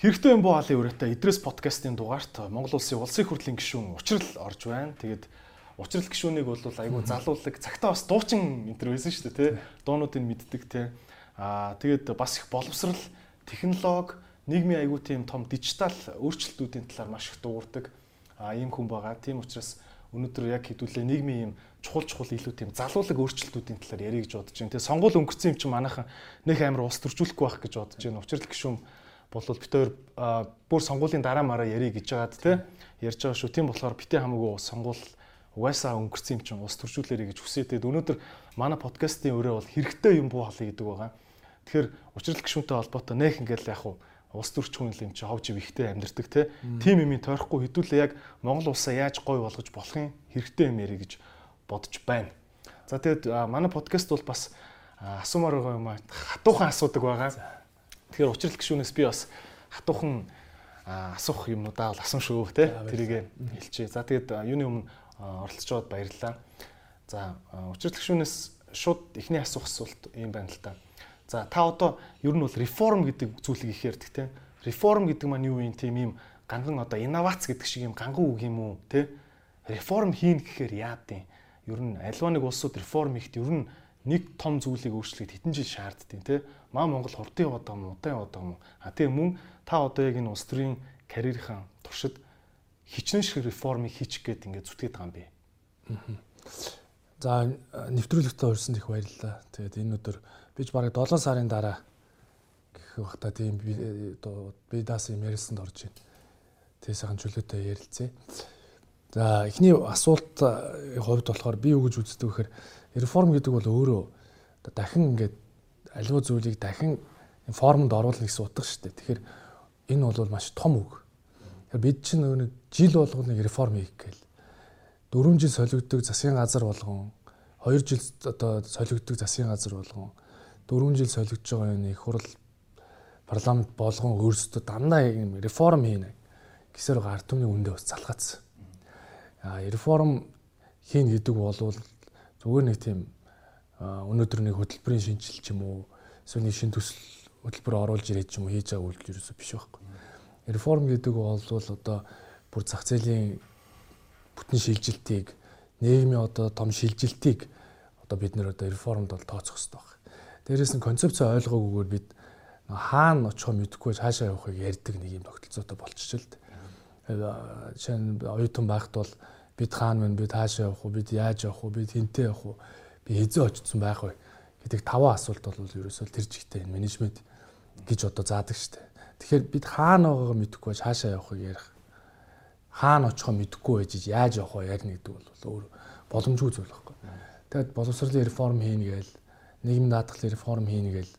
Хэрэгтэй юм буу хаалын өрөөтэй Идрээс подкастын дугаарт Монгол улсын улсын хурлын гишүүн учрал орж байна. Тэгээд учрал гишүүнийг бол айгүй залуулаг цагтаа бас дуучин энтер байсан шүү дээ тий. Дуунуудыг мэддэг тий. Аа тэгээд бас их боловсрал, технологи, нийгмийн айгүй тийм том дижитал өөрчлөлтүүдийн талаар маш их дуугардаг. Аа ийм хүн байгаа. Тийм учраас өнөөдөр яг хэдүүлээ нийгмийн ийм чухал чухал илүү тийм залуулаг өөрчлөлтүүдийн талаар ярих гэж бодож байна. Тэгээ сонгуул өнгөрсөн юм чи манайхан нэг амар ус төржүүлэхгүй байх гэж бодож байна. Учрал гишүүн болвол бид хоёр бүр сонгуулийн дараа мараа ярих гэж байгаад те ярьж байгаа шүү. Тийм болохоор битээ хамаагүй сонгуул угаасаа өнгөрсөн юм чинь ус төржүүлээрэй гэж хүсээ. Тэгээд өнөөдөр манай подкастын өрөө бол хэрэгтэй юм буу халыг гэдэг байгаа. Тэгэхээр учрал гişүнтэй холбоотой нэх ингээл яг ус төрч хүн юм чи ховж ихтэй амьдэрдэг те. Тим юм тойрохгүй хэдүүлээ яг Монгол улсаа яаж гой болгож болохын хэрэгтэй юм ярих гэж бодож байна. За тэгээд манай подкаст бол бас асуумаар байгаа юм хатуухан асуудаг байгаа. Тэгэхээр учрал гişүүнээс би бас хатуухан асуух юмнуудаа бол шүү те тэрийг хэлчихье. За тэгээд юуны өмнө оролцож байгаад баярлалаа. За учрал гişүүнээс шууд эхний асуух асуулт юм байна л та. За та одоо ер нь бол реформ гэдэг зүйлийг их ярьдаг те. Реформ гэдэг маань юу юм тийм юм ганган одоо инновац гэдэг шиг юм ганган үг юм уу те. Реформ хийн гэхээр яад юм. Ер нь альва нэг улсууд реформ хийхэд ер нь нэг том зүйлийг өөрчлөхөд хэдэн жил шаарддаг тийм маа Монгол хурдан яваад байгаа юм удаан яваад байгаа юм а тийм мөн та одоо яг энэ улс төрийн карьерийн туршид хичнээн шиг реформыг хийчих гээд ингээд зүтгээд байгаа юм би. За нэвтрүүлэгтээ урьсан их баярлалаа. Тэгээд энэ өдөр бич бараг 7 сарын дараа гэх бахта тийм би даас юм ярьсанд орж байна. Тэгээ сайхан чөлөөтэй ярилцъя. За эхний асуулт хувьд болохоор би юу гэж үздэг вэхээр реформ гэдэг бол өөрөө дахин ингээд аливаа зүйлийг дахин формонд оруулах гэсэн утга шүү дээ. Тэгэхээр энэ бол маш том үг. Бид чинь нэг жил болгоныг реформ хийх гээл. 4 жил солигддог засгийн газар болгон 2 жил одоо солигддог засгийн газар болгон 4 жил солигдож байгаа энэ их хурл парламент болгон өөрсдөө дандаа юм реформ хийнэ гэсээр ард түмний үндэ бас залгаацсан. А реформ хийн гэдэг бол зүгээр нэг тийм өнөөдөр нэг хөтөлбөрийн шинжилэл ч юм уу эсвэл нэг шин төсөл хөтөлбөр оруулж ирээд ч юм уу хийж байгаа үйлдэл ерөөсөө биш байхгүй. Реформ гэдэг бол одоо бүр зах зээлийн бүтэн шилжилтийг нийгмийн одоо том шилжилтийг одоо бид нэр одоо реформд бол тооцох хэрэгтэй байна. Дээрээс нь концепц ойлгоогүйгээр бид хаана очихоо мэдэхгүй хаашаа явахыг ярьдаг нэг юм тогтолцоотой болчихж л дээ. Жишээ нь оюутан байхад бол бид хаана вэ бид хаашаа явах уу бид яаж явах уу бид хинтээ явах уу би хизээ очсон байх вэ гэдэг таван асуулт бол ерөөсөө тэр жигтэй менежмент гэж одоо заадаг штэ. Тэгэхээр бид хаана байгаагаа мэдэхгүй байж хаашаа явахыг ярих. Хаана очихоо мэдэхгүй байж яаж явах вэ ярина гэдэг бол өөр боломжгүй зүйл байхгүй. Тэгэд боловсролын реформ хийнэ гээл нийгмийн даатгалын реформ хийнэ гээл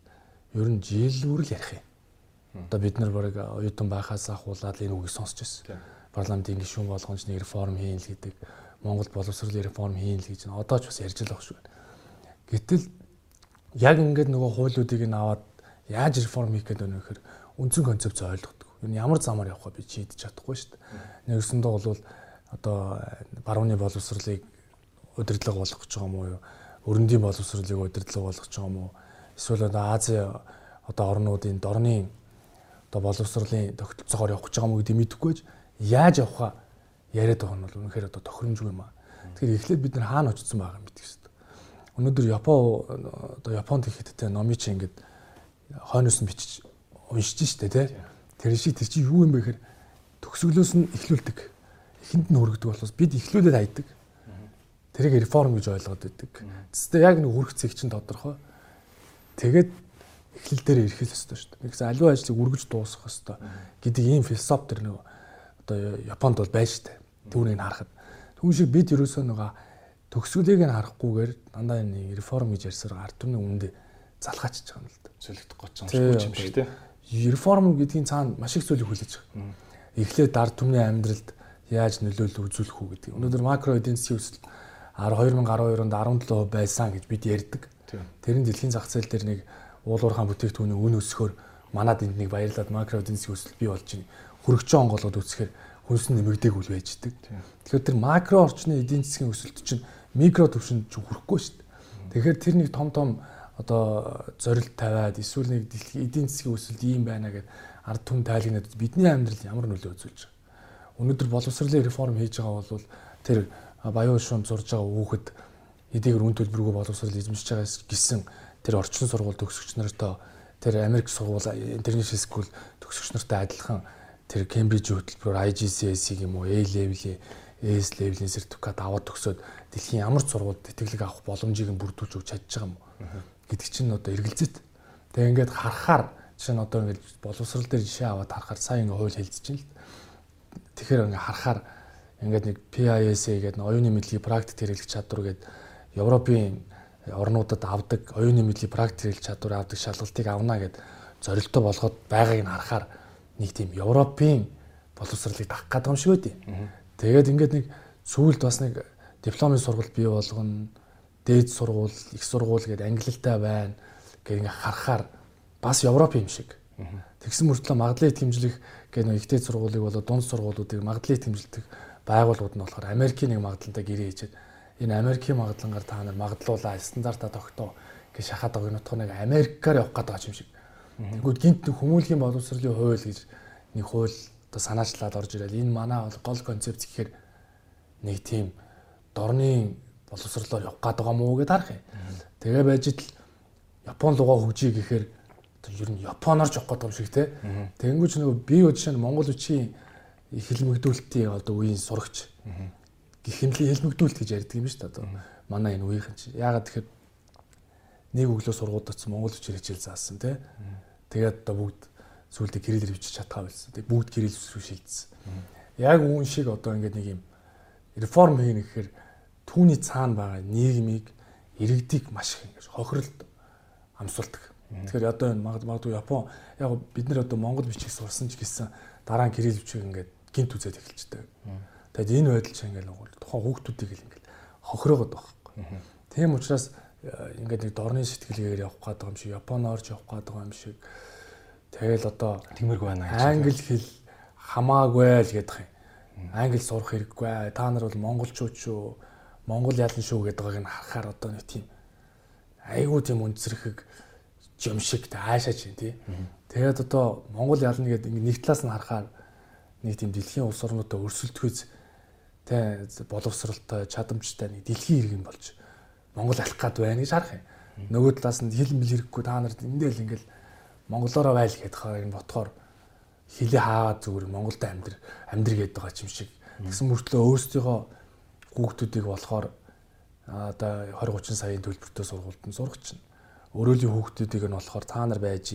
ер нь жилүүр л ярих юм. Одоо бид нар барыг оюутан байхаас ахуулаад энэ үгийг сонсч байсан парламентын гишүүн болгоомж нэг реформ хийн л гэдэг Монгол боловсролын реформ хийн л гэж одоо ч бас ярьж л байгаа шүү. Гэтэл яг ингээд нөгөө хуулиудыг нь аваад яаж реформ хийх гэдэг вэ гэхээр үндсэн концепц ойлгодог. Юу ямар замаар явах вэ би шийдэж чадахгүй шүү дээ. Нэгсэндээ бол одоо барууны боловсролыг удирдлага болгох гэж байгаа юм уу? Өрөндийн боловсролыг удирдлага болгох гэж байгаа уу? Эсвэл одоо Ази одоо орнуудын дорны одоо боловсролын тогтолцоогоор явах гэж байгаа уу гэдэг мэдэхгүй яаж явахаа яриад байгаа нь бол үнэхээр одоо тохиромжгүй юм аа. Тэгэхээр эхлээд бид нар хаана очсон байгаа юм мэдэх хэрэгтэй. Өнөөдөр Япон одоо Японд ихэд те номыг чи ингээд хойноос нь бичиж уншиж штэ те. Тэр шиг тэр чи юу юм бэ гэхээр төгсгөлөөс нь эхлүүлдэг. Эхэнд нь хүргэдэг болохоос бид эхлүүлээд хайдаг. Тэрийг реформ гэж ойлгоод байдаг. Тэстэй яг нэг хүрх цэг чинь тодорхой. Тэгээд эхлэл дээр ирэх л ёстой шүү дээ. Нэгс аливаа ажлыг үргэж дуусгах ёстой гэдэг ийм философи төр нэг одоо Японд бол байж штэ. Түүнийг харахад. Түүн шиг бид ерөөсөө нөгөө төгсгөлийг нь харахгүйгээр дандаа энэ реформ гэж ярьсаар ард түмний үндэ залгаачж байгаа юм л да. Солигдох гоч юм шиг тийм. Реформ гэдгийн цаана маш их зүйлийг хүлээж байгаа. Эхлээд ард түмний амьдралд яаж нөлөөлөл үзүүлэх үү гэдэг. Өнөөдөр макро эдийн засгийн өсөлт 2012 онд 17% байсан гэж бид ярьдаг. Тэр нь дэлхийн зах зээл дээр нэг уулуурхаан бүтээгдэхүүний үн өсөхөөр манад энд нэг баярлаад макро эдийн засгийн өсөлт бий болж байна хөрөгчөө онголоод үсгэхээр хүнс нь нэмэгдээгүй л байждаг. Тэгэхээр тэр макро орчны эдийн засгийн өсөлт чинь микро түвшинд ч хүрэхгүй шүү дээ. Тэгэхээр тэр нэг том том одоо зорилт тавиад эсвэл нэг эдийн засгийн өсөлт ийм байна гэд ард түмэн тайлагнаад бидний амьдрал ямар нөлөө үзүүлж байгаа. Өнөөдөр боловсролын реформ хийж байгаа бол тэр баян шунд зурж байгаа хүүхэд эдгээр үн төлбөргүй боловсрол эзэмшиж байгаа гэсэн тэр орчин сургууль төгсөгч нартай тэр Америк сургууль интернэшнл скул төгсөгч нартай адилхан тэр Кембрижийн хөтөлбөрөөр IGCSE юм уу A level-ийн AS level-ийн сертификат аваад төгсөөд дэлхийн ямар ч сургуульд тэтгэлэг авах боломжийг бүрдүүлж өгч чадж байгаа юм гэдэг чинь одоо эргэлзэт. Тэгээ ингээд харахаар жишээ нь одоо ингээд боловсрал дээр жишээ аваад харахаар сайн ингээд хууль хэлцэж байна л. Тэгэхээр ингээд харахаар ингээд нэг PISA гэдэг нь оюуны мэдлэгийг практик хэрэглэх чадвар гэдэг Европын орнуудад авдаг оюуны мэдлэг практик чадвар авдаг шалгалтыг авна гэд зорилтоо болгоод байгааг нь харахаар нэг тийм Европын боловсролыг дах гэдэг юм шиг байдیں۔ Тэгээд ингээд нэг сүүлд бас нэг дипломын сургалт бий болгоно, дээд сургууль, их сургууль гэдэг англилтай байна гэх ингээд харахаар бас Европ юм шиг. Тэгсэн мөртлөө магадлалын хэмжлэх гэх нэг ихтэй сургуулийг болоо дунд сургуулиудыг магадлалын хэмжилдэг байгууллагууд нь болохоор Америкийн нэг магадлалтай гэрээ хийчихэд энэ Америкийн магадлангаар та нар магадлуулаа стандарта тогтоо гэж шахаад байгаа нутг нэг Америкаар явах гэдэг юм шиг. Тэгвэл гинт хүмүүлийн боловсролын хууль гэж нэг хууль одоо санаачлаад орж ирэл энэ манай гол концепц гэхээр нэг тийм дорны боловсрлоор явах гэдэг юм уу гэдээ харах юм. Тэгээ байж итл Япон лугаа хөгжиж гэхээр ер нь Японоор ч явах гэдэг юм шиг те. Тэнгүүч нөгөө би жишээ нь Монгол үчийн хэлмэгдүүлэлтийн одоо үеийн сурагч гихэмлийн хэлмэгдүүлэлт гэж ярьдаг юм шүү дээ одоо манай энэ үеийнхэн чи яагаад тэгэхээр нэг өглөө сургуульд очсон монгол хүчээр хичээл заасан тий тэгээд одоо бүгд сүултээ гэрэлэр хөвчиж чадхаа болсон тий бүгд гэрэл шилжсэн яг үүн шиг одоо ингээд нэг юм реформ хийнэ гэхээр түүний цаана байгаа нийгмийг иргэдийг маш их ингэж хохиролд амсуулдаг. Тэгэхээр одоо энэ магадгүй Япон яг бид нар одоо монгол бичиг сурсан ч гэсэн дараа нь гэрэл хөвчийг ингээд гинт үзээд эхэлчихдэг. Тэгэд энэ байдал чинь ингээл тухайн хүүхдүүдийг л ингээл хохироогод байхгүй. Тийм учраас ингээд нэг дорны сэтгэлгээр явах гэдэг юм шиг Японоорч явах гэдэг юм шиг тэгэл одоо тиймэрхүү байна гэж англи хэл хамаагүй л гэдэг юм. Англи сурах хэрэггүй. Та нар бол монголчууд шүү. Монгол ялан шүү гэдэг байгааг нь харахаар одоо нэг тийм айгүй тийм үнцэрхэг юм шиг таашаач юм тий. Тэгээд одоо монгол ялна гэдэг нэг талаас нь харахаар нэг тийм дэлхийн улс орнуудаа өрсөлдөхөж тэ боловсралтай чадамжтай нэг дэлхийн иргэн болж Монгол алах гад байна гэж харах юм. Нөгөө талаас нь хэл мэл хэрэггүй та нарт эндэл ингээл монголоороо байл гэдэг хаа энэ ботхоор хилээ хаагаад зүгээр Монголд амьдр амьдр гэдэг байгаа юм шиг. Тэгсэн мөртлөө өөрсдийнхөө хүүхдүүдийг болохоор одоо 20 30 саяын төлбөртэй сургуульд нь сурах чинь. Өрөөлийн хүүхдүүдийг нь болохоор та нар байж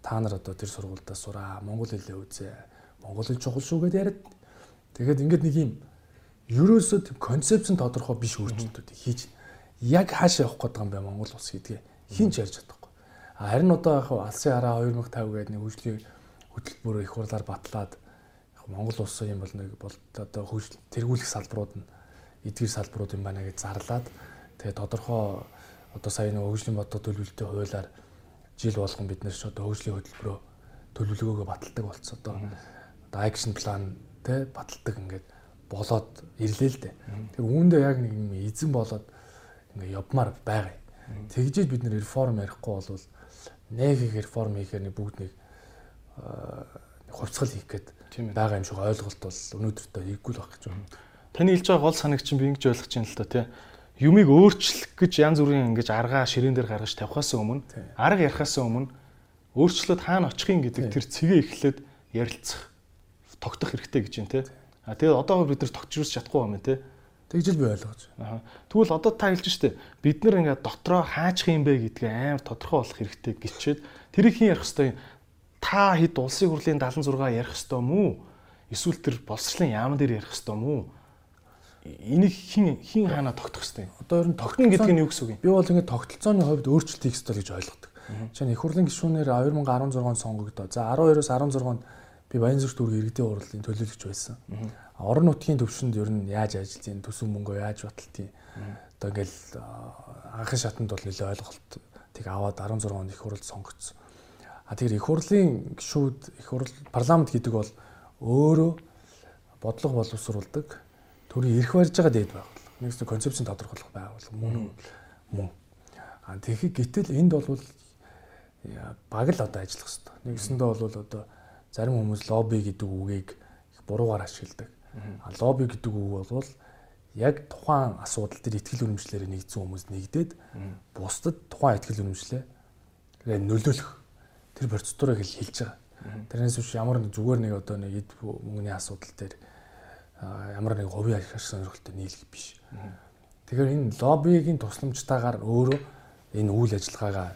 та нар одоо тэр сургуульдаа сураа монгол хэлээ үзээ. Монгол хэл чухал шүү гэдээ яриад. Тэгээд ингээд нэг юм ерөөсөө тийм концепцэн тодорхой биш өөрчлөлтүүдийг хийж яг хаашаа явах гэдэг юм бэ Монгол улс гэдгээ хин ч ярьж чадахгүй. Харин одоо яг алсын хараа 2050 гэдэг нэг хөгжлийн хөтөлбөр их хурлаар батлаад яг Монгол улс юм бол нэг бол одоо хөгжил тэргүүлэх салбарууд нь эдгээр салбарууд юм байна гэж зарлаад тэгээ тодорхой одоо сая нэг хөгжлийн бодоо төлөвлөлтөй хуулиар жил болгон бид нэр ч одоо хөгжлийн хөтөлбөрөө төлөвлөгөөгөө баталдаг болцсон одоо одоо акшн план тэ баталдаг ингээд болоод ирлээ л дээ. Тэгээ үүндээ яг нэг юм эзэн болоод ингээ явмаар байгаа. Тэгжээд бид нэр реформ ярихгүй бол нэг их реформ хийхээр нэг бүгд нэг хувьцгал хийх гээд байгаа юм шиг ойлголт бол өнөөдөртөө хийггүй л байх гэж байна. Таны хэлж байгаа гол санагч би ингэж ойлгож байна л да тий. Юмыг өөрчлөх гэж янз бүрийн ингэж аргаа ширээн дээр гаргаж тавихаас өмнө арга ярихаас өмнө өөрчлөлт хаана очихын гэдэг тэр цэгээ эхлээд ярилцах тогтох хэрэгтэй гэж байна тий А тэгээд одоогор бид нар тогтжруулж чадахгүй юм тий. Тэгж л би ойлгож байна. Тэгвэл одоо та хэлж штэ бид нар ингээд дотроо хаачих юм бэ гэдгээ амар тодорхой болох хэрэгтэй гिचээд тэрийг хэн ярих хэвээр та хэд улсын хурлын 76 ярих хэвээр мүү? Эсвэл тэр боловсролын яамн дээр ярих хэвээр мүү? Энийг хин хин хаана тогтох хэвээр? Одоо ер нь тогтно гэдэг нь юу гэсэн үг юм? Би бол ингээд тогтолцооны хувьд өөрчлөлт хийх ёстой гэж ойлгодог. Жишээ нь их хурлын гишүүнээр 2016 сонгогдоо. За 12-оос 16-нд би Баянзүрх дүүрэг иргэдийн хурлын төлөөлөгч байсан. Орон нутгийн төвшөнд ер нь яаж ажиллаж, төсөв мөнгөө яаж баталтыг одоо ингээл анхын шатанд бол нэлээ ойлголтыг аваад 16 онд их хурлд сонгогдсон. А тэгэхээр их хурлын гишүүд их хурл парламент гэдэг бол өөрөө бодлого боловсруулдаг төрийн эрх барьж байгаа дээд байгууллага. Нэгс концепцийн тодорхойлох байгууллага мөн мөн. А тэгэхээр гэтэл энд бол баг л одоо ажиллах хэрэгтэй. Нэгсэндээ бол одоо зарим хүмүүс лобби гэдэг үгийг их буруугаар ашигладаг. Лобби гэдэг үг бол яг тухайн асуудал дээр ихтгэл үнэмшлэрээ нэгдсэн хүмүүс нэгдээд бусдад тухайн ихтгэл үнэмшлээ нөлөөлөх тэр процедурыг хэлж байгаа. Тэрнээс биш ямар нэг зүгээр нэг одоо нэг эд мөнгөний асуудал дээр ямар нэг говийн ашиг сонирхолтой нийлэх биш. Тэгэхээр энэ лоббигийн тусламжтайгаар өөрөө энэ үйл ажиллагаагаа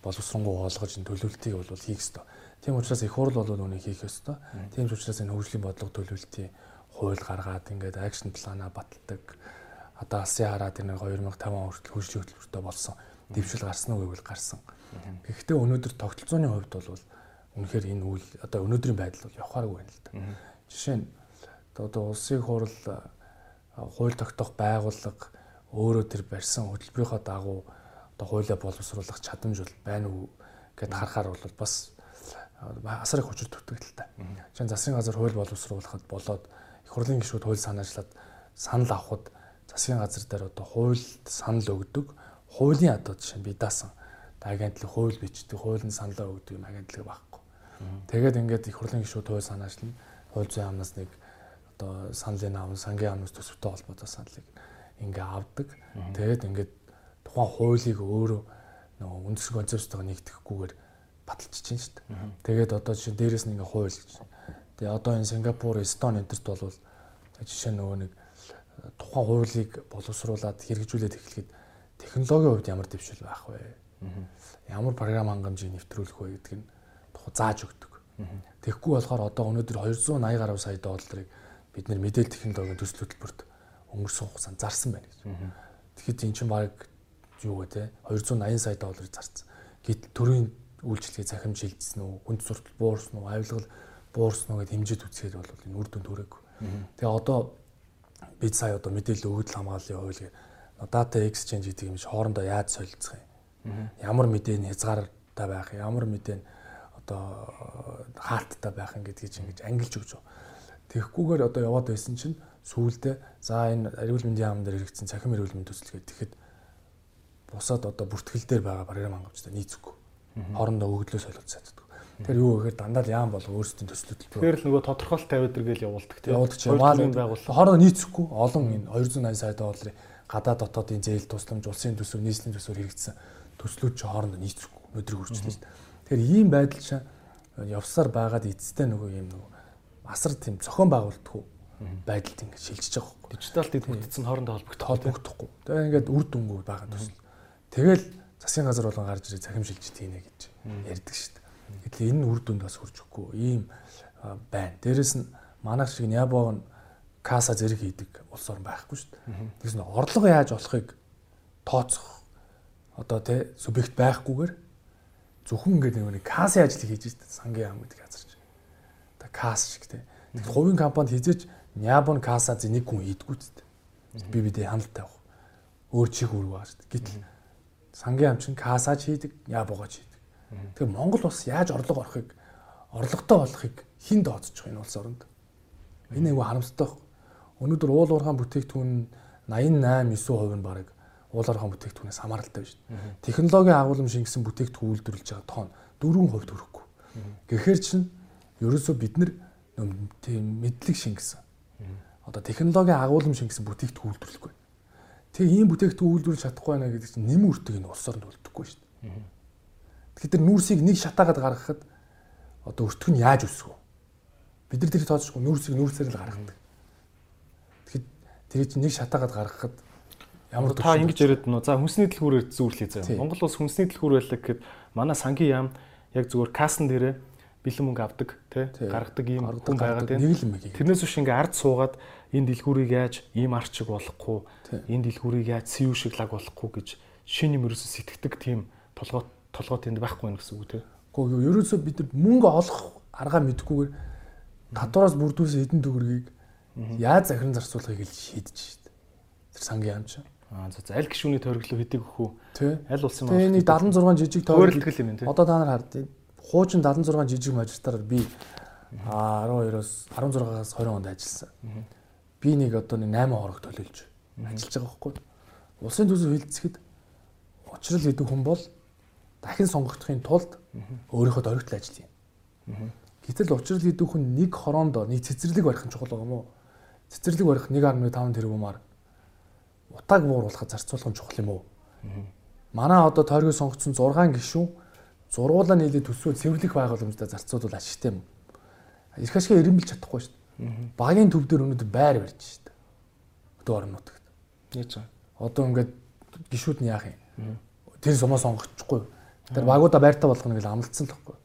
боловсронгуй олгож энэ төлөвлөлтийг бол хийх ёстой. Тийм учраас их хурл бол үүнийг хийх ёстой. Тийм учраас энэ хөгжлийн бодлого төлөвлөлтийн хууль гаргаад ингээд акшн планаа баталдаг. Одоо алсын хараад энэ 2005 он хүртэл хөгжлийн хөтөлбөртөө болсон дэвшил гарсан уу гэвэл гарсан. Гэхдээ өнөөдөр тогтолцооны хувьд бол үнэхээр энэ үйл одоо өнөөдрийн байдал бол явахааргүй байна л да. Жишээ нь одоо улсын хурл хууль тогтоох байгууллага өөрөө тэр барьсан хөтөлбөрийнхөө дагуу одоо хуулиа боловсруулах чадамж бол байна уу гэд харахаар бол бас асар их хүчтэй дутагдaltaй. Жишээ нь засгийн газар хууль боловсруулахад болоод их хурлын гишүүд хууль санаачлаад санал авахд засгийн газар дээр одоо хуульд санал өгдөг. Хуулийн одоо жишээ би даасан агентлаг хууль бичдэг, хуулийн саналаа өгдөг юм агентлаг байхгүй. Тэгээд ингээд их хурлын гишүүд хууль санаачлал хууль зүйн амнаас нэг одоо саналын аав, сангийн аавнаас төсөвтэй холбоотой саналыг ингээ авдаг. Тэгээд ингээд тухайн хуулийг өөрөө нөгөө үндэс концепцтойгоо нэгтгэхгүйгээр баталчихж чинь шүү дээ. Тэгээд одоо жишээ дээрээс нь ингээ хууль. Тэгээ одоо энэ Сингапур, Эстон энтерт бол жишээ нөгөө нэг тухайн хуулийг боловсруулад хэрэгжүүлээд эхлэхэд технологийн хувьд ямар дэвшил байх вэ? Ямар програм хангамжийг нэвтрүүлэх вэ гэдг нь тухай зааж өгдөг. Тэгэхгүй болохоор одоо өнөөдөр 280 гаруй сая долларыг бид нэр мэдээлэл технологийн төсөл хөтөлбөрт өнгөрсөн хугацаанд зарсан байна гэж. Тэгэхэд эн чинь баг юу вэ те 280 сая долларыг зарцсан. Гэтэл төрийн үйлчлэгээ захимж шилжсэн үү, хүнд суртал буурсан уу, авилгал буурсан уу гэд хэмжээд үзэхэд бол энэ үр дүн төрөөгүй. Тэгээ одоо бид сая одоо мэдээлэл өгөгдөл хамгааллын хууль гэ data exchange гэдэг юм шиг хоорондоо яаж солилцох юм. Ямар мэдээ хязгаартай байх, ямар мэдээ одоо хаалттай байх гэдгийг ингэж ангилж өгч байгаа. Тэгэхгүйгээр одоо яваад байсан чинь сүүлдээ за энэ эрүүл мэндийн яам дээр хэрэгцсэн цахим эрүүл мэндийн төсөл гэдэг тэгэхэд бусад одоо бүртгэл дээр байгаа програм хангамжтай нийцэхгүй. Хоорондоо өгдлөө солилцоод Тэгэхээр юу гэхээр дандаа л яам бол өөрсдийн төслүүд л. Тэгэхээр л нөгөө тодорхойлт тавиад иргээл явуулдаг тийм. Явуулдаг чинь байгууллага хоорондоо нийцэхгүй олон энэ 280 сая долларын гадаа дотоодын зээл тусламж улсын төсөв нийслэлийн төсөөр хэрэгжсэн төслүүд чинь хоорондоо нийцэхгүй өдрөг дээ. Тэгэхээр ийм байдал чинь явсаар байгаад эцэстээ нөгөө юм нөгөө асар тийм зохион байгуулдаг байдалд ингэ шилжиж байгаа байхгүй. Дижитал дэд бүтцэн хоорондоо холбогдох холбогдохгүй. Тэгээ ингээд үр дүнгүй байгаа төсөл. Тэгэл засгийн газар болон гарч ирээ захим шилжиж тийнэ гэж ярьдаг шүү дээ. Гэтэл энэ үр дүнд бас хүрч өгөхгүй ийм байна. Дээрэс нь манайх шиг Нябог нь каса зэрэг хийдэг улс орн байхгүй шүү дээ. Тэгээс нь орлого яаж олохыг тооцох одоо тэ субъект байхгүйгээр зөвхөн ингээд нэг касын ажлыг хийж байгаа сангийн яам гэдэг газар чинь. Та кас шиг тэ. Тэгэхээр хувийн компанид хизээч Нябон каса зэ нэг хүн ийдгүү ч дээ. Би бидээ ханалтай авах. Өөр чих байгаа шүү дээ. Гэтэл сангийн амчин касаж хийдэг, Нябогооч хийдэг. Тэгэхээр Монгол бас яаж орлого орохыг орлоготой болохыг хин дооцож байгаа энэ улс оронд. Энэ айгүй харамсалтай байна. Өнөөдөр уул уурхаан бүтээгдэхүүн 88 9% нь бараг уул уурхаан бүтээгдэхүүнээс хамааралтай байна шүү дээ. Технологийн агуулмж шингэсэн бүтээгдэхүүн үйлдвэрлэж байгаа тоон 4% төрөхгүй. Гэхдээ чинь ерөөсөө бид нар тийм мэдлэг шингэсэн одоо технологийн агуулмж шингэсэн бүтээгдэхүүн үйлдвэрлэхгүй. Тэгээ ийм бүтээгдэхүүн үйлдвэрлэж чадахгүй байна гэдэг чинь нэм үртэг энэ улс оронд үлдэхгүй шүү дээ. Тэгэхээр тэр нүүрсийг нэг шатаагаад гаргахад одоо өртөг нь яаж өсөх вэ? Бид нар тэрийг тооцохгүй нүүрсийг нүүрсээр л гаргадаг. Тэгэхэд тэрийг чинь нэг шатаагаад гаргахад ямар та ингэж яриад нөө за хүнсний дэлгүүрээр зүүрлэе заяа. Монгол улс хүнсний дэлгүүр байлаа гэхэд манай сангийн яам яг зүгээр кассан дээрээ бэлэн мөнгө авдаг тий гаргадаг ийм хүн байгаад байна. Тэрнээс биш ингээ ард суугаад энэ дэлгүүрийг яаж ийм арчиг болохгүй энэ дэлгүүрийг яаж CU шиг лаг болохгүй гэж шинэ юм ерөөсө сэтгэдэг тийм толгой толгой тэнд байхгүй байх гэсэн үг тий. Гэхдээ ерөөсө бид нар мөнгө олох аргаа мэдхгүйгээр татвараас бүрдүүлсэн хэдэн төгрөгийг яаж захиран зарцуулахыг л шийдэж шít. Тэр сангийн амч. Аа за аль гişүний тойроглоо хэдэг өхөө. Аль улсын маань. Нэг 76 жижиг тий. Одоо та нар хардیں۔ хуучин 76 жижиг мажистаар би 12-оос 16-аас 20 онд ажилласан. Би нэг одоо нэг 8 хорог төлөөлж ажиллаж байгаа байхгүй. Улсын төсөв хилцэхэд учрал гэдэг хүн бол дахин сонгогдохын тулд өөрийнхөө дөрөвтөл ажил юм. Гэтэл учрал гэдэг хүн нэг хороонд нэг цэцэрлэг барих нь чухал юм уу? Цэцэрлэг барих 1.5 тэрбумаар утааг бууруулахад зарцуулах нь чухал юм уу? Манай одоо тойрог сонгогдсон 6 гишүүн зургуулаа нийлээд төсвөө цэвэрлэх байгууламжтай зарцуулбал ашигтай юм. Ирэх ашиг эренбэлж чадахгүй шүү дээ. Багийн төв дээр өнөөдөр байр барьж шүү дээ. Өдөө орон нутагт. Яаж вэ? Одоо ингээд гişүүд нь яах юм? Тэр сумаа сонгочихгүй. Тэр багуудаа байртаа болгоно гэж амлагдсан л байхгүй.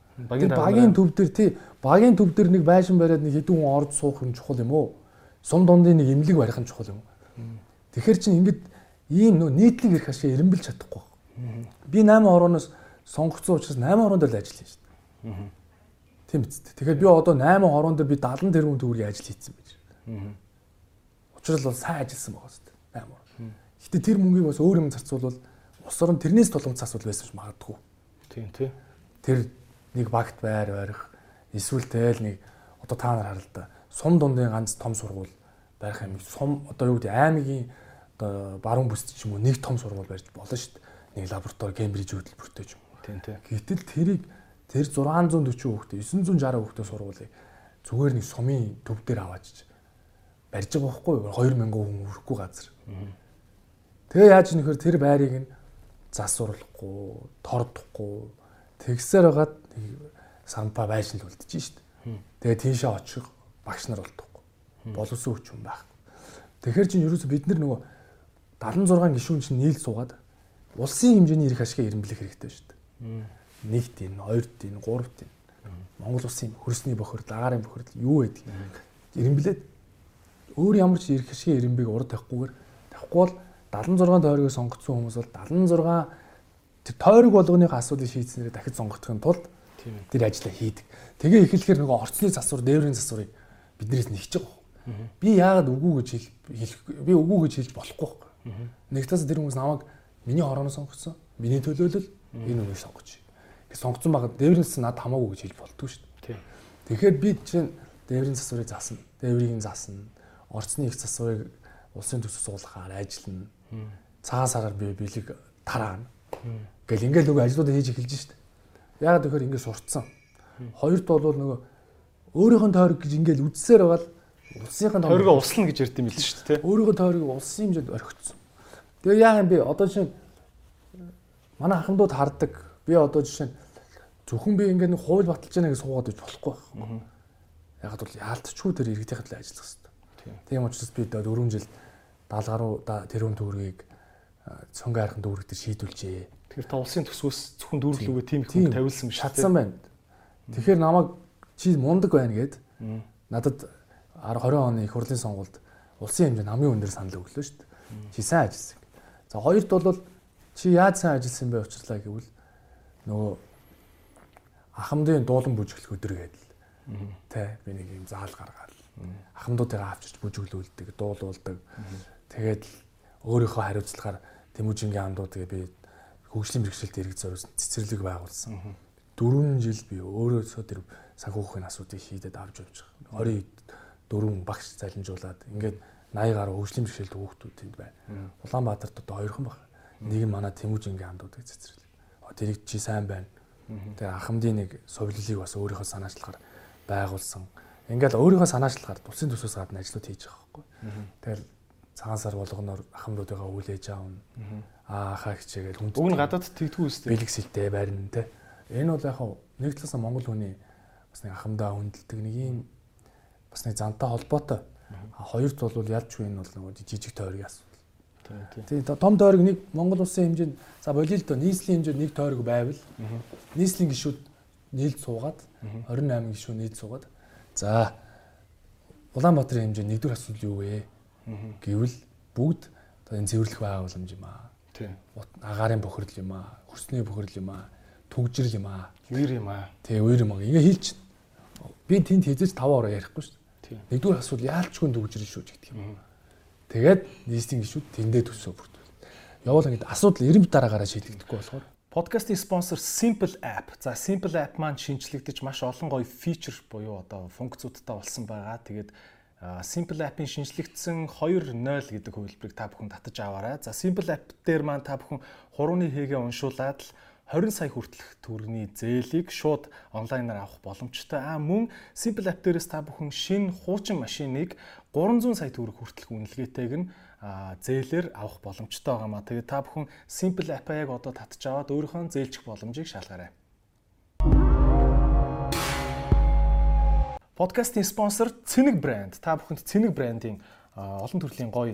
Тэр багийн төв дээр тий багийн төв дээр нэг байшин бариад нэг хэдэн хүн орж суух нь чухал юм уу? Сум дундын нэг имлэг барих нь чухал юм уу? Тэгэхэр чинь ингээд ийм нөө нийтлэг ирэх ашиг эренбэлж чадахгүй. Би 8 хорооноос сонгогдсон учраас 8 хороон дээр л ажиллая шүү дээ. Тийм дээ. Тэгэхээр би одоо 8 хороон дээр би 70 тэрбум төгрөгийн ажил хийсэн байж. Учир нь бол сайн ажилласан байгаа шүү дээ. 8 хороон. Гэтэ тэр мөнгийг бас өөр юм зарцуулбал ус орон тэрнээс тулгамд засвал байсан ч магадгүй. Тийм тий. Тэр нэг багт байр барих эсвэл тэгэл нэг одоо та нар харал та сум дундын ганц том сургууль барих юм. Сум одоо юу гэдэг аймгийн одоо баруун бүсд ч юм уу нэг том сургууль барьж болно шүү дээ. Нэг лаборатори Кембриж хөтөлбөртэй ч юм уу. Тийм тий. Гэтэл тэрийг тэр 640 хүүхдээ 960 хүүхдээ сургуулийг зүгээр нэг сумын төв дээр аваачиж барьж байгаа байхгүй юу? 2000 хүн өрөхгүй газар. Тэгээ яаж нөхөр тэр байрыг нь засварлахгүй, тордохгүй тэгсээр байгаад сампа байшин л үлдчихэж шít. Тэгээ тийшээ очих багш нар болдохгүй. Боловсон хүч юм байхгүй. Тэгэхээр чинь ерөөсө бид нар нөгөө 76 гишүүн чинь нийл суугаад улсын хэмжээний эрх ашигыг эренблэх хэрэгтэй дээ. Нэгт энэ, хоёрт энэ, гуравт энэ. Монгол улсын хөрсний бохирдол, агаарын бохирдол юу байдаг? Эренблээд өөр ямар ч эрх ашигын эренбийг урд тавихгүйгээр тавихгүй бол 76 тойргийг сонгогдсон хүмүүс бол 76 тэр тойрог болгоных асуудлыг шийдснээр дахиж сонгогдохын тулд тэр ажлаа хийдэг. Тэгээ эхлэхээр нөгөө орцны засвар, дээврийн засварыг биднээс нэгж байгаа. Би яагаад үгүй гэж хэлэх би үгүй гэж хэлж болохгүй. Нэг тас тэр хүмүүс намайг миний хорооноос сонгоцсон. Миний төлөөлөл энэ үнийг сонгоч. Гэж сонгоцсон байгаад дээврийн засвар надад хамаагүй гэж хэлж болтгүй шүү дээ. Тэгэхээр би чинь дээврийн засварыг заасна. Дээврийг заасна. Орцны их засварыг улсын төсөв суулгахаар ажиллана. Цагаан сараар би бэлэг тараана. Гэл ингээл нөгөө ажлуудаа хийж эхэлж штт. Яагаад тэгэхээр ингээд сурцсан. Хоёрт бол нөгөө өөрийнх нь тойрог гэж ингээл үдсээр байгаа л улсынхын тойрогоо услна гэж ярьд юм л шүү дээ. Өөрийнхөө тойрог улсын хэмжээнд орхигдсон. Тэгээ яа юм бэ? Одоо жишээ манай ахмадууд харддаг. Би одоо жишээ нь зөвхөн би ингээд нэг хууль баталж яана гэж суугаад иж болохгүй байхгүй. Ягаад бол яалтчгүй тэр иргэдийн төлөө ажиллах хэрэгтэй. Тийм учраас би 4 жил 70 гаруй тэрүүн төгрөгийг цонгийн архын дүүрэг дээр шийдүүлжээ. Тэгэхээр та улсын төсвөөс зөвхөн дүүрлүүгээ тийм их хүн тавилсан биш шатсан байна. Тэгэхээр намайг чи мундаг байна гэд надад 20 оны их хурлын сонгуульд улсын хэмжээнд хамгийн өндөр санал өглөө шүү дээ. Чи сайн ажилласан. За хоёрт бол чи яаж сайн ажилласан бэ учрлаа гэвэл нөгөө ахмадын дуулан бүжиглэх өдөр гэдэл. Тэ би нэг юм заал гаргаад ахмадуудыг авчирч бүжиглүүлдэг, дуулуулдаг. Тэгээд өөрийнхөө хариуцлагаар Тэмүүжингийн амдууд тэгээ би хөгжлийн бэрхшээлд ирэх зориулсан цэцэрлэг байгуулсан. 4 жил би өөрөөсөө тэр санхүүхийн асуудыг шийдээд авч явж байгаа. 20 дөрвөн багш залинжуулаад ингээд 80 гаруй хөгжлийн бэрхшээлд хүүхдүүд тэнд байна. Улаанбаатарт одоо хоёрхан баг. Нэг нь манай Тэмүүжингийн амдуудыг цэцэрлэг. Тэрийг чи сайн байна. Тэгээ ахмадын нэг совлилыг бас өөрийнхөө санаачлагаар байгуулсан. Ингээл өөрийнхөө санаачлагаар тусын төсөөс гадна ажлууд хийж байгаа байхгүй. Тэгэл цагаан сар болгоноор ахмадуудыгаа үлээж аавна. Аа хаа хичээгээл хүнд. Уг нь гадаад тэгтгүү үстэй. Бэлгсэлтэй барина те. Энэ бол яг нэг талаас нь Монгол хүний бас нэг ахмадаа хүндэлдэг нэг юм бас нэг зантай холбоотой. Хоёрт бол ялчгүй энэ бол нэг жижиг тойргийн асуудал. Тийм том тойрог нэг Монгол улсын хэмжээнд за болио л доо нийслэлийн хэмжээнд нэг тойрог байвал нийслэлийн гишүүд нийлд суугаад 28 гишүүд нийлд суугаад за Улаанбаатарын хэмжээнд нэгдүгээр асуудал юу вэ? Гэвэл бүгд одоо энэ цэвэрлэх байгууламж юм аа. Тийм. Агаарын бохирдол юм аа, хөрсний бохирдол юм аа, түгжрэл юм аа. Үер юм аа. Тий, үер юм аа. Ингээ хийлч. Би тэнд хийжээс 5 ороо ярихгүй шүү дээ. Нэгдүгээр асуудал яалчгүй түгжрэл шүү гэдэг юм. Тэгээд нийслэлийн гишүүд тэндээ төсөө бүрдвэл. Явал ингээд асуудал эренб дараагаараа шийдэгдэхгүй болохоор Подкастын спонсор Simple App. За Simple App маань шинжлэгдэж маш олон гоё фичер буюу одоо функцүүдтэй болсон байгаа. Тэгээд Simple App-ын шинжлэгдсэн 2.0 гэдэг хувилбарыг та бүхэн татаж аваарай. За Simple App дээр маань та бүхэн хурууны хийгээ уншуулад л 20 сая хүртэлх төгрөгийн зээлийг шууд онлайнаар авах боломжтой. А мөн Simple App дээрээс та бүхэн шинэ хуучин машиныг 300 сая төгрөг хүртэлх үнэлгээтэйг нь зээлээр авах боломжтой байгаамаа. Тэгээд та бүхэн Simple App-а яг одоо татж аваад өөрийнхөө зээлчих боломжийг шалгаарай. Подкастын спонсор Цэник брэнд. Та бүхэнд Цэник брэндийн олон төрлийн гоё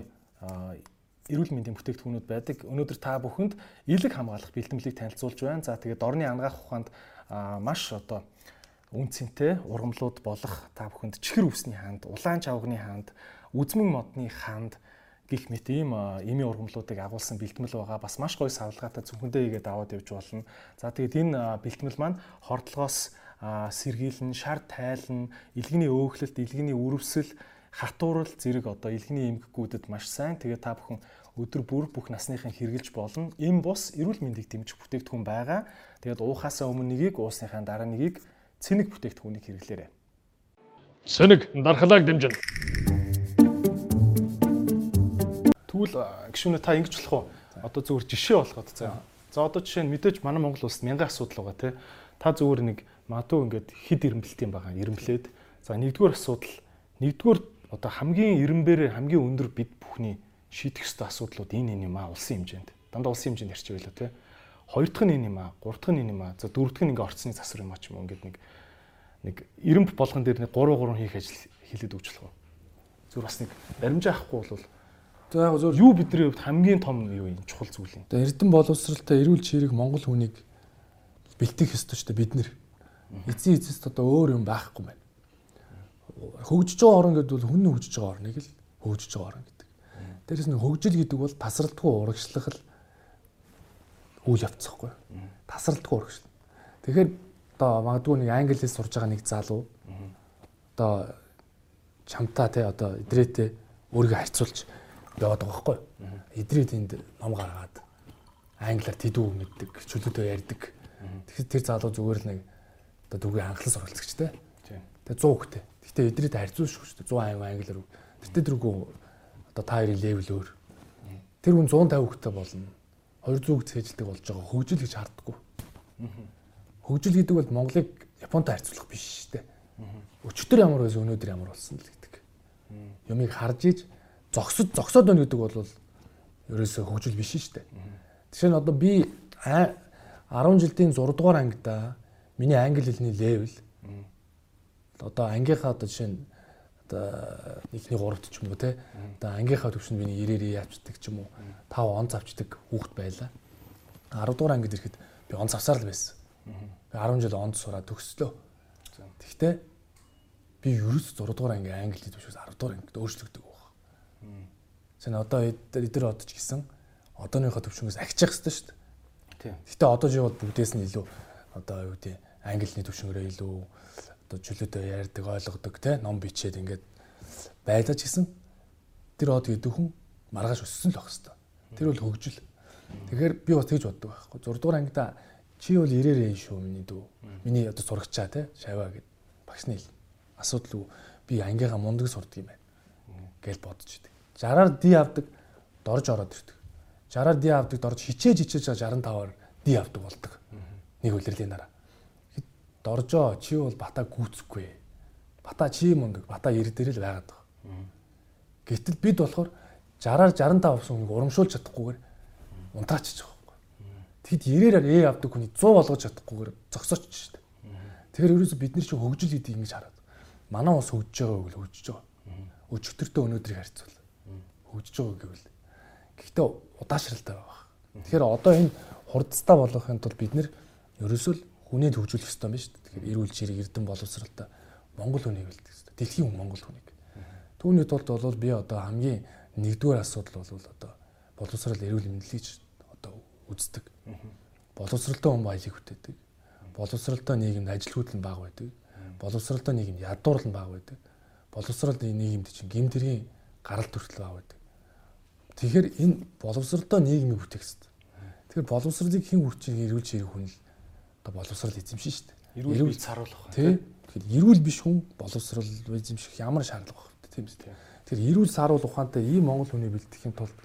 эрүүл мэндийн бүтээгдэхүүнүүд байдаг. Өнөөдөр та бүхэнд элэг хамгаалах бэлтгэлийг танилцуулж байна. За тэгээд орны ангаах ухаанд маш одоо үнцэнтэй ургамлууд болох та бүхэнд чихэр үсний ханд, улаан чавганы ханд, үзмэн модны ханд гих мэт ийм эми ургамлуудыг агуулсан бэлтгэл байгаа. Бас маш гоё савлгаатай зөвхөндөө игээд аваад явж болно. За тэгээд энэ бэлтгэл маань хордлогоос сэргийлэн, шар тайлан, илгэний өөхлөлт, илгэний үрвсэл хатуурал зэрэг одоо илгэний эмгэгүүдэд маш сайн. Тэгээ та бүхэн өдөр бүр бүх насныхын хэрглэж болно. Им бус эрүүл мэндийг дэмжих бүтээгдэхүүн байгаа. Тэгээд уухаасаа өмнө нэгийг уусныхаа дараа нэгийг цэник бүтээгдэхүүнийг хэрэглээрэй. Цэник дархлааг дэмжинэ. Тэгвэл гişүнэ та ингэж болох уу? Одоо зүгээр жишээ болгоод заа. За одоо жишээ нь мэдээж манай Монгол улсад мянган асуудал байгаа тий. Та зүгээр нэг магадгүй ингээд хид ирэмблэлт юм байгаа. Ирэмблээд. За нэгдүгээр асуудал нэгдүгээр одоо хамгийн эренбээр хамгийн өндөр бид бүхний шийдэх ёстой асуудлууд энэ энэ юм аа улсын хэмжээнд. Дандаа улсын хэмжээнд ярьчих байлаа тий. Хоёр дахь нь энэ юм аа, гурав дахь нь энэ юм аа. За дөрөв дахь нь ингээ орцны засвар юм аа ч юм уу ингээд нэг нэг эренб болгон дээр нэг 3 3 хийх ажил хийлээд өгч болох уу? Зүр бас нэг баримжаа авахгүй бол За яг зөв юу бидний хувьд хамгийн том юу юм чухал зүйл юм. Одоо эрдэм боловсралтай эрүүл чирэг Монгол хүнийг бэлтгэх ёстой ч бид нэр. Эцсийн эцэст одоо өөр юм байхгүй байна хөгжиж байгаа орн гэдэг бол хүн хөгжиж байгаа орныг л хөгжиж байгаа орн гэдэг. Дээрээс нь хөгжил гэдэг бол тасралтгүй урагшлах л үйл явц гэхгүй. Тасралтгүй урагшил. Тэгэхээр одоо магадгүй нэг англи хэл сурж байгаа нэг залуу одоо чамтаа те одоо идрээтэй өөрийгөө харьцуулж яваад байгаа байхгүй. Идрээ тэнд ном гаргаад англиар тэдүү мэддэг, чөлөөтэй ярьдаг. Тэгэхээр тэр залуу зүгээр л нэг одоо дүгийн анхлан суралцагчтай. Тэгээ 100 хүнтэй. Гэтэ эдрээд харьцуулшгүй шүү дээ. 180 англиар. Тэртээ дэргүү одоо та хоёрын левел өөр. Тэр хүн 150 хүнтэй болно. 200 хүнтэй цээжилдэг болж байгаа. Хөгжил гэж харддаггүй. Хөгжил гэдэг бол Монголыг Японтой харьцуулах биш шүү дээ. Өчтөр ямар байсан өнөөдөр ямар болсон л гэдэг. Юмыг харж иж зогсод зогсоод байна гэдэг бол ерөөсөө хөгжил биш шүү дээ. Жишээ нь одоо би 10 жилийн 6 дугаар ангида миний англи хэлний левел. Одоо ангийнхаа одоо жишээ нь одоо эхний гуравт ч юм уу те. Одоо ангийнхаа төвшөнд миний 90-ээр явцдаг ч юм уу. 5 он завчдаг хүүхэд байлаа 10 дугаар ангид ирэхэд би он завсаар л байсан. Би 10 жил онд сураад төгслөө тэгтээ би ерөөс 6 дугаар анги англи төвшөөс 10 дугаар ангид өөрчлөгдөг баг Сэн одоо эдгээр одож гисэн. Одооныхоо төвшнгөөс ахичих хэвээр шүү дээ. Гэтэ одоо жиод бүгдээс нь илүү одоо юу гэдэг англи төвшнгөрөө илүү одоо чөлөөтэй ярьдаг ойлгодог те ном бичээд ингээд байлаж гисэн тэр од гэдэг хүн маргааш өссөн л байх хэвээр. Тэр бол хөгжил. Тэгэхээр би бас тэгж боддог байхгүй. 6 дугаар ангида чи бол ирээрээ шүү миний дүү. Миний одоо сурагчаа те шаваа гэд багшны хэл. Асуудал уу би ангийнхаа мундаг сурдаг юм байна. Гэл бодож идэг. 60-аар ди авдаг дорж ороод ирдэг. 60-аар ди авдаг дорж хичээж хичээж 65-аар ди авдаг болдог. Нэг үлрэлийн дараа доржоо чи бол бата гүцэхгүй. Бата чи мундаг, бата ир дээр л байгаад байгаа. Гэтэл бид болохоор 60-аар 65% хүнийг урамшуулж чадахгүйгээр унтраачиж байгаа байхгүй. Тэгэд 90-аар ээ авдаг хүний 100 болгож чадахгүйгээр зогсооч шүү дээ. Тэгэхээр ерөөсө бид нар чи хөгжил гэдэг ингэж хараад. Манай ус хөгжиж байгаа үгүй хөгжиж байгаа. Өчтөртөө өнөөдрийг харьцуул. Хөгжиж байгаа гэвэл. Гэхдээ удаашралтай байгаа. Тэгэхээр одоо энэ хурдстаа болгохын тулд бид нэр ерөөсөө л хүнээ төвжүүлэх ёстой юм шүү дээ. Тэгэхээр эрүүл чирэг эрдэм боловсралтай Монгол хүнийг бэлдэх ёстой. Дэлхийн хүн Монгол хүнийг. Түүний тулд бол би одоо хамгийн нэгдүгээр асуудал бол одоо боловсрал эрүүл мэндийг одоо үздэг. Боловсралтай хүн баялаг бүтээдэг. Боловсралтай нийгэмд ажилгүйдэл нь бага байдаг. Боловсралтай нийгэмд ядуурл нь бага байдаг. Боловсралтай нийгэмд чинь гимтэргийн гарал төртөл бага байдаг. Тэгэхээр энэ боловсралтай нийгмийг бүтээх хэрэгтэй. Тэгэхээр боловсралыг хэн хүрчих эрүүл чирэг хүн л одоо боловсрал эзэмшин шүү дээ. Эрүүл бий царуулах. Тий. Тэгэхээр эрүүл биш хүн боловсрал эзэмших ямар шаардлага байна тийм үү? Тэгэхээр эрүүл сааруул ухаантай ийм Монгол хүний бэлтгэхийн тулд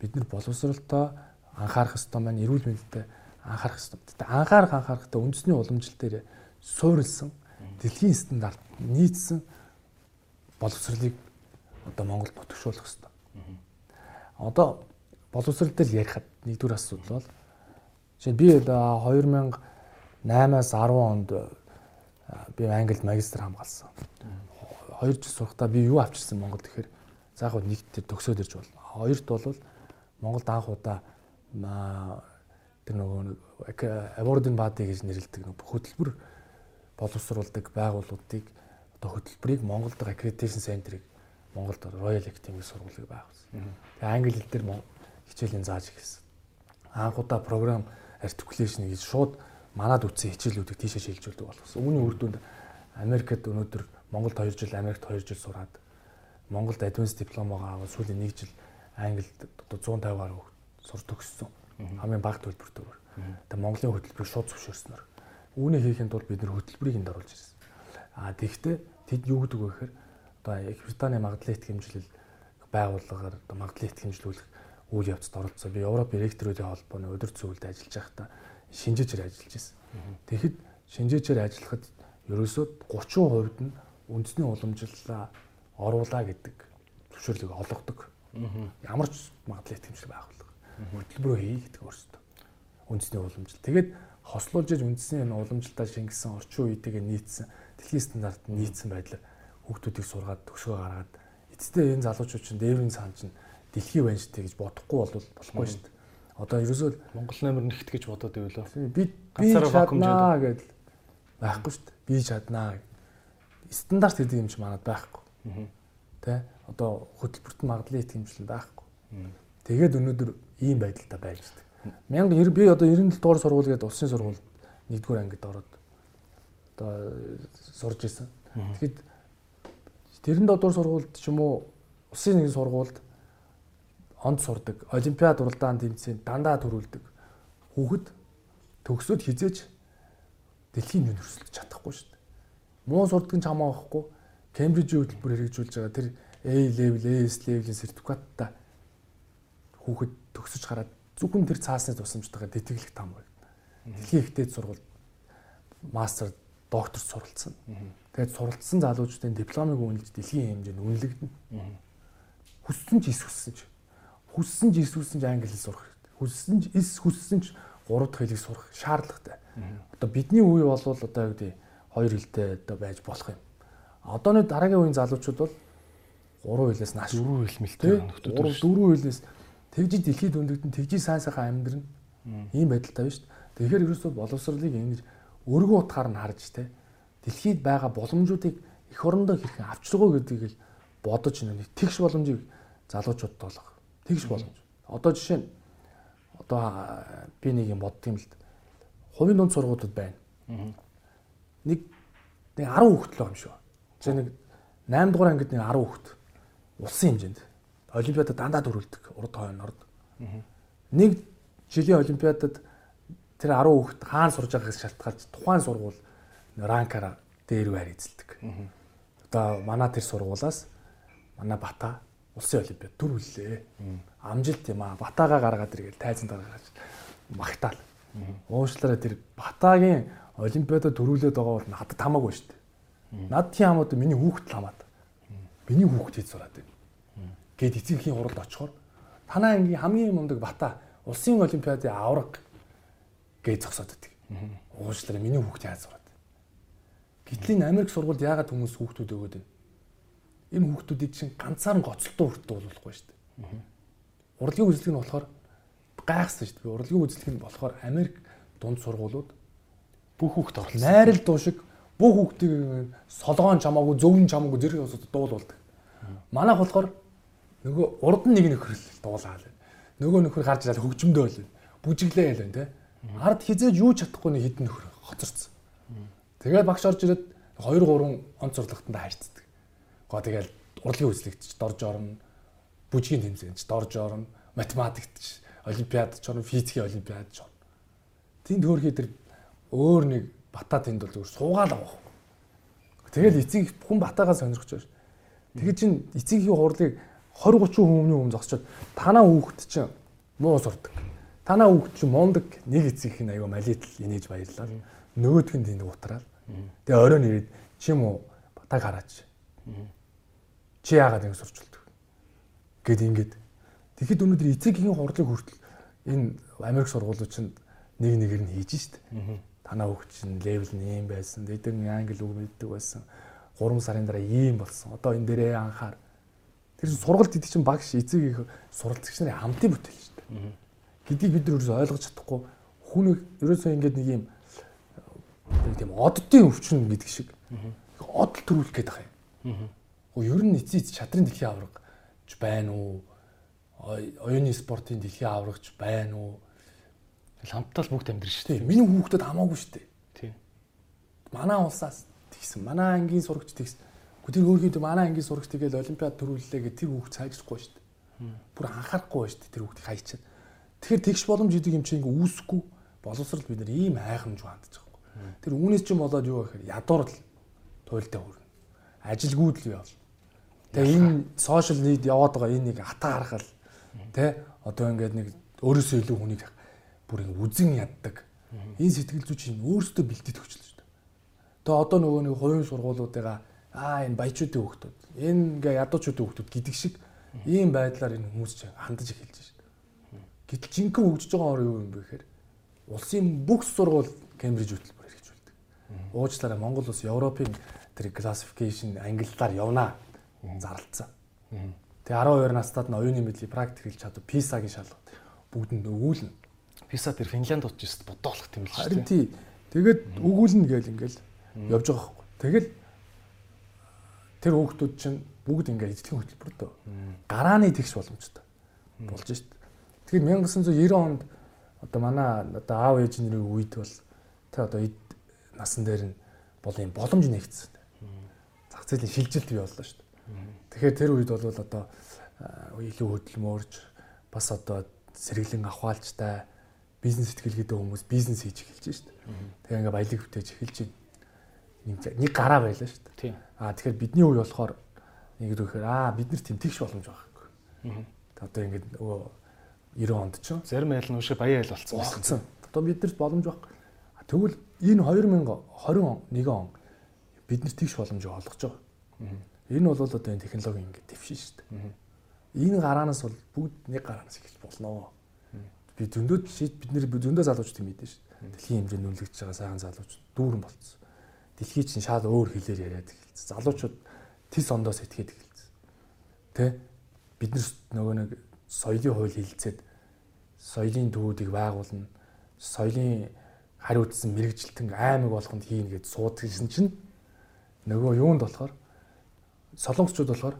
бид нар боловсралтай анхаарах хэрэгтэй маань эрүүл мэндэд анхаарах хэрэгтэй. Тэгтээ анхаарах анхаарахтаа үндэсний уламжил дээр суурилсан дэлхийн стандарт нийцсэн боловсролыг одоо Монгол бүтгшүүлэх хэрэгтэй. Одоо боловсрол дээр ярихад нэгдүгээр асуудал бол жишээ би 2008-аас 10 онд би Англид магистр хамгаалсан. 2 жил сурахдаа би юу авчирсан Монгол тэгэхээр за яг нэг тэр төгсөөд ирж болно. Хоёрт бол Монголд анх удаа тэр нөгөө award-ын баады гэж нэрлэдэг нөгөө хөтөлбөр боловсруулдаг байгууллагуудыг одоо хөтөлбөрийг Монголд accreditation center-ыг Монголд Royal Academy сургуулийг байгуулсан. Тэгээ англи хэл дээр хичээлийн зааж эхэлсэн. Анх удаа програм articulation гэж шууд манад үтсэн хичээлүүдийг тийшээ шилжүүлдэг болсон. Үүний үр дүнд Америкт өнөөдөр Монголд 2 жил, Америкт 2 жил сураад Монголд advanced дипломогоо аваад сүүлийн 1 жил Англид одоо 150 гаруй сурч төгссөн. Хамгийн бага төлбөртөөр. Тэгээ Монголын хөтөлбөрийг шууд зөвшөөрснөөр. Үүнийг хийхэд бол бид нэр хөтөлбөрийг энд оруулж ирсэн. Аа тэгэхдээ тэд юу гэдэг вэ гэхээр одоо Их Британий магадлалын эт хэмжлэл байгууллагаар одоо магадлалын эт хэмжлүүлэх үйл явцад оролцсон. Би Европ ректоруудын холбооны өдөр зөвлөлд ажиллаж байхдаа шинжээчээр ажиллаж байсан. Тэгэхэд шинжээчээр ажиллахад ерөөсөө 30% нь үндэсний уламжлалаа оруулаа гэдэг зөвшөөрлөг олгодог. Ямар ч магадлал хэмжлэг байгууллага. Хөтөлбөрөө хий гэдэг өөрсдөө. Үндэсний уламжлал. Тэгээд хослуулж иж үндэсний энэ уламжлалтаа шингэсэн орчин үетэйгээ нийцсэн дэлхийн стандарт нийцсэн байдлаар хүүхдүүдийг сургаад төгсгөө гаргаад эцэстээ энэ залуучууд чинь дээврийн цаан чинь дэлхийн банштай гэж бодохгүй бол болохгүй шүү дээ. Одоо ерөөсөө Монгол номер нэгт гэж бодоод байвал би би чаднаа гэдэл байхгүй шүү дээ. Би чаднаа. Стандарт гэдэг юм чи манад байхгүй. Тэ? Одоо хөтөлбөрт магадлалын итгэмжлэл байхгүй. Тэгээд өнөөдөр ийм байдалтай байж байна. 1000 би одоо 97 дугаар сургууль гэдэг улсын сургууль нэгдүгээр ангид ороод одоо сурж исэн. Тэгэхэд 97 дугаар сургуульд ч юм уу улсын нэг сургуульд онд сурдаг, олимпиад уралдаан тэмцээнд дандаа төрүүлдэг. Хүүхэд төгсөд хизээж дэлхийн нүн өрсөлдөж чадахгүй шүү дээ. Муу сурдаг нь ч хамаахгүй Кембрижийн хөтөлбөр хэрэгжүүлж байгаа тэр A level, AS level-ийн сертификаттай хүүхэд төгсөж гараад зөвхөн тэр цаасны тусламжтайгаар тэтгэлэг там байна. Дэлхийн ихтэй сургууль мастер доктор суралцсан. Тэгээд суралцсан залуучуудын дипломыг үнэлж дэлхийн хэмжээнд үнэлэгдэнэ. Хүссэн ч эс хүссэн ч. Хүссэн ч эс хүссэн ч англи хэл сурах хэрэгтэй. Хүссэн ч эс хүссэн ч гурав дахь хэлийг сурах шаардлагатай. Одоо бидний үе бол одоо юу гэдэг хоёр хэлтэй одоо байж болох юм. Одооны дараагийн үеийн залуучууд бол гурван хэлээс нааш дөрвөн хэл мэлтэй байна. Дөрвөн хэлээс тэгж дэлхийд өндөгдөн тэгж сайн сайхан амьдрын ийм байдалтай байна шүү дээ. Тэгэхээр ерөөсөө боловсролыг ингэж өргөн утгаар нь харж те дэлхийд байгаа боломжуудыг эх орондоо хэрхэн авчиргуу гэдгийг л бодож нэг тэгш боломжийг залуучуудад болгох. Тэгш боломж. Одоо жишээ нь одоо би нэг юм бодд юм л хувийн дунд сургуулиуд байна. Нэг нэг 10 хүүхэд л байгаа юм шүү. За нэг 8 дугаар ангид нэг 10 хүүхэд улсын хэмжээнд олимпиадад дандаа төрүүлдэг урд хойно орд. Нэг жилийн олимпиадад тэр 10 хүүхэд хаана сурж байгаагаас шалтгаалж тухайн сургууль ранкаараа дээр байр эзэлдэг. Одоо манай тэр сургуулаас манай Бата улсын олимпиад төрүүллээ. Амжилт юм аа. Батагаа гаргаад иргээл тайзан дараагаж магтаал. Уушлаараа тэр Батагийн олимпиадад төрүүлээд байгаа бол надад хамаагүй шүү дээ. Над тийм хамаад миний хүүхэд хамаад. Миний хүүхэд хийж сураад байна. Гэт эцэгхийн хуралд очихоор танаа ангийн хамгийн мундаг бата улсын олимпиадын авраг гэж зогсоод байдаг. Уушлаараа миний хүүхэд яаж сураад. Гэтэл энэ Америк сургуульд яагаад хүмүүс хүүхдүүд өгөөд байна? Энэ хүүхдүүдийг чинь ганцаар нь гоцолтоо хүртээ болохгүй шүү дээ. Урлагийн үзлэг нь болохоор гайхсан шүү дээ. Урлагийн үзлэг нь болохоор Америк дунд сургуулиуд бүх хүүхд орлоо. Найрал дуу шиг бүх хүүхдийг солгоон чамаагүй зөвн чамаагүй зэрэг усад дуулуулдаг. Манайх болохоор нөгөө урд нь нэг нөхөр л дуулаа л. Нөгөө нөхөр гарч ирэл хөгжмөдөө л. Бүжиглээ ял байна те. Ард хизээж юу чадахгүй нэг хідэн нөхөр хоцорсон. Тэгээд багш орж ирээд 2 3 онц сурлагтанд хайрцдаг. Гоо тэгэл урлагийн үзлэгтч дорж орно. Бүжгийн тэмцээнд ч дорж орно. Математикт ч олимпиад ч орно, физикийн олимпиад ч орно. Тэнд хөөрхий тэр өөр нэг бата тэнд бол зүгээр суугаал авах. Тэгэл эцэг хүн батагаа сонирхож байна. Тэгээ чин эцгийн хурлыг 20 30 хүмүүний өмнө зогсчод танаа хүүхэд чинь муу сурдаг. Танаа хүүхд чинь мундаг нэг эцэг их аяга малитл инээж баярлаа. Нөгөөдх нь тэнд утраад. Тэгээ оройн ирээд чи юм уу батаг хараач. Чи яагаад ингэ сурчулдаг? Гэт ингээд. Тэгэхэд өнөөдөр эцэгийн хурдлыг хүртэл энэ Америк сургуулиуд чинь нэг нэгээр нь хийж штт. Танаа хүүхд чинь левел нь ийм байсан. Нь англи үг мэддэг байсан. 3 сарын дараа ийм болсон. Одоо энэ дээрээ анхаар. Тэр чинь сургалт гэдэг чинь багш эцэг их суралцагч нарын хамтын бүтээл дээ. Гэдгийг бид нар ерөөсөй ойлгож чадахгүй хүн ерөөсөй ингээд нэг юм тийм оддын өвчин гэдэг шиг одл төрүүлэх гээд байгаа юм. Ер нь эцэг эцэг чадрын дэлхийн аврагч байна уу? Оюуны спортын дэлхийн аврагч байна уу? Хамтдаа л бүгд амьдрын шүү дээ. Миний хүүхдэд хамаагүй шүү дээ. Тийм. Манай улсаас тэгсэн. Манай ангийн сурагч тэгсэн. Гэхдээ тэр өөрхийдөө манай ангийн сурагч тэгэл олимпиад төрүүллээ гэх тэр хүүхд цайжрахгүй шүү дээ. Бүр анхаарахгүй шүү дээ тэр хүүхдийг хайчаад. Тэгэхээр тэгш боломж идэг юм чинь ингээ үүсэхгүй боловсрал бид нар ийм айхамж хандж байгаа. Тэр үүнээс чинь болоод юу гэхээр ядуур л туйлдаа хүрнэ. Ажилгүйд л яв. Тэгээ энэ сошиал нийт яваад байгаа энэ нэг хата харахал тэ одоо ингээд нэг өөрөөсөө илүү хүнийг бүр ингэ үзэн яддаг. Энэ сэтгэл зүй чинь өөрөөсөө бэлдээд өгчлөө шүү дээ. Тэгээ одоо нөгөө нэг хувийн сургуулиудаа аа энэ баячуудын хүүхдүүд энэ ингээ ядуучуудын хүүхдүүд гэдэг шиг ийм байдлаар энэ хүмүүс чинь хандаж эхэлж байна. Гэтэл жинхэнэ хөгжиж байгаа орон юу юм бэ гэхээр улсын бүх сургууль Кембриж хөтөлбөр хэрэгжүүлдэг. Уучлаарай Монгол улс Европын тэр classification англиар явнаа зарлцсан. Тэгээ 12 настад нь оюуны мэдлийг практик хийж чадав. PISA-гийн шалгалт бүгдэнд өгүүлнэ. PISA тэр Финлянд очиж бодоолох юм л шүү дээ. Харин тий. Тэгээд өгүүлнэ гээл ингээл явж байгаа байхгүй. Тэгэл тэр хүүхдүүд чинь бүгд ингээд эзлэгийн хөтөлбөртөө гарааны тэгш боломжтой болж шít. Тэгэхээр 1990 онд одоо манай одоо аав ээжний үед бол тэ одоо эд насан дээр нь бол юм боломж нэгдсэн. Зах зээлийн шилжилт бий боллоо шít. Тэгэхээр тэр үед бол одоо илүү хөдөлмөрж бас одоо сэргэлэн авахалжтай бизнес сэтгэлгээтэй хүмүүс бизнес хийж эхэлж шít. Тэгээ ингээ баялаг бүтээж эхэлж нэг гараа байлаа шүү дээ. Аа тэгэхээр бидний үе болохоор нэг ирэхээр аа бид нар тэм тэгш боломж байгаа хэрэг. Одоо ингээд нөгөө 90 онд ч зарим айл нь уушаа баян айл болсон байсан. Одоо биднэрт боломж байхгүй. Тэгвэл энэ 2021 он бид нар тэгш боломжийг олгож байгаа. Энэ бол одоо энэ технологи ингээд дэвшин шүү дээ. Энэ гараанаас бол бүгд нэг гараанаас эхэлж болно. Би зөндөө бид нар зөндөө залуучууд мэдэн шүү дээ. Дэлхийн хэмжээнд үнэлэгдэж байгаа сайхан залуучууд дүүрэн болцсон дэлхий чинь шал өөр хэлээр яриад эхэлсэн. Залуучууд тис ондоо сэтгээд эхэлсэн. Тэ? Бид нөгөө нэг соёлын хууль хилцээд соёлын төвүүдийг байгуулна. Соёлын хариуцсан мэрэгжилтэн аймаг болгонд хийнэ гэж суудчихсан чинь нөгөө юунд болохоор солонгосчууд болохоор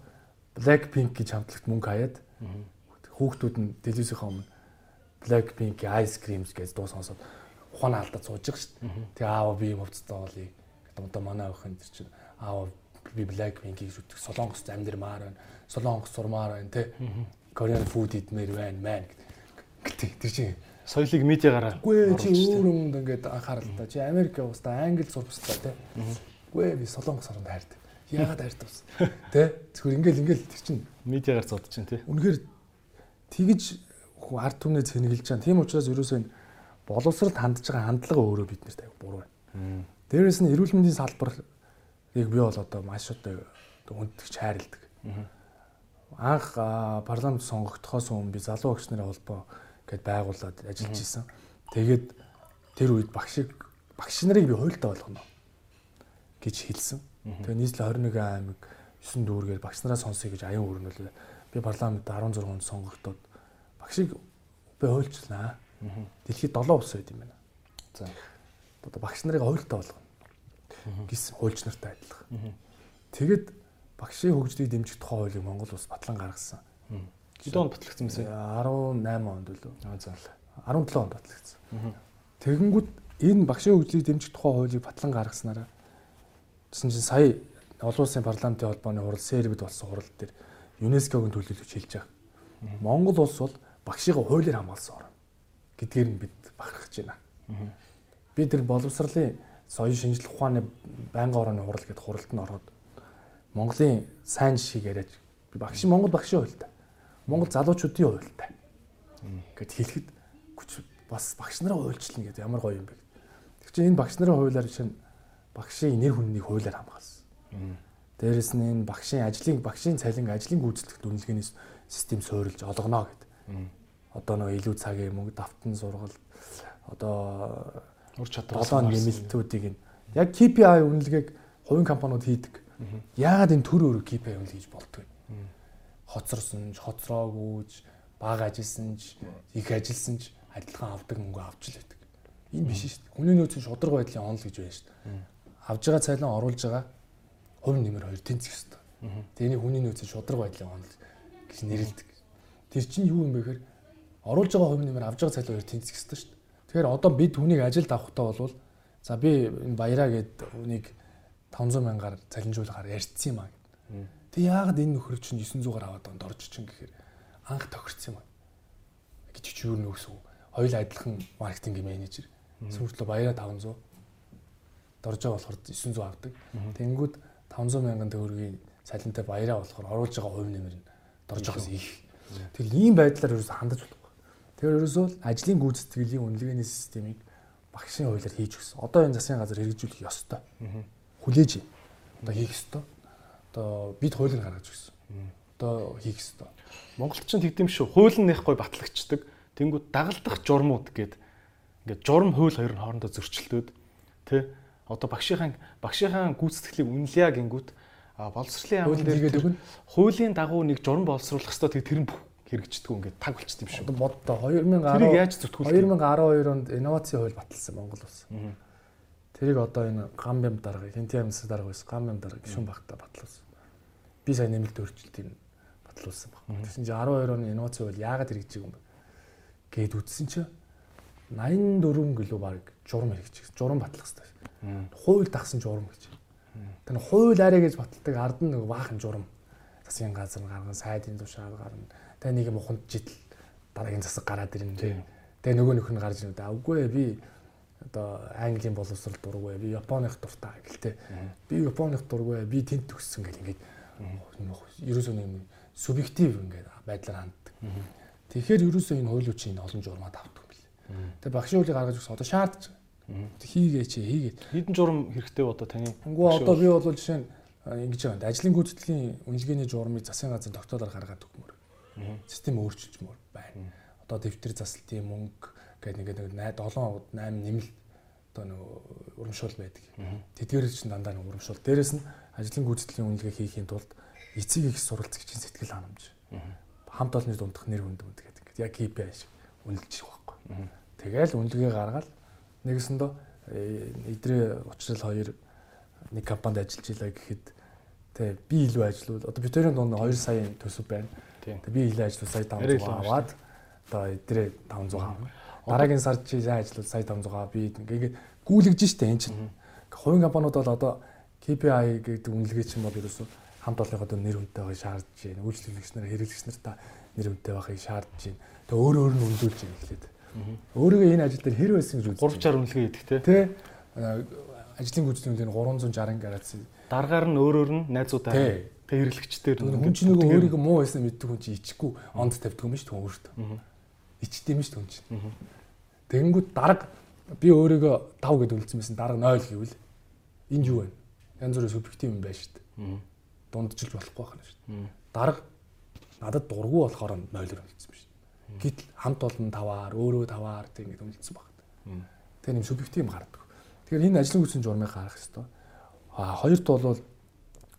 Blackpink гэж хамтлагт мөнгө хаяад хүүхдүүд нь телевизийнхаа өмнө Blackpink Ice Creams гэж дуу сонсоод ухаан алдаад сууж байгаа шүү дээ. Тэгээ аава би юм хувцастай болъё одоо манай охин тэр чинь аав би Blackpink-ийг шүтдэг солонгос амьдмаар байна. Солонгос сурмаар байна те. Korean food идмээр байна мэн гэдэг. Тэр чинь соёлыг медиагаараа Үгүй чи өөр юмд ингээд анхаарал та. Чи Америк яваста англи сурбастай те. Үгүй би солонгос оронд хайрдаг. Яагаад хайрдаг вэ? Тэ? Зүгээр ингээл ингээл тэр чинь медиагаар зодж чинь те. Үнэхээр тэгж ард түмнээ цэнгэлж чана. Тийм учраас ерөөсөө боловсролд хандж байгаа хандлага өөрөө биднэрт аяг буруу байна. Дээрээс нь эрүүл мэндийн салбарыг би бол одоо маш одоо хүндэтгч хайрладаг. Анх парламент сонгогдохоос өмнө би залуу багш нарын холбоо гэдээ байгуулад ажиллаж исэн. Тэгээд тэр үед багшиг багш нарыг би хуйлтаа болгоно гэж хэлсэн. Тэгээ нийслэл 21 аймаг 9 дүүргээр багш нараа сонсъё гэж аян өрнөлөө. Би парламент 16 онд сонгогдоод багшиг би хуйлчлаа. Дэлхийд 7 улс байд юм байна. За одоо багш нарыг хуйлтаа болгоно гэсэн хуульч нартай адилхан. Тэгэд багшийн хөгжлийг дэмжих тухай хуулийг Монгол улс батлан гаргасан. Хэдэн онд батлагдсан бэ? 18 онд үлээ. За. 17 онд батлагдсан. Тэгэнгүүт энэ багшийн хөгжлийг дэмжих тухай хуулийг батлан гаргаснараа гэсэн чинь сая олон улсын парламентын холбооны хурал сербид болсон хурал дээр ЮНЕСКОгийн төлөөлөгч хэлж байгаа. Монгол улс бол багшийг хуулиар хамгаалсан орн гэдгээр нь бид бахархаж байна. Би тэр боловсролын соёлын шинжилгээ ухааны байнгын орооны хурал гэдэг хуралд нь ороод Монголын сайн жишгийг яриад багш Монгол багшийн хуультай. Монгол залуучуудын хуультай. гэд хэлэхэд бас багш нараа хуульчлна гэдэг ямар гоё юм бэ. Тэг чи энэ багш нарын хуулиар чинь багшийн нэр хүннийг хуулиар хамгаалсан. Дээрэс нь энэ багшийн ажлын багшийн цалин ажлын гүйцэтгэх дүнлэгээний систем суурилж олгоно гэдэг. Одоо нөгөө илүү цагийн мөнгө давтан сургал одоо ур чадвар долоон нэмэлтүүдийг нь яг KPI үнэлгээг хувийн компаниуд хийдэг. Яагаад энэ төр өөр KPI үнэл хийж болдгоо юм? Хоцорсон ч, хоцроогүйч, бага ажилласан ч, их ажилласан ч адилхан авдаг мөнгө авч л байдаг. Энэ биш шүү дээ. Хүний нөөцийн шударга байдлын онол гэж байна шүү дээ. Авж байгаа цалин оруулж байгаа хувь нэмэр хоёр тэнцэх ёстой. Тэний хүний нөөцийн шударга байдлын онол гэж нэрлэдэг. Тэр чинь юу юм бэ гэхээр оруулж байгаа хувь нэмэр авж байгаа цалин хоёр тэнцэх ёстой шүү дээ. Тэгэхээр одоо бид хүнийг ажилд авахтаа болвол за би энэ баяраа гээд хүнийг 500 мянгаар цалинжуулахаар ярьцсан юм аа. Тэг яагаад энэ нөхөр чинь 900-аар аваад онд орж чин гэхээр анх тохирцсон юм аа. гэж чи юу нөхсөв. Хоёул адилхан маркетинг менежер. Сүүлдээ баяраа 500 дорж байгаа болохоор 900 авдаг. Тэнгүүд 500 мянган төгрөгийн цалинтай баяраа болохоор оруулж байгаа хувь нэмэр нь дорж байгаас их. Тэгэл ийм байдлаар ерөөс хандаж болохгүй. Тэгэхээр ерөөсөө ажлын гүйцэтгэлийн үнэлгээний системийг багшийн хуулиар хийж өгсөн. Одоо энэ засгийн газар хэрэгжүүлэх ёстой хүлээж одоо хийх ёстой. Одоо бид хуулийг гаргаж өгсөн. Одоо хийх ёстой. Монголд ч тэгдэм шүү. Хууль нь нэхгүй батлагчдаг. Тэнгүүд дагалдах журмууд гээд ингээд журам хууль хоёр хоорондоо зөрчилдөд тэ одоо багшийнхаа багшийнхаа гүйцэтгэлийг үнэлье гингүүт боловсролын яамн дээр хуулийн дагуу нэг журам боловсруулах тэгээ тэр нь хэрэгждэг ингээд таг болчт юм шүү. Модтой 2010 тэрийг яаж зүтгүүлэх 2012 онд инновацийн хууль баталсан Монгол улс. Тэрийг одоо энэ гам бям дарга, хинти амьсаг дарга байсан гам бям дарга гişүн багтаа батлуулсан. Би сая нэмэлт өөрчлөлтийг батлуулсан баг. Тэгсэн чинь 12 оны инновац хууль яагаад хэрэгжиж байгаа юм бэ? Гээд үтсэн чинь 84 гэлөө баг журам хэрэгжих. Журам батлах хэрэгтэй. Хууль дагсан журам гэж. Тэр хууль арай гэж баталдаг ард нь нэг баахан журам. Засгийн газар гарган сайдын тушаал гарна. Тэгээ нэг юм уханд жидэл дараагийн засаг гараад ирнэ. Тэгээ нөгөө нөх нь гарч ирнэ. Үгүй ээ би одоо английн боловсрол дургүй би японых дуртай гэлтэй би японых дургүй би тэнд төгссөн гэл ингээд ерөөсөө нэг субъектив ингээд байдлаар ханддаг. Тэгэхээр ерөөсөө энэ хууль үчийн олон журмаад авдаг юм билээ. Тэгээ багшийн хуулийг гаргаж өгсөн одоо шаардж. Хийгээч хийгээд. Хэдэн журам хэрэгтэй одоо таны? Үгүй одоо би бол жишээ нь ингэж байгаа. Ажлын гүйцэтгэлийн үнэлгээний журмыг засгийн газар тогтоолоор гаргаад өгмөр. Систем өөрчилжмөр байна. Одоо дэвтэр засалтын мөнгө гэдэг нэг 7 8 нэмэлт одоо нэг урамшуул байдаг. Тэдгээр чинь дандаа нэг урамшуул. Дээрэс нь ажлын гүйцэтгэлийн үнэлгээ хийхийн тулд эцэг их суралцагчийн сэтгэл ханамж. Хамт олонны дундах нэр хүнд үнд гэдэг. Яг KPI шиг үнэлж байгаа байхгүй. Тэгэл үнэлгээ гаргаад нэгэсэндөө эдрээ уучрал хоёр нэг компанид ажиллаж илаа гэхэд тэг би илүү ажиллавал одоо битэрийн дунд 2 саяын төсөв байна. Тэг би илүү ажиллавал сая 500 аваад одоо эдрээ 500 авна Дараагийн сард чи сайн ажиллавал сая 500 би ингээд гүйлгэж штэ эн чинь. Хувийн компаниуд бол одоо KPI гэдэг үнэлгээ чинь бол ерөөсөө хамт олонныхоо нэр хүнтэй байхыг шаардж байна. Үйлчлэгч нар хэрэглэгч нартай нэр хүнтэй байхыг шаардж байна. Тэгээ өөр өөр нь үнэлүүлж байна гэхлээд. Өөрийгөө энэ ажил дээр хэр байсан гэж үзэж 360 үнэлгээ хийдэг те. Тэ ажлын гүйцэтгэлийн 360 градус. Дараагаар нь өөр өөр нь найзуудаа тэг хэрэглэгчдэр хүн чинь нөгөө өөрийгөө муу байсан мэддэг хүн чинь ичихгүй онд тавьдаг юм шүү дээ өөртөө. Ичдэм шүү дээ хүн чинь. Тэгэнгүүт дарга би өөрийгөө 5 гэд үлдсэн байсан дарга 0 гэвэл энд юу вэ? Янз бүрийн субъектив юм байна шүү дээ. Дундчилж болохгүй байна шүү дээ. Дарга надад дургу болохоор 0-оор үлдсэн дээ. Гэтэл хамт олон таваар, өөрөө таваар тэг ингэ үлдсэн байна. Тэгээ нэм субъектив юм гардаг. Тэгэхээр энэ ажлын хүчин журмыг гаргах хэрэгтэй. А хоёрт бол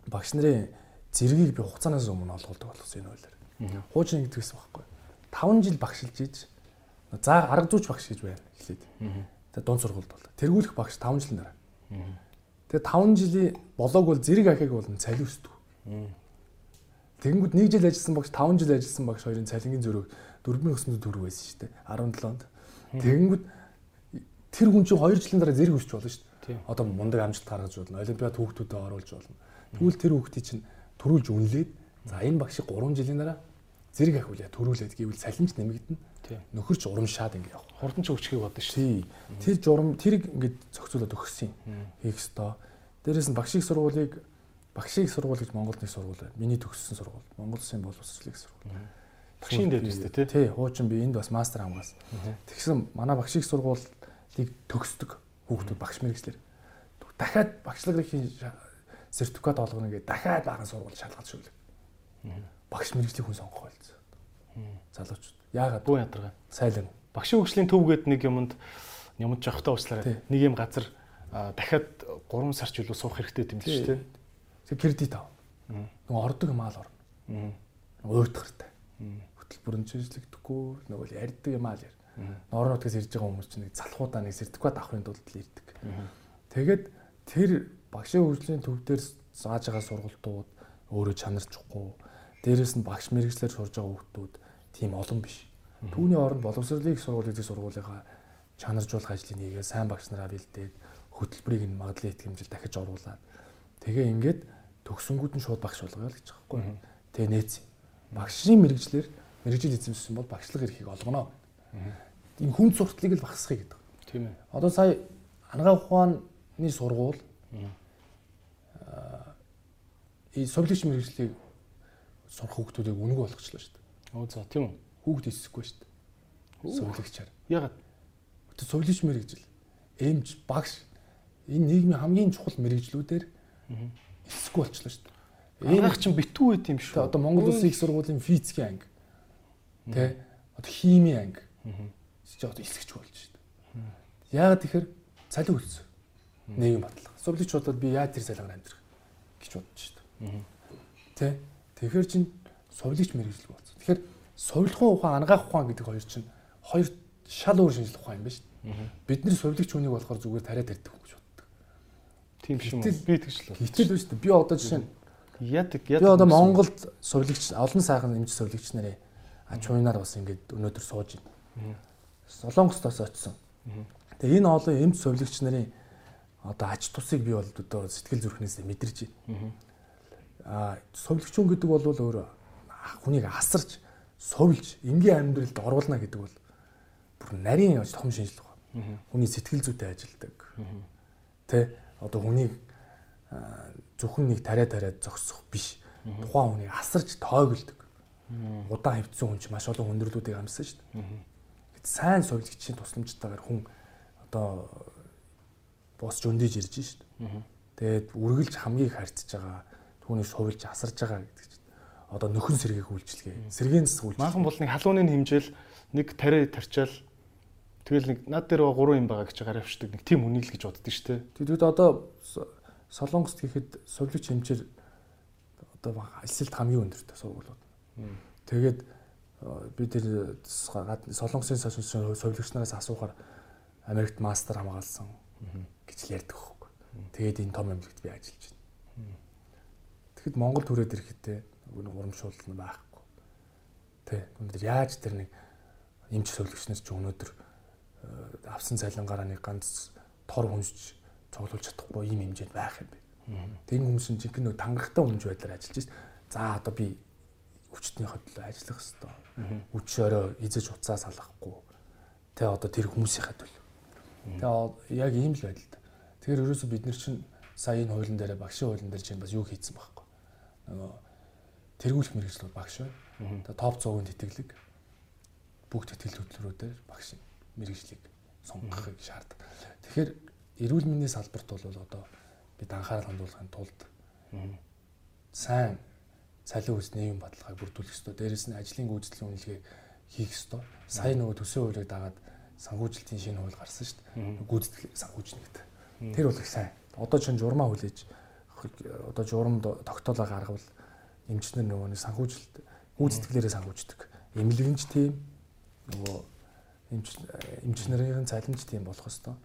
багш нарын зэргийг би хугацаанаас өмнө олгодог болсон энэ хуулиар. Хуучин гэдэг байсан байхгүй. 5 жил багшилж ийж За арга зүйч багш гэж байна эхлээд. Тэгээ дунд сургуульд бол. Тэргүүлэх багш 5 жилийн дараа. Тэгээ 5 жилийн болоог бол зэрэг ахиг болно цалин өсдөг. Тэгэнгүүт 1 жил ажилласан багш 5 жил ажилласан багш хоёрын цалингийн зөрөг 4900 төгрөг байсан шүү дээ. 17 онд. Тэгэнгүүт тэр хүн чинь 2 жилийн дараа зэрэг өсч болно шүү дээ. Одоо мундаг амжилт гаргаж болно. Олимпиад хүүхдүүдэд оруулж болно. Тэгвэл тэр хүүхдийг чинь төрүүлж үнэлээд за энэ багшийг 3 жилийн дараа зэрэг ахиулъя төрүүлээд гэвэл цалинч нэмэгдэнэ Нөхөрч урамшаад ингэ явах. Хурдан ч өгчгийг бодно шүү. Тэр журам тэрийг ингэ зохицуулаад өгсөн хийх ёстой. Дээрээс нь багшийн сургуулийг багшийн сургууль гэж Монголд нэг сургууль байна. Миний төгссөн сургууль. Монгол Улсын боловсролын сургууль. Багшийн дээр үстэй тий. Тий, хуучин би энд бас мастер хамгаас. Тэгсэн манай багшиг сургуулийг төгсдөг хүүхдүүд багш мэрэгчлэр. Дахиад багшлагын сертификат олгоно гэдэг дахиад баахан сургууль шалгаж шүлэг. Багш мэрэгжлийн хүн сонгох байлцсан. Залуучууд. Яагаад? Бүү ядаргаа. Сайлан. Багшийн хөгжлийн төв гэдэг нэг юмд юмд жоохтой уучлаарай. Нэг юм газар дахиад 3 сар ч илүү суух хэрэгтэй юм л шүү дээ. Тэг кредит ав. Нөгөө ордог маал орно. Уйтгартай. Хөтөлбөрөнд шинжлэгдэхгүй нөгөө ярьдаг юм аа л яар. Орнуудаас ирж байгаа хүмүүс чинь нэг залхуудаа нэг сертификат авахын тулд л ирдэг. Тэгээд тэр багшийн хөгжлийн төв дээр зааж байгаа сургалтууд өөрөө чанарчихгүй. Дээрээс нь багш мэрэгчлэр сурж байгаа хүүхдүүд тийм олон биш. Түүний оронд боловсролын их сургуулийн сургуулийнхаа чанаржуулах ажлыг нэгээ сайн багш нараа бэлдээд хөтөлбөрийг нь магадлал их хэмжил дахиж оруулаад тэгээ ингээд төгсөнгүүд нь шууд багш болгоё л гэж байгаа байхгүй. Тэгээ нээц. Багшийн мэрэгчлэр мэрэгжил эзэмшсэн бол багшлах эрхийг олгоно энэ хүн сурталыг л багасгахыг гэдэг. Тийм ээ. Одоо сая ангаа ухааны сургууль э совлогч мэрэгжлийг сурах хүүхдүүдийг үнэг болгочлоо шүү дээ. Оо за тийм үү. Хүүхд эсэхгүй шүү дээ. Совлогчаар. Ягаад? Тэ совлогч мэрэгжил, эмч, багш энэ нийгмийн хамгийн чухал мэрэгжлүүдээр эсэхгүй болчлоо шүү дээ. Ангаах чинь битүү байт юм шүү. Одоо Монгол Улсын их сургуулийн физикийн анги. Тэ одоо химийн анги Сэж одоо эсгэж болж шүү. Яагаад тэгэхээр цалин үлдсэн. Нийгэм батлах. Сувлич бодоод би яаж тэр цалингаар амьдрах гэж бодож шүү. Тэ. Тэгэхээр чин сувлич мэрэгжил болсон. Тэгэхээр сувлахын ухаан, ангаах ухаан гэдэг хоёр чинь хоёр шал өөр шинжлэх ухаан юм байна шүү. Бид нар сувлич үнийг болохоор зүгээр тариад ирдэг гэж боддог. Тийм шүү. Би тэгж л. Гэтэл биш дээ. Би одоо жишээ нь яадаг яадаг. Би одоо Монголд сувлэгч олон сайхан эмч сувлэгч нарын ач хуйнаар бас ингээд өнөөдөр сууж байна. Солонгостоос очсон. Тэгээ энэ олон эмч сувлэгч нарын одоо ач тусыг би бол одоо сэтгэл зүрхнээс мэдэрч байна. Аа сувлэгчүүн гэдэг бол өөр хүнийг асарч сувлж энгийн амьдралд оруулна гэдэг бол бүр нарийн том шинжилгээ. Хүний сэтгэл зүйтэй ажилдаг. Тэ одоо хүнийг зөвхөн нэг тариа тариад зогсох биш. Тухайн хүнийг асарч тойголдог. Удаан хөвцсөн хүн ч маш олон хүндрэлүүдийг амссан шүү дээ сайн сувилагчийн тусламжтайгаар хүн одоо босч өндөж ирж шít. Тэгээд үргэлж хамгийн харьцаж байгаа түүний сувилж асарж байгаа гэдэг чинь одоо нөхөн сэргийг үйлчлэгээ. Сэргийн засаг үйлчлэгээ. Maaхан бол нэг халууны хэмжээл нэг тариа тарчаал тэгэл нэг над дээр гурван юм байгаа гэж гараа авчдаг нэг тийм үнийг л гэж боддөө шүү дээ. Тэгээд одоо солонгост гэхэд сувилж хэмжээр одоо ажилт хамгийн өндөртэй сургуулиуд. Тэгээд би тэр солонгосын совилогч нараас асуухаар Америкт мастер хамгаалсан гэж ярьдаг хөөх. Тэгээд энэ том эмнэлэгт би ажиллаж байна. Тэгэхэд Монгол төрөөд ирэхдээ нэг урамшуулал нь байхгүй. Тэ өнөөдөр яаж тэр нэг эмч совилогч нар ч өнөөдөр авсан цалингаараа нэг ганц тор хүнсч цуглуулж чадахгүй ийм хэмжээнд байх юм бэ. Тэр хүмүүс чинь жинхэнэ нэг тангахтай үнж байдлаар ажиллаж байна. За одоо би хүчтний хөдөлөө ажиллах хэрэгтэй үчөөрөө эзэж уцаа салгахгүй. Тэ одоо тэр хүмүүсийнхээ төлөө. Тэгээ яг ийм л байдал. Тэгэхээр ерөөсөө бид нар чинь сая энэ хуулийн дээр багшийн хуулийн дээр чинь бас юу хийцэн байхгүй. Нөгөө тэргүүлэх мэрэгчлүүд багш байна. Тэгээ топ 100-ын тэтгэлэг бүх тэтгэл хөтөлбөрүүдээр багш мэрэгжлийг сонгохыг шаарддаг. Тэгэхээр эрүүл мэндийн салбарт бол одоо бид анхаарал хандуулахын тулд сайн цалин үс нийгэм баталгааг бүрдүүлэх ёстой. Дээрэс нь ажлын гүйцэтгэлийн үнэлгээ хийх ёстой. Сая нөгөө төсөө хуулийг дагаад санхүүжилтийн шинэ хууль гарсан шүү дээ. Гүйцэтгэл санхүүжнэ гэдэг. Тэр бол их сайн. Одоо чинь журмаа хүлээж одоо журамд тогтоолоо гаргавал эмчнэр нөгөө нэг санхүүжилт гүйцэтгэлээрээ санхүүждэг. Эмнэлэгч тийм нөгөө эмч эмчнэрийн цалинч тийм болох ёстой.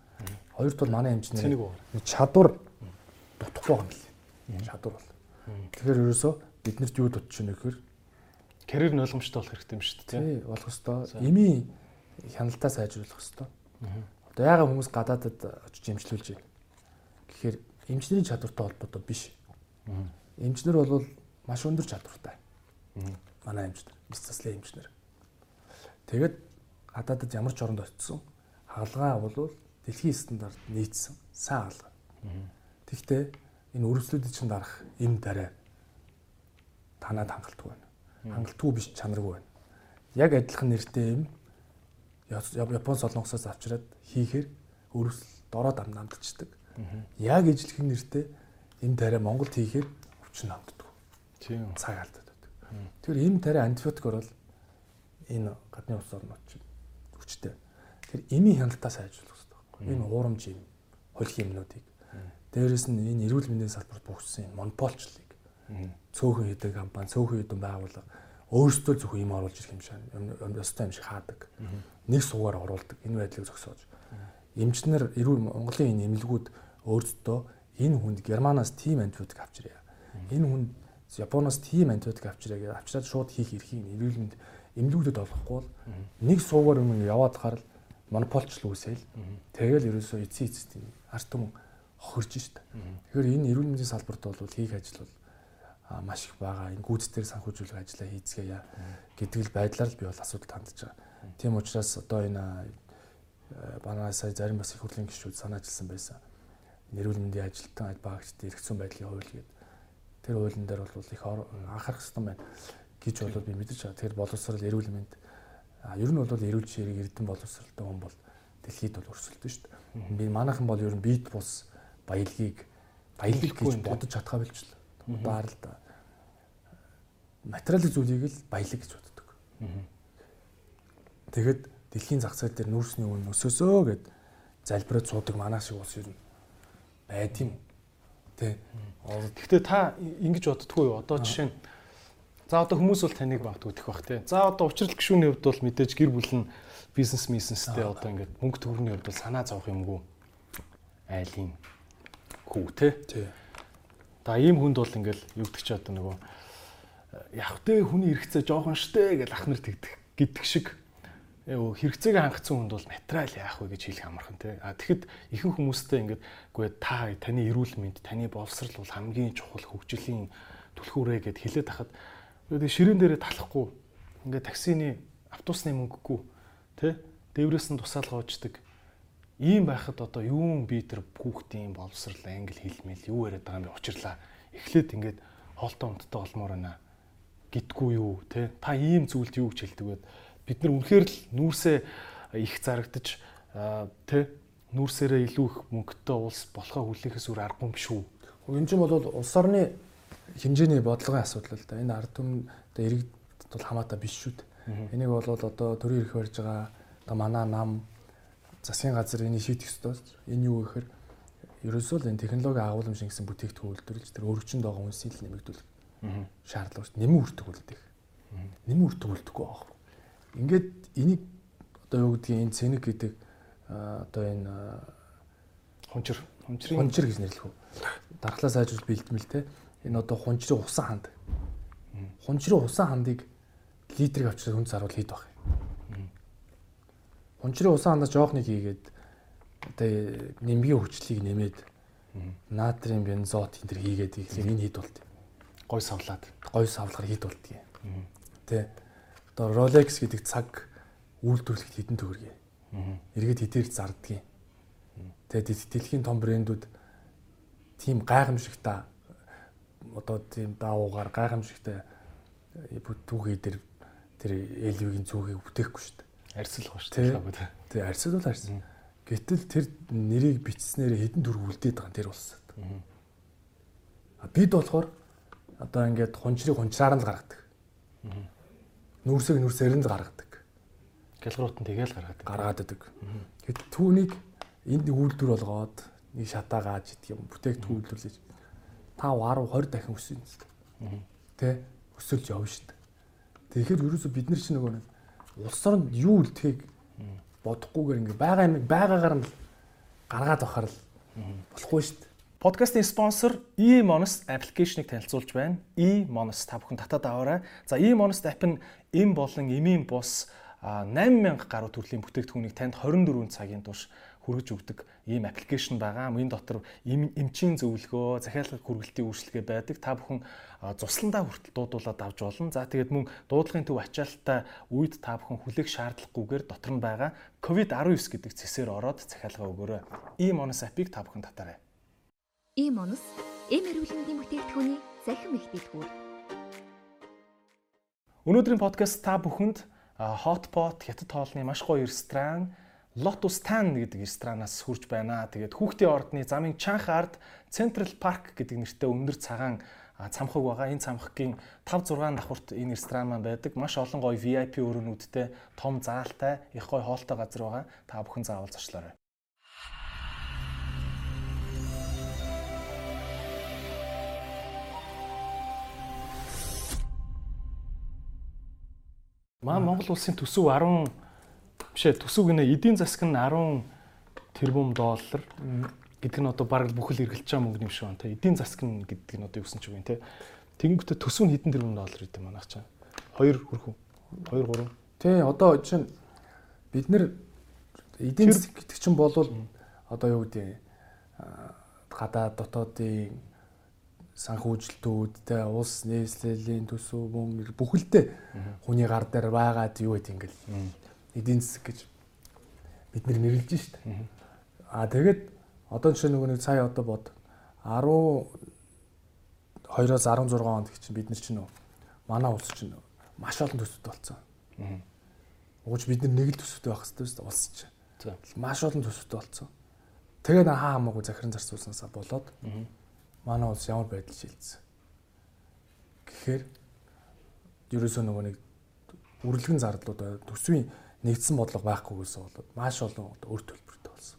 Хоёрт бол манай эмчнэр чадвар дутхгүй юм л. Чадвар бол. Тэгэхээр ерөөсөө биднэрт юу дутж байна гэхээр? Карьер noloмжтой болох хэрэгтэй юм шүү дээ тий болох хэвээр эми хяналтаа сайжруулах хэвээр одоо яагаад хүмүүс гадаадад очиж эмчлүүлж байна? Гэхээр эмчнэрийн чадвартай холбоотой биш. Эмчнэр бол маш өндөр чадвартай. Манай эмчнэр бис заслын эмчнэр. Тэгэд гадаадад ямар ч оронд очисон хаалгаа бол дэлхийн стандарт нийцсэн сайн хаалгаа тэгтээ энэ өрөвслүүдэд чинь дарах эм дараа танаад хангалтгүй байна. Хангалтгүй биш чанаргүй байна. яг адилхан нэртэй юм Япон солонгосоос авчираад хийхээр өрөвс дороо дам намдчихдаг. Яг ижлэхэн нэртэй энэ тариа Монголд хийхээр өвчин намддаг. Тийм. Цаг байдаг. Тэгэхээр энэ тариа антибиотик орол энэ гадны ус орнууд чинь хүчтэй. Тэр эми хяналтаа сайжруулах. Энэ уурамч юм, хөлх юмнуудыг. Дээрээс нь энэ эрүүл мэндийн салбарт бүгдсэн монополчлыг цөөхөн хийдэг компани, цөөхөн хэдэн байгууллага өөрсдөө зөвхөн юм оруулж ирэх юм шиг юм ёстой юм шиг хаадаг. Нэг суугаар оруулдаг. Энэ байдлыг зогсоож. Эмчнэр эрүүл Монголын энэ эмнэлгүүд өөрсдөө энэ хүнд Германаас тим антибиотик авчирья. Энэ хүнд Японоос тим антибиотик авчирья гэж авчираад шууд хийх эрхийг эрүүл мэнд эмнэлгүүдэд олохгүй бол нэг суугаар юм яваад харал монополчлол үүсэл. Тэгэл ерөөсөө эцсийн эцэст арт түмэн хохирж шít. Тэгэхээр энэ эрүүл мэндийн салбарт бол хийх ажил бол маш их байгаа. Энэ гүйцэтгэр санхүүжүүлэх ажлаа хийцгээе гэдэг л байдлаар л би бол асуудал хандж байгаа. Тийм учраас одоо энэ манай сая зарим бас их хурлын гишүүд санаачилсан байсан. Нэрүүл мэндийн ажилтан багчдын эргэцүүн байдлын хууль гэдэг. Тэр хуулийн дээр бол их анхаарах хэрэгтэй байна гэж бол би мэдэж байгаа. Тэгэхээр боловсрал эрүүл мэнд ер нь бол эрүүл чирэг эрдэн боловсралтай хүн бол дэлхийд бол өрсөлдөн шүү дээ. Би манайхан бол ер нь бит бус баялагийг баялаг гэж бодож чадхаа билжлээ. Баарал да материалын зүйлийг л баялаг гэж боддог. Тэгэхэд дэлхийн зах зээл дээр нүүрсний үн өсөөсөө гэд залбираад суудаг манаа шиг ус юу байд юм. Тэ. Гэхдээ та ингэж боддггүй юу? Одоо жишээ нь за одоо хүмүүс бол таныг багтгах бах тий. За одоо учрал гişүүний хувьд бол мэдээж гэр бүл нь бизнес бизнестэй одоо ингээд мөнгө төгрөгийн хувьд бол санаа зовох юмгүй. Айлын хүү тий. Тий. Да ийм хүнд бол ингээл гэдэг чи одоо нөгөө явхтэй хүний хэрэгцээ жоохон штэ гэж ах нар тэгдэг гэдэг шиг хэрэгцээгээ хангацсан хүнд бол материал яах вэ гэж хэлэх амархан тий. А тэгэхэд ихэнх хүмүүстэй ингээд үгүй та таны эрүүл мэнд таны боловсрал бол хамгийн чухал хөгжлийн түлхүүрээ гэд хэлээд тахад тэгээд ширээн дээрээ талахгүй. Ингээд таксины автобусны мөнгөгүй тий. Дээврээс нь тусаалгаучдаг. Ийм байхад одоо юун би тэр хүүхдийн боловсрал англи хэл мэл юу яриад байгаа юм бэ? Учирлаа. Эхлээд ингээд хоолтой унттай олмоор байна. Гидгүй юу? Те та ийм зүйлд юу гэж хэлдэг вэ? Бид нар үнэхээр л нүүрсээ их зарагдаж те нүүрсээрээ илүү их мөнгөтэй улс болохоо хүлээхээс өөр аргагүй юм шүү энэ чинь бол улс орны хэмжээний бодлогын асуудал л да энэ ард түмэн одоо иргэд бол хамаатай биш шүү дээ энийг бол одоо төрийн эрх барьж байгаа одоо манай нам засгийн газар энийг шийдэх ёстой энэ юу гэхээр ерөөсөө л энэ технологи агуулмж гэсэн бүтээгдэхүүн үйлдвэрлэж тэр өргөжөнд байгаа үнсийг нэмэгдүүлэх шаардлага шүү. Нэмэн үртэг үлдэх. Нэмэн үртэг үлдэхгүй байгаа. Ингээд энийг одоо юу гэдгийг энэ цэник гэдэг одоо энэ хунчир хунчрын хунчир гэж нэрлэх үү. Дархлаа сайжруулах бэлтгэл те. Энэ одоо хунчрын усан ханд. Хунчрын усан хандыг литрийг авчирсан хүн заруул хэд баг. Хунчрын усан хандаа жоохныг хийгээд одоо нэмгийн хүчлийг нэмээд натрийн бензот энэ төр хийгээд ихлээр энэ хэд болт гой савлаад гой савлахаар хэд болдгийг. Тэ. Одоо Rolex гэдэг цаг үйлдвэрлэхэд хэдэн төгрөг. Эргээд хэдээр зардгийг. Тэгээд дэлхийн том брэндүүд тийм гайхамшигтай одоо тийм даавуугаар гайхамшигтай түүхий дээр тэр элвигийн зүгийг бүтээхгүй шүү дээ. Арьсал гоо шүү дээ. Тий, арьсал бол арьсал. Гэтэл тэр нэрийг бичснээр хэдэн төгрөг үлдээд байгаа тэр улсад. Бид болохоор одоо ингээд хунчрыг хунчраар нь л гаргадаг. Нүүрсийг нүүрсээр нь л гаргадаг. Гэлгуурт нь тэгэл гаргадаг. Гаргаад идэг. Гэт түүнийг энд үйлдвэр болгоод нэг шатаа gaаж идэх юм бүтээгдэхүүн үйлдвэрлэж 5 10 20 дахин өссөн юм зү. Тэ өсөлж явна шүү дээ. Тэгэхээр ерөөсө бид нар чинь нөгөө улс оронд юу үлдэхийг бодохгүйгээр ингээ байгаа юм байгаагаар нь гаргаад авахар л болохгүй шүү дээ. Подкастын спонсор eMonest аппликейшнийг танилцуулж байна. eMonest та бүхэн татаад аваарай. За eMonest app нь эм болон эмийн бус 8000 гаруй төрлийн бүтээгдэхүүнийг танд 24 цагийн турш хүргэж өгдөг ийм аппликейшн байгаа. Энэ дотор эмчийн зөвлөгөө, захиалгын хүргэлтийн үйлчлэгээ байдаг. Та бүхэн цусландаа хүртэл дуудуулаад авч болно. За тэгээд мөн дуудлагын төв ачаалттай үед та бүхэн хүлээх шаардлагагүйгээр дотор нь байгаа COVID-19 гэдэг цэсээр ороод захиалга өгөөрэй. eMonest app-ыг та бүхэн татаарай. Ийм онос эм эрүүлэндийн бүтээгдэхүүний захин их дэлгүүр. Өнөөдрийн подкаст та бүхэнд Hotpot хятад хоолны маш гоё ресторан Lotus Tan гэдэг ресторанаас хурж байна. Тэгээд хүүхдийн ордны замын Чанх ард Central Park гэдэг нэртэй өндөр цагаан цамхаг байгаа. Энэ цамхагийн 5 6 давхурт энэ ресторан маань байдаг. Маш олон гоё VIP өрөөнүүдтэй, том заалтай, их гоё хоолтой газар байгаа. Та бүхэн заавал зочлоорой. Маа Монгол улсын төсөв 10 бишээ төсөв гинэ эдийн засаг нь 10 тэрбум доллар гэдэг нь одоо бараг бүхэл эргэлж байгаа мөнгө юм шиг байна те. Эдийн засаг нь гэдэг нь одоо юу гэсэн ч үг юм те. Тэгэнгүүтээ төсөв нь хэдэн тэрбум доллар гэдэг манайх чаа. 2 хүрхэн 2 3 тий одоо чинь бид нэр эдийн засаг гэдэг чинь болвол одоо юу гэдэг гадаад дотоодын санхүүжилтүүд те улс нийслэлийн төсөв мөн бүхэлдээ хүний гар дээр байгаад юу гэдэг ингээл эдийн засаг гэж бид нэр нэрлэж штэ. Аа тэгээд одоо жишээ нөгөө нэг сая одоо бод 12-оос 16 онд чинь бид нар чинь манай улс чинь маш олон төсөвтэй болсон. Угууч бид нар нэг л төсөвтэй байх хэрэгтэй шүү дээ улс чинь. Маш олон төсөвтэй болсон. Тэгээд хаа хамаагүй захиран зарцуулсанасаа болоод манай улс ямар байдал шилжсэн. Тэгэхээр ерөөсөө нөгөө нэг үрлэгэн зардлууд төсвийн нэгдсэн бодлого байхгүйгээс болоод маш олон өөр төлбөртэй болсон.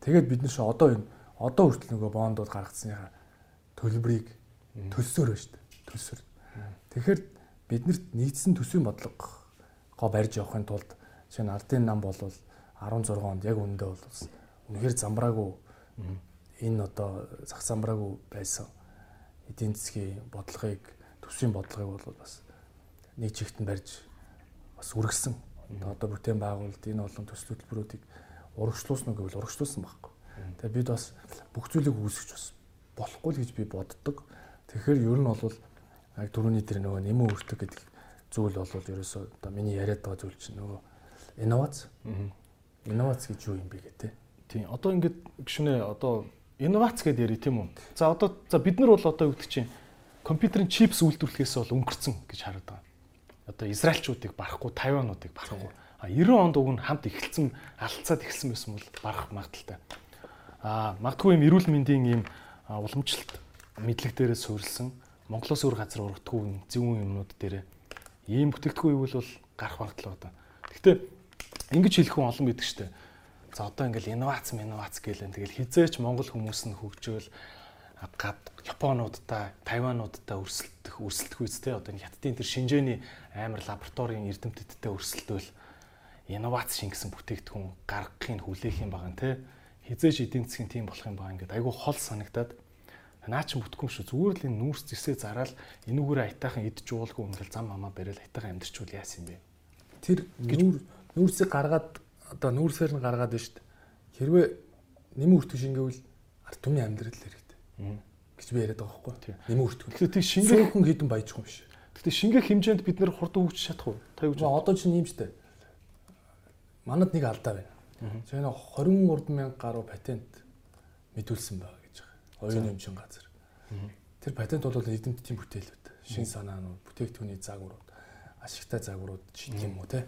Тэгээд бид шо одоо энэ одоо хүртэл нөгөө бондууд гаргацсныхаа төлбөрийг төлсөөр байна шүү дээ. Төлсөөр. Тэгэхээр биднэрт нэгдсэн төсвийн бодлого барьж явахын тулд чинь ардын нам бол 16 онд яг үндэ бол үнэхээр замбраагүй энэ одоо зах замбраагүй байсан эдийн засгийн бодлогыг төсвийн бодлогыг бол бас нэг чигт нь барьж бас үргэлжсэн одоо бүтээн байгуулалт энэ олон төсөл хөтөлбөрүүдийг урагшлуулсан уу гэвэл урагшлуулсан байхгүй. Тэгээ бид бас бүх зүйлийг үүсгэж бас болохгүй л гэж би боддог. Тэгэхээр ер нь бол яг түрүүний тэр нөгөө нэмэн өөртөг гэдэг зүйл бол ерөөсөө одоо миний яриад байгаа зүйл чинь нөгөө инновац. Инновац гэж юу юм бэ гэдэг тийм. Одоо ингээд гişүнэ одоо инновац гэдээ яри тийм үү. За одоо за бид нар бол одоо юу гэдэг чинь компьютерийн чипс үйлдвэрлэхээс бол өнгөрцөн гэж хараад байгаа одоо израилчуудыг барахгүй тайвануудыг барахгүй. А 90 онд уг нь хамт эхэлсэн алдцаад эхэлсэн байсан бол барах магадaltaй. А магадгүй юм эрүүл мэндийн ийм уламжлалт мэдлэг дээрээ суурилсан Монголоос өөр газар урагдгүй зөвүүн юмнууд дээрээ ийм бүтээгдэхүүн ивэл бол гарах магадлал одоо гэхдээ ингэж хэлэх хүн олон байдаг штэ. За одоо ингээл инновац инновац гэлэн тэгэл хизээч монгол хүмүүс нь хөгжөөл гад Японуудтай, Тайвануудтай өрсөлдөх өрсөлдөх те одоо хятадын тэр шинжээний амар лабораторийн эрдэмтдтэй өрсөлдөөл инновац шингэсэн бүтээгдэхүүн гаргахыг хүлээх юм байгаа те. Хизээж эдийн засгийн тийм болох юм байгаа ингээд айгүй хол санагдаад. Наа чин бүтггүй шүү. Зүгээр л энэ нүүрс зэсээ зараал энүүгээр айтаахан идж уулгүй ингээл зам хамаа барайл айтаахан амьдрчвал яасан юм бэ? Тэр нүүр нүүрсийг гаргаад одоо нүүрсээр нь гаргаад байна шүү дээ. Хэрвээ нэмэн өртөг шингээвэл ард түмний амьдрал хэрэг гэж би яриад байгаа байхгүй. Нэмэн өртгөн. Тэгэхээр тийм шингээх хүн хідэн баяжгүй биш. Гэхдээ шингээх хэмжээнд бид нэр хурдан хөгжиж чадах уу? Та юу гэж одоо чинь юм штэ. Манад нэг алдаа байна. Энэ 23 мянга гаруй патент мэдүүлсэн байгаа гэж байгаа. Оюуны өмчийн газар. Тэр патент бол эдэмтдийн бүтээлүүд, шин санаанууд, бүтээгдэхүүний загварууд, ашигтай загварууд юм уу те.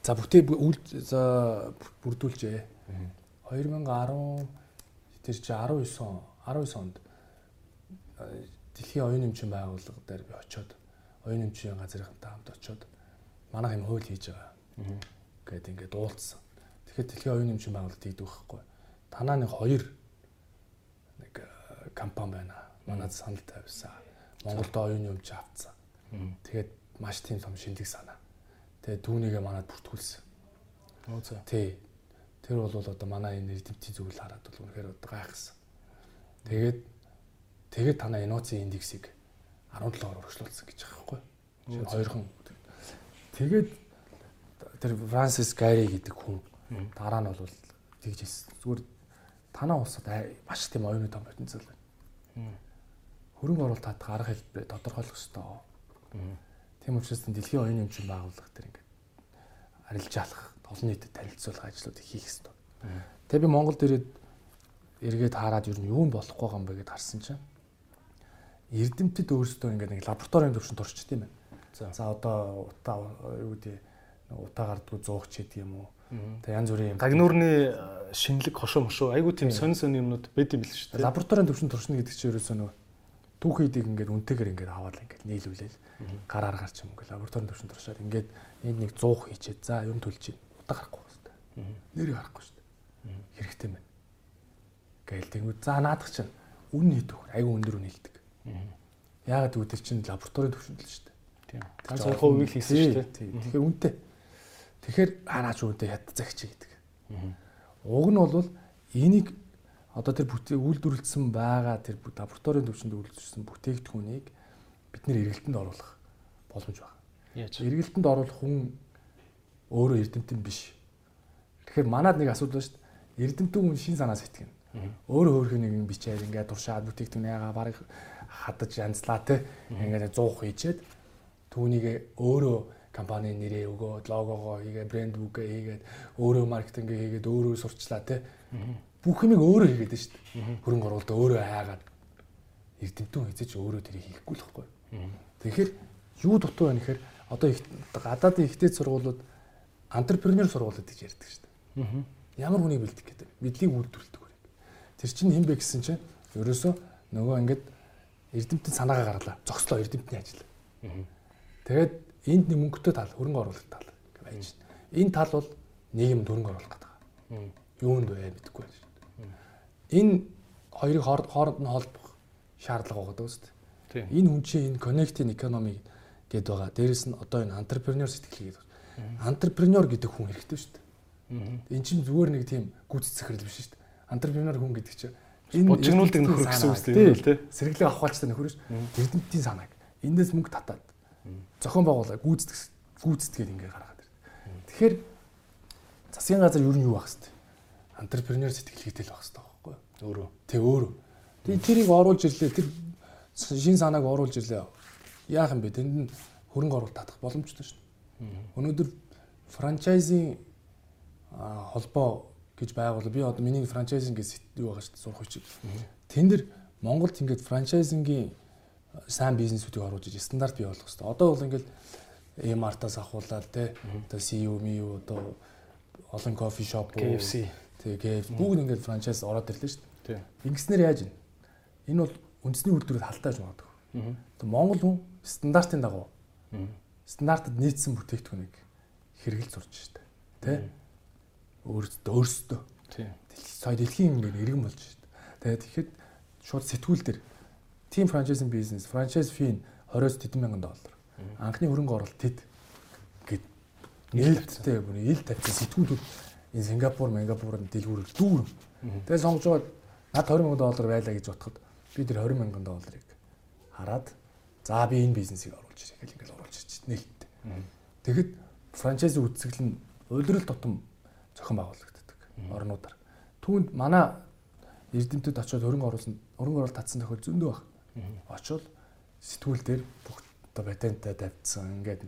За бүтээ за бүрдүүлжээ. 2010 тэр чи 19 он 19 онд Дэлхийн оюун эмчийн байгууллага дээр би очиод оюун эмчийн газрынхантай хамт очиод манайх юм хууль хийж байгаа. Гэт ингээд уулзсан. Тэгэхээр Дэлхийн оюун эмчийн байгууллагад ийдэг байхгүй. Танаа нэг хоёр нэг компани байна. Манайд санал тавьсан. Монголд оюун эмч авцсан. Тэгээд маш тийм том шинжлэх санаа. Тэгээд түүнийгээ манайд бүртгүүлсэн. За. Тий. Тэр бол одоо манай энэ эдэмтийн зүйл хараад бол үнэхээр одоо гайхсан. Тэгээд тэгээд танаа инновацийн индексийг 17-оор өргөжлүүлсэн гэж байгаа байхгүй. Хоёрхан. Тэгээд тэр Франсис Гари гэдэг хүн дараа нь бол тэгж хэлсэн. Зүгээр танаа улсад маш тийм оюуны том потенциал байна. Хөрөнгө оруулалт татах арга хэлбэр тодорхойлох ёстой. Тийм учраас дэлхийн оюуны эмчийн байгууллага тэр ингээд арилж алах, олон нийтэд танилцуулах ажлуудыг хийх ёстой. Тэгээ би Монголд ирээд эргээд хараад юу нь юу болохгүй байгаа юм бэ гэдээ харсан чинь эрдэмтэд өөрсдөө ингээд нэг лабораторийн төвшөнд орчт юм байна. За одоо утаа юу гэдэг утаа гардггүй зуугч гэдэг юм уу. Тэг янз бүрийн гагнуурны э, шинэлэг хошоо мошоо айгуу тийм сонь сонь юмнууд байд юм биш үү? Лабораторийн төвшин туршина гэдэг чинь ерөөсөө нөгөө түүхийдийг ингээд үнтэйгээр ингээд аваад ингээд нийлүүлээл гараар гарч юм ингээд лабораторийн төвшин туршаад ингээд энд нэг 100 хийчээд за юм төлж чинь утаа гарахгүй байна. Нэрийг харахгүй шүү дээ. Хэрэгтэй байна. Гээл тэнгүү за наадах чинь үн өгөх айгуу өндөр үн хэлдэг. Яагаад гэвэл тэр чинь лабораторийн төвшөнд л шүү дээ. Тийм. Ганц хоёр хувийг хийсэн шүү дээ. Тэгэхээр үнэтэй. Тэгэхээр ханаач үнэтэй хят загч гэдэг. Уг нь бол энийг одоо тэр бүтээг үйлдвэрлэсэн байгаа тэр лабораторийн төвшөнд үйлдвэрлэсэн бүтээгдэхүүнийг бид нэр эргэлтэнд оруулах боломж байна. Яаж? Эргэлтэнд оруулах хүн өөрөө эрдэмтэн биш. Тэгэхээр манад нэг асуудал байна шүү дээ. Эрдэмтэн хүн шин санаа сэтгэнэ. Өөрөө өөрхөө нэг юм бичээд ингээд туршаад бүтээгдэхүүн яага барыг хадаж янзлаа те. Ингээд 100 хийчээд түүнийг өөрөө компани нэрээ өгөөд логогоо хийгээд брэнд бүгэ хийгээд өөрөө маркетинг хийгээд өөрөө сурчлаа те. Бүх юмыг өөрөө хийгээд шүү дээ. Хөрөнгө оруулалт өөрөө хайгаад эрдэмтэн хийцэж өөрөө тэрийг хийхгүй л хэвгүй тэгэхээр юу дутуу байна гэхээр одоо их гадаадын ихтэй сургуулиуд антрепренер сургуулиуд гэж ярьдаг шүү дээ. Ямар хүнийг бэлдэх гэдэг мэдлийг үйлдвэрлэдэг тэр чинь хэн бэ гэсэн чинь ерөөсөө нөгөө ингээд эрдэмтэн санаагаа гарлаа зогслоо эрдэмтний ажил тэгээд энд нэг мөнгөтэй тал хөрөнгө оруулалт тал гэж байж байна. Энэ тал бол нийгэм хөрөнгө оруулах гэдэг. Юунд вэ мэдэхгүй байна дээ. Энэ хоёрыг хооронд нь холбох шаардлага байгаа дээ. Энэ хүн чинь энэ connecting economy гэдээ байгаа. Дээрэс нь одоо энэ entrepreneur сэтгэл гэдэг. Entrepreneur гэдэг хүн хэрэгтэй шүү дээ. Энэ чинь зүгээр нэг тийм гүйцэтгэл биш шүү дээ. Entrepreneur хүн гэдэг чинь энэ бужигнуулдаг нөхөр гэсэн үг тийм тий. Сэргэлэг авахалчтай нөхөр ш. Эрдэмтдийн санааг эндээс мөнгө татаад зохион байгуулаа гүйцэтгэх гүйцэтгээд ингээ гаргаад ирдэг. Тэгэхээр засгийн газар юу нь юу байх хэвээр антрепренер сэтгэл хийтэл байх хэвээр байхгүй? Өөрөө. Тэг өөрөө. Тэгээ тэрийг оруулж ирлээ. Тэр шин санааг оруулж ирлээ. Яах юм бэ? Тэнд нь хөрөнгө оруулалт татах боломжтой шүү дээ. Өнөөдөр франчайзинг холбоо гэж байгуул. Би одоо миний франчайзинг гэж юу байгаа шүү дээ сурах хүч. Тэн дээр Монголд ингээд франчайзингийн сайн бизнесүүдийг оруулж иж стандарт бий болгох хэрэгтэй. Одоо бол ингээл Mart-аас ахуулаад те одоо CU MU одоо олон кофе шоп KFC тэгээ бүгд ингээд франчайз ороод ирлээ шүү дээ. Ингэснээр яаж вэ? Энэ бол үндэсний үйлдвэрүүд халтааж магадгүй. Монгол хүн стандартын дагуу стандартад нийцсэн бүтээгдэхүүнийг хэрэгэл зурж штэ. Тэ? Өөрсдөө өөрсдөө. Тийм. Сая дэлхийн ингээд иргэн болж штэ. Тэгээд тэгэхэд шууд сэтгүүл дээр Team franchising business, franchise fee 20-с 70 мянган доллар. Анхны хөрөнгө оруулалт тэд гэд нээлттэй бүр ил тавьсан сэтгүүлүүд энэ Сингапур, Мангапурын дэлгүүрээр дүүрэн. Тэгээ сонгож байгаа над 20 мянган доллар байлаа гэж бодоход би тэр 20 мянган долларыг хараад за би энэ бизнесийг оруулж ирэх гэл ингээл оруулж ирчих нээлттэй. Тэгэхэд франчайзи үтсгэл нь улирал тутам зохион байгуулагддаг орнуудаар. Түүнд манай эрдэмтэд очиод хөрөнгө оруулсан хөрөнгө оруулалт татсан тохиол зөндөө баг. Очвол сэтгүүл дээр бүх одоо патенттай тавьдсан ингээд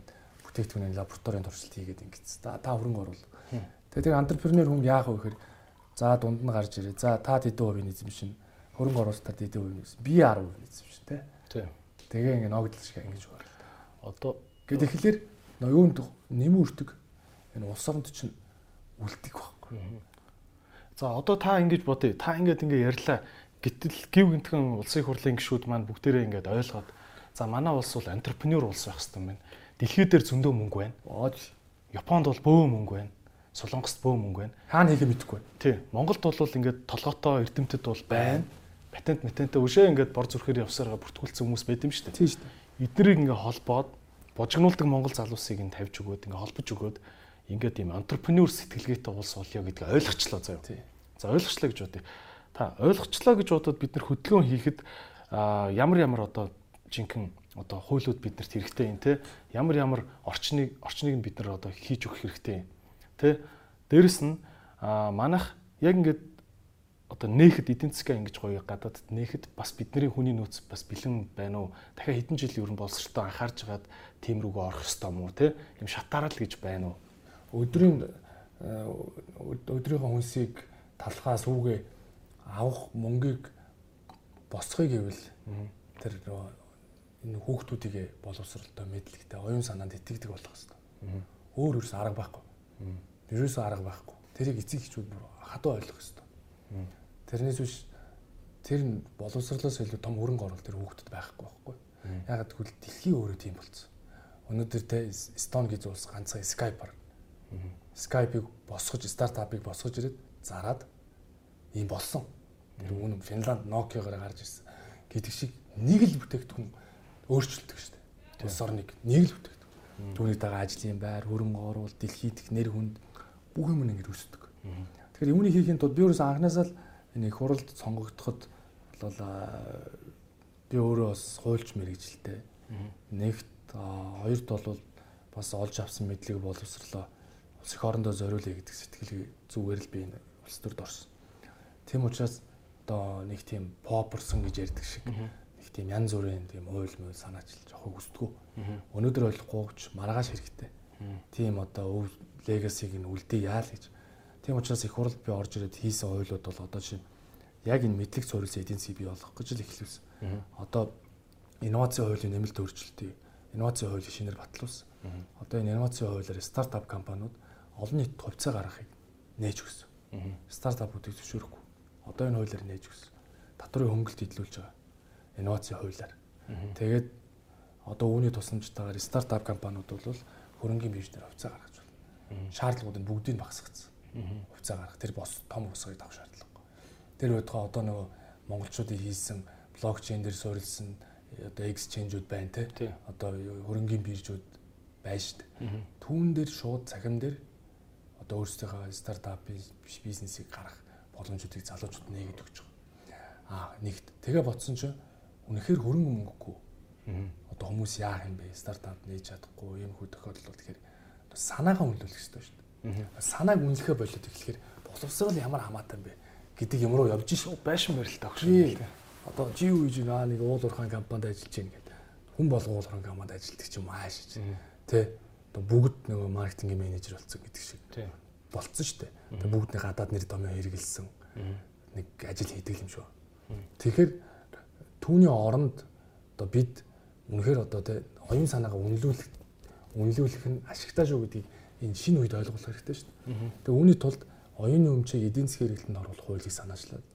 бүтээгдэхүүний лабораторийн туршилт хийгээд ингээд та хөрөнгө оруул. Тэгээ тэр антрепренер хүн яах вэ гэхээр за дунд нь гарч ирээ. За та тэдэн хувийн эзэмшин хөрөнгө оруулалтад тэдэн хувийн эзэмшин би 10% эзэмшин. Тий. Тэгээ ингээд ногдол шиг ингэж байна. Одоо гэдэг ихлээр юунд нэм үрдэг энэ улс оронд чинь үлдэх байхгүй. За одоо та ингэж бодъё. Та ингэж ингэ ярьлаа Гэтэл гів гинтгэн улсын хурлын гишүүд маань бүгдээрээ ингээд ойлгоод за манай улс бол антрепренер улс байх хэрэгтэй юм байна. Дэлхийд дээр зөндөө мөнгө байна. Японд бол бөө мөнгө байна. Солонгост бөө мөнгө байна. Хаана хийхээ мэдэхгүй. Тий. Монголд бол ингээд толготой эрдэмтэд бол байна. Патент матентээ өшөө ингээд бор зүрхээр явсараа бүртгүүлсэн хүмүүс байд юм шүү дээ. Тий шүү дээ. Эднэрийг ингээд холбоод божигнуулдаг монгол залуусыг нь тавьж өгөөд ингээд холбож өгөөд ингээд ийм антрепренер сэтгэлгээтэй улс болё гэдгийг ойлгочлоо заяа. За ойлгочлоо гэж бодъё. Та ойлгочлоо гэж бодоод бид нар хөдөлгөөн хийхэд ямар ямар одоо жинхэнэ одоо хуулиуд биднэрт хэрэгтэй юм те ямар ямар орчныг орчныг нь бид нар одоо хийж өгөх хэрэгтэй юм те дээрэс нь манайх яг ингээд одоо нээхэд эдийн засгаа ингэж гоё гадаадд нээхэд бас бидний хүний нөөц бас бэлэн байна уу? Дахиад хэдэн жил ер нь боловсролтой анхаарж хагаад тийм рүүгээ орох ёстой юм уу те юм шатаарал гэж байна уу өдрийн өдрийнхөө хүнсийг талхаас үүгээ авах мөнгийг босхыг гэвэл тэр энэ хүүхдүүдийг боловсралтай мэдлэгтэй оюун санаанд итгэдэг болох хэрэгтэй. Өөр ерөөс арга байхгүй. Ерөөс арга байхгүй. Тэрийг эцэг эхчүүд бүр хадуу ойлгох хэрэгтэй. Тэрнээс биш тэр нь боловсрлоос илүү том хөрөнгө оруулалт тэр хүүхдэд байхгүй байхгүй. Ягаад гэвэл дэлхий өөрөө тийм болцсон. Өнөөдөр те Stone гэж улс ганцхан Skype-аар Skype-ыг босгож стартапыг босгож ирээд зарад ийм болсон. Тэр үнэн Финланд Nokia-гаар гарч ирсэн. гэдэг шиг нэг л бүтээгдэхүүн өөрчлөлтөг шүү дээ. Улс орныг нэг л бүтээгдэхүүн. Түүний дагаа ажлын байр, хөрөнгө оруулалт, дэлхийд их нэр хүнд бүх юм ингэж үүсдэг. Тэгэхээр үүнийг хийхин тулд би өөрөөс анханасаа л энэ хуралд сонгогдоход бол би өөрөө бас хуульч мэрэгжилтэй. Нэгт хоёрт бол бас олж авсан мэдлэг боловсрлоо улс их орондоо зориулъя гэдэг сэтгэл зүгээр л би энэ улс төрд орсон. Тийм учраас одоо нэг тийм попперсон гэж ярьдаг шиг нэг тийм янз бүрийн тийм уйл мөл санаачилж явах хүсдэггүй. Өнөөдөр ойлгохгүйч маргааш хэрэгтэй. Тийм одоо өв легасиг нь үлдээ яа л гэж. Тийм учраас их хурл би орж ирээд хийсэн ойлууд бол одоо чинь яг энэ мэдлэг суурилсан эдийн засгийг бий болгох гэж л эхлүүлсэн. Одоо инновацийн хуулийн нэмэлт өөрчлөлтийг инновацийн хуулийн шинээр батлуулсан. Одоо энэ инновацийн хуулиар стартап компаниуд олон нийт хувьцаа гаргахыг нээж өгсөн. Стартапуудыг зөвшөөрөхгүй. Одоо энэ хуулиар нээж өгсөн. Татврын хөнгөлт идэлүүлж байгаа. Инновацийн хуулиар. Тэгээд одоо үүний тусламжтайгаар стартап компаниуд бол хөрөнгөний биржээр хувьцаа гаргаж байна. Шаардлагууд нь бүгдийг багасгацсан. Хувьцаа гаргах тэр бос том хувьцааг авах шаардлага. Тэр байтугай одоо нөгөө монголчуудын хийсэн блокчейн дээр суурилсан одоо exchange-ууд байна те. Одоо хөрөнгөний биржүүд байна шүү дээ. Түүн дээр шууд цахим дээр одоо өөрсдийнхөө стартап бизнесийг гарах боломжуудыг залуучууд нээгээд өгч байгаа. Аа нэгт тэгээ бодсон чинь үнэхээр хөрөнгө мөнгөгүй. Одоо хүмүүс яах юм бэ? Стартап нээж чадахгүй юм хүү тохиолдол бол тэгэхээр санаагаа үнэлүүлэх хэрэгтэй шүү дээ. Санааг үнэлэхэ болоод эхлэхээр боловсрол ямар хамаатай юм бэ гэдэг юм руу явж шүү. Байшин барилтаа авах шүү. Одоо жив үеж наа нэг уул уурхайн компанид ажиллаж байна гэдэг. Хүн болго уул уурхайн компанид ажилладаг ч юм ааш. Тэ одоо бүгд нөгөө маркетингийн менежер болсон гэдэг шиг болцсон шүү дээ. Тэгээ бүгдний гадаад нэр томьёо хэрэгэлсэн нэг ажил хийдэг юм шүү. Тэгэхээр түүний оронд одоо бид үнэхээр одоо тэ оюун санаагаа үнэлүүлэх үнэлүүлэх нь ашигтай шүү гэдгийг энэ шинэ үед ойлгох хэрэгтэй шүү дээ. Тэгээ үүний тулд оюуны өмчийг эдийн засгийн хэрэглэнд оруулах хуулийг санаачлаад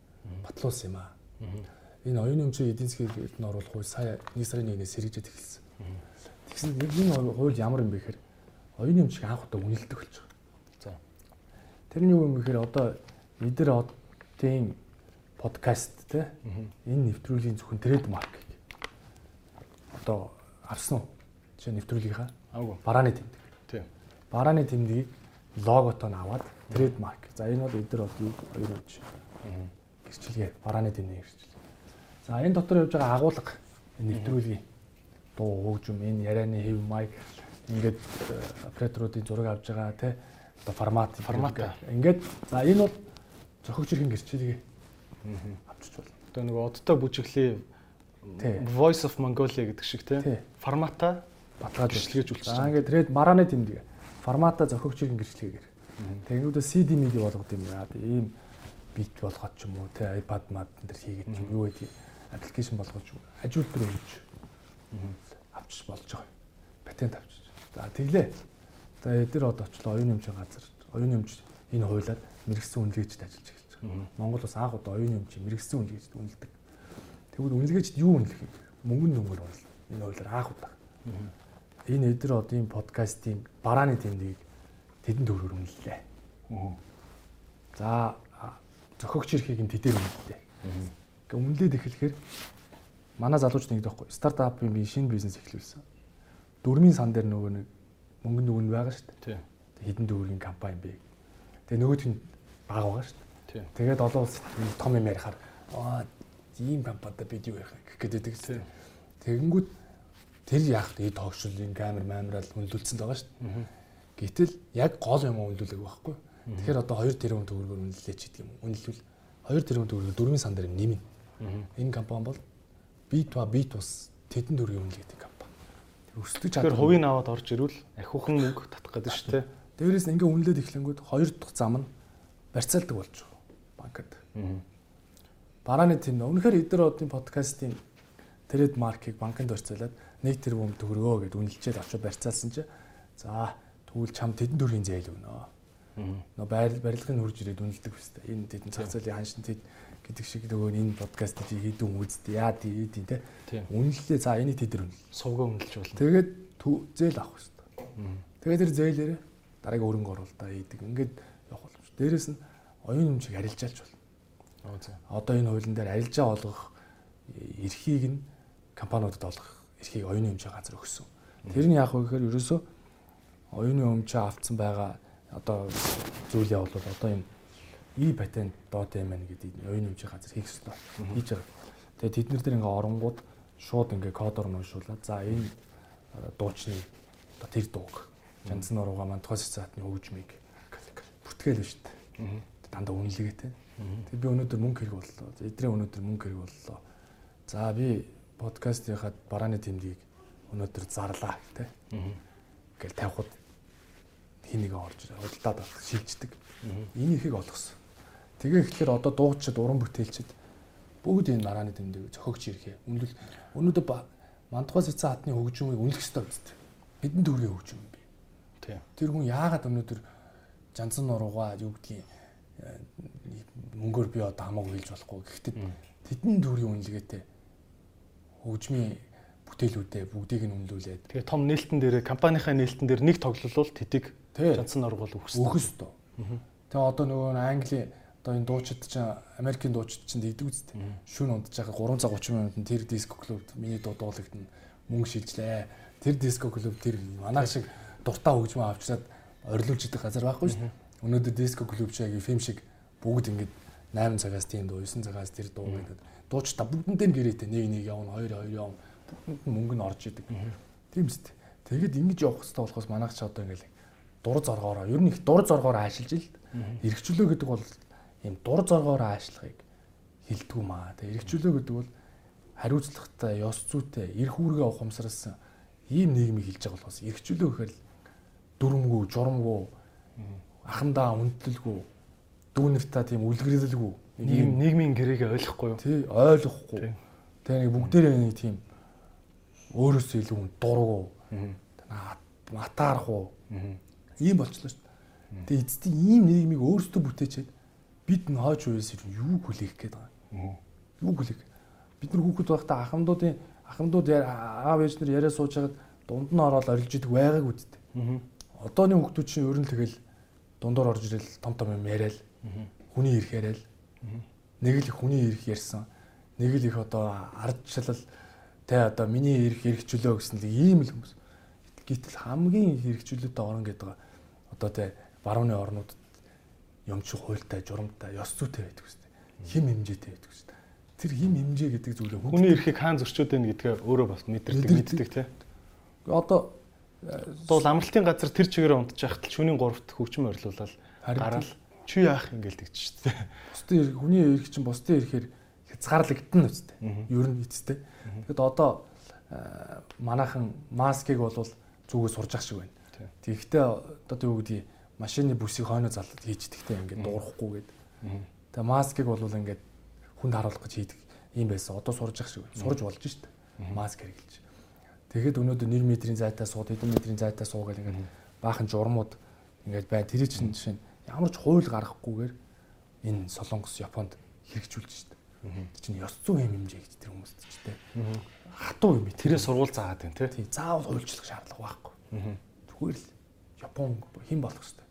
батлуулсан юм аа. Энэ оюуны өмчийг эдийн засгийн хэрэглэнд оруулах хууль сая 1 сарын 1-ээс сэргэжээд эхэлсэн. Тэгсэн энэ хууль ямар юм бэ гэхээр оюуны өмчийг анх удаа үнэлдэг болж байгаа. За. Тэрний юу юм гэхээр одоо эдэр одын подкаст те энэ нэвтрүүлгийн зөвхөн трейдмарк одоо авсан уу? Жишээ нэвтрүүлгийнхаа аагүй барааны тэмдэг. Тийм. Барааны тэмдгийг логотоо нь аваад трейдмарк. За энэ бол эдэр одын хоёр үуч. Гэрчлэгээ барааны тэмдэг гэрчлэл. За энэ дотор явж байгаа агуулга нэвтрүүлгийн дуу хөгжим энэ ярианы хэв маяг ингээд операторуудын зураг авж байгаа те одоо формат формат ингээд за энэ бол зохиогч иргэн гэрчлэгээ авчиж болно. Одоо нэг одтой бүжиглээ Voice of Mongolia гэдэг шиг те формата баталгааж гэрчлэгэж үлчиж байгаа. Ингээд тэгээд марааны тэмдэг формата зохиогч иргэн гэрчлэгээр. Тэгнүүдээ CD MIDI болгоод юм яа. Ийм бит болгоод ч юм уу те iPad мад энэ төр хийгээд ч юу гэдэг аппликейшн болгож ажилтнууд өгч авчиж болж байгаа. Патент авчиж. За тэглээ. За эдгээр одоо очлоо оюуны өмчийн газар. Оюуны өмч энэ хуулиар мэрэгсэн үнэлгээчд ажиллаж эхэлж байгаа. Монгол бас анх удаа оюуны өмчийн мэрэгсэн үнэлгээчд үнэлдэг. Тэгвэл үнэлгээчд юу үнэлэх юм? Мөнгөн нүмер бол энэ хуулиар анх удаа. Энэ эдгээр одын подкастын барааны тэмдгийг тэдэн төгрөгөөр үнэллээ. За зохиогч эрхийг нь тэдээр үнэллээ. Ингээ үнэлээд эхлэхээр манай залууч нэг дэхгүй стартапын би шинэ бизнес эхлүүлсэн. Дөрмийн сан дээр нөгөө нэг мөнгө нүгэн байгаа шүү дээ. Хэдэн төгрөгийн компани бэ. Тэгээ нөгөөт нь бага байгаа шүү дээ. Тэгээд олон улс том юм ярихаар аа ийм компанид бид юу ярих гэх гэдэг тийм. Тэгэнгүүт тэр яах вэ? Тоогшлын камер маамрал үнэлүүлсэн байгаа шүү дээ. Гэтэл яг гол юм үнэлүүлэх байхгүй. Тэгэхээр одоо 2 тэрбум төгрөгөөр үнэллээ ч гэдэг юм. Үнэлвэл 2 тэрбум төгрөгөөр дөрвийн сан дээр нэмнэ. Энэ компани бол бит ба бит ус тэдэн төгрөгийн үнэлгээтэй компани. Өсдөж чадвар. Тэгэхээр хувийн аваад орж ирвэл ахиухан мөнгө татах гэдэг шүү дээ. Дээрээс нь ингээ үнэлээд эхлэнгүүт хоёр дахь зам нь барьцаалдаг болж байгаа банкад. Барааны тэм үнэхээр эдэр одын подкастын трейд маркийг банкнд барьцаалаад 1 тэрбум төгрөгөө гэд үнэлчээд очиж барьцаалсан чи за Тэгвэл чам тэдэн төрлийн зээл өгнө. Нөө байр барилгын хурж ирээд үнэлдэг хэвээр. Энэ тэдэн цаг цалын ханшин тэд гэдэг шиг нөгөө энэ подкаст хийдэн үзтээ яа тийм те. Үнэллээ за энийг тэд үнэл. Сувгаа үнэлж болно. Тэгээд зээл авах хэвээр. Тэгээд тэр зээлээрээ дараагийн өрөнгө оруулалтаа хийдэг. Ингээд явах боломж. Дээрээс нь оюун хэмжээг арилжаалж болно. Одоо энэ хуулийн дээр арилжаа олгох эрхийг нь компаниудад олгох эрхийг оюуны хэмжээ газар өгсөн. Тэр нь яах вэ гэхээр ерөөсөө оюуны хэмжээ авцсан байгаа одоо зүйлээ бол одоо юм и патент дот юм байна гэдэг оюуны хэмжээ газар хийх ёстой. Хийж байгаа. Тэгээд тэд нар дээр ингээ оронгууд шууд ингээ кодоор нь уншуулаад за энэ дуучны одоо тэр дууг Жанцны урууга мантхас цаатны хөгжмийг бүртгээл шүү дээ. Дандаа үнэлгээтэй. Тэгээ би өнөөдөр мөнгө хэрэг боллоо. Эдрээ өнөөдөр мөнгө хэрэг боллоо. За би подкастынхаа барааны тэмдгийг өнөөдөр зарлаа тэ. Ингээл тавихад хин нэг орж худалдаад шилждэг. Энэ ихийг олгосон. Тэгээ ихлээр одоо дуугчид уран бүтээлчид бүгд энэ барааны тэмдэг зохиогч ирэхээ. Үнэл өнөөдөр мантхас цаатны хөгжмийг үнэлэх ёстой үст. Бидний төргийн хөгжим юм би. Тэр хүн яагаад өнөөдөр жанцсан нуруугаа юу гэдгийг э, мөнгөөр би одоо хамаагүй хэлж болохгүй. Гэхдээ тэдний төрийн үнэлгээтэй хөгжмийн бүтээлүүдээ бүгдийг нь үнэлүүлээд тэгээ том нээлтэн дээр компанийнхаа нээлтэн дээр нэг тоглолол тэдэг жанцсан нуруугал өгсөн. Өгөх ёстой. Тэгээ одоо нөгөө Англи одоо энэ дуучид чинь Америкийн дуучид чинь дийдэг үстэй. Шүүн ундаж байгаа 330 минутанд тэр диско клуб миний дуу дуулагдана мөнгө шилжлээ. Тэр диско клуб тэр манайх шиг дуртай хөгжмөө авчираад орилуулж идэх газар байхгүй шүү дээ. Өнөөдөр диско клуб шиг фильм шиг бүгд ингэж 8 цагаас тийм дуу 9 цагаас тэр дуу гэдэг. Дуучтай бүгдэндээ гэрээтэй нэг нэг явна, хоёр хоёр явна. Бүгдэнд мөнгө нь орж идэг. Тийм үст. Тэгэд ингэж явах хэрэгтэй болохоос манайх ч одоо ингээл дур зоргоороо ер нь их дур зоргоороо ажиллаж ил. Иргэжүүлөө гэдэг бол ийм дур зоргоороо ажиллахыг хилдэггүй маа. Тэгээ иргэжүүлөө гэдэг бол хариуцлагатай, ёс зүйтэй, эрх үүргээ ухамсарласан ийм нийгмийг хилж байгаа болохоос иргэжүүлөө гэхээр дүрмгүй, журамгүй, ахандаа үнэлэлгүй, дүүнэртаа тийм үлгэрэлгүй ийм нийгмийн гэрээгээ ойлгохгүй юу? Тий, ойлгохгүй. Тэгээ нэг бүгдээрээ нэг тийм өөрөөсөө илүү дургу. Матаархуу. Ийм болчихлоо шүү дээ. Тэгээ эцэстийн ийм нийгмийг өөрсдөө бүтээчээд бид н хойч үеэс юу хүлээх гээд байгаа. Юу хүлээх. Бид нар хүүхэд байхдаа ахмадуудын ахмадууд аав ээж нар яриа сууж хагаад дунд нь ороод орилж идэг байгааг үсттэй. Одооны хүүхдүүд чинь ер нь тэгэл дундуур орж ирэл том том юм яриад хүний ирэх яриад нэг л хүний ирэх ярьсан нэг л их одоо ардчлал тэ одоо миний ирэх хэрэгчлөө гэсэн л ийм л хүмүүс гэтэл хамгийн хэрэгчлөөтэй орон гэдэг одоо тэ барууны орнууд юмч хуйлтай журамтай ёс зүйтэй байдаг үстэй хим хэмжээтэй байдаг үстэй тэр хим хэмжээ гэдэг зүйлээ хүний эрхийг хаан зөрчөөд байна гэдгээ өөрөө бас мэдэрдэг мэддэг тий одоо Дул амралтын газар тэр чигээр унтж яхад шөнийн 3-т хөгжим орилуулаад гараал чи яах ингээл тэгч шүү дээ. Бусдын хүний эрх чинь бусдын эрхээр хязгаарлагдана үстэй. Ер нь эцтэй. Тэгэд одоо манайхан маскыг бол зүгээс сурж ах шиг байна. Тэгэхдээ одоо юу гэдгийг машины бүсийг хойноо залаад хийждэгтэй ингээд дуурахгүй гээд. Тэгээ маскыг бол ингээд хүнд харуулах гэж хийдэг юм байсан. Одоо сурж ах шиг. Сурж болж дээ. Маск хэрэглэж. Тэгэхэд өнөөдөр 1 метрийн зайтай сууд, хэдэн метрийн зайтай суу гэл ингээд баахан журмууд ингээд бай. Тэр чинь жишээ нь ямар ч хууль гаргахгүйгээр энэ Солонгос, Японд хэрэгжүүлж штэ. Тэр чинь ёс зүйн юм хэмжээ гэж тэр хүмүүст ч тэ. Хатуу юм. Тэрээ сурвал заагаад байна тий. Заавал хуульчлах шаардлага байхгүй. Зүгээр л Япон хэн болох хэвээр.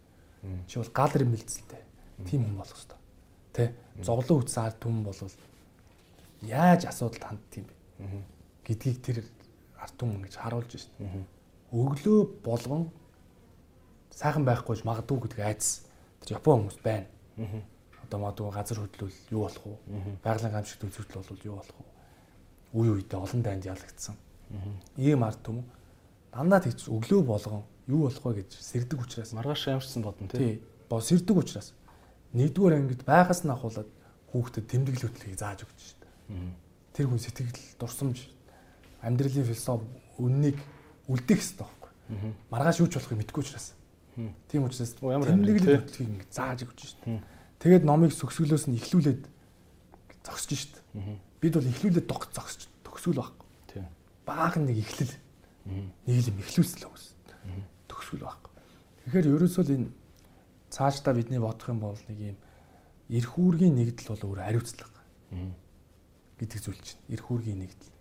Чи бол гал юм бэлдэлтэй. Тим хүн болох хэвээр. Тэ. Зовлон үтсэн ард түмэн болвол яаж асуудалд ханддаг юм бэ? гэдгийг тэр арт түмэн гэж харуулж байна. Өглөө болгон сайхан байхгүйж магадгүй гэдэг айдас тэр Япон хүмүүс байна. Одоо магадгүй газар хөдлөл юу болох вэ? Байгалийн гамшигт үзэгдэл бол юу болох вэ? Үе үедээ олон дайнд ялагдсан. Ийм арт түмэн дандаа тэгж өглөө болгон юу болох вэ гэж сэрдэг учраас маргааш ямарчсан бодно тий. Бо сэрдэг учраас нэгдүгээр ангид байгаас нь ахуулаад хүүхдэд тэмдэглэл хөтлөхийг зааж өгч шүү дээ. Тэр хүн сэтгэл дурсамж амьдралын философи үннийг үлдээх хэрэгтэй байхгүй. Маргааш юу ч болохыг мэдгүй учраас. Тийм учраас ямар тэмдэглэл хөтлөхийг ингэ зааж өгч шүү дээ. Тэгээд номыг сөксгөлөөс нь ихлүүлээд зогсож шүү дээ. Бид бол ихлүүлээд зогсож төгсгөл байхгүй. Баахан нэг ихлэл. Нэг юм ихлүүлсэн л хүмүүс. Төгсгөл байхгүй. Тэгэхээр ерөөсөө л энэ цаашдаа бидний бодох юм бол нэг юм эрх үүргийн нэгдэл бол өөр хариуцлага гэдэг зүйл чинь. Эрх үүргийн нэгдэл.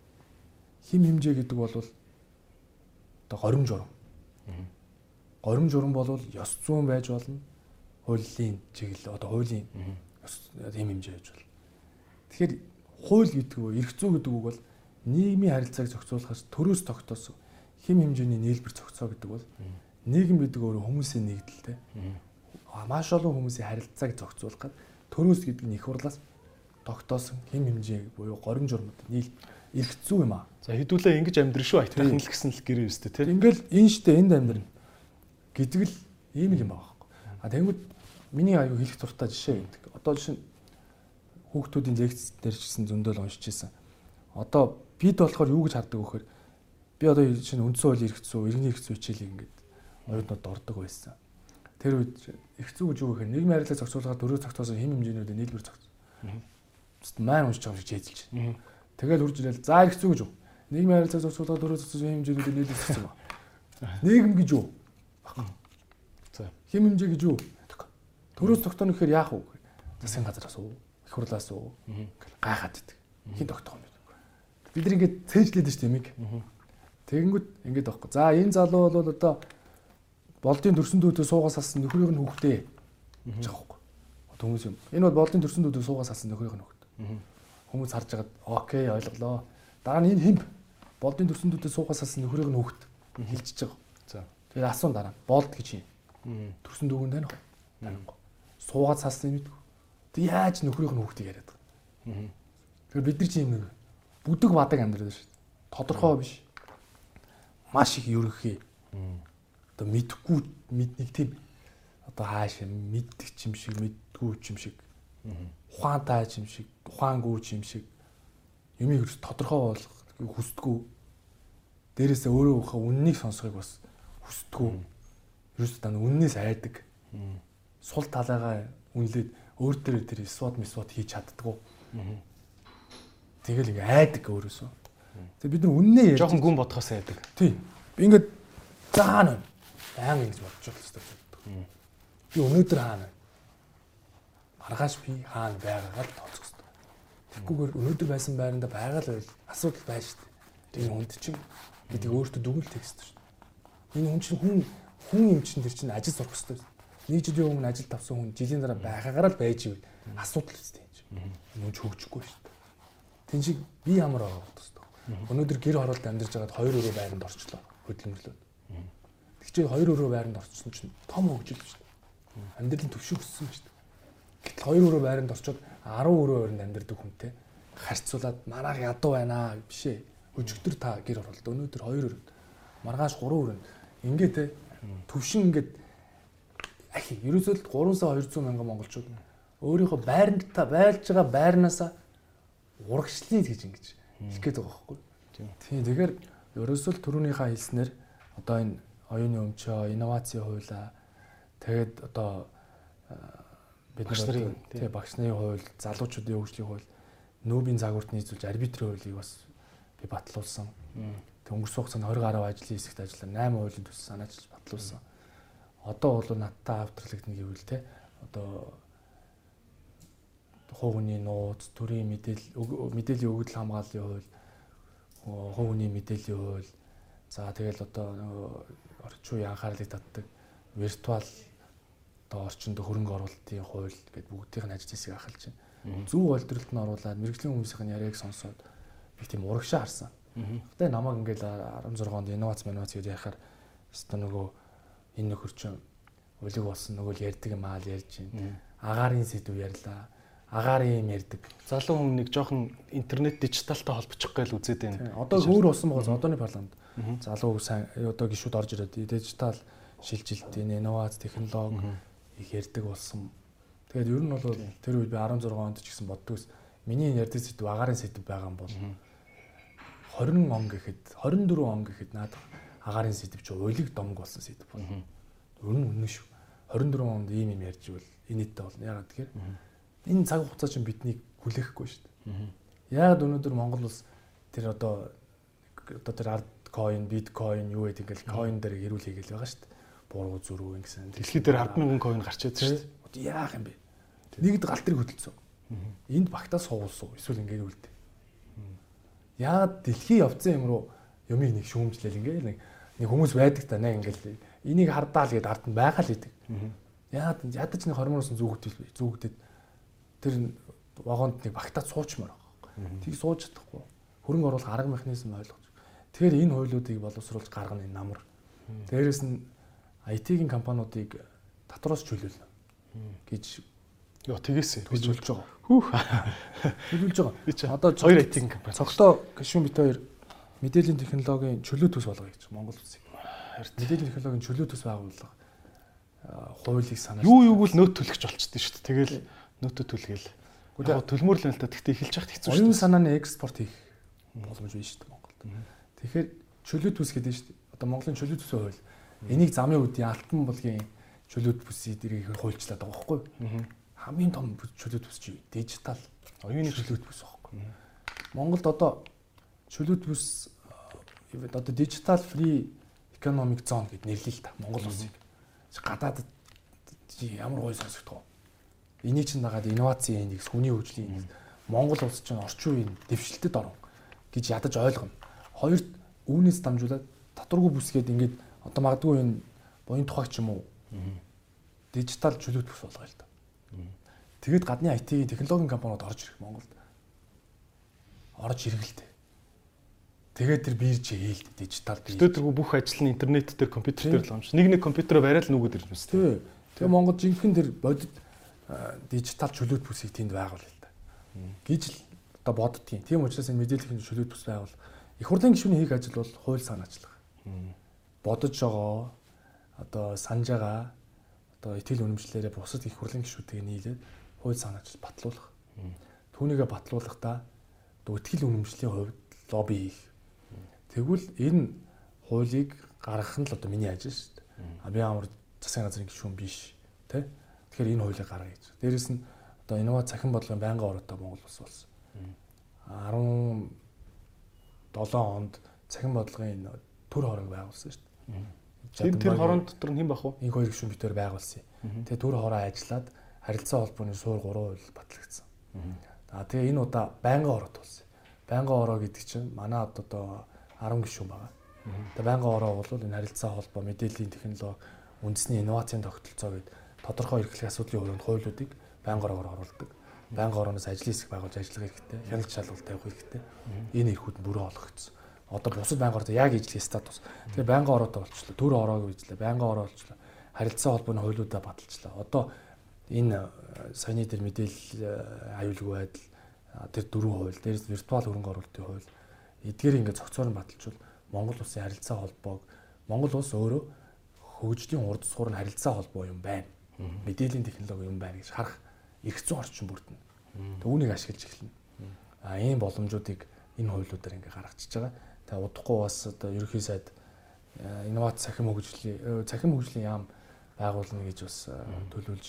Хим химжээ гэдэг бол одоо горим журам. Горим журам бол ёс зүйн байж болно. Хуулийн чиглэл одоо хуулийн хим химжээ байж болно. Тэгэхээр хууль гэдэг нь эрх зүй гэдэг үг бол нийгмийн харилцааг зохицуулахаас төрөөс тогтоосон хим хэмжээний нийлбэр зохицоо гэдэг бол нийгэм гэдэг өөрөө хүмүүсийн нэгдэлтэй. Маш олон хүмүүсийн харилцааг зохицуулахад төрөөс гэдэг нь их хурлаас тогтоосон хим хэмжээ буюу горим журмууд нийл эрх зүй юм аа. За хэдүүлээ ингэж амьдрын шүү айтайхан л гэсэн л гэрээ өстэй тий. Ингээл энэ штэ энд амьдрын гэдэг л ийм л юм байгаа байхгүй. А тэгвэл миний аюу хэлэх дуртай жишээ гэдэг. Одоо жишээ хүүхдүүдийн лекц дээр ч гэсэн зөндөл уншиж ирсэн. Одоо бид болохоор юу гэж хардаг вөхөр би одоо чинь үндсэн хууль эрх зүй, иргэний эрх зүй хичээлийг ингээд оюутнууд ордог байсан. Тэр үед эрх зүй гэж юу гэхээр нийгмийн харилцааг зохицуулахад дөрөв зохицоосон хэм хэмжээнүүдийн нийлбэр зохицоо. Маань уншиж байгаа шиг чэйдэлж. Тэгэл үрж ирэл за эрх зүй гэж юу? Нийгмийн харилцааг зохицуулахад дөрөв зохицоосон хэм хэмжээнүүдийн нийлбэр зохицоо. Нийгэм гэж юу? За хэм хэмжээ гэж юу? Төрөөс тогтооно гэхээр яах вэ? Засгийн газраас уу? Их хурлаас уу? Гайхаад идэг. Хин тогтоох юм бид нар ингээд цээжлээд шүү дээ миг. Тэгэнгүүт ингээд байхгүй. За энэ залуу бол одоо болдын төрсөн дүүдээ суугаас салсан нөхрийг нь хүүхдээ гэж аахгүй. Одоо хүмүүс юм. Энэ бол болдын төрсөн дүүдээ суугаас салсан нөхрийг нь хүүхдээ. Хүмүүс харж байгаад окей ойлголоо. Дараа нь энэ химп болдын төрсөн дүүдээ суугаас салсан нөхрийг нь хүүхд хэлчихэж байгаа. За. Тэгээд асуун дараа болд гэж юм. Төрсөн дүүгэн тань уу? Танихгүй. Суугаад салсан юм гэдэг. Тэг яаж нөхрийг нь хүүхдийг яриад байгаа. Тэгэхээр бид нар чи юм бүдэг бадаг амьдрал шүү дээ. Тодорхой биш. Маш их ерөнхий. Одоо мэдхгүй нэг тийм одоо хаашаа мэддэг юм шиг мэддгүй юм шиг. Ухаантай юм шиг, ухаангүй юм шиг юмыг тодорхой болгох хүсдэггүй. Дээрээсээ өөрөө ухаа үннийг сонсохыг бас хүсдэггүй. Ерөөс тань үннээс айдаг. Сул талаагаа үнлээд өөр дээр тэр свод мисвод хийж чаддггүй. Тэгэл ингээ айдаг өөрөөсөө. Тэгээ бид нар үннээ ярьж жоохон гүн бодхоос айдаг. Тий. Би ингээ заана. Баян ингэж бодож байгаа хэрэгтэй. Би өнөөдөр хаана. Маргааш би хаана байгаагаа тооцох хэрэгтэй. Тэггүйгээр өнөөдөр байсан байранда байгаа л байл асуудал байж штэ. Тэр хүнд чинь гэдэг өөртөө дүгнэлт хийх хэрэгтэй штэ. Энэ хүн чинь хүн хүн юм чинь тэр чинь ажил сурах хэрэгтэй. Нэг жилийн өмнө ажил тавсан хүн жилийн дараа байгаагаар л байж ивэл асуудал үстэй юм. Энэ хүн хөгжихгүй штэ. Тин шиг би ямар байгаа бодсон. Өнөөдөр гэр хороолт амьдарч байгаад хоёр өрөө байранд орчлоо хөдөлмөрлөөд. Тэгчээ хоёр өрөө байранд орчихсон чинь том хөгжил шүү дээ. Амьдралын төвшин өссөн шүү дээ. Гэтэл хоёр өрөө байранд орчоод 10 өрөө байранд амьдардаг хүнтэй харьцуулаад манайх ядуу байна биш ээ. Өчигдөр та гэр хороолт өнөөдөр хоёр өрөөнд маргааш 3 өрөөнд ингээ те төвшин ингээд ахи ерөөсөө 3 сая 200 мянган монголчууд өөрийнхөө байранд та байлж байгаа байрнаасаа урагшлын гэж ингэж хэлэх гээд байгаа байхгүй. Тийм. Тэгэхээр ерөөсөө л түрүүнийхээ хэлснээр одоо энэ оюуны өмчөө, инновацийн хуулаа тэгээд одоо бид нар тий багш нарын хууль, залуучуудын хөгжлийн хууль, нүүбийн загварт нийцүүлж арбитрийн хуулийг бас би батлуулсан. Тэг өнгөрсөн хугацаанд 20 гаруй ажлын хэсэгт ажиллаа 8 хуулийн төс санаачилж батлуулсан. Одоо бол надтай автралагдана гэвэл те одоо хувийн нууц, төрийн мэдээлэл мэдээллийн өгөгдөл хамгааллын хууль, хувийн мэдээллийн хууль. За тэгэл одоо орчин үеийн анхаарлыг татдаг виртуал одоо орчинд хөрөнгө оруулалтын хууль гэдэг бүгдийн ажил хэсгийг ахалж байна. Зөв олдролт нь оруулаад мэрэгжлийн хүмүүсийн яриаг сонсоод би тийм урагшаа харсан. Тэгээ намайг ингээл 16 онд инновац инновац гэж яхаар өстө нөгөө энэ нөхөр чинь үлэг болсон нөгөө л ярьдаг юм аа л ярьж байна. Агарын сэдв ярьлаа агаарын юм ярьдаг. Залуу хүн нэг жоохон интернет дижиталтай холбочих гээл үзээд байна. Одоо өөр болсон байгаа одооны парламент. Залуу сайн одоо гişүүд орж ирээд дижитал шилжилт, инновац, технологи их ярьдаг болсон. Тэгээд ер нь бол тэр үед би 16 онд ч гэсэн боддгоос миний ярьдаг сэдв агаарын сэдв байгаа юм бол 20 он гэхэд 24 он гэхэд надад агаарын сэдв чи уйлэг домг болсон сэдв байна. Ер нь үнэн шүү. 24 онд ийм юм ярьж ивэл инээдтэй болно. Ягаад тэгэхээр энэ цаг хугацаа чинь биднийг хүлээхгүй шүү дээ. Яагаад өнөөдөр Монгол улс тэр одоо одоо тэр ард coin, bitcoin юу гэдэг ингээл coin дээр ирүүл хийгээл байгаа шүү дээ. буруу зүрүү ингэсэн. Дэлхий дээр 100000 coin гарч ирээд шүү дээ. Яах юм бэ? Нэгд галтрыг хөдөлсөн. Энд багтаа суулсан эсвэл ингээд үлдээ. Яагаад дэлхий явцсан юм руу юмыг нэг шүүмжлэл ингээд нэг нэг хүмүүс байдаг та нэг ингээд энийг хардаа л гээд ард нь байгаа л идэг. Яагаад ядаж нэг хормоноос зүүгдэл зүүгдэд тэр вагонд нэг багтаа суучмаар байгаа. Тийг сууж чадахгүй. Хөрөнгө оруулах арга механизм ойлгож. Тэгэхээр энэ хуйлуудыг боловсруулж гаргана энэ намар. Дээрээс нь IT-ийн компаниудыг татвараас чөлөөлнө гэж Йоо тэгээсээ төлөвлөж байгаа. Хүүх. Төлөвлөж байгаа. Одоо хоёр IT-ийн компани. Цогтоо гişүн бит хоёр мэдээллийн технологийн чөлөө төс болгоё гэж Монгол улсыг. Мэдээллийн технологийн чөлөө төс байгууллага хуулийг санаа. Юу юуг л нөт төлөгч болчихдээ шүү дээ. Тэгэл нөтө төлгээл. Яг төлмөр л байна л та. Тэгтээ эхэлж яхад хэцүү шүү дээ. Оюун санааны экспорт хийх боломж байна шүү дээ Монголд. Тэгэхээр чөлөө төс гэдэг нь шүү дээ. Одоо Монголын чөлөө төсөө хууль. Энийг замын үдийн алтан булгийн чөлөө төсийг дэрийг хуульчлаад байгаа байхгүй юу? хамгийн том чөлөөт бүс чи дижитал оюуны чөлөөт бүс байхгүй. Монголд одоо чөлөөт бүс одоо дижитал фри economic zone гэд нэрлэе л та Монгол улсыг. Гадаадд ямар гоё сонсогдох вэ? Энийг чинь дагаад инновацийн индекс, хүний хөгжлийн индекс Монгол улс чинь орчин үеийн дэвшилтэд орно гэж ядаж ойлгоно. Хоёрт үүнээс дамжуулаад татваргүй бүсгээд ингээд одоо магадгүй энэ буян тухайч юм уу? Дижитал чөлөөт бүс болгоё л да. Тэгэд гадны IT технологийн компаниуд орж ирэх Монголд. Орж иргэлтэй. Тэгээд тэр бирж ээлд дижитал бирж. Тэр бүх ажил нь интернет дээр компьютер дээр л юм шиг. Нэг нэг компьютероо бариад л нүгүүд ирж мэс. Тий. Тэгээ Монгол жинхэнэ тэр бодит дижитал чөлөөт бүсийг тэнд байгуул л да. Гэж л одоо боддгийн. Тийм учраас энэ мэдээллийн чөлөөт бүс байгуул. Их хурлын гишүүний хийх ажил бол хууль санаачлага. Бодож байгаа одоо санаж байгаа одоо итгэл үнэмшлэрээ бусад их хурлын гишүүдийг нийлээд хууль санаач батлуулах. Түүнийгээ батлуулахдаа итгэл үнэмшлийн хувьд лобби хийх. Тэгвэл энэ хуулийг гаргах нь л одоо миний ажил шүү дээ. А би амар засгийн газрын гишүүн биш тий. Тэгэхээр энэ хуулийг гаргая гэж. Дээрэс нь одоо инновац цахим бодлогын байнгын ороотой Монгол улс болсон. 17 онд цахим бодлогын төр хорог байгуулсан шүү дээ. Тэр тэр хорон дотор нь хэн бах вэ? Инх хоёр гишүүн битээр байгуулсан. Тэгээ төр хороо ажиллаад харилцаа холбооны суур 3% батлагдсан. За тэгээ энэ удаа байнгын ороо тулсан. Байнгын ороо гэдэг чинь манай одоо 10 гишүүн байгаа. Тэгээ байнгын ороо бол энэ харилцаа холбоо, мэдээллийн технологи, үндэсний инновацийн тогтолцоо гэдэг тодорхой эрхлэх асуудлын хүрээнд хуулиудыг байнгын ороогоор оруулдаг. Байнгын орооноос ажлын хэсэг байгуулж ажиллах хэрэгтэй. Хяналт шалгалт тавих хэрэгтэй. Энэ эрхүүд бүрөө олгогдсон одоо бусад байнгын ороо яг ижлэх статус. Тэгээ байнгын ороотой болчихлоо. Төр ороог ижлээ. Байнгын ороо болчихлоо. Харилцаа холбооны хуулиудаа баталчлаа. Одоо энэ э, саяны дээр мэдээлэл э, аюулгүй байдал тэр дөрвөн хууль, дээрээс виртуал хөрөнгө оруулалтын хууль эдгээр ингээд цогцоор нь баталжвал Монгол улсын харилцаа холбоог Монгол улс өөрөө хөгжлийн урд суурь нь харилцаа холбоо юм байна. Мэдээллийн технологи юм байна гэж харах эрх зүйн орчин бүрдэнэ. Түүнийг ашиглаж эхэлнэ. А ийм боломжуудыг энэ хуулиудаар ингээ гаргачихж байгаа. Тэгээ удахгүй бас одоо ерөнхий сайд э, инновац цахим хөгжлийн цахим хөгжлийн яам байгуулна гэж бас э, төлөвлөж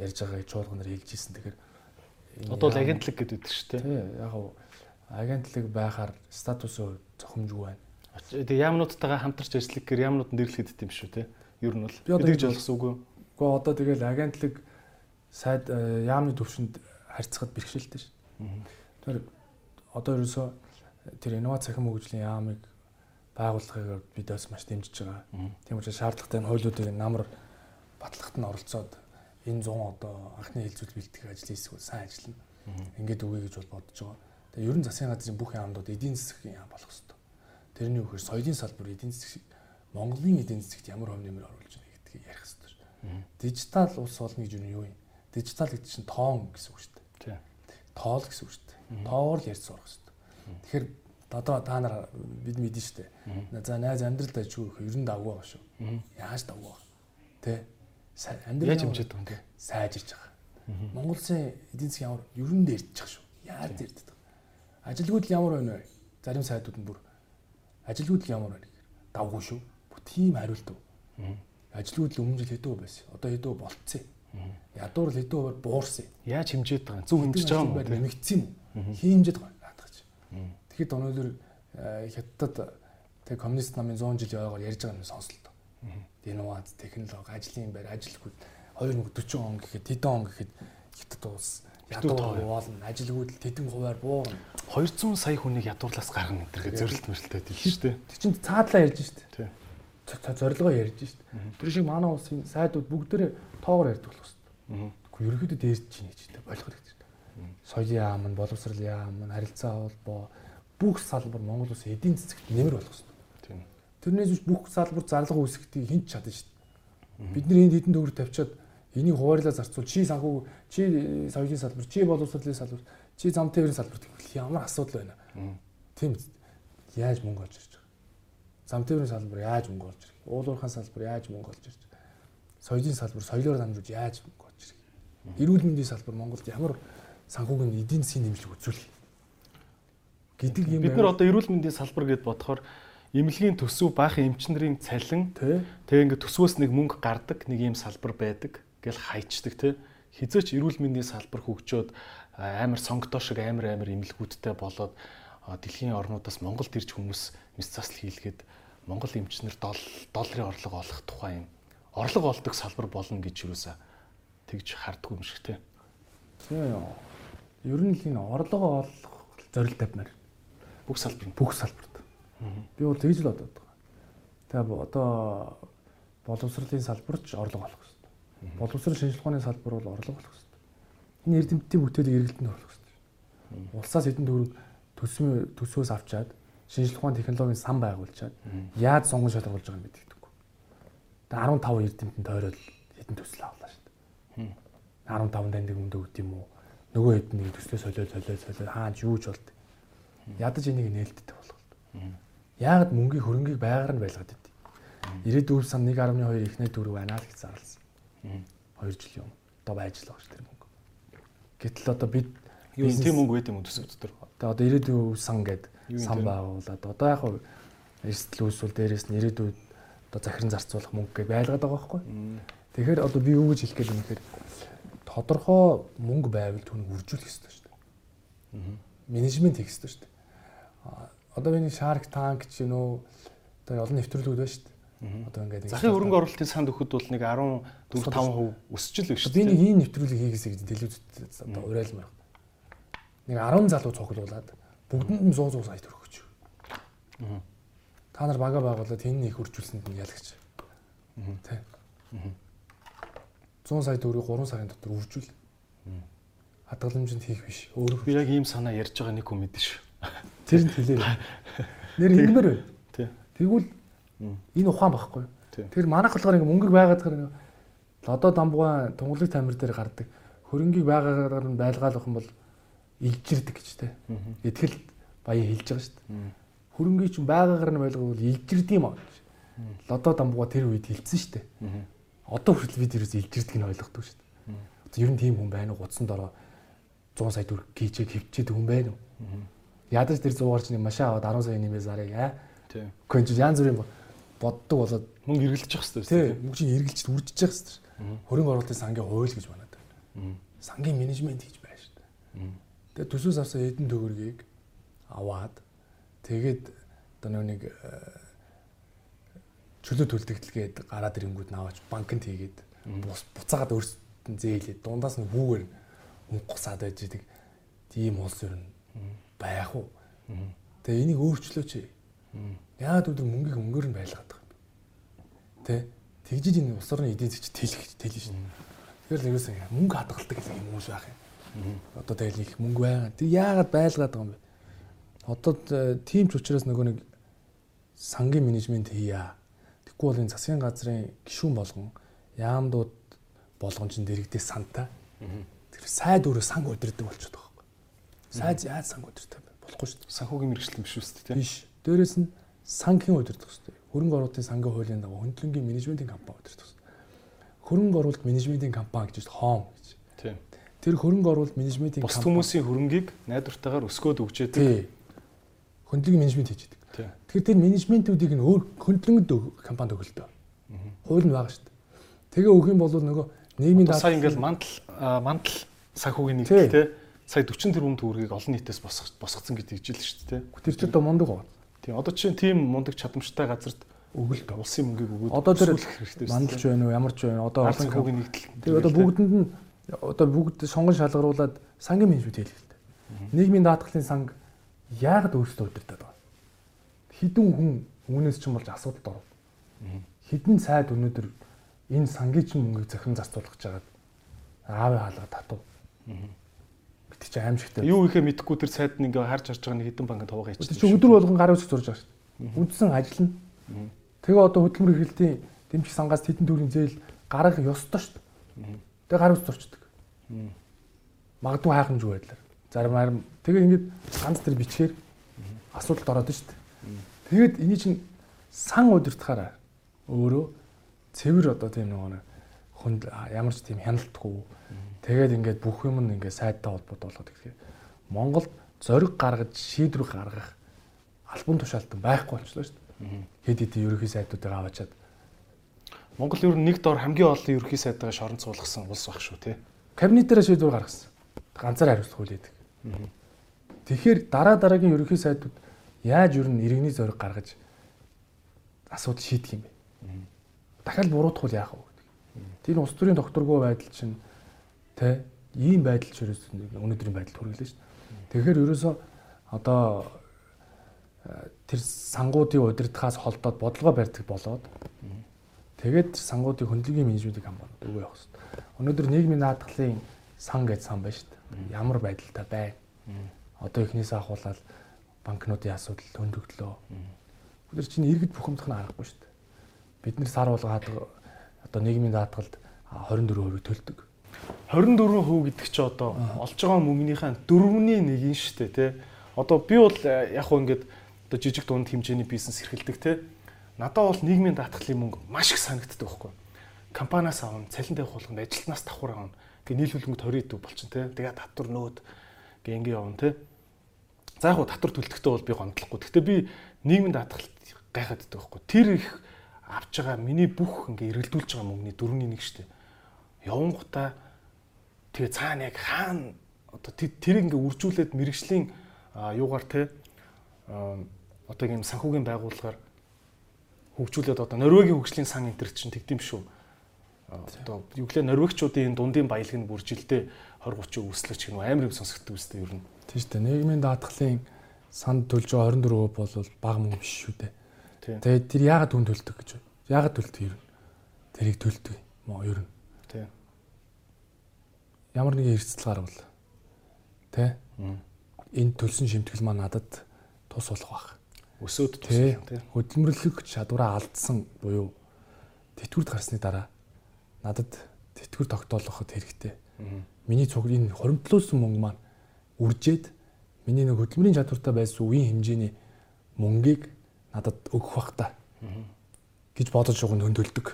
ярьж байгааг чуулганаар хэлж ирсэн. Тэгэхээр одоо л агентлаг гэдэг үү шүү дээ. Яг гоо агентлаг байхаар статусын зохимжгүй байна. Тэгээ яамнуудтайгаа хамтарч ажиллах гэр яамнууд нь дэрлэхэд юм шүү те. Ер нь бол эдгэж болгосон үгүй. Гэхдээ одоо тэгэл агентлаг сайд э, яамны төвшөнд харьцахад бэрхшээлтэй шүү. Тэр одоо ерөөсөө тэр инновац цахим хөгжлийн яамыг байгуулахыг бид бас маш дэмжиж байгаа. Тийм учраас шаардлагатай нь хуулиудыг намар батлагт нь оролцоод энэ 100 одоо анхны хилцүүл бэлтгэх ажлын хэсэг сайн ажиллана. Ингээд үгүй гэж бол бодож байгаа. Тэгээ ерөн засгийн газрын бүх яамдууд эдийн засгийн яам болох хэрэгтэй. Тэрний үгээр соёлын салбар эдийн засаг Монголын эдийн засагт ямар хөв нэмэр оруулж байгаа гэдгийг ярих хэрэгтэй. Дижитал улс болно гэж юу юм? Дижитал гэдэг чинь тоон гэсэн үг шүү дээ. Тоол гэсэн үг шүү дээ. Тоогоор л ярьж сурах хэрэгтэй. Тэгэхээр одоо та нар бид мэдэн штэ. За найз амьдралд ажгүй их ер нь давгүй байгаа шүү. Яаж давгүй байгаа. Тэ? Амьдрал яаж хэмжээд байгаа юм те? Сайжирч байгаа. Монгол улсын эдийн засгийн ямар ер нь байгаа шүү. Яаж дэрдэж байгаа. Ажилгүйд ямар байна вэ? Зарим сайдууд нь бүр ажилгүйд ямар байна гэхээр давгүй шүү. Бүх тийм хариулт өг. Ажилгүйд л өмнө жил хэдөө байсан. Одоо хэдөө болцсон. Ядуур л хэдөө буурсан. Яаж хэмжээд байгаа? Зөв хэмжиж байгаа юм уу? Нэмэгдсэн юм? Хэмжээд байгаа. Тэгэхэд өнөөдөр э, хятадд тэг коммунист намын 100 жилийн ойгоор ярьж байгаа юм сонслоо. инновац, технологи, ажлын байр, ажилгүйд 2040 он гэхэд тэдэн он гэхэд хятад улс ядуу болно, ажилгүйд тэдэн хувиар буурна. 200 сая хүнийг ядуурлаас гаргана гэдэргээ зөрилт мөрөлттэй тийм шүү дээ. Тэр чинь цаадлаа ярьж штэ. Тийм. Зорилгоо ярьж штэ. Тэр шиг манай улсын сайдууд бүгдээрээ тоогоор ярьдаг болох Гэхдээ ерөнхийдөө дээрж чинь гэж болох хэрэгтэй. Соёлын яам нь, боловсрал яам нь, харилцаа холбоо бүх салбар Монгол улсын эдийн засагт нэмэр болох хэвээр. Тийм. Тэрнээс биш бүх салбар зарлага үүсгэхийг хинч чадна штэ. Бид нар энд хэдэн төгрөг тавьчаад энийг хуваарлаа зарцуул чи санхүү чи соёлын салбар чи боловсролын салбар чи зам тээврийн салбар гэвэл ямар асуудал байна. Тийм яаж мөнгө олж ирж байгаа. Зам тээврийн салбар яаж мөнгө олж ирэх. Уул уурхайн салбар яаж мөнгө олж ирж байгаа. Соёлын салбар соёлоор дамжуулж яаж мөнгө. Эрүүл мэндийн салбар Монголд ямар санхүүгийн эдийн засгийн нэмжлэг үзүүлэх гэдэг юм. Бид нар одоо эрүүл мэндийн салбар гэд бодохоор эмнэлгийн төсөв баах эмчнэрийн цалин тэгээ ингээд төсвөөс нэг мөнгө гардаг нэг ийм салбар байдаг гэл хайчдаг те хизээч эрүүл мэндийн салбар хөгжөөд амар сонгодоо шиг амар амар эмнэлгүүдтэй болоод дэлхийн орнуудаас Монголд ирж хүмүүс мэс засал хийлгээд Монгол эмчнэр долларын орлого олох тухай юм. Орлого олдог салбар болно гэж юусаа тэгж харддаг юм шиг те. Тийм. Ер нь л энэ орлого олох зорилт тавьмаар бүх салбар бүх салбарт. Би бол тэгж л бодоод байгаа. Тэгээ одоо боловсролын салбарч орлого олох боловсрол шинжилгээ ухааны салбар бол орлого болох хэрэгтэй. Энэ эрдэмтдийн бүтээлийг эргэлтэнд оруулах хэрэгтэй. Улсаас хэдэн төгрөг төсвөө төсвөөс авчаад шинжилгээ ухааны технологийн сан байгуулчаад яаж сонгон шалгуулж байгаа юм гэдэггүй. Тэгээ 15 эрдэмтэн тойрол хэдэн төсөл авлаа шүү. 15 дандаг мөнгө өгд юм уу? Нөгөө хэд нэг төслөө солиод солиод солиод хаач юу ч болд. Ядаж энийг нээлттэй болгох. Яагаад мөнгийн хөрөнгийг байгаар нь байлгаад идэв. Ирээдүйн сан 1.2 ихнээ төгрөг байна л гэж зарласан. 2 жилийн өмнө одоо байж л байгаа ш тэр мөнгө. Гэтэл одоо бид юу тийм мөнгө байд юм уу төсөв дотор. Одоо одоо ирээдүйн сан гэдэг сан байгуулад одоо яг хав эрсдэл үүсвэл дээрээс нь ирээдүйд одоо захиран зарцуулах мөнгө гэж байлгаад байгаа байхгүй. Тэгэхээр одоо би юу гэж хэлэх гээд юм гэхээр тодорхой мөнгө байвал түүнийг үржүүлэх ёстой шүү дээ. Менежмент хийх ёстой шүү дээ. Одоо миний Shark Tank ч юм уу одоо олон нэвтрүүлгүүд байна шүү дээ Одоо ингээд захын хөрөнгө оруулалтын санд өгөхөд бол нэг 14 5% өсч л биш. Би нэг ийм нэвтрүүлэг хийгээсэй гэж телевизэд одоо уриалсан байна. Нэг 10 залуу цуглуулад бүгдэнд нь 100 100 сая төгрөг өгч. Та нар бага байгуулад энэ их хуржүүлсэнд нь ялагч. Тэ. 100 сая төгрөгийг 3 сарын дотор үржүүл. Хадгаламжинд хийх биш. Өөрөө би яг ийм санаа ярьж байгаа нэг хүн мэдэн шүү. Тэр нь хэлээ. Нэр ингэмэр бай. Тий. Тэгвэл Энэ ухаан багхгүй. Тэр манайх болохоор ингээ мөнгөг байгаад тэр лодо дамбугаа тунгалаг тамир дээр гардаг. Хөрөнгийг байгаагаар нь байлгаалах юм бол илжирдэг гэж те. Итгэл баяа хэлж байгаа шүү дээ. Хөрөнгийг чинь байгаагаар нь байлгавал илжирд юм аа. Лодо дамбугаа тэр үед хэлсэн шүү дээ. Одоо хүртэл бид ерөөс илжирдэг нь ойлгохгүй шүү дээ. Одоо ер нь тийм хүн байна уу? Гудсан дороо 100 сая төгрөг гीчээд хөвчээд хүн байна уу? Ядаж тэр 100 гарч нэг машин аваад 10 сая нэмээ зарыг аа. Тийм. Гэхдээ янз бүрийн боддог болоод мөнгө эргэлдэж явах хэрэгтэй тийм мөнгө чинь эргэлж үржиж явах хэрэгтэй хөрөнгө оруулалтын сангийн хууль гэж байна даа сангийн менежмент хийж байна шүү дээ тэгээ төсөөс авсан эдэн төгрөгийг аваад тэгээд одоо нэг чөлөө төлтөгдөлгээд гараад ирэнгүүд наваач банкнд хийгээд буцаагаад өөрсдөд зээлээд дундаас нь хүүгээр мөнгөсаад байж идэг тийм улс ер нь байх уу тэгээ энийг өөрчлөөч Яагаад өдөр мөнгийг өнгөөр нь байлгаад байгаа юм. Тэ? Тэгжиж энэ улс орны эдийн засгч тэлэх тэлнэ шин. Тэгэхээр л ерөөсөө мөнгө хадгалдаг гэсэн юм уу шаах юм. Одоо тэгэл их мөнгө байгаа. Тэг яагаад байлгаад байгаа юм бэ? Одоо тийм ч учраас нөгөө нэг сангийн менежмент хийя. Тэгэхгүй бол энэ засгийн газрын гишүүн болгон яамдууд болгон ч дэрэгдээ санта. Тэр сайд өөрөө санг удирдаг болчиход байгаа юм. Сайд яаж санг удирдаг болохгүй шүү дээ. Санхүүгийн мэрэгчлэн биш үү тийм. Биш. Дээрээс нь сангийн удирдах хэрэгтэй. Хөрөнгө оруулалтын сангийн хуулийн дагуу хөндлөнгийн менежментийн компани удирдах хэрэгтэй. Хөрөнгө оруулалт менежментийн компани гэж хоом гэж. Тийм. Тэр хөрөнгө оруулалт менежментийн компани бус хүмүүсийн хөрөнгийг найдвартайгаар өсгөөд өгчээдэг. Хөндлөнгийн менежмент хийж байдаг. Тийм. Тэгэхээр тэр менежментүүдийг нь өөр хөндлөнгөд компанид өгөлтөө. Хууль нь байгаа шүү дээ. Тэгээ өгөх юм бол нөгөө нийгмийн даатгал сая ингээл мандал мандал санхүүгийн нэг тийм сая 40 тэрбум төгрөгийг олон нийтээс босгох босгоцсон гэдэг ижил шүү дээ. Тэр ч одоо мундаг байна. Тийм одоо чинь тийм мундаг чадамжтай газарт өгөлт улсын мөнгийг өгөөд одоо тэр мандалж байна уу ямар ч байна одоо олон хүүгийн нэгдэл тэгээ одоо бүгдэнд нь одоо бүгд сонгон шалгаруулад сангийн менежмент хийх хэрэгтэй. Нийгмийн даатгалын санг яагаад өөрсдөө удирдах? Хідэн хүн үүнээс ч юм болж асуудалд оров. Хідэн сайд өнөөдөр энэ сангийн чинь мөнгийг захин зарцуулах гэж байгаад аавын хаалга татав. Бид чи аимшигтай. Юу ихэ мэдэхгүй тэр сайд нь ингээ харж харж байгаа нэг хідэн банкнд хаваагаа хийчихсэн. Чи өдөр болгон гар үсэг зурж байгаа шүү дээ. Үндсэн ажил нь. Тэгээ одоо хөдөлмөр эрхлэлтийн дэмжих сангаас тэдэн төрлийн зээл гарах ёстой шүү дээ. Тэгээ гар үсэг зурчдаг. Магадгүй хайхамж байдлаар. Зарим харин тэгээ ингээд ганц тэр бичгээр асуудалд ороод шүү дээ. Тэгээд эний чинь сан удирдахаараа өөрөө цэвэр одоо тийм нэг хүнд ямар ч тийм хяналтгүй тэгээд ингээд бүх юм нь ингээд сайдтай холбоотой болгоод тэгэхээр Монголд зориг гаргаж шийдвэр гаргах албан тушаалтан байхгүй болчихлоо шүү дээ. Хэд хэдэн ерөнхий сайдуудыг аваачаад Монгол ер нь нэг дор хамгийн олон ерөнхий сайдаа шорон цуулгасан улс баг шүү тий. Кабинетээр шийдвэр гаргасан. Ганцаар хариуцлах байдаг. Тэгэхээр дараа дараагийн ерөнхий сайдууд яаж ер нь иргэний зориг гаргаж асуудал шийдэх юм бэ? Дахиад буруутгах яах вэ гэдэг. Тэр улс төрийн докторгүй байдал чинь тэ ийм байдал ч ерөөсөө өнөөдрийн байдалд хүргэлээ шүү дээ. Тэгэхээр ерөөсөө одоо э, тэр сангуудын удирдахаас холдоод бодлого барьдаг болоод тэгээд сангуудын хөндлөгийн менежментийг хамгаалаад өгөө явах хэрэгтэй. Өнөөдөр нийгмийн наадгалын сан гэж сан байна шүү дээ. Ямар байдалтай байна? Одоо эхнээсээ ахуулаад банкнуудын асуудал хөндөгдлөө. Бид чинь иргэд бухимдах нь аргагүй шүү дээ. Бид нэр сар болгоод одоо нийгмийн даатгалд 24% төлдөг. 24% гэдэг чи одоо олж байгаа мөнгөнийхээ 4-ний 1 шүү дээ тий. Одоо би бол э, яг хөө ингээд одоо жижиг дунд хэмжээний бизнес эрхэлдэг тий. Надад бол нийгмийн даатгалын мөнгө маш их санагддаг байхгүй. Компаниас авна, цалин тавих болгонд ажилтнаас давхар авна. Гэ нийлүүлэнгөт 20 төв болчихно тий. Тэгээд татвар нөөд гэ ингээ явна тий. За яг татвар төлөлтөд бол би гомдлохгүй. Гэхдээ би нийгмийн даатгалт гайхаад байдаг байхгүй. Тэр их авч байгаа миний бүх ингээ эргэлдүүлж байгаа мөнгөний дөрөвний нэг шүү дээ. Явангуудаа тэгээ цаана яг хаана одоо тэр ингээ үржүүлээд мэрэгжлийн юугаар те одоо ийм санхүүгийн байгууллагаар хөгжүүлээд одоо Норвегийн хөгжлийн сан энэ төр чинь тэгдэм шүү. Одоо юу гэлээ норвегчуудын дундын баялаг нь бүржилдээ 20 30 өслөж гэнэ амар юм сонсогддог үстэй ер нь. Тийм шүү дээ. Нийгмийн даатгалын санд төлж байгаа 24% бол бага мөнгө биш шүү дээ. Тэгээд тэр яагаад түн төлдөг гэж байна? Яагаад төлдөг юм? Тэрийг төлдөг юм уу ер нь? Тийм. Ямар нэгэн эрсдэл гарвал тэ энэ төлсөн шимтгэл маань надад тус болох байх. Өсөөд тус тийм. Хөдөлмөрлөх чадвараа алдсан буюу тэтгэврт гарсны дараа надад тэтгэвэр тогтоолоход хэрэгтэй. Миний цуг энэ хоримтлуулсан мөнгө маань үржээд миний нэг хөдөлмөрийн чадвартай байсан үеийн хэмжээний мөнгийг надад өгөх бах та гэж бодож байгаа нь хөндөлдөг.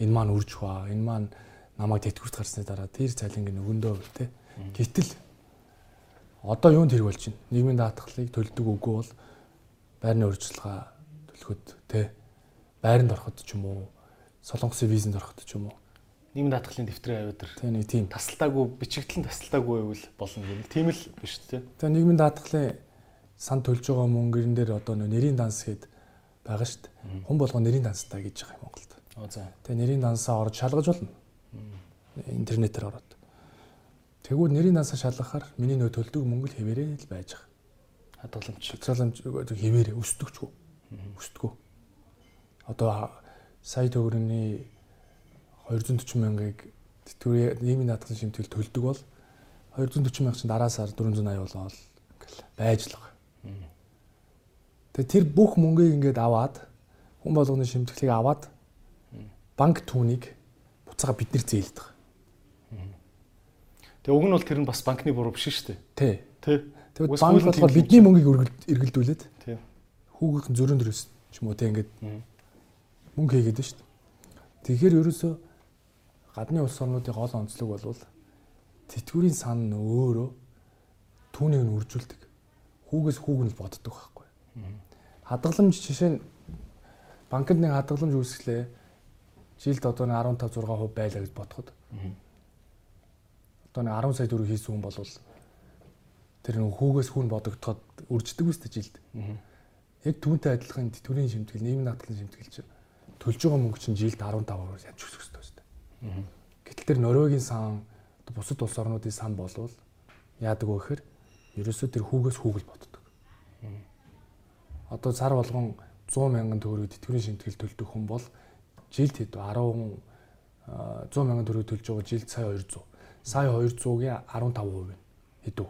Энэ маань үрж хаа, энэ маань намайг тэтгэврт гарсны дараа тэр цалинг нөгөндөө тэ. Гэтэл одоо юунд хэрэг болж байна? Нийгмийн даатгалыг төлдөг үгүй бол байрны урьдчилгаа төлөхөд тэ байранд ороход ч юм уу солонгосын визэнд ороход ч юм уу нийгмийн даатгалын дэвтрийн аюудар тийм нэг тийм тасалтаагүй бичигдэл нь тасалтаагүй байвал болно гэх тийм л биш үү? Тэгээ нийгмийн даатгалын сан төлж байгаа мөнгөрн дээр одоо нэрийн данс гээд байгаа шүү дээ. Хүн болгоо нэрийн данстай гэж байгаа юм Монголд. Тэгээ нэрийн дансаа орж шалгаж болно. Интернетээр ороод. Тэгвэл нэрийн дансаа шалгахаар миний нөө төлдөг мөнгө л хэвээрээ л байж байгаа. Хадгаламж. Хадгаламж хэвээрээ өсдөгчгүй. Өсдөггүй. Одоо сая төгрөгийн 240 мянгаыг тэтгэврийн нийгмийн даатгалын шимтгэл төлдөг бол 240 мянга чинь дараа сар 480 болоо ингээл байж л байгаа. Тэгээ тэр бүх мөнгийг ингээд аваад хүн болгоны шимтгэлийг аваад банк түүнийг буцаага бид нэр зээлдэг. Тэгээ уг нь бол тэр нь бас банкны буруу биш шүү дээ. Тий. Тий. Тэгээд банк болохоор бидний мөнгийг эргэлдүүлээд тий. Хүүгийн зөрөн дөрөс ч юм уу тий ингээд мөнгө хийгээд шүү дээ. Тэгэхээр ерөөсөө гадны улс орнуудын гол онцлог бол тэтгэврийн сан өөрөө түүнийг нь үржүүлдэг. Хүүгээс хүүг нь боддог байхгүй. Хадгаламж жишээ нь банкнд нэг хадгаламж үүсгэлээ. Жилд одоо 15 6% байлаа гэж бодоход. Одоо нэг 10 сая төгрөг хийсэн хүн бол тэр нэг хүүгээс хүн бодогдоход үрждэг үстэй жилд. Яг түүнтэй адилхан тэтгэврийн шимтгэл, нийгмийн даатгалын шимтгэл чинь төлж байгаа мөнгө чинь жилд 15%-аар янж өсөх байна. Гэтэл тэр Норвегийн сан бусад улс орнуудын сан болвол яадаг вэ гэхээр ерөөсөө тэр хүүгээс хүүгэл боддог. Одоо сар болгон 100 мянган төгрөг тэтгэврийн шимтгэл төлдөг хүн бол жилд хэд 10 100 мянган төгрөг төлж байгаа жилд сая 200. Сая 200-гийн 15% хэдүү.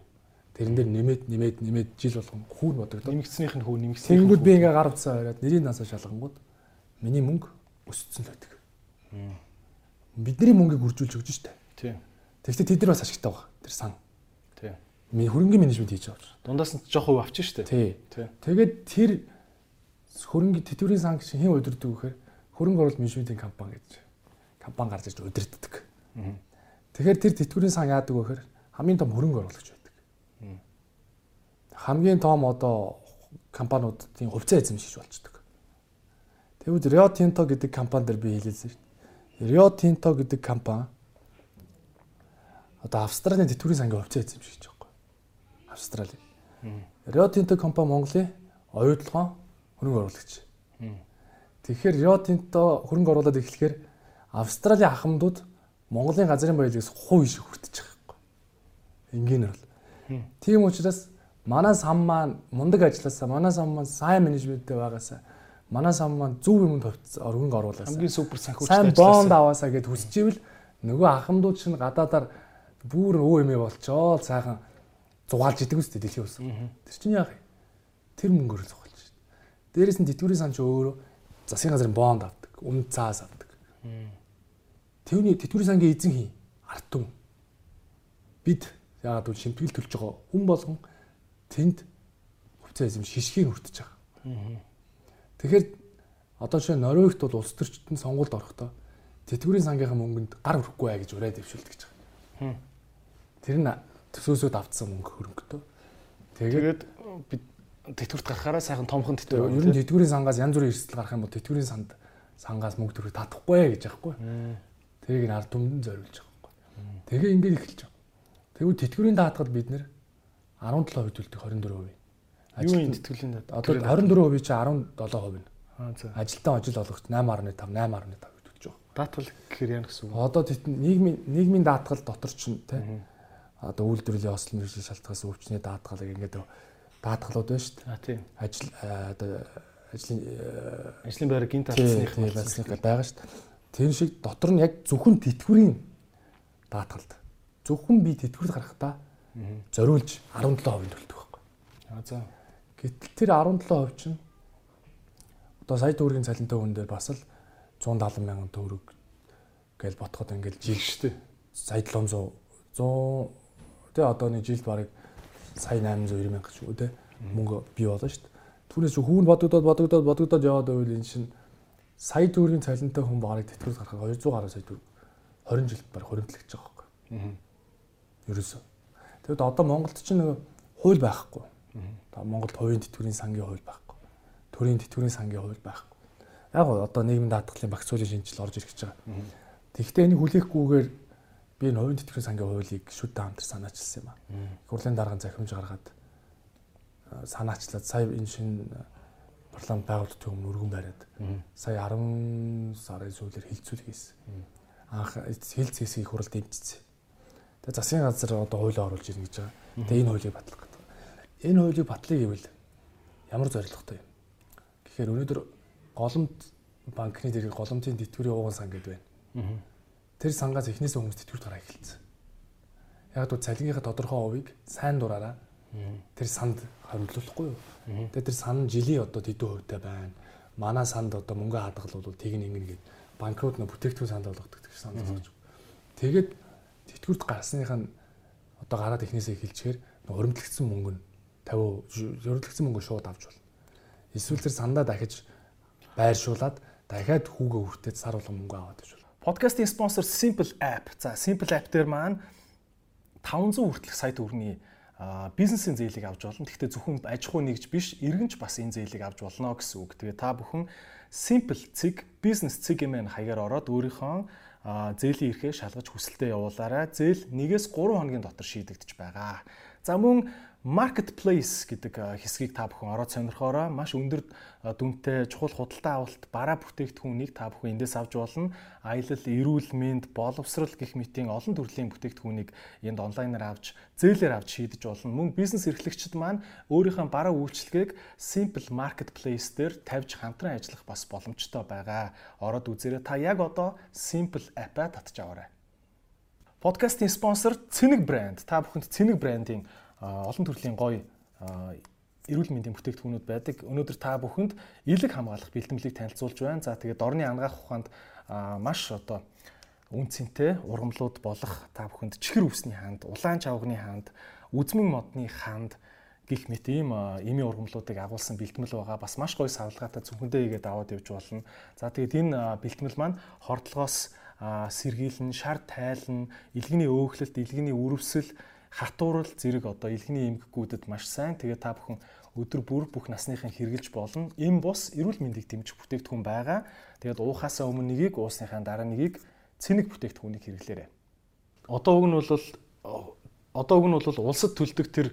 Тэрэн дээр нэмээд нэмээд нэмээд жил болгон хүүр бодогдоо. Нэмэгдснийх нь хүү нэмэгдсэн. Тэнгүүд би ингээ гар утсаа аваад нэрийн насаа шалгангууд миний мөнгө өссөн л байдаг. Бидний мөнгийг үржүүлж өгч штэ. Тийм. Тэгвэл тэд нар бас ашигтай байгаа. Тэр сан. Тийм. Миний хөрөнгөний менежмент хийж байгаа. Дундаас нь жоох хөв авчих штэ. Тий. Тий. Тэгээд тэр хөрөнгө тэтгэврийн сан гэж хэн удирддаг вэхээр хөрөнгө оруулалт менежментийн компани гэж компани гарч ирж удирддаг. Тэгэхээр тэр тэтгэврийн сан яадаг вэ гэхээр хамгийн том хөрөнгө оруулагч байдаг. Хамгийн том одоо компаниудын хувьцаа эзэмшиж болчдөг. Тэгвэл Rio Tinto гэдэг компани дээр би хэлээсэн шүү. Rio Tinto гэдэг компани одоо Австралийн тэтгэврийн сангийн хувьцаа эзэмшиж байгаа байхгүй. Австрали. Rio Tinto компани Монголын оюутлогоо хөрөнгө оруулагч. Тэгэхээр Rio Tinto хөрөнгө оруулаад эхлэхээр Австралийн ахмадууд Монголын газрын баялагаас хувь шиг хүртэж байгаа байхгүй. Энгийнээр бол. Тийм учраас манай сан маань мундаг ажилласаа, манай сан маань сайн менежменттэй байгаасаа, манай сан маань зөв юмд хөрөнгө оруулаасаа. Хамгийн супер санхүүжилт Сайн бонд аваасаа гэд хүсчихвэл нөгөө ахмадууд чинь гадаадаар бүр өө эмээ болчоо сайхан зугаалж идэг үстэй дэлхийн ус. Тэр чинь яах вэ? Тэр мөнгөөр зугаалж шít. Дээрээс нь тэтгэврийн сан ч өөрөө засгийн газрын бонд авдаг, өмнө цаас авдаг. Тэвний тэтгэврийн сангийн эзэн хий ард түмэн. Бид яагаад гэвэл шимтгэл төлж байгаа хүн болгон тэнд хувьцаа эзэм шишгийг хүртэж байгаа. Тэгэхээр одоо жишээ нь Норвегт бол улс төрчтөнд сонгуульд орохдоо тэтгэврийн сангийнхаа мөнгөнд гар өрөхгүй бай гэж ураад дэвшүүлдэг гэж байгаа. Тэр нь төсөөсөд автсан мөнгө хөрөнгөтэй. Тэгээд бид тэтгэврт гарахаараа сайхан томхон ер тэтгэв. нь тэтгэврийн сангаас янз бүрийн эрсдэл гарах юм бол тэтгэврийн санд сангаас мөнгө төрөх татахгүй гэж аахгүй. Тэрийг нь ард түмэнд зориулж байгаа байхгүй. Тэгээ ингээд эхэлж байгаа. Тэгвэл тэтгэврийн даатгал бид нэр 17% төлдөг 24%. Юу юм тэтгэвлийн даа. Одоо 24% чи 17% нь. Аа за. Ажилтан ажил олгогч 8.5 8.5 төлж байгаа. Даатвал гэхээр яа гэсэн үг. Одоо тэт нийгмийн нийгмийн даатгал дотор ч те одоо үйлдвэрлэлийн ослон мэргэжлийн шалтгаанаас өвчний даатгалыг ингээд даатгалууд байна шүү дээ. Аа тийм. Ажил а, одоо ажлын э, Ажлын байраа гинт тий, алдсных тий, байцных байгаа шүү дээ. Тэр шиг дотор нь яг зөвхөн тэтгэврийн даатгалд зөвхөн би тэтгэврт гарахдаа зориулж 17% төлдөг байхгүй. Аа за. Гэтэл тэр 17% чинь одоо сая төгрөгийн цалинтай хүн дээр бас л 170 мянган төгрөг гэж ботход ингээл жил Жигштэй. сая 700 100 тэ одоо нэг жилд барыг сая 890 мянга ч үү тэ мөнгө бий болно шүү дээ. Түүнээс хүүн бодогдоод бодогдоод бодогдоод яваад байвал энэ чинь сая төгрөгийн цалинтай хүн барыг тэтгэврт гарахад 200 гаруй сая төгрөг 20 жилд барыг хоригдлогч байгаа байхгүй. Аа. Ерөөсөө. Тэгэд одоо Монголд ч нэг хууль байхгүй. Одоо Монголд хувийн тэтгэврийн сангийн хууль байхгүй. Төрийн тэтгэврийн сангийн хууль байхгүй. Яг одоо нийгмийн даатгалын багц хуулийн шинжил орж гэж байгаа. Тэгэхдээ энийг хүлээхгүйгээр би энэ хувийн тэтгэврийн сангийн хуулийг шүд хамтар санаачилсан юм аа. Их хурлын дарга захимж гаргаад санаачлаад сая энэ шинэ парламент байгуулалтын өмнө өргөн бариад сая 10 сарын сүүлээр хилцүүл хийсэн. Анх хилц хийсийг их хурл дэмжсэн. Тэгээ засгийн газар одоо хуулиа оруулж ирнэ гэж байгаа. Тэгээ энэ хуулийг батлах. Энэ хуулийг батлах гэвэл ямар зорилготой юм? Тэгэхээр өнөөдөр голомт банкны дэрэг голомтын тэтгэврийн ууган сан гэдэг байна. Тэр сангаас эхнээсээ хүмүүс тэтгэврт гараа эхэлсэн. Яг л цалингийнхаа тодорхой хувийг сайн дураараа тэр санд хөрөнгөлөхгүй юу? Тэгээ тэр сан жилийн одоо тэдэн хувьтай байна. Манай санд одоо мөнгө хадгал бол тийг нэг ингээд банкрот нэ бүтээгдэхүүн санд болгодог гэж санд болгож. Тэгээд тэтгэврт гарсных нь одоо гараад эхнээсээ эхэлчихээр өрөмтлөгдсөн мөнгө нь 50 өрөмтлөгдсөн мөнгө шууд авч болно. Эсвэл тэр сандаа дахиж байршуулад дахиад хүүгээ хүртээд сар болгон мөнгө аваад гэж болно. Подкастын спонсор Simple App. За Simple App дээр маань 500 хүртэлх сая төгрөгийн а, бизнесийн зээлийг авч болно. Гэхдээ зөвхөн аж ахуй нэгж биш, иргэнч бас энэ зээлийг авч болно гэсэн үг. Тэгээ та бүхэн Simple цэг, бизнес цэг юмэн хаягаар ороод өөрийнхөө зээлийн эрхээ шалгаж хүсэлтэд явуулаарай. Зээл 1-ээс 3 хоногийн дотор шийдэгдэж байгаа. За мөн marketplace гэдэг хэсгийг та бүхэн ороод сонирхоороо маш өндөр дүнтэй чухал худалдаа авалт бараа бүтээгдэхүүнийг та бүхэн эндээс авч болно. Аялал, эрүүл мэнд, боловсрал гэх мэтийн олон төрлийн бүтээгдэхүүнийг энд онлайнаар авч зээлээр авч шийдэж болно. Мөн бизнес эрхлэгчид маань өөрийнхөө бараа үйлчилгээг Simple Marketplace дээр тавьж хамтран ажиллах бас боломжтой байгаа. Ороод үзээрэй. Та яг одоо Simple app-а татж аваарай. Подкастын спонсор Цэник брэнд. Та бүхэнд Цэник брэндийн олон төрлийн гоё эрүүл мэндийн бүтээгдэхүүнүүд байдаг. Өнөөдөр та бүхэнд элэг хамгаалах бэлтгэлийг танилцуулж байна. За тэгээд орны ангаах ухаанд маш одоо үнцэнтэй ургамлууд болох та бүхэнд чихэр үсний ханд, улаан чавганы ханд, үзмэн модны ханд гих мэт ийм эми ургамлуудыг агуулсан бэлтгэл байгаа. Бас маш гоё савлгаатай зөвхөндөө игээд аваад явж болно. За тэгээд энэ бэлтгэл маань хордлогоос сэргийлэн, шар тайлан, илгэний өөхлөлт, илгэний үрвсэл хатуурал зэрэг одоо илгэний эмгэгүүдэд маш сайн. Тэгээ та бүхэн өдөр бүр бүх насныхын хэрглэж болно. Им бус эрүүл мэндийг дэмжих бүтээгдэхүүн байгаа. Тэгээд уухаасаа өмнө нэгийг уусныхаа дараа нэгийг цэник бүтээгдэхүүнийг хэрэглээрэй. Одоо уг нь бол одоо уг нь бол улсад төлдөг тэр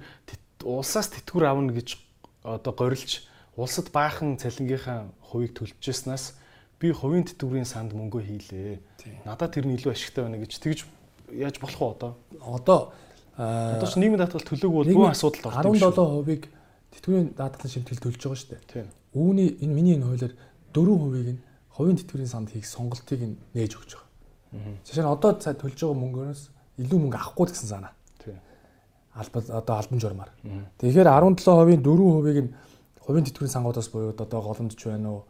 улсаас тэтгэвэр авна гэж одоо горилж улсад баахан цалингийнхаа хувийг төлжсэнээс би хувийн тэтгэврийн санд мөнгөө хийлээ. Надад тэр нь илүү ашигтай байна гэж тэгж яаж болох вэ одоо? Одоо Одоо ч нийгмийн даатгал төлөөг бол бүх асуудалд ордог юм шүү. 17%-ийг тэтгэврийн даатгалын шимтгэл төлж байгаа шүү дээ. Тийм. Үүний энэ миний энэ хуулиар 4%-ийг нь хувийн тэтгэврийн санд хийх сонголтыг нь нээж өгч байгаа. Жишээ нь одоо цаа төлж байгаа мөнгөөс илүү мөнгө авахгүй гэсэн санаа. Тийм. Алба одоо албан журмаар. Тэгэхээр 17%-ийн 4%-ийг нь хувийн тэтгэврийн сангуудаас буюу одоо голомдч байна уу,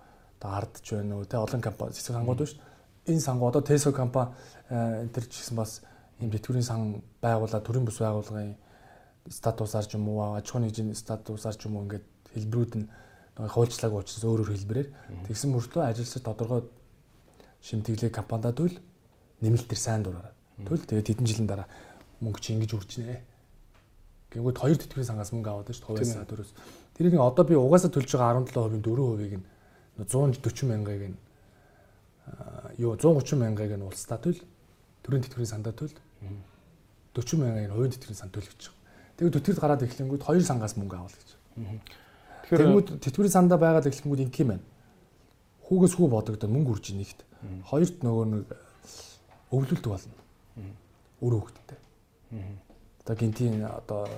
одоо ардч байна уу, тэ олон компани зэсэг сангууд дээ. Энэ сангууд одоо Tesco компани энэ төр ч гэсэн бас ийм тэтгэврийн сан байгуулаад төрийн бүс байгууллагын статусаар ч юм уу аж ахуйн нэгжийн статусаар ч юм уу ингээд хэлбэрүүд нь хуульчлаагүй учраас өөрөөр хэлбэрээр тэгсэн мөртлөө ажилчид тодорхой шимтгэлээ компанидад үл нэмэлт төр сайн дураараа. Тэгвэл тэгээд хэдэн жилийн дараа мөнгө чи ингэж үржинэ. Гэнгүүт хоёр тэтгэврийн сангаас мөнгө аваад шүү дээ 2-аас 4-өөс. Тэрийг одоо би угаасаа төлж байгаа 17%-ийн 4%ийг нь 140 мянгаыг нь юу 130 мянгаыг нь улсдаа төл төрийн тэтгэврийн сандаа төл 40 мянган хувийн тэтгэврийн сан төлөх гэж байгаа. Тэгээд төтгөрд гараад эхлэнгүүд хоёр сангаас мөнгө авах гэж. Тэгэхээр тэтгэврийн сандаа байгаад эхлэнгүүд ингэх юм байна. Хүүгээс хүү бодогдоод мөнгө үрж нэгт. Хоёрт нөгөө нэг өвлөлт болно. Өр хөвгттэй. Одоо гинтийн одоо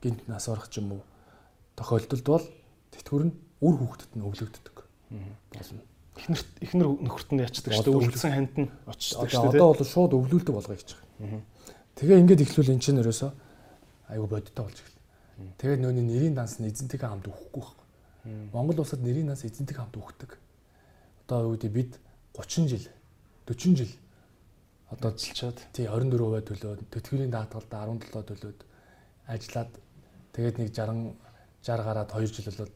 гинт нас орох ч юм уу тохиолдолд бол тэтгэвэр нь үр хөвгтөд нь өвлөгддөг. Болно. Эхнэр эхнэр нөхөрт нь ячдаг шүү дээ. Өвлөсөн ханд нь очдог шүү дээ. Одоо бол шууд өвлүүлдэг болгоё гэж байгаа. Тэгээ ингээд ихлүүл эн чинь өрөөсөө айгу бодиттой болж эхэллээ. Тэгээд нөөний нэрийн данс нь эзэнтэйгээ хамт өгөхгүй байхгүй. Монгол улсад нэрийн данс эзэнтэйгээ хамт өгдөг. Одоо үүдээ бид 30 жил 40 жил одоо ажиллаад тий 24% төлөөд тэтгэврийн даатгалд 17 төлөөд ажиллаад тэгээд нэг 60 60 гараад 2 жил болоод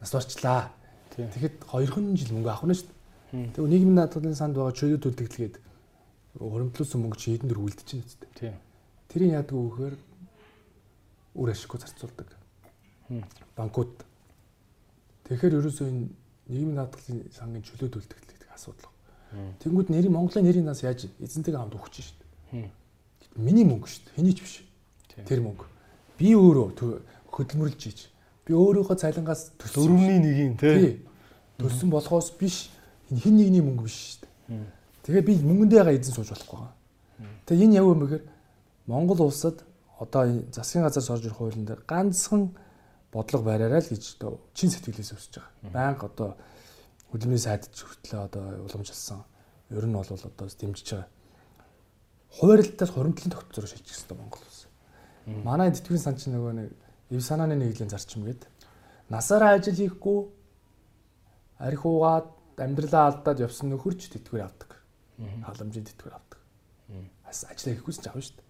нас барчлаа. Тэгэхэд 2хан жил мөнгө авах нь шүү дээ. Тэгээ нийгмийн даатгалын санд байгаа чөлөө төлтөглгээд хуримтлуулсан мөнгө чи хэдэн дөр үлдэж байна үстэй. Тийм. Тэрийг яадаг вэ гэхээр үр ашиггүй зарцуулдаг. Банкуд. Тэгэхээр ерөөсөө энэ нийгмийн даатгалын сангийн чөлөө төлтөгдөл гэдэг асуудал. Тэнгүүд нэрийн Монголын нэрийн нас яаж эзэнтэйгээ хамт өгч шүү дээ. Миний мөнгө шүү дээ. Хэний ч биш. Тэр мөнгө. Би өөрөө хөдөлмөрлж ийж. Би өөрийнхөө цалингаас дөрөвний нэг юм тий. Төлсөн болохоос биш. Энэ хин нэгний мөнгө биш шүү дээ. Тэгээ би мөнгөндөө эзэн сууж болохгүй байгаа. Тэгээ энэ яв юм бэхээр Монгол улсад одоо засгийн газар сорж ирэх хуулийн дээр ганцхан бодлого бариараа л гэж чин сэтгэлээс өсөж байгаа. Баянга одоо хөдөлмөрийн сайд хүртлээ одоо уламжилсан. Ер нь бол одоо дэмжиж байгаа. Хуваарлалтаас хуримтлалын тогтцоор шилжих хэрэгтэй Монгол улс. Манай тэтгэврийн сан чинь нөгөө нэг эв санааны нэгдлийн зарчим гээд насаараа ажил хийхгүй арх уугаад амьдралаа алдаад явсан нөхөрч тэтгэвэр авдаг халамжийн тэтгэвэр авдаг. Бас ажиллаа хийхгүйс ч авна шүү дээ.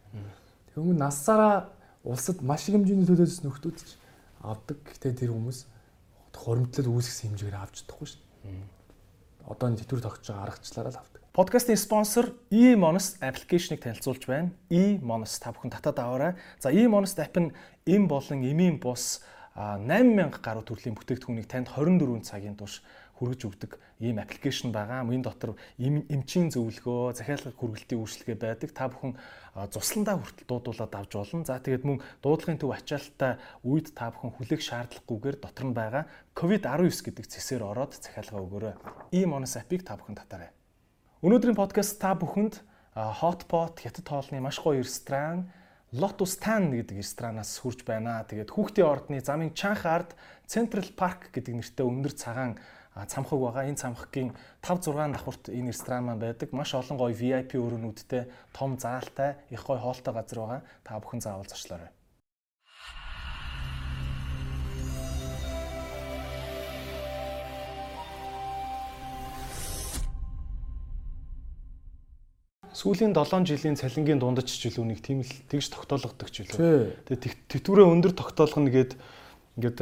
Тэгвэл насаараа улсад маш их хэмжээний төлөөс нөхдүүд ч авдаг. Гэтэ тэр хүмүүс хуримтлал үүсгэсэн хэмжээгээр авч чадахгүй шүү дээ. Одоо энэ тэтгэвэр тогтож байгаа аргачлаараа л авдаг. Подкастын спонсор eMonest аппликейшнийг танилцуулж байна. eMonest та бүхэн татаад аваарай. За eMonest app нь эм болон эмийн бус 8000 гаруй төрлийн бүтээгдэхүүнийг танд 24 цагийн турш хүргэж өгдөг ийм аппликейшн байгаа. Энэ дотор эмчийн зөвлөгөө, захиалгын хүргэлтийн үйлчлэгээ байдаг. Та бүхэн цусландаа хүртэл дуудуулаад авч болно. За тэгээд мөн дуудлагын төв ачаалттай үед та бүхэн хүлээх шаардлагагүйгээр дотор нь байгаа COVID-19 гэдэг цэсээр ороод захиалга өгөөрэй. Ийм онос апыг та бүхэн татаарай. Өнөөдрийн подкаст та бүхэнд Hotpot хятад хоолны маш гоё ресторан Lotus Tan гэдэг ресторанаас хүрж байна. Тэгээд хүүхдийн ордны замын Чанх ард Central Park гэдэг нэртэй өндөр цагаан цамхаг байгаа. Энэ цамхагийн 5 6 давхурт энэ ресторан маань байдаг. Маш олон гоё VIP өрөөнүүдтэй, том заалтай, их гоё хоолтой газар байгаа. Та бүхэн заавал зочлоорой. сүүлийн 7 жилийн цалингийн дундаж жилүүнийг тийм л тэгж тогтоологдог жилүү. Тэгээ тэтгэврээ өндөр тогтоолгоно гэд ингээд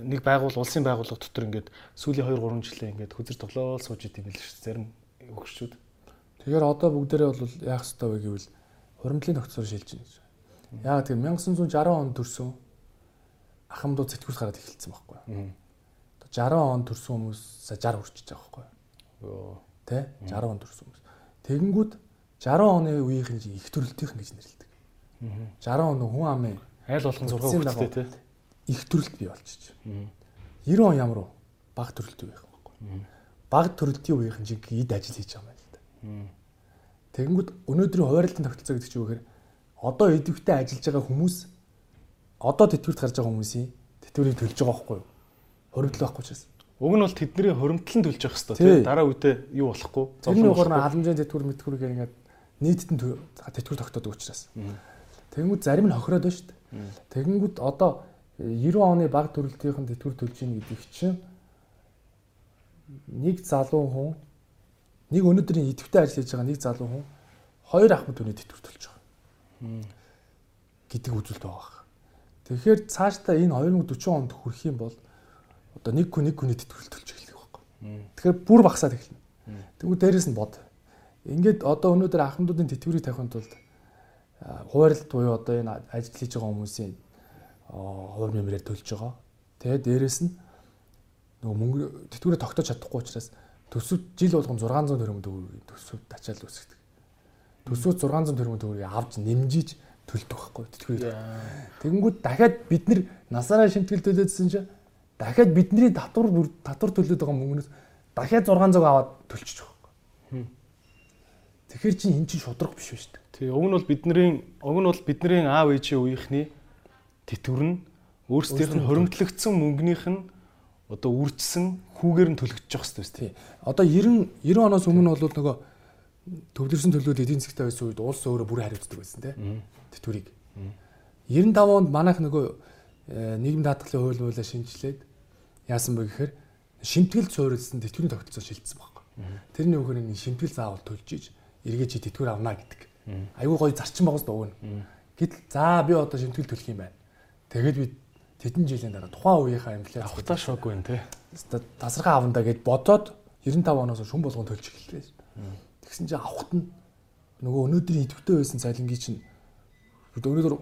нэг байгуул улсын байгууллага дотор ингээд сүүлийн 2 3 жилээ ингээд хүзэр тоглоол сууж идэм байл шүү. Зарим өгчүүд. Тэгэхээр одоо бүгдээрээ бол яах ёстой вэ гэвэл хуримтлын тогтцоор шилжиж байна. Яагаад гэвэл 1960 онд төрсөн ахмадууд сэтгүүл гараад эхэлсэн байхгүй. 60 онд төрсөн хүмүүс 60 хүрчихэж байгаа байхгүй. Йоо. Тэ 60 онд төрсөн хүмүүс. Тэгэнгүүт 60 оны үеийнх нь их төрөлтийнх гэж нэрлэдэг. 60 он хүн амын айл болгон 6 хүртэлтэй тий. Их төрөлт бий болчих. 90 он ямар вэ? Баг төрөлтийн үеийнх байхгүй. Баг төрөлтийн үеийнх нь жиг эд ажил хийж байгаа юм л да. Тэгэнгүүт өнөөдрийн хуваарлтын тогтолцоо гэдэг чинь юу гэхээр одоо идэвхтэй ажиллаж байгаа хүмүүс одоо тэтгэврт гарч байгаа хүмүүсийн тэтгэврийг төлж байгаа байхгүй юу? Хоригдл байхгүй учраас. Уг нь бол тэдний хоримтлан төлж явах хэрэгтэй тийм дараа үедээ юу болохгүй. Зовлон угаар нь халамжийн тэтгэвэр мэтгүр гэх ингээд нийтэд нь тэтгэвэр тогтоодог учраас. Тэгэнгүүт зарим нь хохироод байна шүү дээ. Тэгэнгүүт одоо 90 оны баг төрөлтийн тэтгэвэр төлж ийн гэдэг чинь нэг залуу хүн нэг өнөөдрийн идэвхтэй ажил хийж байгаа нэг залуу хүн хоёр ах бүдүүний тэтгэвэр төлж байгаа. гэдэг үзүүлэлт байгаа. Тэгэхээр цаашдаа энэ 2040 онд хүрэх юм бол одоо нэг хүн нэг хүний тэтгэвэр төлж эхлэх байхгүй. Тэгэхээр бүр багасаад эхэлнэ. Тэгвэл дээрэс нь бод Ингээд одоо өнөөдөр ахмадуудын тэтгэврийг тавихын тулд хуваарлт буюу одоо энэ ажил хийж байгаа хүмүүсийн хувь нэмрээр төлж байгаа. Тэгээд дээрэс нь нөгөө мөнгө тэтгэврээ тогтоож чадахгүй учраас төсөв жил болгон 600 төгрөг төгрөгийг төсөв тачаал үүсгдэг. Төсөв 600 төгрөг төгрөгийг авч нэмжиж төлдөг байхгүй тэтгэврийг. Тэгэнгүүт дахиад бид нар насаараа шимтгэл төлөөдсөн чинь дахиад бидний татвар татвар төлөөд байгаа мөнгнөөс дахиад 600 аваад төлчих Тэгэхээр чинь эн чинь шудраг биш шүү дээ. Тий, уг нь бол бидний уг нь бол бидний аав ээжийн үеийнхний тэтгэвэр нь өөрсдийнх нь хоримтлогдсон мөнгөнийх нь одоо үржсэн хүүгээр нь төлөгдөж явах хэрэгтэй тий. Одоо 90 90 оноос өмнө бол нөгөө төвлөрсөн төлөвлөлт эдийн засгтай байсан үед улс өөрөө бүрэн хариуцдаг байсан тий. Тэтгэврийг. 95 онд манайх нөгөө э, нийгэм даатгалын хууль хуулиа шинжилээд яасан бэ гэхээр шимтгэл суурилсан тэтгэврийн тогтолцоо шилжсэн байхгүй. Тэрний үгээр энэ шимтгэл заавал төлж иж эргээ чи тэтгэвэр авна гэдэг. Айгүй гоё зарчим байгаас дугна. Гэтэл за би одоо шимтгэл төлөх юм байна. Тэгээд би тэдэн жилийн дараа тухайн үеийнхаа инфляц авахтаа шокгүй нэ. Тасархаа авандаа гэд бодоод 95 оноос шүн болгон төлж эхэллээ. Тэгсэн чинь авахт нь нөгөө өнөөдрийн идэвхтэй байсан цалингийн чинь өнөөдөр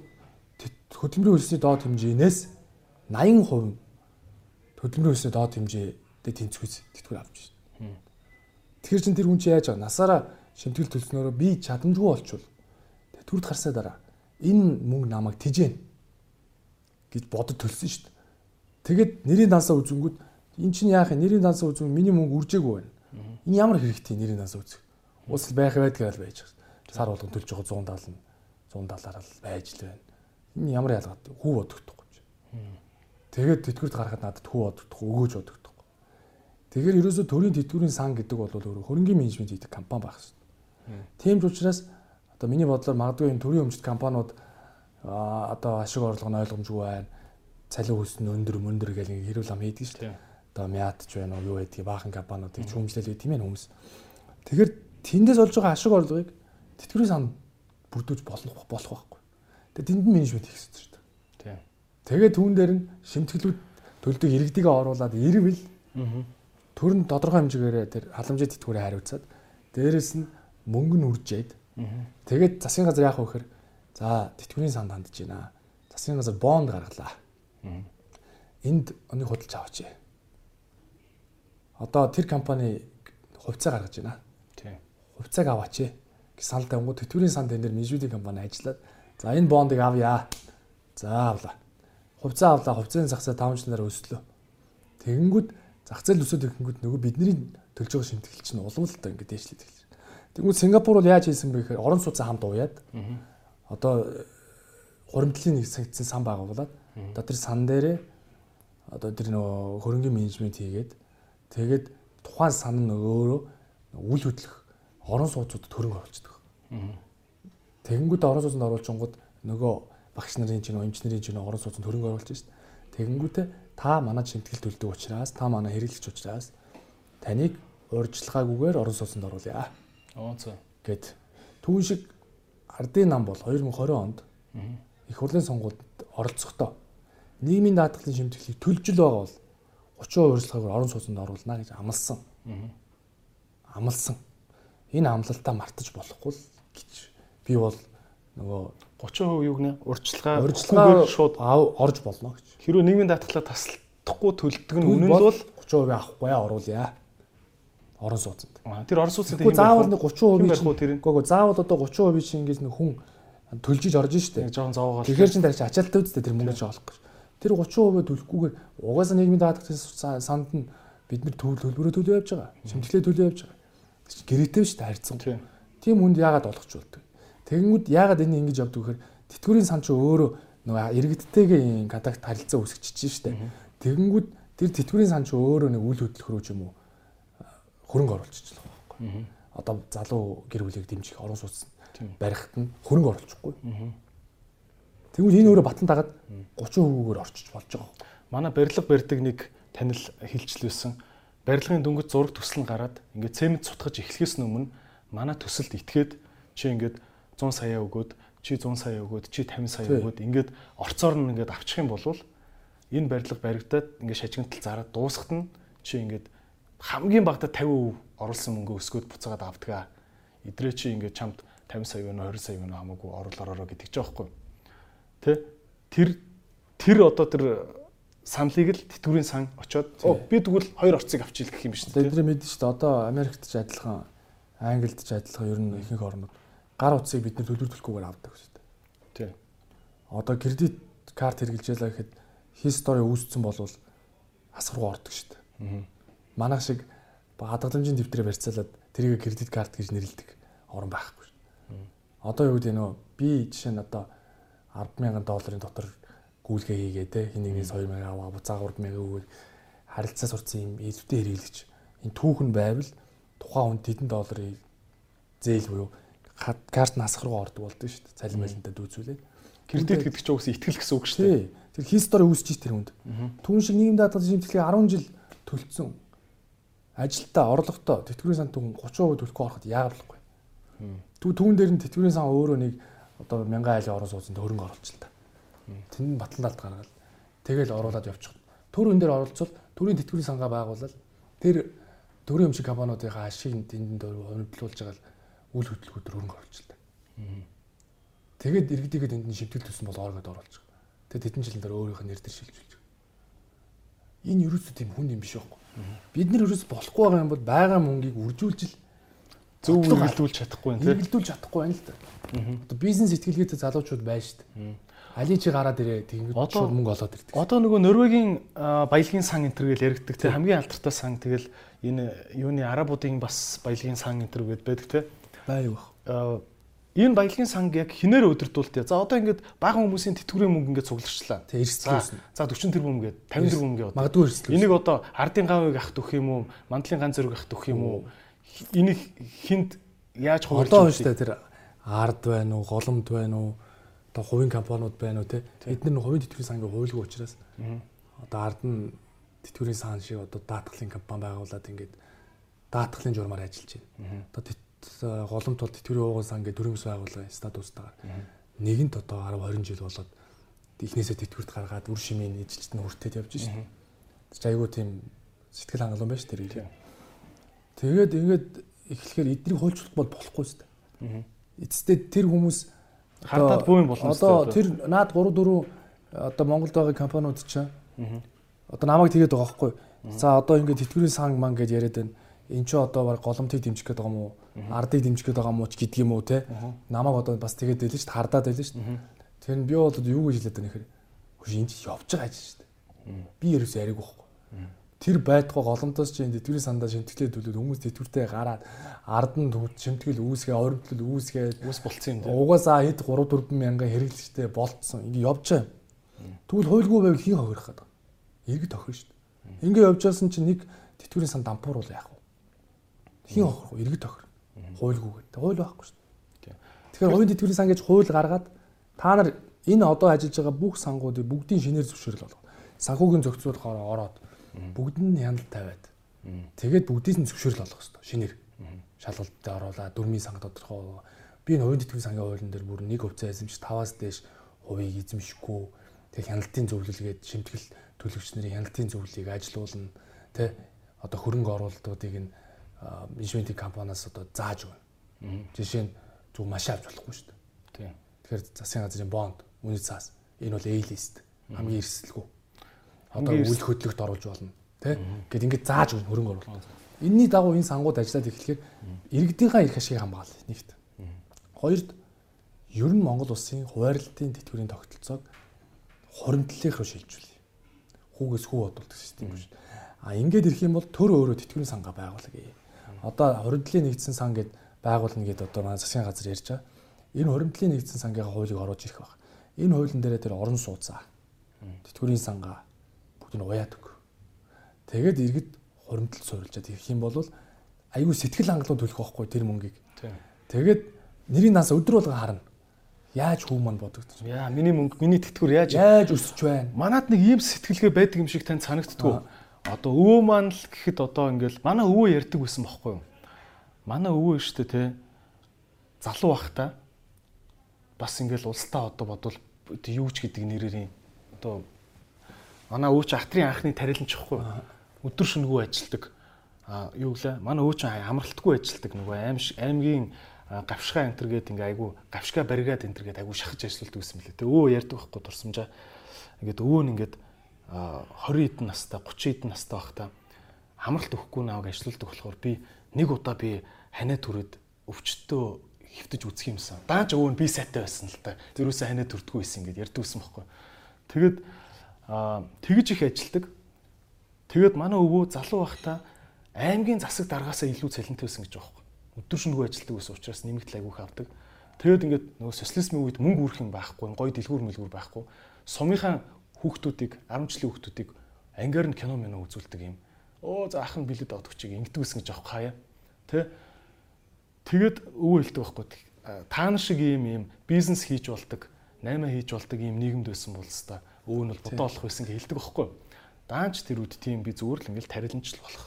хөдөлмөрийн хөлсний доод хэмжээнээс 80% хөдөлмөрийн хөлсний доод хэмжээтэй тэнцвүүц тэтгэвэр авч байна. Тэгэхээр чин тэр хүн чи яаж байгаа? Насаараа шимтгэл төлснөөрөө би чадамжгүй болчвол төрд гарсаа дараа энэ мөнгө намайг тижээн гэж бодод төлсөн шүү дээ. Тэгэд нэрийн дансаа үзэнгүүд эн чинь яах вэ? Нэрийн дансаа үзэн миний мөнгө үржээгүй байна. Энэ ямар хэрэгтэй нэрийн дансаа үзэх? Уус байх байдгаар л байж байгаа. Сар болгон төлж байгаа 170 170-аар л байж л байна. Энэ ямар ялгаатай хүү бодогдохгүй юм. Тэгээд тэтгэврт гарахад надад хүү бодогдохгүй өгөөж бодогдохгүй. Тэгэхээр ерөөсө төрийн тэтгэврийн сан гэдэг бол өөрөө хөрөнгөний менежмент хийдэг компани байх хэрэгтэй. Тийм ч учраас одоо миний бодлоор магадгүй энэ төрийн өмчт компаниуд одоо ашиг орлого нь ойлгомжгүй байна. Цалин хөлс нь өндөр мөндөр гэл нэг хэрүүл ам хийдэг шүү дээ. Одоо мятч байна уу юу байдгийг баахан компаниудыг чүмжлэл тийм ээ хүмүүс. Тэгэхээр тэндээс олж байгаа ашиг орлогыг тэтгэврийн санд бүрдүүлж болох болох байхгүй. Тэгээ тэнд нь менежмент хийх хэрэгтэй шүү дээ. Тийм. Тэгээ түүн дээр нь шимтгэлүүд төлдөг иргэдийгээ оруулаад ирвэл төрн тодорхой хэмжээгээр тэр халамжийн тэтгэврээ хариуцаад дээрэс нь мөнгө нь үржээд тэгээд засгийн газар яах вэ гэхээр за тэтгэврийн санд хандж байна. Засгийн газар бонд гаргалаа. Энд оны худалч аваач. одоо тэр компани хувьцаа гаргаж байна. Тийм. Хувьцааг аваач гэж санал тавингууд тэтгэврийн сан дээр менежментийн компани ажиллаад за энэ бондыг авъя. За авлаа. Хувьцаа авлаа. Хувьцааны зах зээл 5 жилээр өслөө. Тэгэнгүүт зах зээл өсөд ихэнгүүт нөгөө бидний төлж байгаа шимтгэл чинь улам л та ингээд дээшлээд эхэлж. Тэгвэл Сингапур бол яаж хийсэн бэ гэхээр орон сууцаа хамт ууяад одоо хуримтлалын нэг санкцын сан байгуулад одоо тэр сан дээрээ одоо тэр нөгөө хөрөнгөний менежмент хийгээд тэгээд тухайн сан нь өөрөө үл хөдлөх орон сууцуудад хөрөнгө оруулцдаг. Тэгэнгүүт орон сууцанд оруулчингууд нөгөө багш нарын чинь инженерийн чинь орон сууцанд хөрөнгө оруулж шít. Тэгэнгүүтээ та манай чимтгэл төлдөг учраас та манай хэрэглэгч учраас таныг урьдчилгаагүйгээр орон сууцанд оруулъя. Онцоо. Гэт түүн шиг ардын нам бол 2020 онд их хурлын сонгуульд оролцохдоо нийгмийн даатгалын шимтгэлийг төлж л байгаа бол 30% урьдчилгаагаар орон сууцнд оруулна гэж амласан. Амласан. Энэ амлалтаа мартаж болохгүй л гэж би бол нөгөө 30% юу гэнэ? Урьдчилгаа урьдчилгаа шууд орж болно гэж. хэрвээ нийгмийн даатгалаа тасалдахгүй төлдөг нь үнэн бол 30% авахгүй оруулъя. Орон сууцнд. Тэр орон сууцнд Тэгэхгүй заавал нэг 30% байх уу тэр? Үгүй заавал одоо 30% чинь ингэж нэг хүн төлжиж орж штэ. Нэг жоохон зовоогоо. Тэгэхээр чин тарч ачаалттай үстэй тэр мөнгө жоо олохгүй. Тэр 30% төлөхгүйгээр угаасаа нийгмийн даатгалын санд нь бид нар төл төлбөрөө төлөө явж байгаа. Шимтгэлээ төлөө явж байгаа. Чинь гэрээтэй дээ харьцан. Тийм хүнд яагаад олгоч болдог. Тэгэнгүүт яагаад энэ ингэж явдаг гэхээр тэтгэврийн сан ч өөрөө нөгөө иргэдтэйгээ контакт харилцаа үүсгэж штэ. Тэгэнгүүт тэр тэтгэврийн сан ч өөрөө нэг үйл хөдлөх рүү ч юм уу хөрөнгө оруулчихлаа байхгүй. Одоо залуу гэр бүлийг дэмжих орон сууц барихт нь хөрөнгө оруулахгүй. Тэгвэл энэ өөрөө батан дагаад 30%-ээр орчиж болж байгаа. Манай барилга барьдаг нэг танил хилчлүүлсэн. Барилгын дөнгөж зураг төсөл нь гараад ингээд цемент цутгаж эхлэхээс өмнө манай төсөлд итгээд чи ингээд 100 сая өгөөд чи 100 сая өгөөд чи 50 сая өгөөд ингээд орцоор нь ингээд авчих юм бол энэ барилга баригдаад ингээд шажигнтал зараад дуусахт нь чи ингээд хамгийн багадаа 50% оруулсан мөнгө өсгөөд буцаагаад авдгаа. Идрээ чи ингээд чамд 50 сая вэ 20 сая вэ хамаагүй оруулаараа гэдэг ч аахгүй. Тэ? Тэр тэр одоо тэр саналыг л тэтгэврийн сан очоод би тэгвэл хоёр орцыг авчил гэх юм биш үү? Тэд нар мэдэн шүү дээ. Одоо Америкт ч адилхан, Англид ч адилхан ер нь ихэнх орнууд гар утсыг бид нар төлбөр төлөхгүйгээр авдаг шүү дээ. Тий. Одоо кредит карт хэрэгжилээ гэхэд хистори үүссэн болвол асаргуу ордог шүү дээ. Манайх шиг хадгаламжийн дэвтрээ барьцаалаад тэрийг кредит карт гэж нэрлэдэг орн байхгүй шүү. Одоо юу гэдэг нөө би жишээ нь одоо 100000 долларын дотор гүйлгээ хийгээ те хин нэгнээс 2000 аваа буцаа 3000 өгөөл харилцаа сурцсан юм эзвтэй хэрэглэгч энэ түүхэн байвал тухайн хүн тэдэн долларын зээл буюу карт насах руу ордог болдог шүү дээ. Цалин байлантаа дүүцүүлээд. Кредит гэдэг чинь угсаа итгэл гэсэн үг шүү дээ. Тэр хистори үүсэж тэр хүнд. Түүн шиг нийгэм даатгалын шимтгэлийг 10 жил төлцсөн. Ажилтаа, орлоготой тэтгэврийн сан түн 30% төлөхгүй ороход яагаад болохгүй. Түн түүн дээр нь тэтгэврийн сан өөрөө нэг одоо мянган айлын орон сууцнд хөрөнгө оруулж л та. Тэнд батлан талд гаргаад тэгэл оруулаад явчих. Төр өн дээр оролцвол төрийн тэтгэврийн сангаа байгуулаад тэр төрийн өмчиг компаниудынхаа ашиг тэнд хөндлүүлж байгаа үйл хөдлөлгүүд хөрөнгө оруулж л та. Тэгээд иргэдийгээ тэнд нь шивтгэл төсөн бол оргод оруулж байгаа. Тэгээд тэдэн жилийн дараа өөрийнх нь нэр дээр шилжүүлж. Энэ ерөөсөө тийм хүн юм биш байхгүй. Бид нар ерөөс болохгүй байгаа юм бол байгаа мөнгийг үржүүлж л зөв хэрэглүүлж чадахгүй юм тийм. Хэрэглүүлж чадахгүй байна л да. Одоо бизнес ихтгэлгээтэй залуучууд байна шүү дээ. Али чи гараад ирээ тэгээд шууд мөнгө олоод ирдэг. Одоо нөгөө Норвегийн баялагын сан энтер гэж яригддаг тийм хамгийн алдартай сан тэгэл энэ юуны арабуудын бас баялагын сан энтер гэдэг байдаг тийм. Бай юу бах. Энэ баялагын санг яг хинээр өдөрдүүлтээ. За одоо ингээд бага хүмүүсийн тэтгэврийн мөнгө ингээд цугларчлаа. Тэг эрсдэлсэн. За 40 тэрбум гээд 50 тэрбум гээд. Магадгүй эрсдэл. Энийг одоо ардын гавыг ахт өгөх юм уу? Мандлын ганц зэрэг ахт өгөх юм уу? Энийг хинт яаж хуваалж Одоо шүү дээ тэр ард байна уу, голомд байна уу? Одоо хувийн компаниуд байна уу те? Эдгээр нь хувийн тэтгэврийн сангийн хуулигүй учраас одоо ард нь тэтгэврийн сан шиг одоо даатгалын компани байгуулад ингээд даатгалын журмаар ажиллаж байна. Одоо голомт бол тэтгэврийн уугуул сан гэдэг төрийн бас байгууллага статустайгаар нэгэнт одоо 10 20 жил болоод эхнээсээ тэтгэврт гаргаад үр шимийн эжилчт нь хүртээд явж шин. Тэр айгүй тийм сэтгэл хангалуун байж тэр их. Тэгээд ингээд эхлэхээр эднийг хуульчлах бол болохгүй шүү дээ. Эцэстээ тэр хүмүүс хардаад бүүн болно Одоо тэр наад 3 4 одоо Монголд байгаа компаниуд чинь одоо намайг тэгээд байгаа байхгүй. За одоо ингээд тэтгэврийн сан ман гэж яриад байна. Энд чи одоо баг голомтыг дэмжих гээд байгаа юм уу? Ардыг дэмжих гээд байгаа юм уу ч юм уу те? Намайг одоо бас тэгээд байлаа шүү. Хардаад байлаа шүү. Тэр нь би бол юу гэж хэлээд байна гэхээр хөөш энэ чи явж байгаа ажил шүү дээ. Би ерөөс яриаг байхгүй. Тэр байдгаа голомтоос чи энэ тэтгэврийн сандаа шимтгэлээ төлөөд хүмүүс тэтгэвртэй гараад ард нь шимтгэл үүсгээ, ойрмтлол үүсгээ Ус болцсон юм дээ. угаасаа хэд 3 4 мянган хэрэглэгчтэй болцсон. Ингээ явж байгаа. Тэгвэл хуйлгүй байвал хий хохирох гэдэг. Иргэд тохирно шүү дээ. Ингээ явж байсан чинь нэг тэтгэврийн сан дампуур бол яах вэ? Хий хохирох? Иргэд тохир. Хуйлгүй гэдэг. Хууль байхгүй шүү дээ. Тэгэхээр хувийн тэтгэврийн сан гэж хууль гаргаад та нар энэ одоо ажиллаж байгаа бүх сангуудыг бүгдийн шинээр зөвшөөрөл болгоо. Санхүүгийн зохицуулахаар ороод бүгд нь хяналт тавиад тэгээд бүгдийг нь зөвшөөрөл олгох хэрэгтэй шинээр. Шалгалтад оруулаад дөрмийн санг тодорхой. Би энэ хувийн тэтгэврийн сангийн хуулийн дээр бүр нэг хувьцаа эзэмш 5-аас дээш хувийг эзэмшихгүй тэг хяналтын зөвлөлгээд шимтгэл төлөвч нарын хяналтын зөвлөлийг ажилуулна тэ одоо хөрөнгө оруулалтуудыг нь менежментийн компаниас одоо зааж өгнө. Жишээ нь зөв маш авч болохгүй шүү дээ. Тийм. Тэгэхээр засгийн газрын бонд, үнэт цаас энэ бол A-list хамгийн эрсдэлгүй. Одоо үйл хөдлөлт оруулж болно. Тэ? Гэт ингээд зааж өгнө хөрөнгө оруулалт. Энийний дагуу энэ сангууд ажиллаад эхлэхээр иргэдийнхаа эрх ашигыг хамгаална нэгт. Хоёрд ер нь Монгол улсын хуваарлтын тэтгэврийн тогтолцоог хуримтлалынх руу шилжүүлье. Хүүгээс хүү бодуулдаг систем биш. А ингээд ирэх юм бол төр өөрөө тэтгэврийн сангаа байгуулъя. Одоо хуримтлалын нэгдсэн сан гэд байгуулна гэд одоо манай засгийн газар ярьж байгаа. Энэ хуримтлалын нэгдсэн сангийнхаа хуулийг оруулж ирэх баг. Энэ хуулийн дээр тэр орон сууцаа тэтгэврийн сангаа бүгд нь уяад өг. Тэгээд иргэд хуримтлал суурилжаад ирэх юм бол айгүй сэтгэл хангалуун төлөх байхгүй тэр мөнгийг. Тэгээд нэрийн нас өдөр болго харна. Яаж хүү манд бодогдсон. Яа, миний мөнгө, миний тэтгэвэр яаж Яаж өсөж байна? Манад нэг ийм сэтгэлгээ байдаг юм шиг тань санагдтгүй. Одоо өвөө маань л гэхэд одоо ингээл манай өвөө ярьдаг байсан бохоггүй юу? Манай өвөө штэ те залуу бахта бас ингээл улстай одоо бодвол юу ч гэдэг нэрээр одоо манай өвч ахтрын анхны тариланч ихгүй өдөр шөнөгүй ажилдаг. А юу гэлээ? Манай өвч амралтгүй ажилдаг нөгөө аим аймгийн гавшгаа энтер гээд ингээ айгу гавшгаа баригаад энтер гээд айгу шахаж ажилладаг гэсэн мөлий. Тэ өвөө ярьдаг байхгүй дурсамжаа. Ингээд өвөө нь ингээд 20 хэдэн настай 30 хэдэн настай байхдаа амралт өгөхгүй нааг ажилладаг болохоор би нэг удаа би ханаа түрээд өвчтөө хөвтөж үзэх юмсан. Дааж өвөө нь би сайтай байсан л та. Тэрөөсөө ханаа төрдгөө байсан ингээд ярьдаг гэсэн байхгүй. Тэгээд а, тэгж их ажилдаг. Тэгээд манай өвөө залуу байхдаа аймгийн засаг даргаасаа илүү цалинтай байсан гэж юм. Өдөр шөнөгүй ажилдаг байсан учраас нэмэгт айгүйх авдаг. Тэгээд ингээд нөгөө социализмын үед мөнгө үрэх юм байхгүй, гоё дэлгүүр мэлгүүр байхгүй. Сумынхаа хүүхдүүдийг, 10 жилийн хүүхдүүдийг ангиар нь кино мэнэ үзүүлдэг юм. Оо за ах нь билет авдаг чиг ингэдэг байсан гэж аахгүй хаяа. Тэ? Тэгээд өвөө хэлдэг байхгүй. Та нар шиг ийм ийм бизнес хийж болдог, наймаа хийж болдог ийм нийгэмд байсан бол хэвээр өвөө нь бол бодоо болох байсан гэж хэлдэг байхгүй. Даанч тэр үед тийм би зүгээр л ингээл тариланчл болох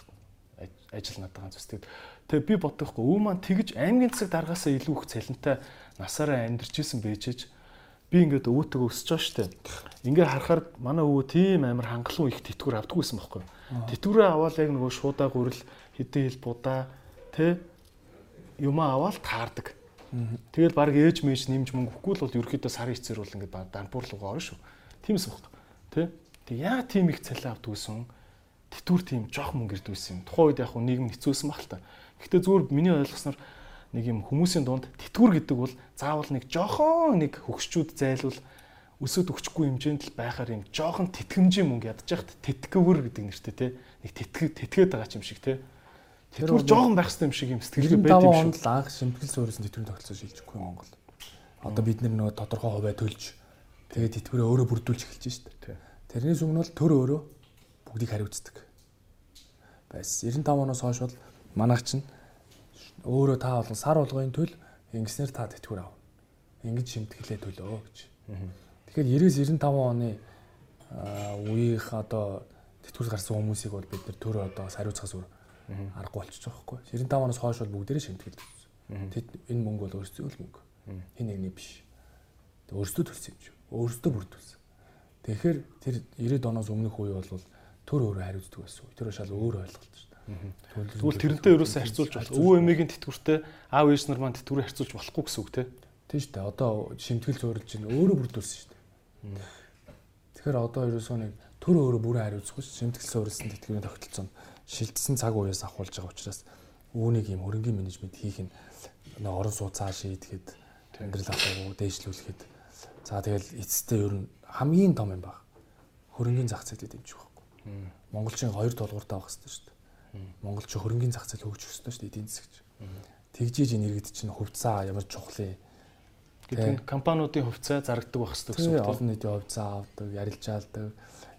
ажил надад үстэй. Тэгээ би бодохгүй өвөө маань тэгж аймгийн засаг даргаасаа илүү их цалинтай насаараа амьдарч исэн байжээж би ингээд өвөөтэйгөө өсөж байгаа штэ. Ингээ харахаар манай өвөө тийм амар хангалуун их тэтгэвэр авдаггүйсэн байхгүй. Тэтгэврээ аваад яг нөгөө шуудаа гурил хэдэн хил будаа тэ юмаа аваад таардаг. Тэгэл баг ээж мэж нэмж мөнгө өгөхгүй л бол ерөөхдөө сарын эцээр бол ингээд данпуурлуугаа орно шүү. Тиймээс баг. Тэ? Тэг яа тийм их цалин авдаггүйсэн? Тэтгэвэр тийм жоох мөнгө ирдгүйсэн юм. Тухайн үед яг хөө нийгэм хэцүүсэн баг л та. Гэхдээ зүгээр миний ойлгосноор нэг юм хүмүүсийн дунд тэтгэвэр гэдэг бол заавал нэг жоохон нэг хөгшчүүд зайлвал өсөд өгчихгүй хэмжээнд л байхаар юм жоохон тэтгэмжийн мөнгө ядчих тэтгэвэр гэдэг нэртэй те нэг тэтгэж тэтгээд байгаа юм шиг те тэтгэвэр жоохон байх хэрэгтэй юм шиг юм сэтгэлгээ байд юм шиг л анх шимтгэл суурьсан тэтгэврийн тогтолцоо шилжихгүй Монгол. Одоо бид нөгөө тодорхой хувиа төлж тэгээд тэтгэврээ өөрөө бүрдүүлж эхэлж шít. Тий. Тэрнээс өмнө бол төр өөрөө бүгдийг хариуцдаг. Байс 95 оноос хойш бол манайх чинь өөрөө та болон сар болгоны төл ингэснээр та тэтгэвэр ав. Ингэж шимтгэлээ төлөө гэж. Тэгэхээр 90-95 оны үеийнх одоо тэтгэвэр гарсан хүмүүсийг бол бид нэр төр одоо хариуцахаас өөр аргагүй болчихж байгаа байхгүй. 95 оноос хойш бол бүгдээрээ шимтгэл. Тэд энэ мөнгө бол өөрсдөө л мөнгө. Хин нэгний биш. Өөрсдөө төлсөн юм чи. Өөрсдөө бүрдүүлсэн. Тэгэхээр тэр 90 оноос өмнөх үе бол төр өөрөө хариуцдаг байсан. Тэр шал өөр ойлголт шүү. Тэгвэл тэрнтэй ерөөсөө харьцуулж болох. Өвөө эмээгийн тэтгэвртэй аав ээж нар маань тэтгэврээ харьцуулж болохгүй гэсэн үг те. Тийм шүү дээ. Одоо шимтгэл зөөрж чинь өөрөө бүрдүүлсэн шүү дээ. Тэгэхээр одоо ерөөсөө нэг төр өөрө бүрэн хариуцахгүй шимтгэлсэн өөрөөсөн тэтгэврийн тогтолцоонд шилжсэн цаг уяас ахуулж байгаа учраас үүнийг юм хөрөнгөний менежмент хийх нь орон сууцаа шийдэхэд амьдрал аваагүй дээшлүүлэхэд за тэгэл эцэстээ ер нь хамгийн том юм баг. Хөрөнгөний зах зээлд дэмжих байхгүй. Монголчин хоёр тулгууртай байх хэрэгтэй шүү дээ. Монголч хөрөнгөний зах зээл хөгжих хэрэгтэй шүү дээ эдийн засгч. Тэгжиж энэ иргэд чинь хувьцаа ямар чухлын гэдэг компаниудын хувьцаа зарагддаг байх хэрэгтэй гэсэн үг. Олон нийтийн хувьцаа авдаг, ярилжаалдаг,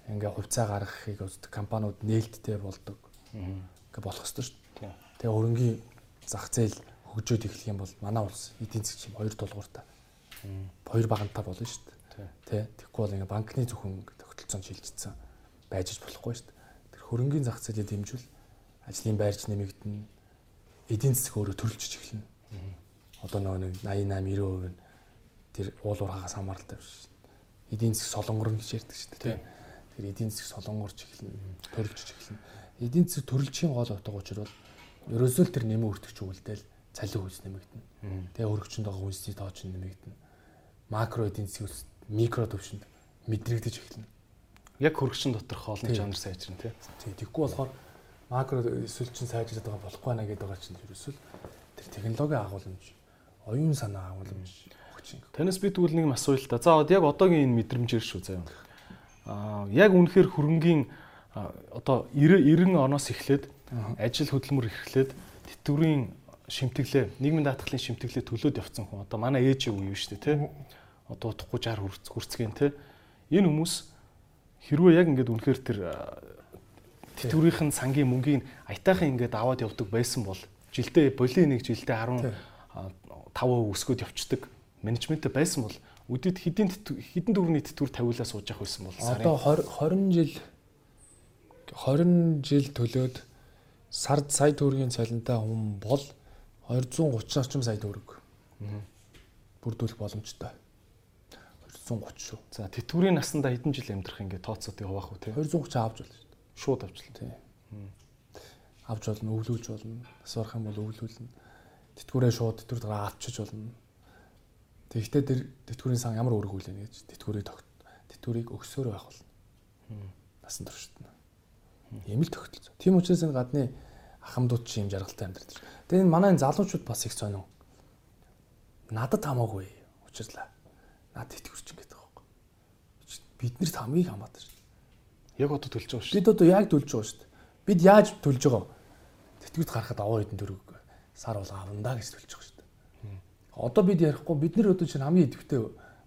ингээ хувьцаа гаргахыг үздэг компаниуд нээлттэй болдог. Ингээ болох хэрэгтэй шүү дээ. Тэгээ хөрөнгөний зах зээл хөгжөөд эхлэх юм бол манай улс эдийн засгийн хоёр тулгууртай. Хоёр багантай болно шүү дээ. Тэ тэгэхгүй бол ингээ банкны зөвхөн тогтолцоонд шилжчихсэн байж болохгүй шүү дээ. Тэр хөрөнгөний зах зээлийг дэмжүүл ажлын байрч нэмэгдэнэ. Эдийн засаг өөрөө төрөлжиж эхэлнэ. Одоо нөгөө 88 90% нь тэр уул уурхагаас хамааралтай биш. Эдийн засаг солонгор гэж ярьдаг шүү дээ. Тэр эдийн засаг солонгорч эхэлнэ, төрөлжиж эхэлнэ. Эдийн засаг төрөлжийн гол утга учир бол ерөөсөө тэр нэмэн өртөгч үлдээл цалин хүйс нэмэгдэнэ. Тэгээ өргөчөнд байгаа үнсний тооч нэмэгдэнэ. Макро эдийн засгийн микро төвшөнд мэдрэгдэж эхэлнэ. Яг хөргөчн доторх олон жанр сайжрна тий. Тэгвэл болохоор макро эсвэл чин сайжраад байгаа болохгүй байна гэдэг байгаа чинь ерөөсөө тэр технологи агуулмж, оюун санаа агуулмж өгч юм. Танаас би тэгвэл нэг асууя л да. За яг одоогийн энэ мэдрэмжээр шүү заяа. Аа яг үнэхээр хөрөнгөний одоо 90 90 оноос эхлээд ажил хөдөлмөр эхлээд тэтгэврийн шимтгэлээ нийгмийн даатгалын шимтгэлээ төлөөд явцсан хүн одоо манай ээжийн үе шүү дээ тий. Одоо утгагүй 60 хүрцгэн тий. Энэ хүмүүс хэрвээ яг ингээд үнэхээр тэр тэтгэврийн сангийн мөнгийг аятайхан ингээд аваад явдаг байсан бол жилдээ болийн нэг жилдээ 15% өсгөөд явцдаг менежменттэй байсан бол үдэд хэдийн хэдэн төгрөний тэтгэвэр тавиулаа сууж явах байсан бол одоо 20 жил 20 жил төлөөд сард сая төгрөгийн цалинтай хүн бол 230 орчим сая төгрөг. Бүрдүүлэх боломжтой. 230 шүү. За тэтгэврийн насандаа хэдэн жил амьдрах ингээ тооцоод явах уу те? 230 авч болно. Шууд авч болно. Тий. Авч болно, өвлүүлж болно. Асуурах юм бол өвлүүлнэ. Тэтгэврээ шууд тэтгэврт гараа авчиж болно. Тэгэхдээ тэр тэтгэврийн сан ямар үүрэг хүлээнэ гэж тэтгэврийг тогт тэтгэврийг өгсөөр байх болно. Насан туршид. Ийм л тогтолцоо. Тийм учраас энэ гадны ахмадууд чи юм жаргалтай амьдрал. Тэгээ энэ манай залуучууд бас их сонин. Надад хамаагүй учирлаа. Надад итгэвч ингэж байгаа байхгүй. Биднэрт хамгийн хамаатай. Яг одоо төлж байгаа шүү. Бид одоо яг төлж байгаа шүү. Бид яаж төлж байгаа? Тэтгэврт гарахад аваа хэдэн төгрөг сар бол авна да гэж төлж байгаа шүү. Одоо бид ярихгүй бид нар одоо чинь хамгийн идэвхтэй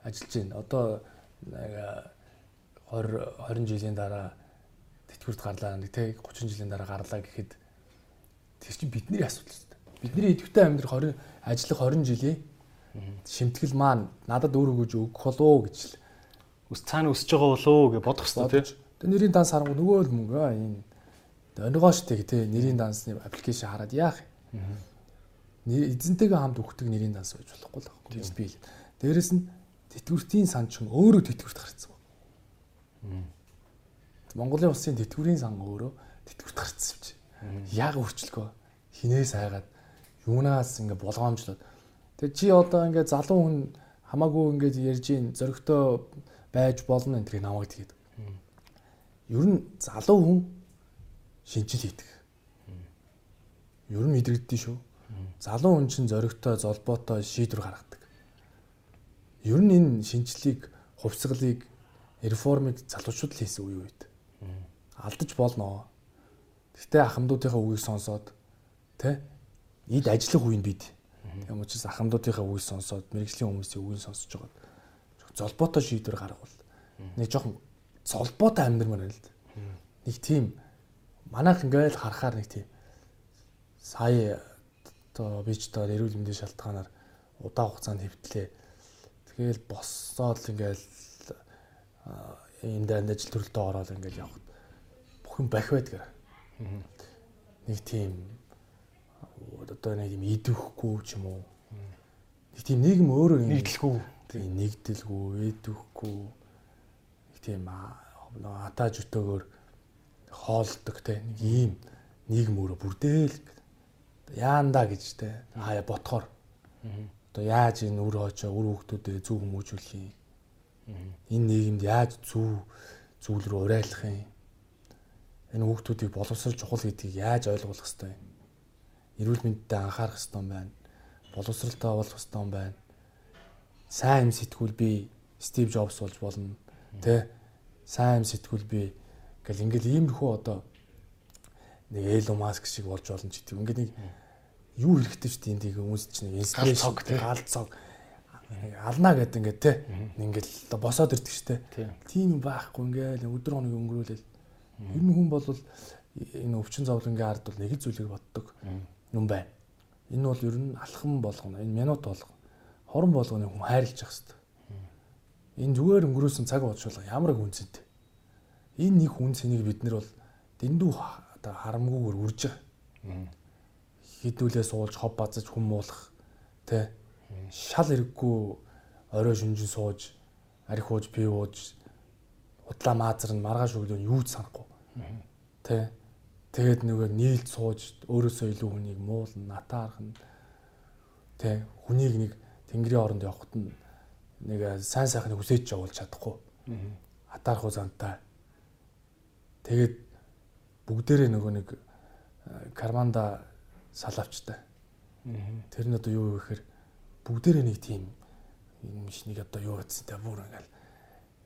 ажиллаж байна. Одоо 20 20 жилийн дараа тэтгэврт гарлаа нэг тэг 30 жилийн дараа гарлаа гэхэд тэр чинь бидний асуудал шүү. Бидний идэвхтэй амьдрах 20 ажиллах 20 жилийн шимтгэл маань надад өөр өгөж өгөх болоо гэж л ус цаана өсөж байгаа болоо гэж бодох хэрэгтэй тийм. Тэгээ нэрийн данс харангуй нөгөө л мөнгө аа энэ онгоо штэ тий нэрийн дансны аппликейшн хараад яах юм. Эзэнтэйгээ хамт өгдөг нэрийн данс байж болохгүй л байхгүй би л. Дээрэс нь тэтгэвртийн сан ч өөрөө тэтгэврт гарцсан. Монголын улсын тэтгэврийн сан өөрөө тэтгэврт гарцсан чи. Яг өөрчлөгөө хинээс хайгаад юунаас ингээ болгоомжлоод тэг чи одоо ингээ залуу хүн хамаагүй ингээ ярьж ийн зөрөгтэй байж болно энэ тэрийг намайг тэгээд. Ер нь залуу хүн шинжил хийдэг. Ер нь мэдрэгддээ шүү. Залуу хүн чинь зөрөгтэй золбоотой шийдвэр гаргадаг. Ер нь энэ шинжлэлийг, хувьсгалыг, реформыг залуучууд л хийсэн үе үед. Алдаж болно. Гэхдээ ахмадуудынхаа үгийг сонсоод тэ эд ажиллах үеинд бид тийм учраас ахмадуудынхаа үгийг сонсоод мэрэгжлийн хүмүүсийн үгийг сонсож байгаа. Золбоотой шийдвэр гаргавал нэг жоохон золбоотой амьдрмаар байл. Нэг тийм манайх ингээл харахаар нэг тийм сая одоо би ч одоо эрүүл мэндийн шалтгаанаар удаан хугацаанд хэвтлээ. Тэгэл боссоод ингээл энэ дээр ажил төрөлтөө ороод ингээл явах. Бүхэн бах байдаг. Нэг тийм одоо нэг юм идэвхгүй ч юм уу. Нэг тийм нийгэм өөрөө нэгдэлгүй. Тийм нэгдэлгүй, идэвхгүй. Тийм атааж өтөөгөр хоолдог те нэг ийм нийгэм өөрөө бүрдээл яанда гэж те хаяа ботхоор одоо яаж энэ үр хоочоо үр хүүхдүүдэд зөв хүмүүжүүлэх юм энэ нийгэмд яаж зөв зүйл рүү урайлах юм. Энэ хүүхдүүдийг боловсрол чухал гэдгийг яаж ойлгуулах хэвтэй юм. Эрүүл мэндэд анхаарах хэвтэй юм байна. Боловсралтай болох хэвтэй юм байна. Сайн юм сэтгүүл би Стив Джобс болж болно. Тэ? Сайн юм сэтгүүл би гэл ингээл иймэрхүү одоо нэг Элон Маск шиг болж болно ч гэдэг. Ингээд нэг юу хэрэгтэй ч тийм тийг хүмүүс чинь инспирэшн гал цог ална гэдэг ингээд те ингээл босоод ирдэг штэ. Тийм юм байхгүй ингээл өдөр хоног өнгөрүүлэл. Ер нь хүн бол энэ өвчин зовлонгийн ард бол нэг зүйлийг боддог юм байна. Энэ бол ер нь алхам болгоно. Энэ минут болгоно. Хорон болгоно хүн хайрлаж явах хэрэгтэй. Энэ зүгээр өнгөрөөсөн цаг бодлого ямар хүнцэнтэй. Энэ нэг хүн цэнийг бид нар бол дэндүү одоо харамгүйгээр үрж байгаа. Хідүүлээ суулж хов базаж хүмүүлэх тэ? Шал хэрэггүй орой шүнжин сууж арх ууж пив ууж удлаа маазар нь маргааш өглөө юу ч санахгүй. Тэ? Тэгээд нөгөө нийлд сууж өөрөөсөө илүү хүнийг муулна натаарх нь тэ? Хүнийг нэг тэнгэрийн оронд явахт нь нэг сайн сайхныг хүсэж явуулж чадахгүй атаарх зантай тэгээд бүгдээрээ нөгөө нэг карманда салавчтай. Тэр нь одоо юу вэ гэхээр бүгдээрээ нэг тийм юм шиг нэг одоо юу гэсэн тэ бүр ингээл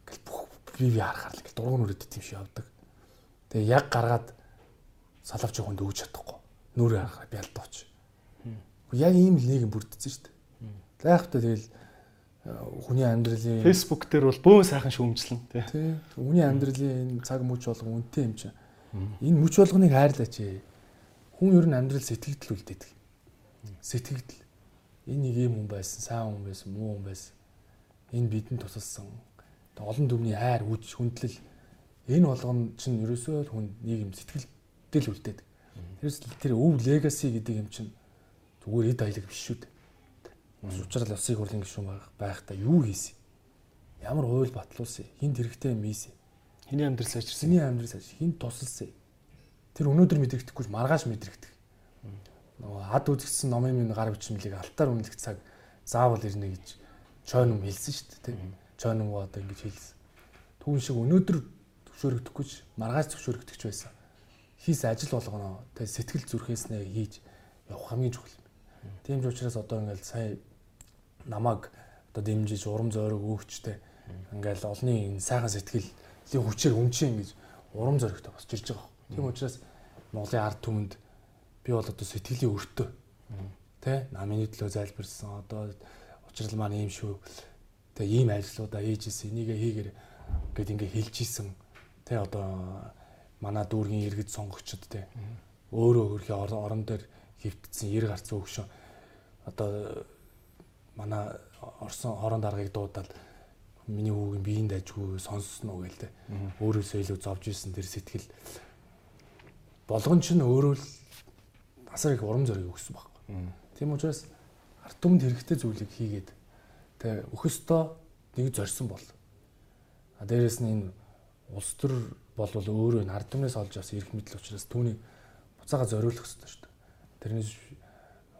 ингээл бүх бие харахаар л ингээл дургуун үрээд тийм шиг явдаг. Тэгээ яг гаргаад салавч хүнд өгч чадахгүй. Нүрээ харахаар бялдууч. Яг ийм л нэг юм бүрдсэн шүү дээ. Гайхалтай тэгэл э, хүний амьдралын Facebook дээр бол бөөн сайхан шүүмжлэн тий. Хүний амьдралын энэ цаг мөч болгон үнэтэй юм чинь. Энэ мөч болгоныг хайрлаач ээ хүн ер нь амьдрал сэтгэгдэл үлдээдэг. Сэтгэгдэл. Энэ нэг юм хүн байсан, сайн хүн байсан, муу хүн байсан. Энэ бидэнд тусалсан. Олон түмний хайр, хүч, хүндлэл энэ болгон чинь ерөөсөө хүн нийгэм сэтгэлдэл үлдээдэг. Тэрс тэр өв легаси гэдэг юм чинь зүгээр эд аяг биш шүү дээ. Учрал усыг хурлын гишүүн байх та юу хийсэн? Ямар хууль батлуулсан? Хинт хэрэгтэй юм ийсэн? Хиний амьдрал сайжирсан? Хиний амьдрал сайжирсан? Хинт тусалсан? Тэр өнөөдөр мэдрэгдэхгүй маргааш мэдрэгдэх. Нөгөө ад үзэгдсэн номын минь гар бичмэлийг алтаар үнэлэх цаг заавал ирнэ гэж чойном хэлсэн шүү дээ тийм. Чойном одоо ингэж хэлсэн. Түүн шиг өнөөдөр төвшөөрөгдөхгүй ч маргааш төвшөөрөгдөх ч байсан. Хийс ажил болгоно. Тэг сэтгэл зүрхээснээ хийж явах хамгийн чухал. Тийм ч учраас одоо ингээл сая намайг одоо дэмжиж урам зориг өгчтэй. Ингээл олны сайхан сэтгэлийн хүчээр өмчийн гэж урам зоригтой босч ирж байгаа. Тийм учраас Монголын ард түмэнд би бол одоо сэтгэлийн өртөө тэ намын төлөө залбирсан одоо учрал маань ийм шүү. Тэ ийм ажлуудаа хийж исэн энийг хийгэр гэд ингээ хэлж исэн тэ одоо манай дүүргийн иргэд сонгогчд тэ. Өөрөө хөрхи орон дээр хөвтцсэн 90 гарцсан өгшөө одоо манай орсон хорон даргаыг дуудаад миний хүүгийн биеинд ажгүй сонссон уу гээл тэ өөрөөсөө илүү зовж исэн тэр сэтгэл болгон ч нь өөрөө л асар их урам зориг өгсөн байхгүй. Тийм учраас ард түмэнд хэрэгтэй зүйлийг хийгээд тэгээ өхөстөө нэг зорьсон бол. А дээрэс нь энэ улс төр бол өөрөө энэ ард түмнээс олж авсан эрх мэдэл учраас түүний буцаага зориулах хэрэгтэй шүү дээ. Тэрнээс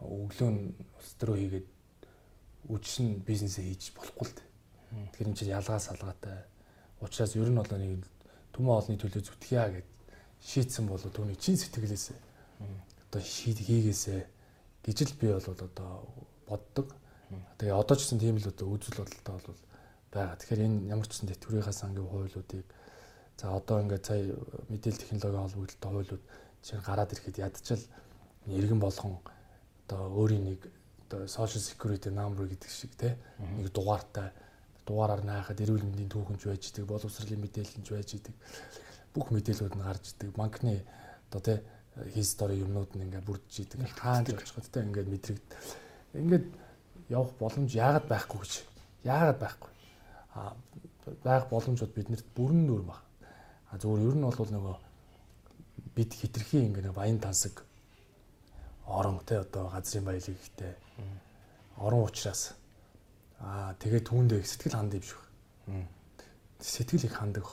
өглөө нь улс төрөө хийгээд үжин бизнесээ хийж болохгүй л дээ. Тэгэхээр энэ чинь ялгаа салгаатай. Учраас ер нь бол нэг түмэн олны төлөө зүтгэе гэд шийтсэн бол түүний чин сэтгэлээсээ одоо шийд хийгээсэ гэж л би бол одоо боддог. Тэгээ одоо ч гэсэн тийм л одоо үзэл бодолтой бол байгаа. Тэгэхээр энэ ямар ч гэсэн тэтгэврийн сангийн хуулиудыг за одоо ингээд сая мэдээлэл технологийн холбогдлолтой хуулиуд чинь гараад ирэхэд ядчил иргэн болгон одоо өөрийн нэг одоо social security number гэдэг шиг те нэг дугаартай дугаараар наахад эрүүл мэндийн түүхэнч байж идэг боловсролын мэдээлэлч байж идэг бүх мэдээлүүд нь гарч идэг. Банкны одоо тий хистори юмнууд нь ингээд бүрдэж идэг. Хаанд очиход тий ингээд мэдрэгд. Ингээд явах боломж яагаад байхгүй гэж. Яагаад байхгүй. А байх боломжууд биднэрт бүрэн нүүр баг. А зүгээр ер нь бол нөгөө бид хитрхи ингээд баян тансаг орон тий одоо газрын баялаг ихтэй орон уучраас. Аа тэгээд түүндээ сэтгэл хандив шүү. Сэтгэл их хандаг.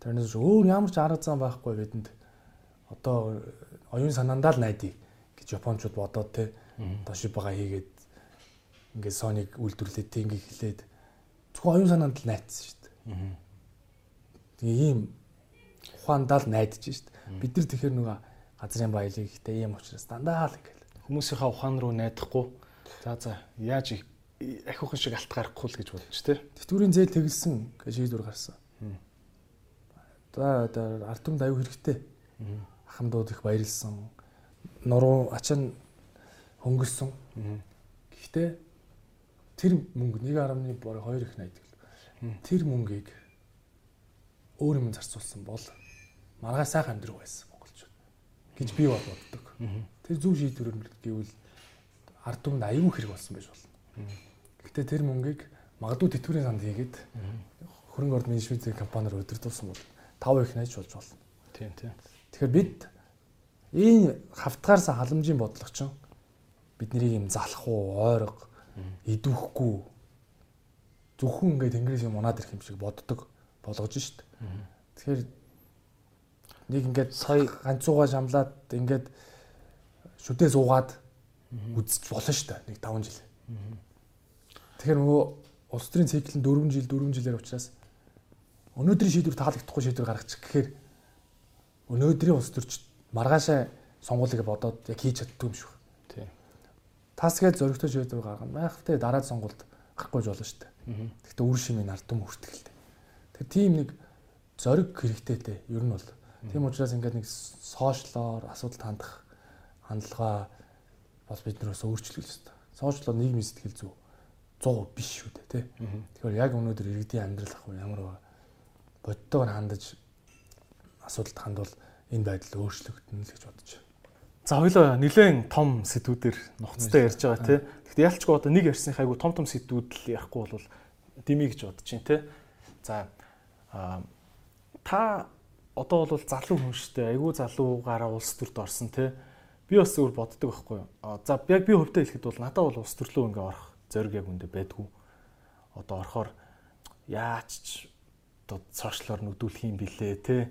Тэрнээс өөр ямар ч арга зам байхгүй бидэнд. Одоо оюун санаандаа л найдаа гэж японочууд бодоод те. Тошибага хийгээд ингээд Sony-г үйлдвэрлээд тийг хэлээд зөвхөн оюун санаанд л найцсан шүү дээ. Тэгээ ийм ухаандаа л найдаж шít. Бид нар тэгэхээр нөгөө газрын баялаг ихтэй ийм учраас дандаа л ингээл хүмүүсийнхаа ухаан руу найдахгүй. За за яаж ахиухан шиг алт гарахгүй л гэж бодож тий. Тэтгэврийн зээл тэгэлсэн гэж шийдвэр гарсан. За ард түмд аюу хэрэгтэй. Ахмадууд их баярлсан. Нуруу ачаан хөнгөлсөн. Гэхдээ тэр мөнгө 1.2 их найдаг. Тэр мөнгийг өөр юм зарцуулсан бол маргаа сайхан амьдрах байсан гэж би боддог. Тэр зөв шийдвэрээр гэвэл ард түмэнд аюу хэрэг болсон байж болно. Гэхдээ тэр мөнгийг магадгүй тэтгэврийн санд хийгээд хөрөнгө оруулалт менежментийн компаниар удирдуулсан бол 5 их найж болж болно. Тийм тийм. Тэгэхээр бид энэ хавтгаарсаа халамжийн бодлого чинь биднийг юм залах уу, ойрго, идвэхгүй зөвхөн ингээд тэнгэрээс юм унаад ирэх юм шиг боддог болгож шít. Тэгэхээр нэг ингээд сая ганцуугаа шамлаад ингээд шүдээ суугаад үзэж болно шүү дээ. Нэг 5 жил. Тэгэхээр нөгөө улс төрийн цикл нь 4 жил 4 жилээр учраас өнөөдрийн шийдвэр таалагдахгүй шийдвэр гаргачих гэхээр өнөөдрийн улс төрч маргаашаа сонгуулийг бодоод яг хийж чаддгүй юм шиг. Тийм. Тас гэж зөрөгтэй шийдвэр гаргана. Майхтай дараа сонгуульд гарахгүй болно шүү дээ. Гэхдээ үр шимийн ардам хүртгэлтэй. Тэр тийм нэг зориг хэрэгтэй те. Ер нь бол. Тийм учраас ингээд нэг сошиалоор асуудалд хандах хандлага бас бид нараас өөрчлөх хэрэгтэй. Сошиалор нийгмийн сэтгэл зүй 100% биш шүү дээ тий. Тэгэхээр яг өнөөдөр иргэдийн амьдрал ах уу ямар бодтойгоор хандаж асуудалд хандвал энэ байдал өөрчлөгдөнө л гэж бодож байна. За хоёлоо нэлээд том сэдвүүдээр нухацтай ярьж байгаа тий. Гэхдээ ялчгүй одоо нэг ярьсных айгу том том сэдвүүд л ярихгүй бол дими гэж бодож байна тий. За та одоо бол залуу хүн штэ айгу залуугаараа улс төрд орсон тий. Би бас зөвөр боддог байхгүй юу. За яг би хувьдаа хэлэхэд бол надад бол улс төрлөө ингээ орох зориг яг үндэ байдгүй. Одоо орохоор яач ч одоо цоошлоор нүдүүлэх юм билээ те.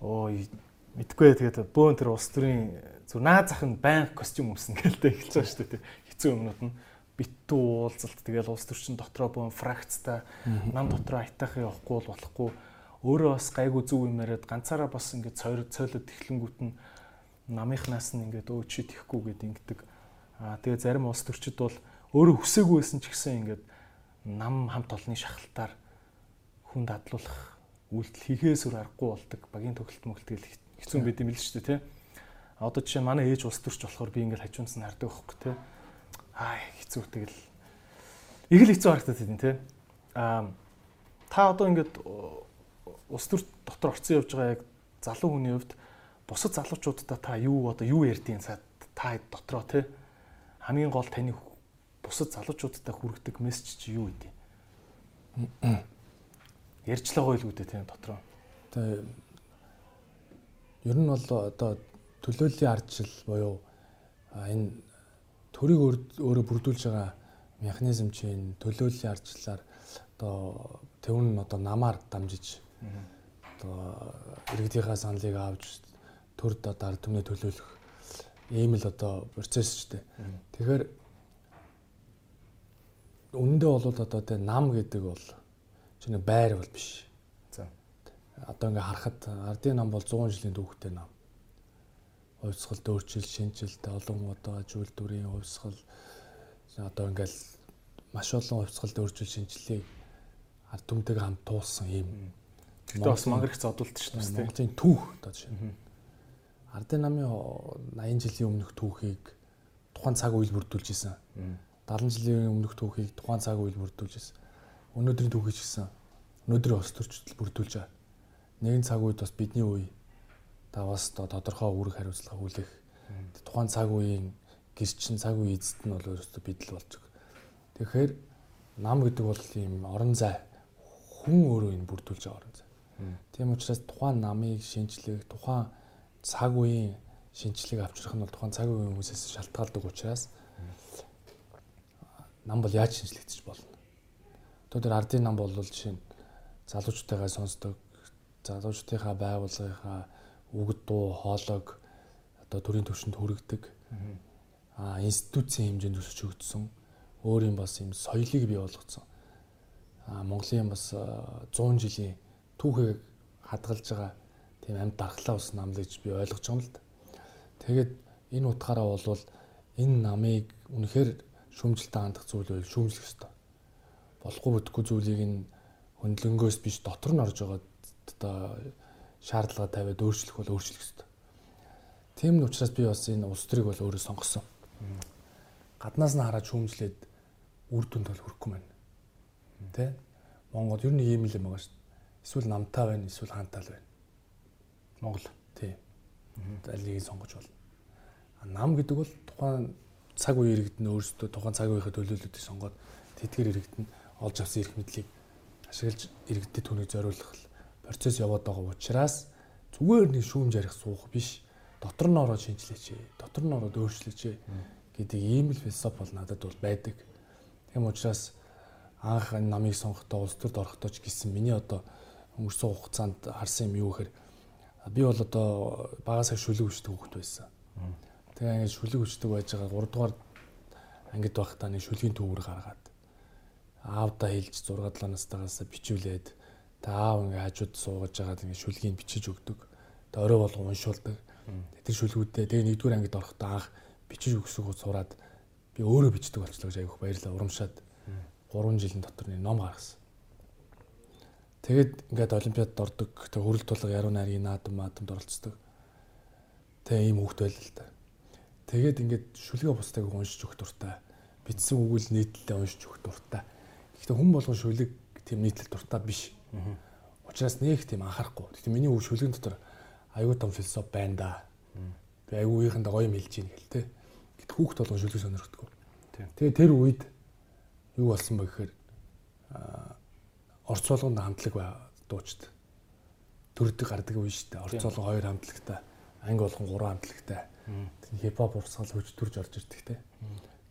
Өө мэдгүй тэгээд бөөн тэр улс төрийн зүр наа зах нь баян костюм өмснө гэлтэй эхэлж байгаа шүү дээ. Хэцүү өмнөд нь битүү уулзалт тэгэл улс төрчин дотроо бөөн фракцтай нам дотроо айтах явахгүй бол болохгүй. Өөрөө бас гайгүй зүв юм яриад ганцаараа бас ингээд цойрод цойлоод эхлэнгүүт нь намынхнаас нь ингээд өө чи тэхгүй гэд ингэдэг. Аа тэгээ зарим улс төрчид бол өөрөө хүсээгүй байсан ч гэсэн ингээд нам хамт олонны шахалтаар хүн дадлуулах үйлдэл хийхээс өөр аргагүй болдог. Багийн төгөлт мөгөлтгөл хэцүү байд юм л шүү дээ тий. Одоо жишээ манай ээж улс төрч болохоор би ингээд хажуунаас нь хардаг байхгүй тий. Аа хэцүү тэгэл их л хэцүү харагдаад байна тий. Аа та одоо ингээд улс төр дотор орцсон явж байгаа яг залуу хүний хувьд бусад залуучуудаа та юу одоо юу ярьдیں۔ та дотроо тий хамгийн гол таны бусад залуучуудтай хүргэдэг мессеж чи юу гэдэг? Ярьж л байгаа юу гэдэг тийм дотроо. Тэгээ ер нь бол одоо төлөөллийн ардчил буюу энэ төрийг өөрөө бүрдүүлж байгаа механизм чинь төлөөллийн ардчлалаар одоо тэвэн нь одоо намаар дамжиж одоо иргэдийнхаа саналыг авч төрд одоо ард түмний төлөөлөх ийм л одоо процесс шүү дээ. Тэгэхээр Үндэ бол одоо тэ нам гэдэг бол чинь байр бол биш. За. Одоо ингээ харахад ардын нам бол 100 жилийн түүхтэй нам. Хувьсгал дөөрчил, шинжилт, олон одоо зүйлдвэрийн хувьсгал одоо ингээл маш олон хувьсгал дөөрчил шинжилгээг ард түмтэйг хамт туулсан юм. Тэгтээ бас мангар их зодуулт шүү дээ. Монголын түүх одоо жишээ. Ардын намын 80 жилийн өмнөх түүхийг тухайн цаг үйл бүрдүүлж исэн. 70 жилийн өмнөх түүхийг тухайн цаг үйл бүрдүүлж байсан. Өнөөдрийн түүхийг ч гэсэн өнөөдрийн ус төрчдөл бүрдүүлж байгаа. Нэгэн цаг үед бас бидний үе та бас тодорхой үүрэг хариуцлага хүлээх. Тухайн цаг үеийн гэрчин цаг үе эзэд нь бол өөрөөсөө бид л болж байгаа. Тэгэхээр нам гэдэг бол ийм орон зай хүн өөрөө энэ бүрдүүлж байгаа орон зай. Тийм учраас тухайн намыг шинжлэх, тухайн цаг үеийн шинжлэгийг авчрах нь бол тухайн цаг үеийн хүмүүсээс шалтгаалдаг учраас нам бол яаж шинжлэгдэж болно. Тэр ардын нам бол жишээ нь залуучтайгаа сонсдог, залуучдынхаа байгууллагынхаа үг дуу, хоолойг одоо төрийн түвшинд хүргэдэг. Аа институцийн хэмжээнд өсөж өгдсөн. өөр юм бас юм соёлыг бий болгоцсон. Аа Монголын бас 100 жилийн түүхийг хадгалж байгаа тийм амьд дархлаа ус нам л гэж би ойлгож байгаа юм л да. Тэгээд энэ утгаараа болвол энэ намыг үнэхээр шүүмжлэлтэй хандах зүйл байл шүүмжлэх ёстой. Болохгүй бүтэхгүй зүйлийг нь хөндлөнгөөс биш дотор нь орж байгаа одоо шаардлага тавиад өөрчлөх бол өөрчлөх ёстой. Тийм нь учраас би бас энэ улс төрийг бол өөрөө сонгосон. Гаднаас нь хараад шүүмжлээд үр дүнд бол хүрэхгүй байна. Тэ? Монгол ер нь ийм л юм байгаа шүү. Эсвэл намтай байна, эсвэл хаантай л байна. Монгол. Тий. Алийг сонгож болно. Нам гэдэг бол тухайн цаг үе иргэдэн өөрсдөө тухайн цаг үеийнхээ төлөөлөлтийг сонгоод тэтгэр иргэдэн олж авсан эрх мэдлийг ашиглаж иргэдэд түүнийг зориулах процесс яваад байгаа учраас зүгээр нэг шүүмж ярих суух биш дотор нь ороод шинжилээч дотор нь ороод өөрчлөөч гэдэг ийм л философи бол надад бол байдаг. Тийм учраас анх энэ намыг сонгохдоо улс төрд орохдоо ч гэсэн миний одоо өнгөрсөн хугацаанд харсан юм юу гэхээр би бол одоо багасаа шүлэг өчтөг хүүхэд байсан. Тэгээ ингээд шүлэг өчтөг байж байгаа 3 дугаар ангид байхдаа нэг шүлгийн төвөр гаргаад аавдаа хэлж 6 7 настайгаас бичүүлээд та аав ингээд хажууд суугаж байгаад ингээд шүлгийг бичиж өгдөг. Тэгээ орой болго уншуулдаг. Тэр шүлгүүдээ тэгээ нэгдүгээр ангид орохдоо анх бичиж өгсөөгөө сураад би өөрөө бичдэг болчихлоо гэж айгүйх баярлаа урамшаад 3 жилийн дотор нэг ном гаргасан. Тэгээд ингээд олимпиадад ордог, тэг хөрөл тулга яруу найргийн наадам маадамд оролцдог. Тэгээ ийм хөвгт байл л да. Тэгээд ингээд шүлгээ бусдыг уншиж өгөх дуртай. Бичсэн үгэл нийтлэлээ уншиж өгөх дуртай. Гэхдээ хүн болгон шүлэг тийм нийтлэл дуртай биш. Учираас нэг тийм анхаарахгүй. Гэхдээ миний үг шүлгийн дотор аюу том философи байна да. Би аюу үеийнхэндээ гоё юм хэлж ийн гэл те. Гэт хүүхд болгон шүлэг сонирхдаггүй. Тэгээ тэр үед юу болсон бэ гэхээр орц болгонд хамтлаг дуучид. Төрдөг гардаг үе шүү дээ. Орц болгон хоёр хамтлагтай, анги болгон гурван хамтлагтай. Хипхоп урсгал хөгж төрж орж ирдэг те.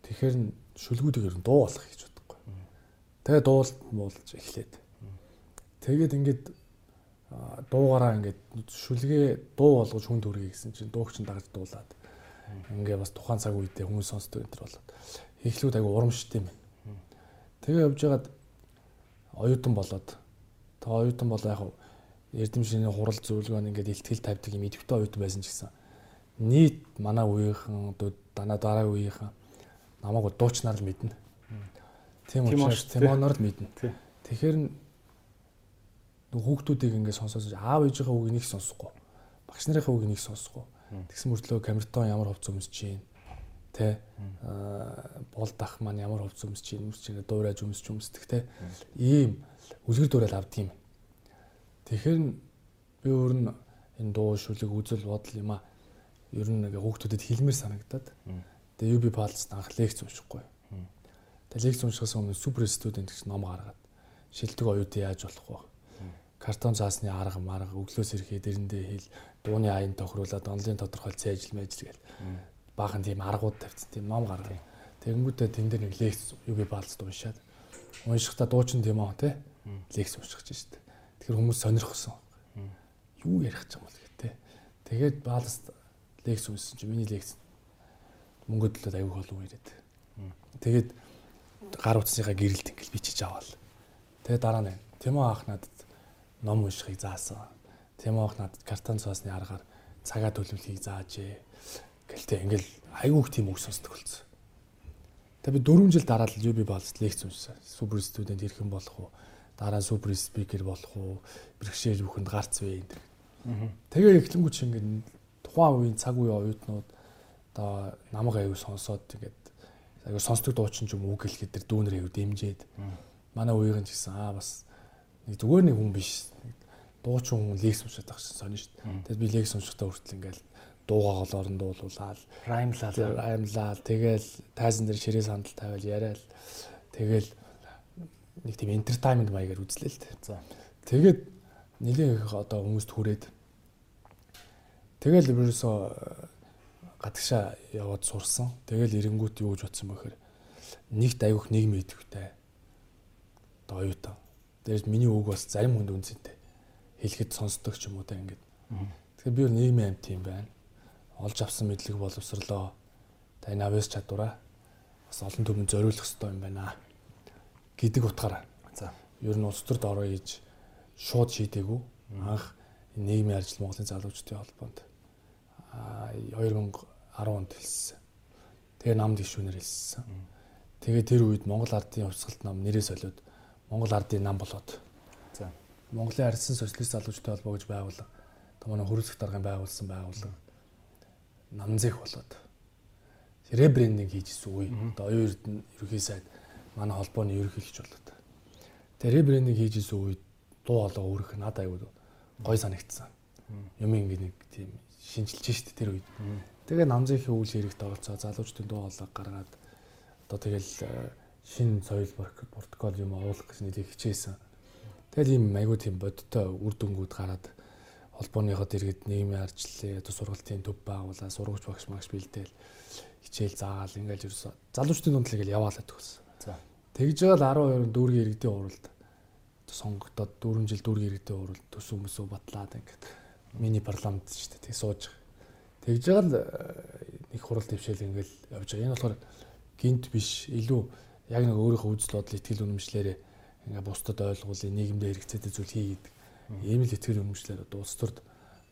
Тэгэхээр шүлгүүдийг ер нь дуу болох гэж бодохгүй. Тэгээ дуулт муулж эхлээд. Тэгээд ингээд дуугаараа ингээд шүлгээ дуу болгож хүн төргий гэсэн чинь дуугч нь дагаж дуулаад. Ингээ бас тухайн цаг үедээ хүмүүс сонсдог энэ төр болоод. Эхлүүд айгу урамштай юм. Тэгээ явж байгаад оюутан болоод та оюутан болоо яг эрдэмшний хурал зөвлөгөө ингээд илтгэл тавьдаг юм идэвхтэй оюутан байсан ч гэсэн нийт манай үеийнхэн дана дараа үеийнхэн намайг дуучнаар л мэднэ. Тийм учраас Тимоноор л мэднэ. Тэгэхээр хүүхдүүдийг ингээд сонсоос аав ээжийнхээ үгийг нэг сонсохгүй. Багш нарын үгийг нэг сонсохгүй. Тэгсэн мөртлөө камертон ямар хувц өмсөж чинь тэ бол дах маань ямар хувц өмсөж чинь өмсөж чинь дуурайж өмсөж өмсдөг тэ ийм үлгэр дуурайл авдаг юм. Тэгэхээр би өөр нь энэ дуу шүлэг үзэл бодол юм а. Ер нь ингээ хүүхдүүдэд хэлмээр санагдаад. Тэгээ UB Pulse анх лекц уншихгүй. Тэгээ лекц уншихаас өмнө супер студент гэж ном гаргаад шилдэг оюутан яаж болох вэ? Картон заасны арга марга өглөөс ирэхэд дэрэндээ хэл дууны аян тохируулаад онлайн тодорхойлцсон ажил мэжил гэл баахан тийм аргууд тавьсан тийм ном гаргаад. Тэгэнгүүтээ тэн дээр нэг лекц UB Pulse уншаад уншихдаа дуучин тийм аа тий лекц уншиж штэ. Тэгэхээр хүмүүс сонирхсон. Юу ярих гэж юм бол гэдэг. Тэгээд Pulse лекц уншсан чи миний лекц мөнгө төлөөд аягүй холов ирээд. Тэгээд гар утасныхаа гэрэлт ингээл бичиж аваал. Тэгээд дараа нь Тимо ах надад ном уншихыг заасан. Тимо ах надад картон цаасны аргаар цагаа төлөвлөхийг заажээ. Гэлтэй ингээл аягүй их тийм үг сонсдог болсон. Тэгээд би 4 жил дараа л UB Balls лекц уншсан. Супер студент ирэх юм болох уу? Дараа супер спикер болох уу? Бэрхшээл бүхэнд гарц вэ энэ. Тэгээ эхлэнгүүт чи ингээд тухайн үеийн цаг үеийн оюутнууд одоо намаг аягүй сонсоод тэгээд аягүй сонсдог дуучин ч юм үг хэлэхэд тэр дүүнэр аягүй дэмжиэд манай үеийн ч гэсэн аа бас нэг зүгээр нэг хүн биш дуучин хүн лекс уншаад байгаа шин сонио шүү дээ. Тэгээд би лекс уншихтаа хүртэл ингээл дуугаа голоор нь дуулуулаад раймлаа раймлаа тэгэл тайзан дээр ширээ сандал тавиал яриад тэгэл нэг тийм entertainment маягаар үзлээ л дээ. За. Тэгээд нэлээд их одоо хүмүүст хүрээд Тэгэл ерөөсөө э, гадагшаа яваад сурсан. Тэгэл эренгүүт юу гэж бодсон бэхээр нэгт аявих нийгмийн идэвхтэй. Одоо оюутан. Дээрс миний үг бас зарим хүнд үнцэнтэй. Хэлэхэд сонсдог ч юм уу та ингээд. Тэгэхээр би нийгмийн амт юм байна. Олж авсан мэдлэг боловсрлоо. Та энэ авьяас чадвараа бас олон түмэнд зориулах хэрэгтэй юм байна. гэдэг утгаараа. За. Ер нь улс төрд орё гэж шууд шийдээгүй. Анх нийгмийн ажил Монголын залуучдын холбоонд 2010 онд хэлсэн. Тэгээ намд гişүүнээр хэлсэн. Тэгээ тэр үед Монгол ардын хувьсгалт нам нэрээ солиод Монгол ардын нам болоод. За. Монголын ардсан социалист залуучдын холбоо гэж байгуулга. Одоо манай хөрөлцөх даргын байгуулсан байгууллага намзэх болоод ребрендинг хийж исэн үе. Одоо оюун эрдэнэ ерөнхий сайд манай холбооны ерөнхийлөгч болоод. Тэгээ ребрендинг хийж исэн үед дуу хоолой өөрөх надад аягүй гой санагдсан. Юм ингэ нэг тийм шинжилж штэ тэр үед. Тэгээ намзынхаа үйл хэрэгт оролцоо залуучдын дуу хоолой гаргаад одоо тэгэл э, шинэ соёл протокол юм оруулах гэж нэлийг хичээсэн. Тэгэл ийм аягүй тийм бодиттой үр дүнгууд гараад холбооныхоо дэргэд нийгмийн арчлалын одоо сургалтын төв байгуулаа, сургууч багш магш бэлдээл хичээл заагаал ингээл ерөөсө залуучдын дунд л ингээл яваалаад төгссөн. За. Тэгж байгаа л 12 дүүргийн иргэдийн уралд сонгогдоод 4 жил дүүргийн иргэдийн уралд төсөв мөсөв батлаад ингээд мини парламент шүү дээ. Тэг сууж. Тэгж байгаа л э, нэг хурал твшээл ингээл явж байгаа. Энэ болохоор гинт биш илүү яг нэг өөрийнхөө үзэл бодол итгэл үнэмшлэрээ ингээ бусдад ойлгуулъя, нийгэмдээ хэрэгцээтэй зүйл хий гэдэг ийм л итгэл үнэмшлэр одоо улс төрд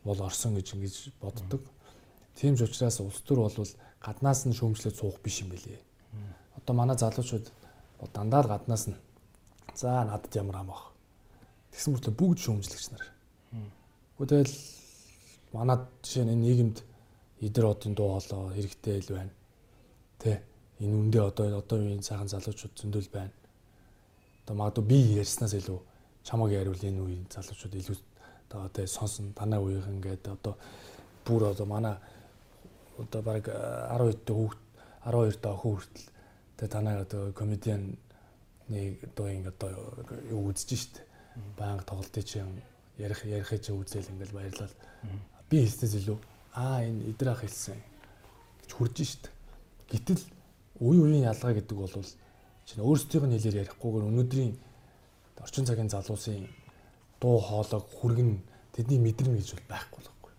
бол орсон гэж ингэж боддог. Тийм ч учраас улс төр бол гаднаас нь шүүмжлээд суух биш юм билээ. Одоо манай залуучууд дандаа л гаднаас нь за надад ямар ам ах. Тэгсэн мөртлөө бүгд шүүмжлэгч нар. Тэгэл манай жишээ нь нийгэмд идэр одын дуу хоолой хэрэгтэй л байна. Тэ энэ үндэ одоо одоо үеийн цаахан залуучууд зөндөл байна. Одоо магадгүй би ярьснаас илүү чамаг яриул энэ үеийн залуучууд илүү одоо тэ сонсон. Танай үеийнх ингээд одоо бүр одоо манай одоо баг 12 дэх хүүхд 12 дэх охин хүртэл тэ танай одоо комедиан нэг одоо ингэ одоо юу үзэж штт. Банк тоглолтын чинь ярих ярихыг чи үзэл ингээл баярлал. Би хэлснээс илүү аа энэ эдэр ах хэлсэн гэж хурж штт. Гэтэл үе үеийн ялгаа гэдэг бол чинь өөрсдийнх нь хэлээр ярихгүйгээр өнөөдрийн орчин цагийн залуусын дуу хоолойг хүргэн тэдний мэдрэнэ гэж бол байхгүй л байхгүй.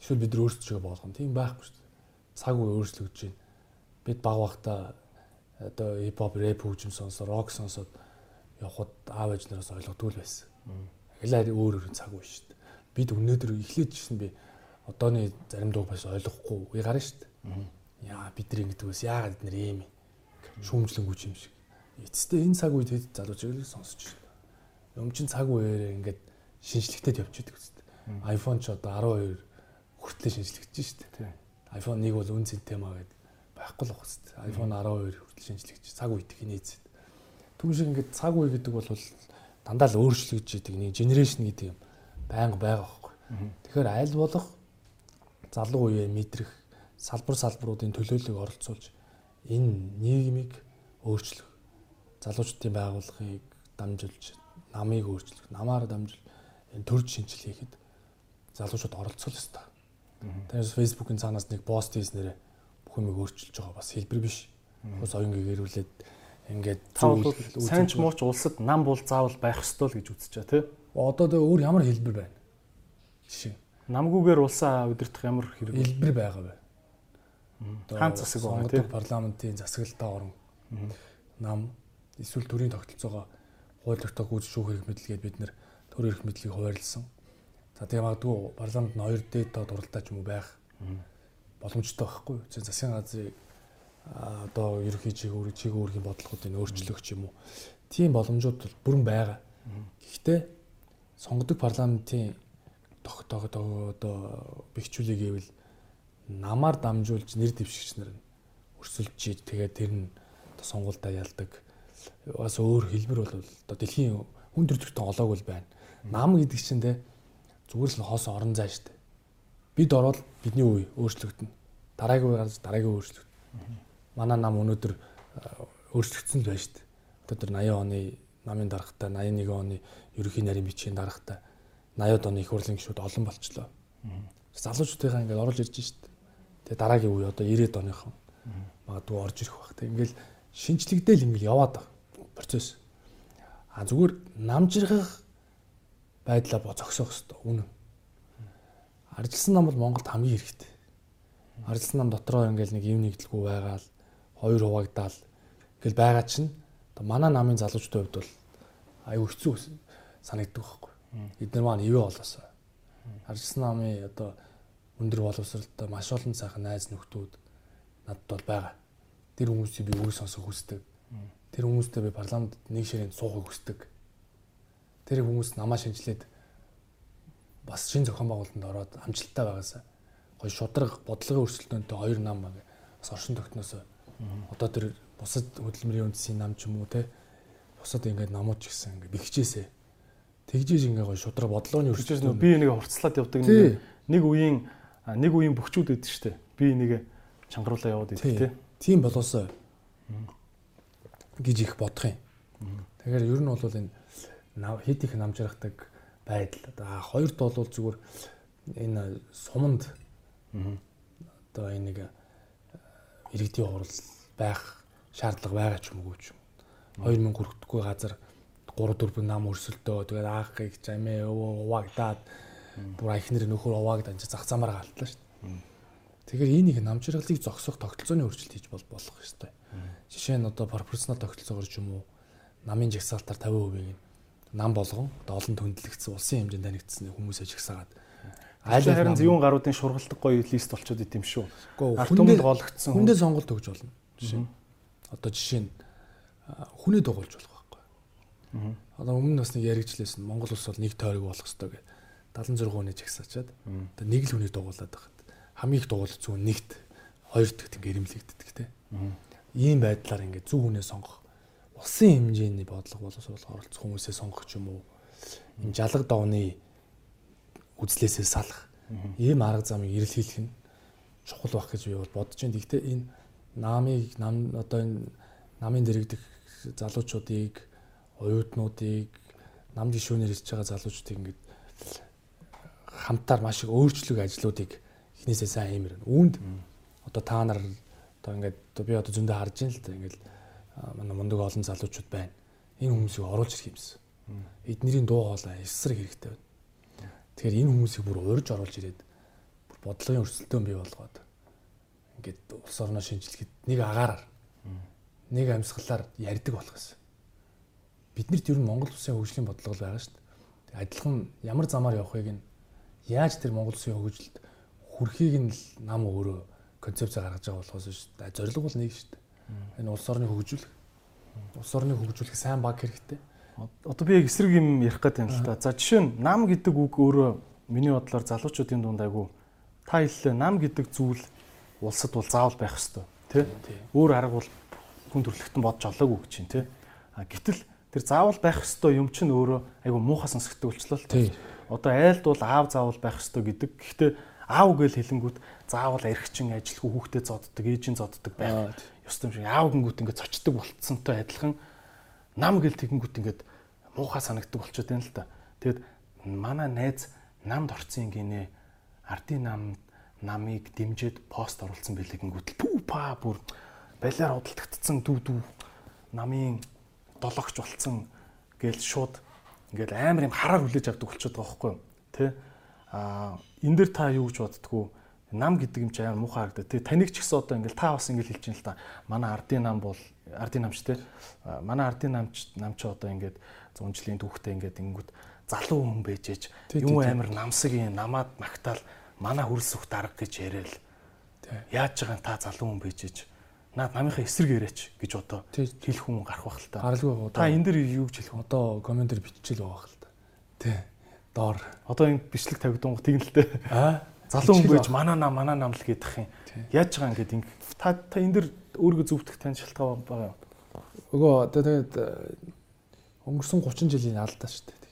Эсвэл бид нар өөрсдөө болгоно. Тийм байхгүй шүү дээ. Цаг үе өөрчлөгдөж байна. Бид баг багта одоо хип хоп, рэп хөгжим сонсоо, рок сонсоод явхад аав ээж нараас ойлгодгүй л байсан. Аглаа өөр өөр цаг үе шүү дээ. Бид өнөөдөр эхлээд жисэн би одооны зарим дуу бас ойлгохгүй үе гарна шүү дээ. Яа бид нар ингэдэг ус яагаад бид нар ийм шүүмжлэнгүүч юм шиг. Эцэстээ энэ цаг үед хэд залуучууд сонсож байна. Өмчин цаг үеэр ингээд шинжлэхтэд явчихдаг үстэй. iPhone ч одоо 12 хүртлээр шинжлэгдэж штэ. iPhone 1 бол үн цэнтэмаа гэдэг байхгүй л үстэй. iPhone 12 хүртэл шинжлэгдэж цаг үед хинээц. Түн шиг ингээд цаг үе гэдэг бол дандаа л өөрчлөгдөж идэг нэг генерашн гэдэг юм байнга байгаа байхгүй. Тэгэхээр аль болох залуу үеэ мэдрэх салбар салбаруудын төлөөллөг оролцуулж энэ нийгмийг өөрчлөх залуучдын байгууллагыг дамжуулж намыг өөрчлөх, намаар дамжуул энэ төрж шинжил хийхэд залуучууд оролцох ёстой. Тэрээс Facebook-ын цаанаас нэг пост хийснээр бүх юмыг өөрчилж байгаа бас хэлбэр биш. Ус оюун гэрүүлээд ингээд цаавал сайн ч мууч улсад нам бол заавал байх ёстой л гэж үзэж байгаа тий. Одоо тэ өөр ямар хэлбэр байна? Жишээ. Намгүйгээр улсаа удирдах ямар хэрэг хэлбэр байгаа вэ? Хаан засаг байгаа тий. Парламентын засаглалтаа орон нам эсвэл төрийн тогтолцоогоо хууль тогтоог үүсгэх шүүх эрх мэдлэгээд бид нэр төр эрх мэдлэгийг хуваарлсан. За тэгээ магадгүй парламент нь хоёр дээд доод уралдаа ч юм уу байх боломжтой байхгүй? Зөв засгийн газрын одоо ерөнхий чиглэл чиглэл үүргийн бодлогуудыг өөрчлөх ч юм уу. Тийм боломжууд бүрэн байгаа. Гэхдээ сонгодог парламентын тогтоогод одоо бэхжүүлэг гэвэл намаар дамжуулж нэр дэвшигч нар өрсөлдөж тэгээд тэр нь сонгуультай ялдаг бас өөр хэлбэр бол одоо дэлхийн хүн төрөлхтөн олоог л байна. Нам гэдэг чинь те зүгээр л хоос орон зай штэ. Бид ороод бидний үе өөрчлөгдөнө. Дараагийн үе гарч дараагийн өөрчлөгдөнө. Манай нам өнөөдөр өөрчлөгдсөн л байна штэ. Одоо 80 оны намын дарахтаа 81 оны ерөнхий нарийн бичгийн дарахтаа 80-ад оны их хурлын гишүүд олон болчлоо. Залуучуудынхаа ингээд орж ирж штэ. Тэгээ дараагийн үе одоо 90-ад оныхон магадгүй орж ирэх бах. Тэг ингээл шинжлэгдээл ингээл яваад байгаа процесс. А зүгээр намжирхах байдлаа бо зогсоох хэрэгтэй үнэн. Аржилсан нам бол Монголд хамгийн хэрэгтэй. Аржилсан нам дотроо ингээл нэг юм нэгдэлгүй байгаал хоёр хуваагдаал ингээл байгаа чинь манай намын залуучдын хувьд бол аюу хэцүү санагддаг байхгүй. Эдгээр маань ивэ болоосоо. Арчсан намын одоо өндөр боловсралтай маш олон сайхан найз нөхдүүд надад бол байгаа. Тэр хүмүүсийг би үгүй сонсох хүсдэг. Тэр хүмүүстэй би парламент нэг ширээнд суухыг хүсдэг. Тэр хүмүүс намаа шинжилээд бас шин зохион байгуулалтанд ороод амжилттай байгаасаа гоё шудраг бодлогын өрсөлдөөнтэй хоёр нам бас оршин тогтноос одоо тэр бусад хөдөлмөрийн үндэсийн нам ч юм уу те бусад ингээд намууд ч гэсэн ингээд бэхжээсэ тэгжээж ингээд гоё шудраг бодлогын өрсөлдөөн би нэг хурцлаад явдаг нэг нэг үеийн нэг үеийн бөхчүүд өгдөө штэ би нэг чангаруулаа яваад идэв те. Тийм болоосоо гэж их бодох юм тэгэхээр ер нь бол энэ хэд их намжрахдаг байдал. Одоо хоёрт бол зүгээр энэ суманд одоо энэ нэг иргэдийн хурал байх шаардлага байгаа ч юм уу ч юм. 2000 хүрэхгүй газар 3 4 нам өрсөлдөө тэгээд аахыг жамээ уугдаад бүр ихнэр нөхөр уугдаад зах замаар галтлаа шүү дээ. Тэгэхээр энэ их намжиргалыг зогсоох тогтолцооны өөрчлөлт хийж бол болох ёстой. Жишээ нь одоо пропорционал тогтолцоогоор ч юм уу намын жагсаалтаар 50%-ийг нам болгон олон төндлөгдсөн улсын хэмжээнд танигдсан хүмүүс ажигсаад айлын харин зүүн гаруудын шургалдаг гоё лист болчиход идэм шүү. Ард түмэнд гологдсон хүндээ сонголт өгж болно. Жишээ. Одоо жишээ нь хүнээ дугуулж болох байхгүй. Одоо өмнө бас нэг яригчлээсэн Монгол улс бол нэг тойрог болох ёстой гэдэг 76 хүний жагсаачаад одоо нэг л хүнийг дугуулад байхад хамгийн их дугуулж зүүн нэгт хоёр дахьт ингээ ирэмлэгддэг те. Ийм байдлаар ингээ зөв хүнээ сонгох улсын хэмжээний бодлого боловсруулах оролцох хүмүүсээ сонгох ч юм уу энэ жалаг давны үзлээсээ салах ийм арга замыг эрэлхийлэх нь чухал байх гэж би бол бодож байна. Гэхдээ энэ намыг нам одоо энэ намын дэрэгдэх залуучуудыг оюутнуудыг нам гишүүнээр ирж байгаа залуучуудыг ингээд хамтаар маш их өөрчлөг ажлуудыг эхнээсээ сайн хиймэр. Үүнд одоо та нар одоо ингээд би одоо зөндөө харж байна л да ингээд манай мундаг олон залуучууд байна. Энэ хүмүүсийг оруулж ирэх юмсан. Эднэрийн дуу хоолой эсрэг хэрэгтэй байна. Тэгэхээр энэ хүмүүсийг бүр урьж оруулж ирээд бүр бодлогын өрсөлдөөн бий болгоод ингээд улс орноо шинжилгээд нэг агаараар нэг амьсгалаар ярьдаг болох гэсэн. Биднэрт ер нь Монгол улсын хөгжлийн бодлого байгаа шүү дээ. Адилхан ямар замаар явахыг нь яаж тэр Монгол улсын хөгжилд хүрхийг нь нам өөрөө концепц гаргаж байгаа болохоос шүү дээ. Зорилго бол нэг шүү дээ энэ улс орныг хөгжүүлэх. Улс орныг хөгжүүлэх сайн баг хэрэгтэй. Одоо би яг эсрэг юм ярих гэдэг юм л та. За жишээ нь нам гэдэг үг өөрөө миний бодлоор залуучуудын дунд айгу та хэллээ нам гэдэг зүйл улсад бол заавал байх ёстой тий. Өөр арга бол хүн төрлөختөн бодж олоогүй гэж чинь тий. А гэтэл тэр заавал байх ёстой юм чинь өөрөө айгу муухай сонсогддог болчлоо л тий. Одоо айлд бол аав заавал байх ёстой гэдэг. Гэхдээ аав гэж хэлэнгүүт заавал эргчин ажилгүй хүүхдэд зодддаг, ээжийн зодддаг байх. Ёстой юм шиг. Аав гингүүт ингээд цочдөг болцсонтой адилхан. Нам гэл тэгэнгүүт ингээд муухай санагддаг болчиход байна л да. Тэгэд манай найз намд орцсон гинэ. Ардын нам намыг дэмжиж пост оруулсан байлиг гингүүт пүү па бүр балиар худалдагдсан дүү дүү. Намын дологч болцсон гээл шууд ингээд амар юм хараар хүлээж авдаг болчиход байгаа байхгүй юу? Тэ а энэ дэр та юу гэж боддгүү нам гэдэг юм чи амар муухай харагдаад. Тэгээ таныг ч гэсэн одоо ингээл та бас ингээл хэлж байна л та. Манай ардын нам бол ардын намч те. Манай ардын намч намч одоо ингээд 100 жилийн түүхтэй ингээд ингүүд залуу хүн байжээж юм амар намсаг юм намаад магтаал манай хөрс сүх дарга гэж яриад яаж байгаа та залуу хүн байжээж наад намынхаа эсрэг яриач гэж одоо хэлэх хүн гарах бах л та. Гаралгүй одоо. Та энэ дэр юу гэж хэлэх? Одоо комментэр биччихэл байгаа л та. Тий. Доор. Одоо энэ бичлэг тавигдсан тэгнэлтэй. Аа залуу хүн байж манаа нам манаа нам л гэдэг юм. Яаж байгаа ингээд ингэ та та энэ дэр өөрийгөө зөвтгөх тань шалтгаан байгаа юм. Өгөө одоо тэгээд э, өнгөрсөн 30 жилийн алдаа шүү дээ.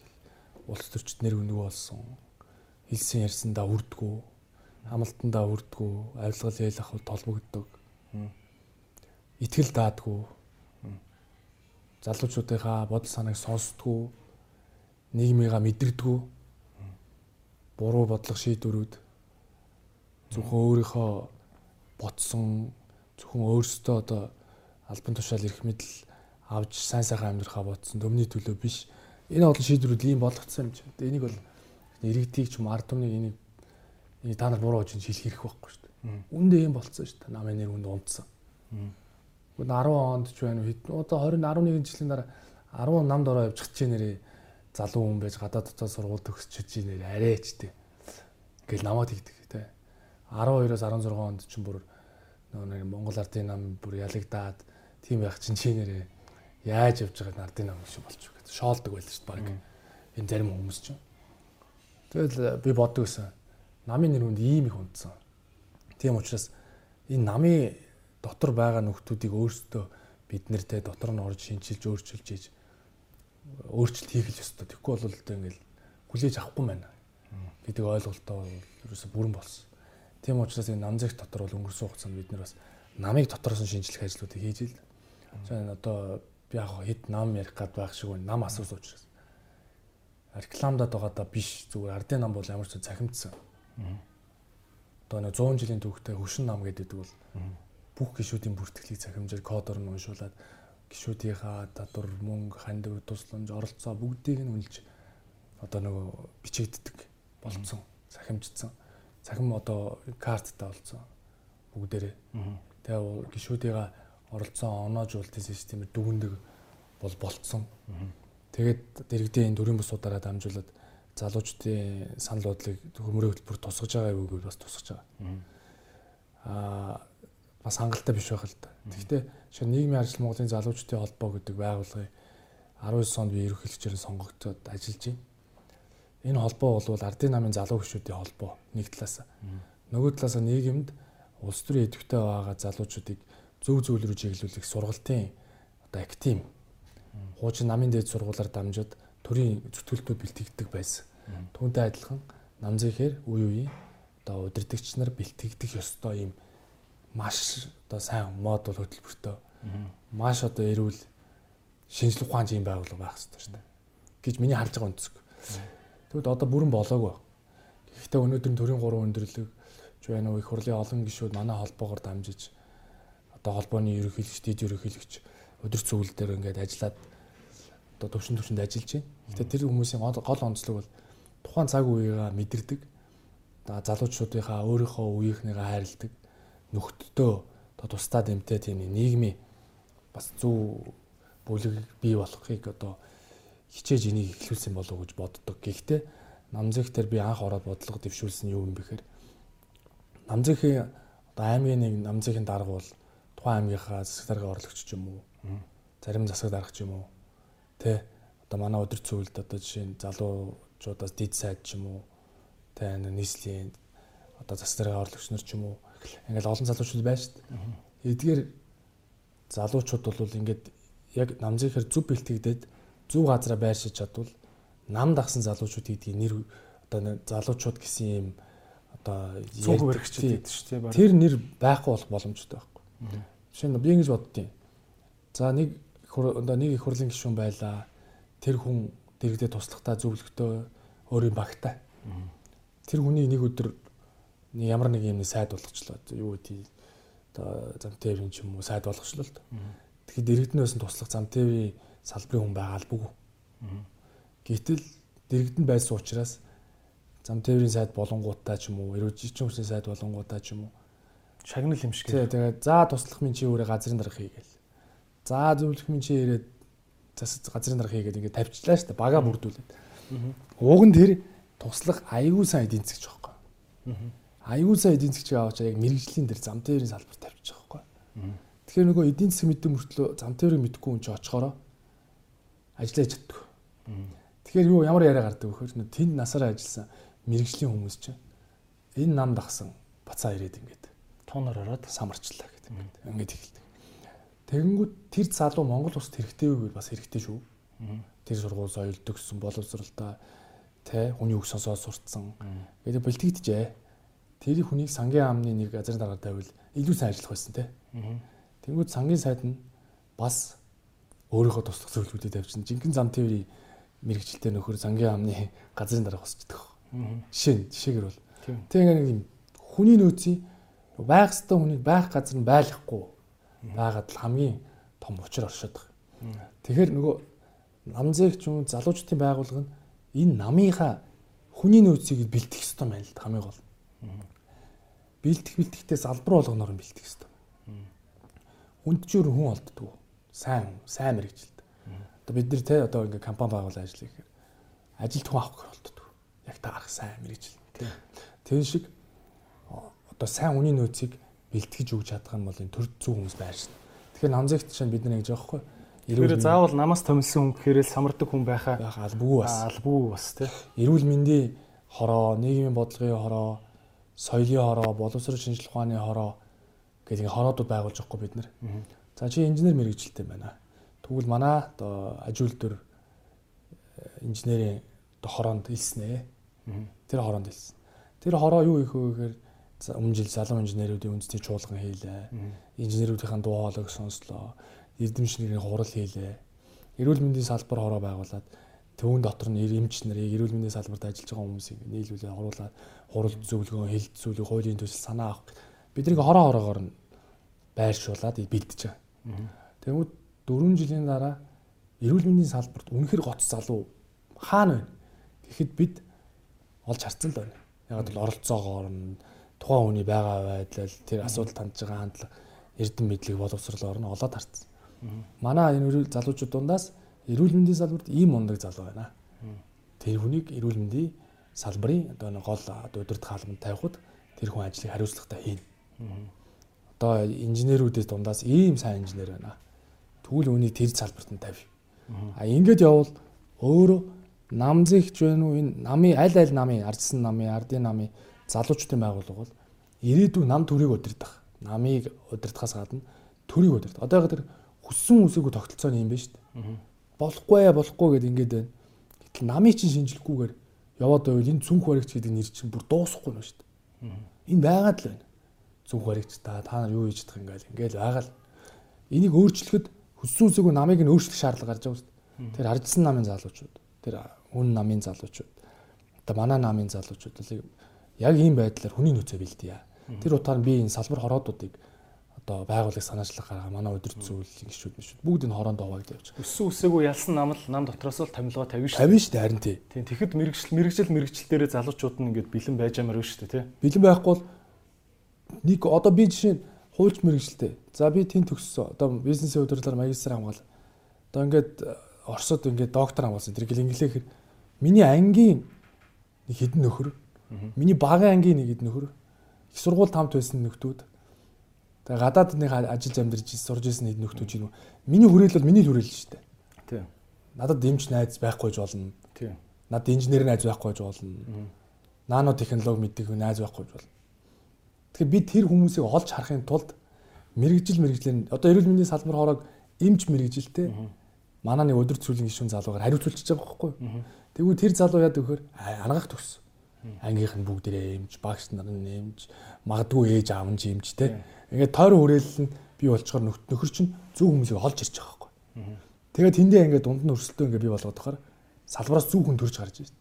Улс төрчд нэр өнөг болсон. Хэлсэн ярьсандаа үрдгүү, хамлалтандаа үрдгүү, авилгал яйл ах толбогддог. Итгэл даадгүй. Залуучуудынхаа бодол санааг сонсдгүү, нийгмийгаа мэдэрдгүү. Буруу бодлого шийдвэрүүд зөвхөн өөрийнхөө ботсон зөвхөн өөрсдөө одоо албан тушаал ирэх мэдл авч сайн сайхан амьдрахаа ботсон төмний төлөө биш. Энэ олон шийдвэрүүд ийм болгоцсон юм чинь. Энийг бол иргэдийг ч юм ард түмнийг энийг энийг та нар буруу гэж хэлэх хэрэг байхгүй шүү дээ. Үндэ ийм болцсон шүү дээ. Намын нэр үнд унтсан. Гүн 10 онд ч байна уу хэд одоо 20 11 жилийн дараа 10 намд ороо явж чадчих нэрээ залуу хүн байж гадаад дотоод сургууль төгсөж чиж нэр арайч дээ. Гэл намайг тэгдэг те. 12-оос 16 онд чинь бүр нэг Монгол ардын нам бүр ялагдаад тийм байх чинь чинээрээ яаж явж байгааг ардын нам шиг болчих гэдэг. Шоолдог байл шүү дээ баг. Энэ зарим хүмүүс чинь. Тэгэл би боддог гэсэн. Намын нэр хүнд ийм их үндсэн. Тийм учраас энэ намын дотор байгаа нөхдүүдийг өөрсдөө бид нэртэй дотор нь орж шинчилж өөрчилж ийж өөрчлөлт хийх л ёстой. Тэгэхгүй бол одоо ингээл хүлээж авахгүй байна гэдэг ойлголтоо ерөөсө бүрэн болсон. Тийм учраас энэ намзэгт дотор бол өнгөрсөн хугацаанд бид нар бас намыг дотроос нь шинжлэх ажлуудыг хийж ил. За одоо яг хэд нам ярих гад байх шиг байна. Нам асуусан учраас. Рекламадад байгаадаа биш зүгээр ардын нам бол ямар ч захимдсан. Одоо нэг 100 жилийн түүхтэй хөшин нам гэдэг бол бүх гişүүдийн бүртгэлийг цахимжаар кодоор нь уншуулад гişүүдийнхаа татвар, мөнгө, хандив, тусламж, оролцоо бүгдийг нь үнэлж одоо нөгөө бичигддэг болцсон, цахимждсан. Цахим одоо карттай болцсон бүгдээрээ. Тэгээ гişүүдийн оролцоо оноожуулалтын системээр дүгндэг бол болцсон. Тэгээд дэрэгдээ энэ төрийн бусуудаараа дамжуулаад залуучдын санал бодлыг хөмрөө хөтөлбөр тусгаж байгаа юу гэж бас тусгаж байгаа. Аа бас хангалттай биш байх л да. Гэхдээ шинэ нийгмийн ажил Монголын залуучдын холбоо гэдэг байгууллагыг 19 онд би ерөнхийлөгчөөр сонгогдоод ажиллаж байна. Энэ холбоо бол ардын намын залуу гүшүүдийн холбоо нэг талаас. Нөгөө талаас нийгэмд улс төрийн идэвхтэй байгаа залуучуудыг зөв зөв рүү чиглүүлэх сургалтын одоо актив хуучин намын дээд сургуулаар дамжууд төрийн зүтгэлтүүд бэлтгэдэг байсан. Түүнтэй адилхан намзыхээр үе үе одоо удирдгч нар бэлтгэдэг ёстой юм маш одоо сайн модуль хөтөлбөртөө маш одоо эрүүл шинжлэх ухааны юм байгууллага байх хэрэгтэй шүү дээ гэж миний харж байгаа өнцөг. Тэгвэл одоо бүрэн болоогүй. Гэхдээ өнөөдөр төрийн 3 өндөрлөг байна уу их хурлын олон гишүүд манай холбоогоор дамжиж одоо холбооны ерөнхийлөгч, дэд ерөнхийлөгч өдөр цэвэрлэл дээр ингээд ажиллаад одоо төвшин төвшөнд ажиллаж байна. Гэхдээ тэр хүмүүсийн гол онцлог бол тухайн цаг үеийг мэдэрдэг. За залуучуудынхаа өөрийнхөө үеийнхнийгээ хайрладаг нөхдөө одоо тусдаа дэмтэй тийм нийгмийн бас зөв бүлэг бий болохыг одоо хичээж энийг эхлүүлсэн болов уу гэж боддог. Гэхдээ намзэг дээр би анх ороод бодлого дэвшүүлсэн юу юм бэхээр намзгийн одоо аймгийн нэг намзгийн дарга бол тухайн аймгийнхаа засаг даргын орлогч ч юм уу зарим засаг дарга ч юм уу тэ одоо манай өдөр цэвэрлд одоо жишээ нь залуучуудаас дид сайд ч юм уу тэ нийслэлийн одоо засаг даргын орлогч нар ч юм уу ингээл олон залуучууд байна шүү дээ. Эдгээр залуучууд бол ингээд яг намзынхэр зүв бэлтгэгдээд зөв газараа байршиж чадвал нам дагсан залуучууд гэдэг нэр одоо залуучууд гэсэн юм одоо баригчид гэдэг шүү дээ. Тэр нэр байхгүй болох боломжтой байхгүй. Жишээ нь би ингэж боддیں۔ За нэг одоо нэг их хурлын гишүүн байлаа. Тэр хүн дэрэгдээ туслахтаа зөвлөгтөө өөрийн багтаа. Тэр хүний нэг өдөр ямар нэг юм сайд болгочлоо. Юу гэдэг одоо зам тээврийн ч юм уу сайд болгочлоо л доо. Тэгэхээр дэрэгднээс нь туслах зам тээврийн салбарын хүн байгаа албагүй. Гэтэл дэрэгдэн байсан учраас зам тээврийн сайд болонгуудаа ч юм уу, эрүүл жижиг хүмүүсийн сайд болонгуудаа ч юм уу шагнал юм шиг. Тэгээ тэгээ за туслах минь чи өөрөө газрын дарга хийгээл. За зөвлөх минь чи ирээд зас газрын дарга хийгээд ингээд тавьчлаа шүү дээ. Бага бүрдүүлээд. Уг нь тэр туслах аягүй сайн эдийн засгч байхгүй. Аягүй сайн эдийн засгч аваач яг мэрэгжлийн дээр зам тээврийн салбар тавьчих байхгүй. Тэгэхээр нөгөө эдийн засаг мэдэн мөртлөө зам тээврийг мэдгүй хүн чи очихороо ажиллаж чаддаг. Тэгэхээр юу ямар яриа гардаг вөхөр тэнд насаараа ажилласан мэрэгжлийн хүмүүс чинь энэ нам дагсан бацаа ирээд ингээд туунаар ороод самарчлаа гэдэг ингээд ингээд эхэлдэг. Тэгэнгүүт тэр залуу Монгол улсад хэрэгтэй гэвэл бас хэрэгтэй шүү. Тэр сургууль соёл төгссөн боловсралтай тэ хүний үг сонсоод сурцсан. Тэгээд бэлтгэжээ. Тэр хүнийг сангийн амны нэг газрын дарга тавил илүү сайн ажиллах байсан тэ. Тэнгүүд сангийн сайд нь бас өөрийнхөө туслах зөвлөгүүдийг тавьчихсан. Жинхэнэ зам тээврийн мэрэгчлэлтэй нөхөр сангийн амны газрын дарга босчдөг. Жишээ нь жишээгээр бол. Тэг ингээ нэг юм хүний нөөцийн байх ёстой хүнийг байх газар нь байлгахгүй байгаад л хамгийн том учир оршоод байгаа. Тэгэхээр нөгөө намзэгч юм залуучдын байгууллага нь энэ намынхаа хүний нөөцийг бэлтгэх ёстой байна л хамгийн гол. Бэлтэх бэлтгэхдээ залбар болгоноор нь бэлтгэх ёстой. Үндчээр хүн олддгоо. Сайн сайн мэрэгжилт. Одоо бид нар те одоо ингээ компани байгуулан ажиллая гэхээр ажилт хүн авах болддог. Яг таарах сайн мэрэгжил. Тэн шиг одоо сайн үнийн нөөцийг бэлтгэж өгч чадах юм бол энэ төр зүү хүмүүс байр шин. Тэгэхээр намзагт чинь бид нэг гэж байхгүй. Эрүүл заавал намаас томилсон хүн гэхээр л самардаг хүн байхаа байх албагүй бас. Албагүй бас тий. Эрүүл мэндийн хороо, нийгмийн бодлогын хороо, соёлын хороо, боловсрол шинжилх ухааны хороо гэдэг хороодууд байгуулж байгаа бид нар. За чи инженер мэрэгжилтэй байна. Тэгвэл манай одоо ажил дээр инженерийн хороонд илснэ. Тэр хороонд илсэн. Тэр хороо юу их вэ гэхээр өмнө жил залуу инженеруудын үндэсний чуулган хийлээ. Инженеруудын дуу хоолойг сонслоо. Эрдэм шингийн хурал хийлээ. Эрүүл мэндийн салбар хороо байгуулад төвөн дотор нь эмч нарыг эрүүл мэндийн салбарт ажиллаж байгаа хүмүүсийг нийлүүлээ оруулаад хурал зөвлөгөө, хил зүйлийг, хуулийн төсөл санаа авах биднийг хороо хороогоор нь байршуулад бэлдэж байгаа. Тэгмүүд 4 жилийн дараа эрүүл мэндийн салбарт үнэхэр гоц залуу хаана вэ? Тэгэхэд бид олж харцсан л байна. Яг л оролцоогоор нь тухайн хүний байгаа байдал тэр асуудал тандж байгаа хандлага эрдэм мэдлэг боловсролоор нь олоод харцсан. Манай энэ залуучууд дундаас эрүүл мэндийн салбарт ийм мундаг залуу байна. Тэр хүнийг эрүүл мэндийн салбарын одоо нэг гол удирдах хаалганд тавихад тэр хүн ажлыг хариуцлагатай хийнэ. Одоо инженерүүдээс дундаас ийм сайн инженер байна. Тэгвэл үүнийг тэр салбарт нь тавь. А ингээд явбал өөрөө намзэгч байна уу энэ намын аль аль намын ардсан намын ардын намын залуучдын байгууллага бол ирээдүйн нам төрийг удирдах намыг удирдахаас гадна төрийг удирдах. Одоо яг тэр хүссэн үсээгөө тогтолцооны юм байна шүү дээ. Болохгүй болохгүй гэдээ ингээд байна. Гэтэл намыг чинь шинжилгүйгээр яваад байвал энэ цүнх баригч гэдэг нэр чинь бүр дуусахгүй нь шүү дээ. Энэ байгаад л байна. Цүнх баригч та та нар юу хийж чадах ингээл ингээл байгаа л. Энийг өөрчлөхөд хүссэн үсээгөө намыг нь өөрчлөх шаардлага гарч байгаа шүү дээ. Тэр ардсан намын залуучууд, тэр үн намын залуучууд, одоо манай намын залуучууд яг ийм байдлаар хүний нөөцөө бэлдээ. Тэр утгаар би энэ салбар хороодуудыг одоо байгууллага санаачлах гаргаа манай өдөрт зүйл гişүүд мишүүд бүгд энэ хороонд хуваагдаж явж байгаа. Өссөн үсээгүй ялсан нам л нам дотроос л томилгоо тавина шүү. Тавина шүү дээ харин тий. Тийм тэгэхэд мэрэгжил мэрэгжил мэрэгжил дээрээ залуучууд нь ингээд бэлэн байж амар шүү дээ тий. Бэлэн байхгүй бол нэг одоо би жишээ нь хуульч мэрэгжилтэй. За би тэн төгссөн. Одоо бизнесийн удирдлаар магистр хамгаал. Одоо ингээд Оросод ингээд доктор хамгаалсан. Тэр гэл инглихээр миний ангийн нэг хідэн нөхөр. Миний багын ангийн нэг хідэн нөхөр. Их сургууль тамт байсан нөхдүүд Тэгээ гадаад нэг ажил амьдарч сурж исэн хэд нөхдүүд чинь миний хүрээлэл бол миний хүрээлэл шүү дээ. Тийм. Надад дэмж найз байхгүй ч болно. Тийм. Надад инженер найз байхгүй ч болно. Нано технологи мэддэг найз байхгүй ч болно. Тэгэхээр би тэр хүмүүсийг олж харахын тулд мэрэгжил мэрэгжлийн одоо эрүүл мэндийн салбар хоороог эмч мэрэгжилтэй манай нэг өдөр цэвэрлэгийн гишүүн залуугаар хариуцуулчихж байгаа байхгүй. Тэгвэл тэр залуу яад өгөхөр ангаах төгс. Ангийнх нь бүгдээрээ эмч, багш нар нь эмч, магадгүй ээж аав нь эмч те ингээд тойрон хүрээлэл нь бий болчоор нөхөр чинь зөв хүмүүсийг олж ирж байгаа байхгүй. Тэгээд тэндээ ингээд дунд нь өрсөлдөө ингээд бий болгоод тахаар салбараас зөв хүн төрж гарч ирсэн.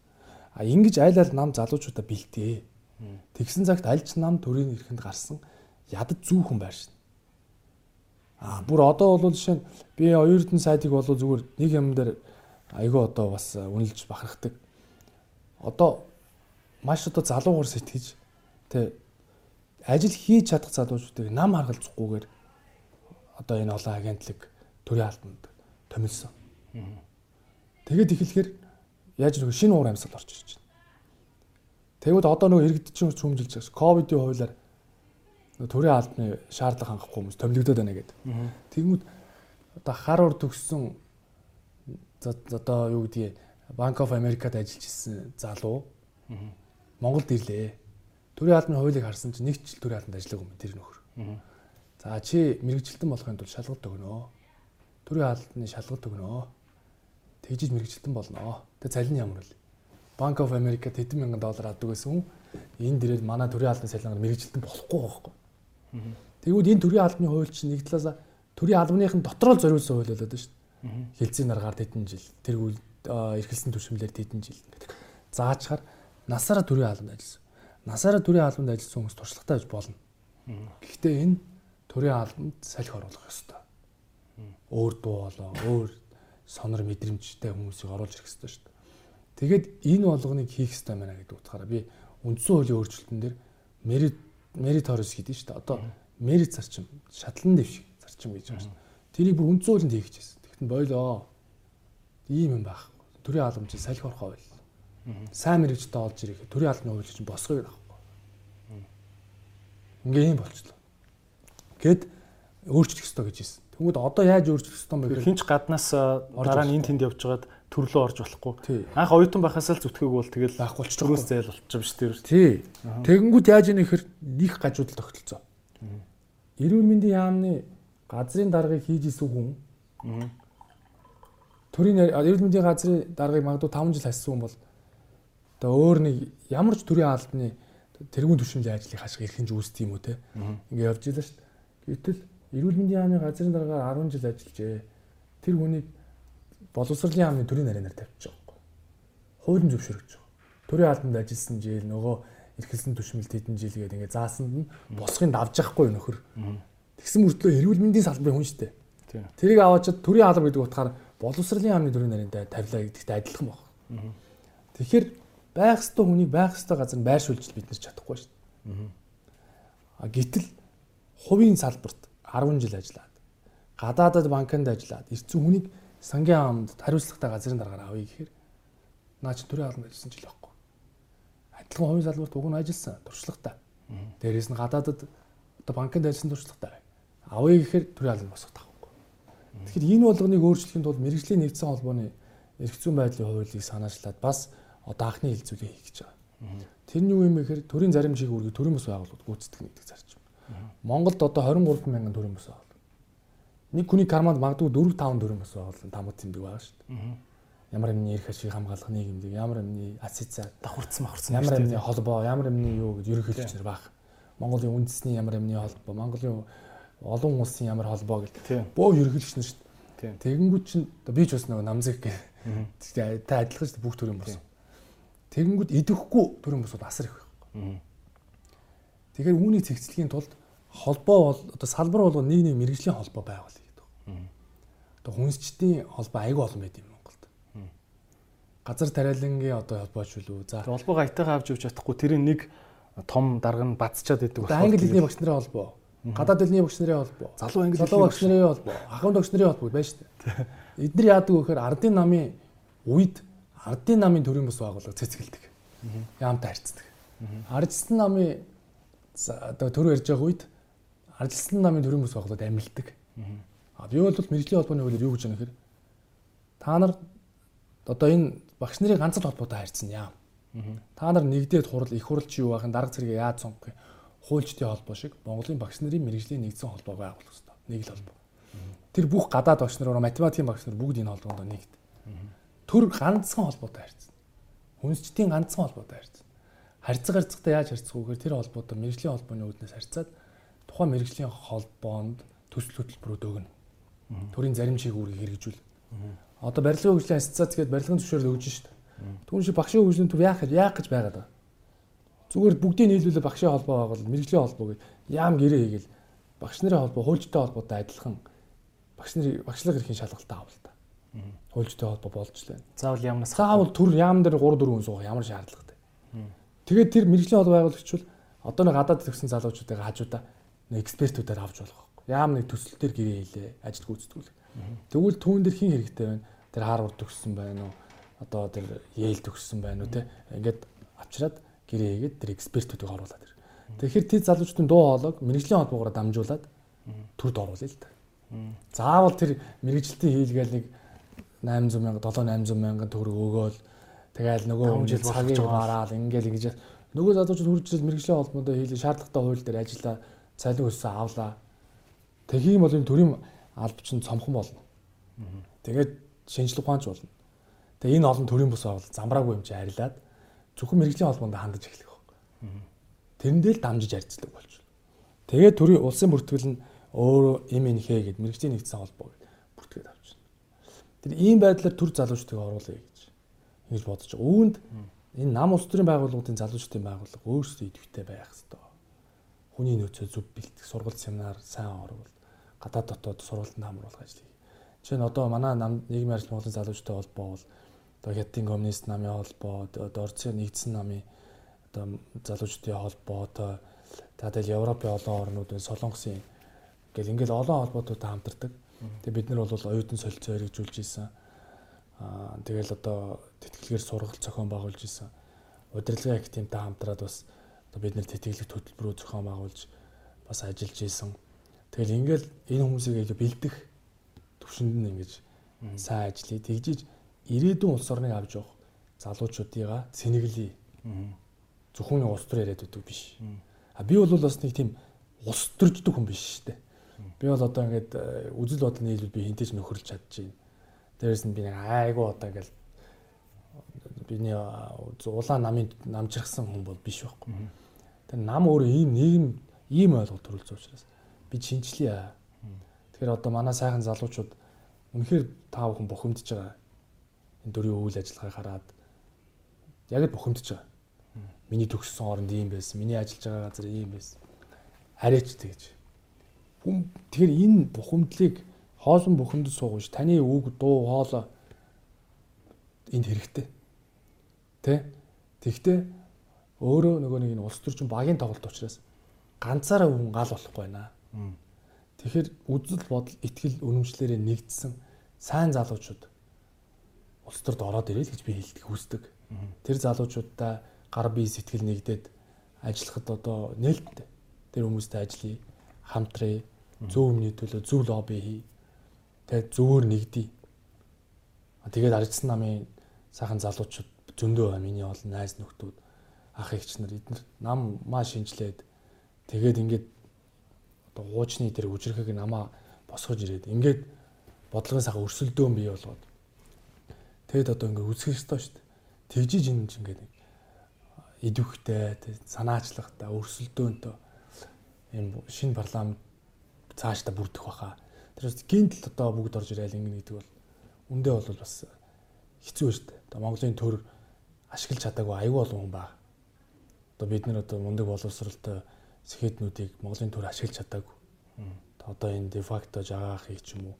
А ингэж айл айл нам залуучуудаа бэлтээ. Тэгсэн цагт аль ч нам төрийн эрхэнд гарсан ядад зөв хүн байр шин. А бүр одоо бол жишээ нь би оюутны сайтыг болоо зүгээр нэг юм дээр айгүй одоо бас үнэлж бахархдаг. Одоо маш одоо залуугаар сэтгэж тэ ажил хийж чадах залуучуудыг нам харгалзахгүйгээр одоо энэ олон агентлаг төрийн албанд томилсон. Тэгээд эхлэхээр яаж нэг шинэ уур амьсгал орж ирж байна. Тэгвэл одоо нөгөө иргэдчин хүмжилж байгаа ковидын хуулиар төрийн албаны шаардлага хангахгүй хүмүүс томилогдоод байна гэдэг. Тэгмүүд одоо хар ур төгссөн одоо юу гэдгийг Bank of America-д ажиллаж ирсэн залуу Монголд ирлээ Төрийн албаны хуулийг харсан чинь нэг жил төрийн албанд ажиллаагүй юм тэр нөхөр. За чи мэрэгжилтэн болохын тулд шалгалт өгнө. Төрийн албаны шалгалт өгнө. Тэгжиж мэрэгжилтэн болно. Тэг цалин ямар вэ? Bank of America тэдэн мянган доллар авдаг гэсэн энэ дээрээ манай төрийн албаны цалингаар мэрэгжилтэн болохгүй байхгүй. Тэгвэл энэ төрийн албаны хууль чинь нэг талаасаа төрийн албаныхын дотроо зориулсан хууль болоод шүү дээ. Хилцээний наргаар тэдэн жил тэргүүл эрхэлсэн түвшинлэр тэдэн жил гэдэг. Заачаар насаараа төрийн албанд ажилласан насаараа төрийн албанд ажилласан хүмүүс туршлагатай байж болно. Гэхдээ энэ төрийн албанд салхи оруулах ёстой. Өөр дуу болоо, өөр сонор мэдрэмжтэй хүмүүсийг оруулж ирэх ёстой шүү дээ. Тэгээд энэ болгоныг хийх ёстой байна гэдэг утгаараа би үндсэн хуулийн өөрчлөлтөн дээр мерит мериторис гэдэг шүү дээ. Одоо мерит зарчим, шатлан дэвшиг зарчим гэж байна шүү дээ. Тэрийг бүр үндсэн хуулинд хийх гэсэн. Тэгтэн бойлоо. Ийм юм байх. Төрийн албан чинь салхи орохоо байл сайн мэрэгчтэй олж ирэх төрийн албаны хууль чинь босгоё байхгүй. Ингээ юм болчихлоо. Гэт өөрчлөх ёстой гэж хэлсэн. Тэгмүүд одоо яаж өөрчлөх ёстой юм бэ? Хинч гаднаас дараа нь энд тэнд явж байгаад төрлөө орж болохгүй. Анх оюутан байхаас л зүтгээг бол тэгэл байхгүй болчих зүгээс зайл болчих юм шүү дээ. Тий. Тэгэнгүүт яаж ийм ихэр нэг гажуудал тогтолцоо. Эрүүл мэндийн яамны газрын даргаыг хийж исэн хүн төрийн эрүүл мэндийн газрын даргаыг магадгүй 5 жил хассан хүн бол одоо өөр нэг ямар ч төрийн албаны тэрүүн түвшинлийн ажлыг хашиг эрхэнж үүсдэг юм уу те. Ингээ явж илаа шүү дээ. Гэтэл эрүүл мэндийн яамны газрын дараагаар 10 жил ажиллажээ. Тэр хүнийг боловсролын яамны төрийн нарийнаар тавьчих жоохгүй. Хуулийн зөвшөөрөгч байгаа. Төрийн албанд ажилласан жил нөгөө эрхэлсэн түвшмэлт хэдэн жил гэдэг ингээ заасанд нь босхын давж яахгүй нөхөр. Тэгсэн мөртлөө эрүүл мэндийн салбарын хүн шүү дээ. Тэрийг аваачаад төрийн алба гэдэг утгаар боловсролын яамны төрийн нарийнтай тавилаа гэдэгт адилхан байна. Тэгэхээр байх ёстой хүнийг байх ёстой газар нь байршуулж бид нар чадахгүй шүү дээ. А гítэл хувийн салбарт 10 жил ажиллаад гадаадад банкнд ажиллаад ирсэн хүнийг сангийн амд хариуцлагатай газрын дараагаар авъя гэхээр наа чи төрийн албанд ажилласан жил байхгүй. Адилхан хувийн салбарт уг нь ажилласан туршлагатай. Дээрээс нь гадаадад одоо банкнд ажилласан туршлагатай. Авъя гэхээр төрийн албанд босгох тахгүй. Тэгэхээр энэ болгоныг өөрчлөхийн тулд мэрэгжлийн нэгдсэн холбооны эрх зүйн байдлын хуулийг санаачлаад бас одоо анхны хилцүүлэг хийх гэж байгаа. Тэр нь юу юм бэ гэхээр төрийн заримжийг үргэлж төрийн бас байгууллагууд гүйцэтгэх гэдэг зарчим. Монголд одоо 23 мянган төрийн бас байгууллага. Нэг хүний карманд магадгүй 4 5 төрийн бас байгууллага тамга тэмдэг байгаа шүү дээ. Ямар юмны эрх ашиг хамгаалах нийгэмдэг, ямар юмны асоциа давхарцсан махарцсан ямар юмны холбоо, ямар юмны юу гэж ерөнхийлөгч нар баг. Монголын үндэсний ямар юмны холбоо, Монголын олон улсын ямар холбоо гэл бөө ерөнхийлөгч нар шүү дээ. Тэгэнгүүт чинь би ч бас нэг намзэг гэх. Тэ адилхан шүү дээ бүх төрийн болсон. Тэгэнгүүт идэхгүй төрийн босууд асар их байхгүй. Тэгэхээр үүний цэгцлэгийн тулд холбоо бол одоо салбар бол нэг нэг мэрэгжлийн холбоо байгуулъя гэдэг. Одоо хүнсчдийн холбоо айгүй олон байд юм Монголд. Газар тариалангийн одоо холбооч үлээ. За холбоог айтайгаа авч явж чадахгүй тэр нэг том дарга нь бацчаад идэг байна. Англи хэлний багш нарын холбоо. Гадаад хэлний багш нарын холбоо. Залуу англи залуу багш нарын холбоо. Ахын багш нарын холбоо байна шүү дээ. Эдгээр яадаг вэ гэхээр ардын намын үед ардын намын төрийн бас байгууллага цэцгэлдэг. Яамтай харьцдаг. Ардчсан намын одоо төр ярьж байгаа үед ардчсан намын төрийн бас байгууллагад амилдаг. А би бол мэрэгжлийн холбооны хуулиар юу гэж байна гэхээр та нар одоо энэ багш нарын ганц л холбоотой харьцсан яам. Та нар нэгдээд хурал их хуралч юу байхын дарга зэрэг яаж сонгох вэ? Хуульчдын холбоо шиг Монголын багш нарын мэрэгжлийн нэгдсэн холбоо байгуулах хэрэгтэй. Нэг л холбоо. Тэр бүх гадаад багш нар, математикийн багш нар бүгд энэ холбоонд нэгд төр ганцхан холбоотой харьцна. Хүнсчдийн ганцхан холбоотой харьцна. Харьцаг харьцагтай яаж харьцах вэ гэхээр тэр холбоотой мэрэгжлийн холбооны үүднээс харьцаад тухайн мэрэгжлийн холбоонд төсөл хөтөлбөрүүд өгнө. Төрийн заримчийг үүргийг хэрэгжүүл. Одоо барилгын хөгжлийн ассоциац гэдэг барилгын зөвшөөрөл өгж шít. Түүн шиг багшийн хөгжлийн төв яах яах гэж байгаад байгаа. Зүгээр бүгдийг нийлүүлээ багшийн холбоо байгуул, мэрэгжлийн холбоо гэж яам гэрээ хийгээл багш нарын холбоо, хуульчтай холбоотой адилхан багш нарын багшлах эрхийн шалгалтаа авал та хуульчтай холбоо болж лээ. Заавал яамнаас заавал төр яам дээр 3 4 хүн суух ямар шаардлагатай. Тэгээд тэр мэрэгжлийн холбоо байгуулагч бол одоо нэг гадаад төгсөн залуучуудыг хажуудаа нэг экспертүүдээр авч болох байхгүй. Яам нэг төсөл төр гэрээ хийлээ, ажил гүйцэтгүүл. Тэгвэл түүн дээр хин хэрэгтэй байна. Тэр Харвард төгссөн байна уу? Одоо тэр Йейл төгссөн байна уу те? Ингээд авчираад гэрээ хийгээд тэр экспертүүдийг оруулаад ир. Тэгэхээр тэр залуучдын дуу хоолойг мэрэгжлийн холбоогоор дамжуулаад төрд оруулъя л та. Заавал тэр мэрэгжилтийн хийлгээл нэг 800 мянга 7 800 мянган төгрөг өгөөл тэгэл нөгөө жил цагийг гараал ингээл ингэж нөгөө залуучууд хурж ирэл мэрэгжлийн холбоонд хийлээ шаардлагатай хууль дээр ажиллаа цалин өссөн авлаа тэгхийн бол энэ төрийн алба чинь цомхон болно тэгээд шинжлэх ухаанч болно тэгээ энэ олон төрийн бус бол замбраагүй юм чи арилаад зөвхөн мэрэгжлийн холбоонд хандаж эхлэх байхгүй тэрэндээ л дамжиж арилцдаг болчих тэгээд төрийн улсын бүртгэл нь өөрөө им инхээ гэд мэрэгжлийн нэгдсэн холбоо гэд бүртгээд авчихна Тэр ийм байдлаар төр залуучдыг оруулъя гэж ингэж бодож байгаа. Үүнд энэ нам улс төрийн байгууллагуудын залуучдын байгууллага өөрсдөө идэвхтэй байх хэрэгтэй. Хүний нөөцөө зөв бэлтгэх, сургалт семинар сайн орвол гадаад дотоод сургалтанд хамруулах ажлыг. Жишээ нь одоо манай нам нийгмийн арчил Монголын залуучдын холбоо бол одоо Хятадын коммунист намын холбоо, одоо Орцын нэгдсэн намын одоо залуучдын холбоо, одоо таадал Европын олон орнуудын Солонгосын гэл ингээл олон холбоотуудтай хамтардаг. Тэгээ бид нар бол оюутан солилцоо хэрэгжүүлж исэн. Аа тэгэл одоо тэтгэлгээр сургалт зохион байгуулж исэн. Удирдлагын активтай хамтраад бас одоо бид нар тэтгэлэг хөтөлбөрөө зохион байгуулж бас ажиллаж исэн. Тэгэл ингээл энэ хүмүүсийг ингээ бэлдэх төвшөнд нь ингэж сайн ажиллая. Тэгжиж ирээдүйн улс орныг авч явах залуучуудыгаа сэнэглэе. Зөвхөн улс төр яриад байдаг биш. А би бол бас нэг тийм улс төрждөг хүн биш шүү дээ. Би бол одоо ингээд э, үзэл бодол нийлбэл би хинтэж нөхөрлж чадчихээн. Дээрээс нь би нэг айгу одоо ингээд биний улаан намын намжирхсан хүн бол биш байхгүй. Тэгээ нам өөрөө ийм нийгэм ийм ойлголт төрүүлж учраас би шинжлэе. Тэгэхээр одоо манай сайхан залуучууд үнэхээр таа бүхэн бухимдж байгаа. Энэ дөрвийн үйл ажиллагааг хараад яг л бухимдж байгаа. Миний төгссөн оронд ийм байсан. Миний ажиллаж байгаа газар ийм байсан. Арайч тэгж. Хүн тэгэхээр энэ бухимдлыг хоосон бухимдд суугаж таны үг дуу хоолой энд хэрэгтэй. Тэ? Тэгтээ өөрөө нөгөө нэг энэ улс төрчин багийн тоглолт учраас ганцаараа хүн гал болохгүй байна. Тэгэхээр үзэл бодол итгэл үнэмшлэрээ нэгдсэн сайн залуучууд улс төрд ороод ирэл гэж би хэлдэг хүсдэг. Тэр залуучуудаа гар бие сэтгэл нэгдээд ажиллахад одоо нээлттэй. Тэр хүмүүстэй ажиллая, хамтрая, зөв өмнөний төлөө зөв лобби хий. Тэгээд зөвөр нэгдий. Тэгээд арчсан намын сайхан залуучууд зөндөө байна. Миний бол найз нөхдүүд, ах эгч нар эдгээр нам маа шинжлээд тэгээд ингээд одоо хуучны тэр үжирхэг намаа босгож ирээд ингээд бодлогын сайхан өрсөлдөөн бий болгоод тэгэд одоо ингээд үсгэх ёстой шүү дээ тэгжиж энэ ч ингээд идэвхтэй санаачлагтай өрсөлдөөнтэй энэ шинэ парламент цаашдаа бүрдэх баха. Тэрээс гинтл одоо бүгд орж ирээл ингэ гэдэг бол үндэ бол бас хэцүү шүү дээ. Одоо Монголын төр ашиглаж чадаагүй аюул олон хүн баг. Одоо бид нар одоо мундаг боловсралтай сэхэднүүдийг Монголын төр ашиглаж чадаагүй. Одоо энэ дефакто жагаахыг ч юм уу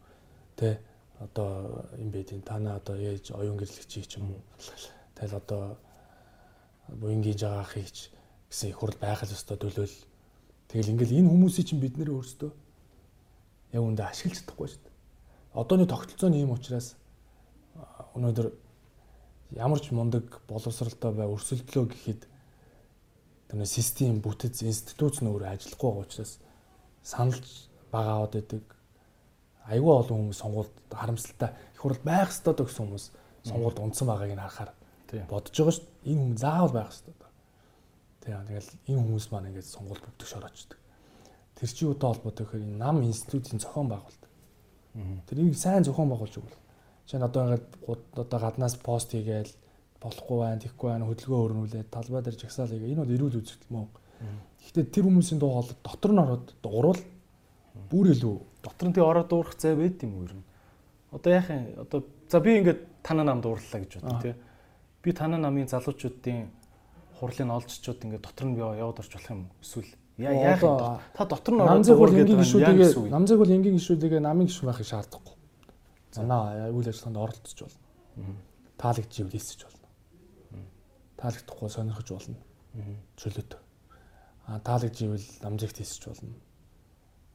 тэ одоо юм бэ тийм танаа одоо ээж оюун гэрлэгчийг ч юм уу Тэгэл одоо буянгийн жагаа хийч гэсэн их хурл байх л ёстой төлөөл. Тэгэл ингээл энэ хүмүүсийг чинь бид нэр өөрсдөө яг үндэ ашиглаж чадахгүй шүү дээ. Одооны тогтолцооны юм учраас өнөөдөр ямар ч мундаг боловсралтай бай өрсөлдлөө гэхэд тэр систем бүтэц институт нь өөрөө ажиллахгүй байгаа учраас саналж бага аваад байдаг. Айгүй олон хүмүүс сонгуульд харамсалтай их хурл байх ёстой гэсэн хүмүүс сонгуульд унтсан байгааг нь харахаар бодож байгаа шүү дээ. Энэ хүн заавал байх хэрэгтэй. Тийм тэгэл энэ хүмүүс маань ингээд сонгуульд бүгдш ороочдөг. Тэр чинь юутай холбоотой гэхээр энэ нам институтын зохион байгуулалт. Тэрийг сайн зохион байгуулж өгвөл. Жишээ нь одоо ингээд одоо гаднаас пост хийгээл болохгүй байх, тэгхгүй байх, хөдөлгөөн өрнүүлээд талбай дээр жагсаал хийгээ. Энэ бол эрүүл үзэгдэл мөн. Гэхдээ тэр хүмүүсийн дуу хоолой дотор нь ороод дуурал бүр илүү дотор нь тий ороод дуурах зай байд юм уу ер нь. Одоо яахын одоо за би ингээд танаа нам дуурлаа гэж бод тий би танай намын залуучуудын хурлын олжчууд ингээд дотор нь яваад орч болох юм эсвэл яах вэ? Та дотор нь намзэг бол энгийн гişүүдийг намзэг бол энгийн гişүүдийг намын гişүүн байхыг шаардахгүй. Занаа үйл ажиллагаанд оролцож болно. Таалагч ивлээсэж болно. Таалагдахгүй сонирхож болно. Чөлөөт. А таалагч ивэл намзэгт хийсэж болно.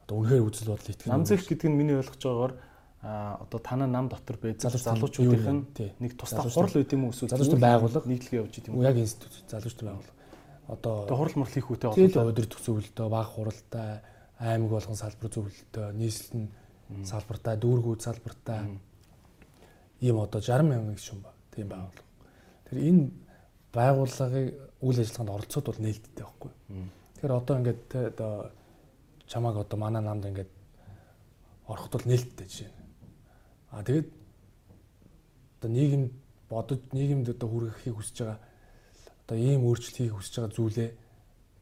Одоо үнэхээр үзэл бодол итгэх. Намзэг гэдэг нь миний ойлгож байгаагаар а одоо танаа нам дотор байж залуучуудын нэг тусдаа хурал байд юм уу эсвэл залуучууд байгууллага нийтлэг явж идэм үү яг институт залуучууд байгууллага одоо хурал мурал хийх үүтэй болоо өдөр зөвлөлтөө баг хуралтай аймаг болгон салбар зөвлөлтөө нийслэл нь салбартаа дүүргүүд салбартаа ийм одоо 60 мянган гишүүн ба. Тийм байгууллага тэр энэ байгууллагыг үйл ажиллагаанд оролцоод бол нээлттэй байхгүй. Тэгэхээр одоо ингээд одоо чамааг одоо манай намд ингээд ороход бол нээлттэй жишээ А тэгээд одоо нийгэм бодож нийгэмд одоо хүргэхийг хүсэж байгаа одоо ийм өөрчлөлт хийх хүсэж байгаа зүйлээ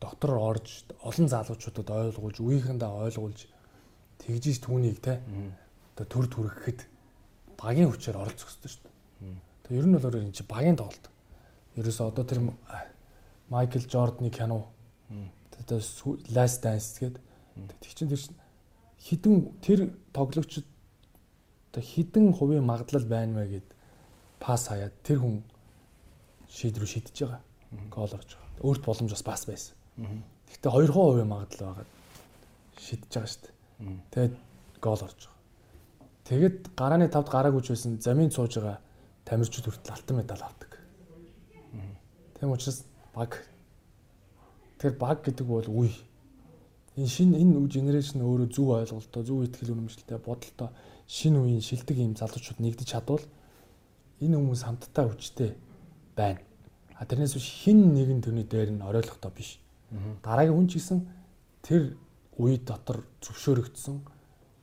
доктор орж олон залуучуудад ойлгуулж үеийнхэндээ ойлгуулж тэгжиж түүнийг те одоо төр түргэхэд багийн хүчээр оролцох хэрэгтэй шүү дээ. Тэгээ ер нь бол энэ чи багийн тоглолт. Ерөөсө одоо тэр Майкл Жордны кино одоо Last Dance гэдэг тэг чин тэр хідэн тэр тоглогчд одоо хідэн хувийн магадлал байна вэ гэд пас хаяад тэр хүн шийдрүү шийдэж байгаа. Гол орж байгаа. Өөрт боломж бас бас байсан. Гэхдээ 2% хувийн магадлал байгаа шийдэж байгаа шүү дээ. Тэгээд гол орж байгаа. Тэгэд гарааны тавд гараагүй ч байсан замын цууж байгаа тамирчид хүртэл алтан медаль авдаг. Тэм учраас баг. Тэр баг гэдэг бол үе. энэ шин энэ генерашн өөрөө зөв ойлголтоо, зөв ихтгэл үнэмшилтэй бодолтой шинэ үеийн шилдэг юм залуучууд нэгдэж чадвал энэ хүмүүс хамтдаа хүчтэй байна. А тэрнээс биш хин нэгэн төрний дээр нь оройлготой биш. Дараагийн хүн ч гэсэн тэр үе дотор зөвшөөрөгдсөн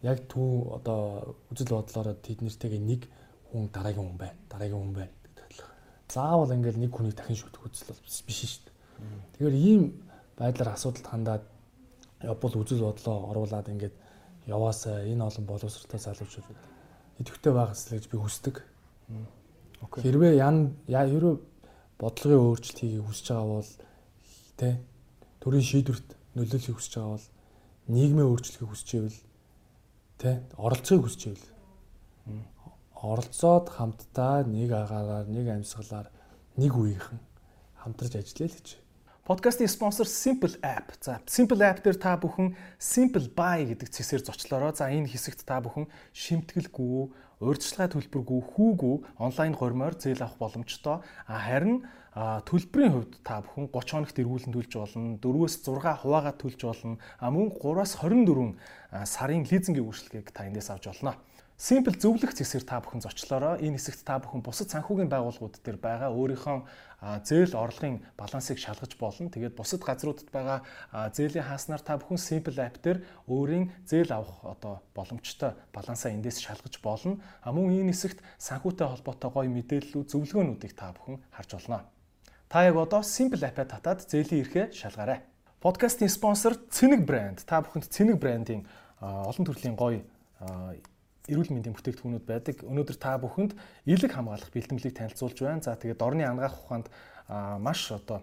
яг түүн одоо үзэл бодлороо тэд нэртэйгээ нэг хүн дараагийн хүн байна. Дараагийн хүн байна гэдэг заавал ингээл нэг хүнийг дахин шүтэх үзэл биш шүү дээ. Тэгэхээр ийм байдлаар асуудалд хандаад явбал үзэл бодлоо оруулаад ингээд яваасаа энэ олон боловсролтой залуучууд идэвхтэй л гэж би хүсдэг. Хэрвээ ян хэрвээ бодлогын өөрчлөлт хийхийг хүсэж байгаа бол тэ төрийн шийдвэрт нөлөөлөхийг хүсэж байгаа бол нийгмийн өөрчлөлтийг хүсэж ивэл тэ оролцоог хүсэж ивэл оролцоод хамтдаа нэг агаараар нэг амьсгалаар нэг үеийнхэн хамтарч ажиллая л гэж Подкастын спонсор Simple App. За Simple App дээр та бүхэн Simple Buy гэдэг цэсээр зочлоороо. За энэ хэсэгт та бүхэн шимтгэлгүй, урьдчилгаа төлбөргүй, хүүгүй онлайн гормоор зээл авах боломжтой. А харин төлбөрийн хувьд та бүхэн 30 хоногт эргүүлэн төлж болно. 4-өөс 6 хуваагаад төлж болно. А мөн 3-аас 24 сарын лизингийн үйлчлэгийг та эндээс авч болно. Simple зөвлөх зэсээр та бүхэн зочлоороо энэ хэсэгт та бүхэн бусад санхүүгийн байгууллагууд дээр байгаа өөрийнхөө зээл орлогын балансыг шалгаж болно. Тэгээд бусад газруудад байгаа зээлийн хааснаар та бүхэн Simple app дээр өөрийн зээл авах одоо боломжтой балансаа эндээс шалгаж болно. А мөн энэ хэсэгт санхүүтэй холбоотой гоё мэдээллүүд зөвлөгөөнүүдийг та бүхэн харж болно. Та яг одоо Simple app-а татаад зээлийн эрхээ шалгаарай. Подкастын спонсор Цэник брэнд. Та бүхэнд Цэник брэндийн олон төрлийн гоё эрүүл мэндийн бүтээгдэхүүнүүд байдаг. Өнөөдөр та бүхэнд элэг хамгаалах бэлтгэлийг танилцуулж байна. За тэгээд орны ангаах ухаанд маш одоо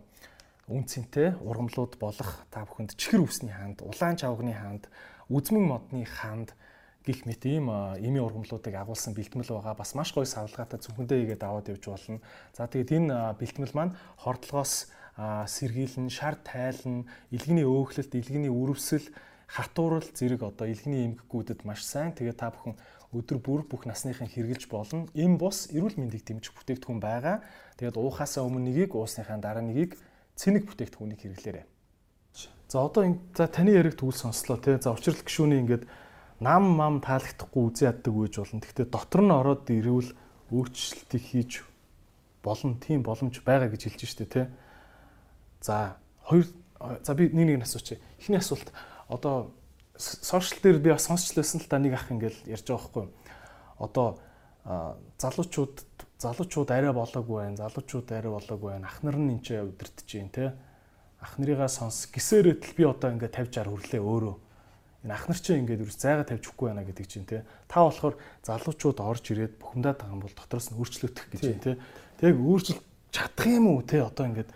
үнцэнтэй ургамлууд болох та бүхэнд чихэр үсний ханд, улаан чавганы ханд, үзмэн модны ханд гих мэт ийм эми ургамлуудыг агуулсан бэлтгэл байгаа. Бас маш гоё савлгаатай зөвхөндөө игээд аваад явж болно. За тэгээд энэ бэлтгэл маань хордлогоос сэргийлэн, шар тайлан, илгэний өөхлөлт, илгэний үрвсэл хатуурал зэрэг одоо илгэний эмгэгүүдэд маш сайн. Тэгээ та бүхэн өдөр бүр бүх насныхын хэрэгжилж болно. Им бус эрүүл мэндийг дэмжих бүтээгдэхүүн байгаа. Тэгээд уухаасаа өмнө нэгийг уусныхаа дараа нэгийг цэник бүтээгдэхүүнийг хэрэглээрэй. За одоо за таны яриг тгүүл сонслоо тий. За учрал гişүүний ингээд нам мам таалагдахгүй үзий яддаг үеж болно. Гэхдээ дотор нь ороод ирвэл өөрчлөлтийг хийж болно. Тийм боломж байгаа гэж хэлж штэ тий. За хоёр за би нэг нэг асуучих. Эхний асуулт одоо сошиал дээр би бас сонсчлээсэн л та нэг ах ингээл ярьж байгаа байхгүй. Одоо залуучууд залуучууд арай болоогүй байна. Залуучууд арай болоогүй байна. Ах нар нь энэ удирдах чинь те. Ах нарыгаа сонс гисээрэтэл би одоо ингээд 50 60 хүрлээ өөрөө. Энэ ах нар чинь ингээд ерөөс зайгаа тавьж өгөхгүй байна гэдэг чинь те. Та болохоор залуучууд орж ирээд бухимдаад байгаа юм бол дотроос нь өөрчлөгдөх гэж юм те. Тэг өөрчлөлт чадах юм уу те одоо ингээд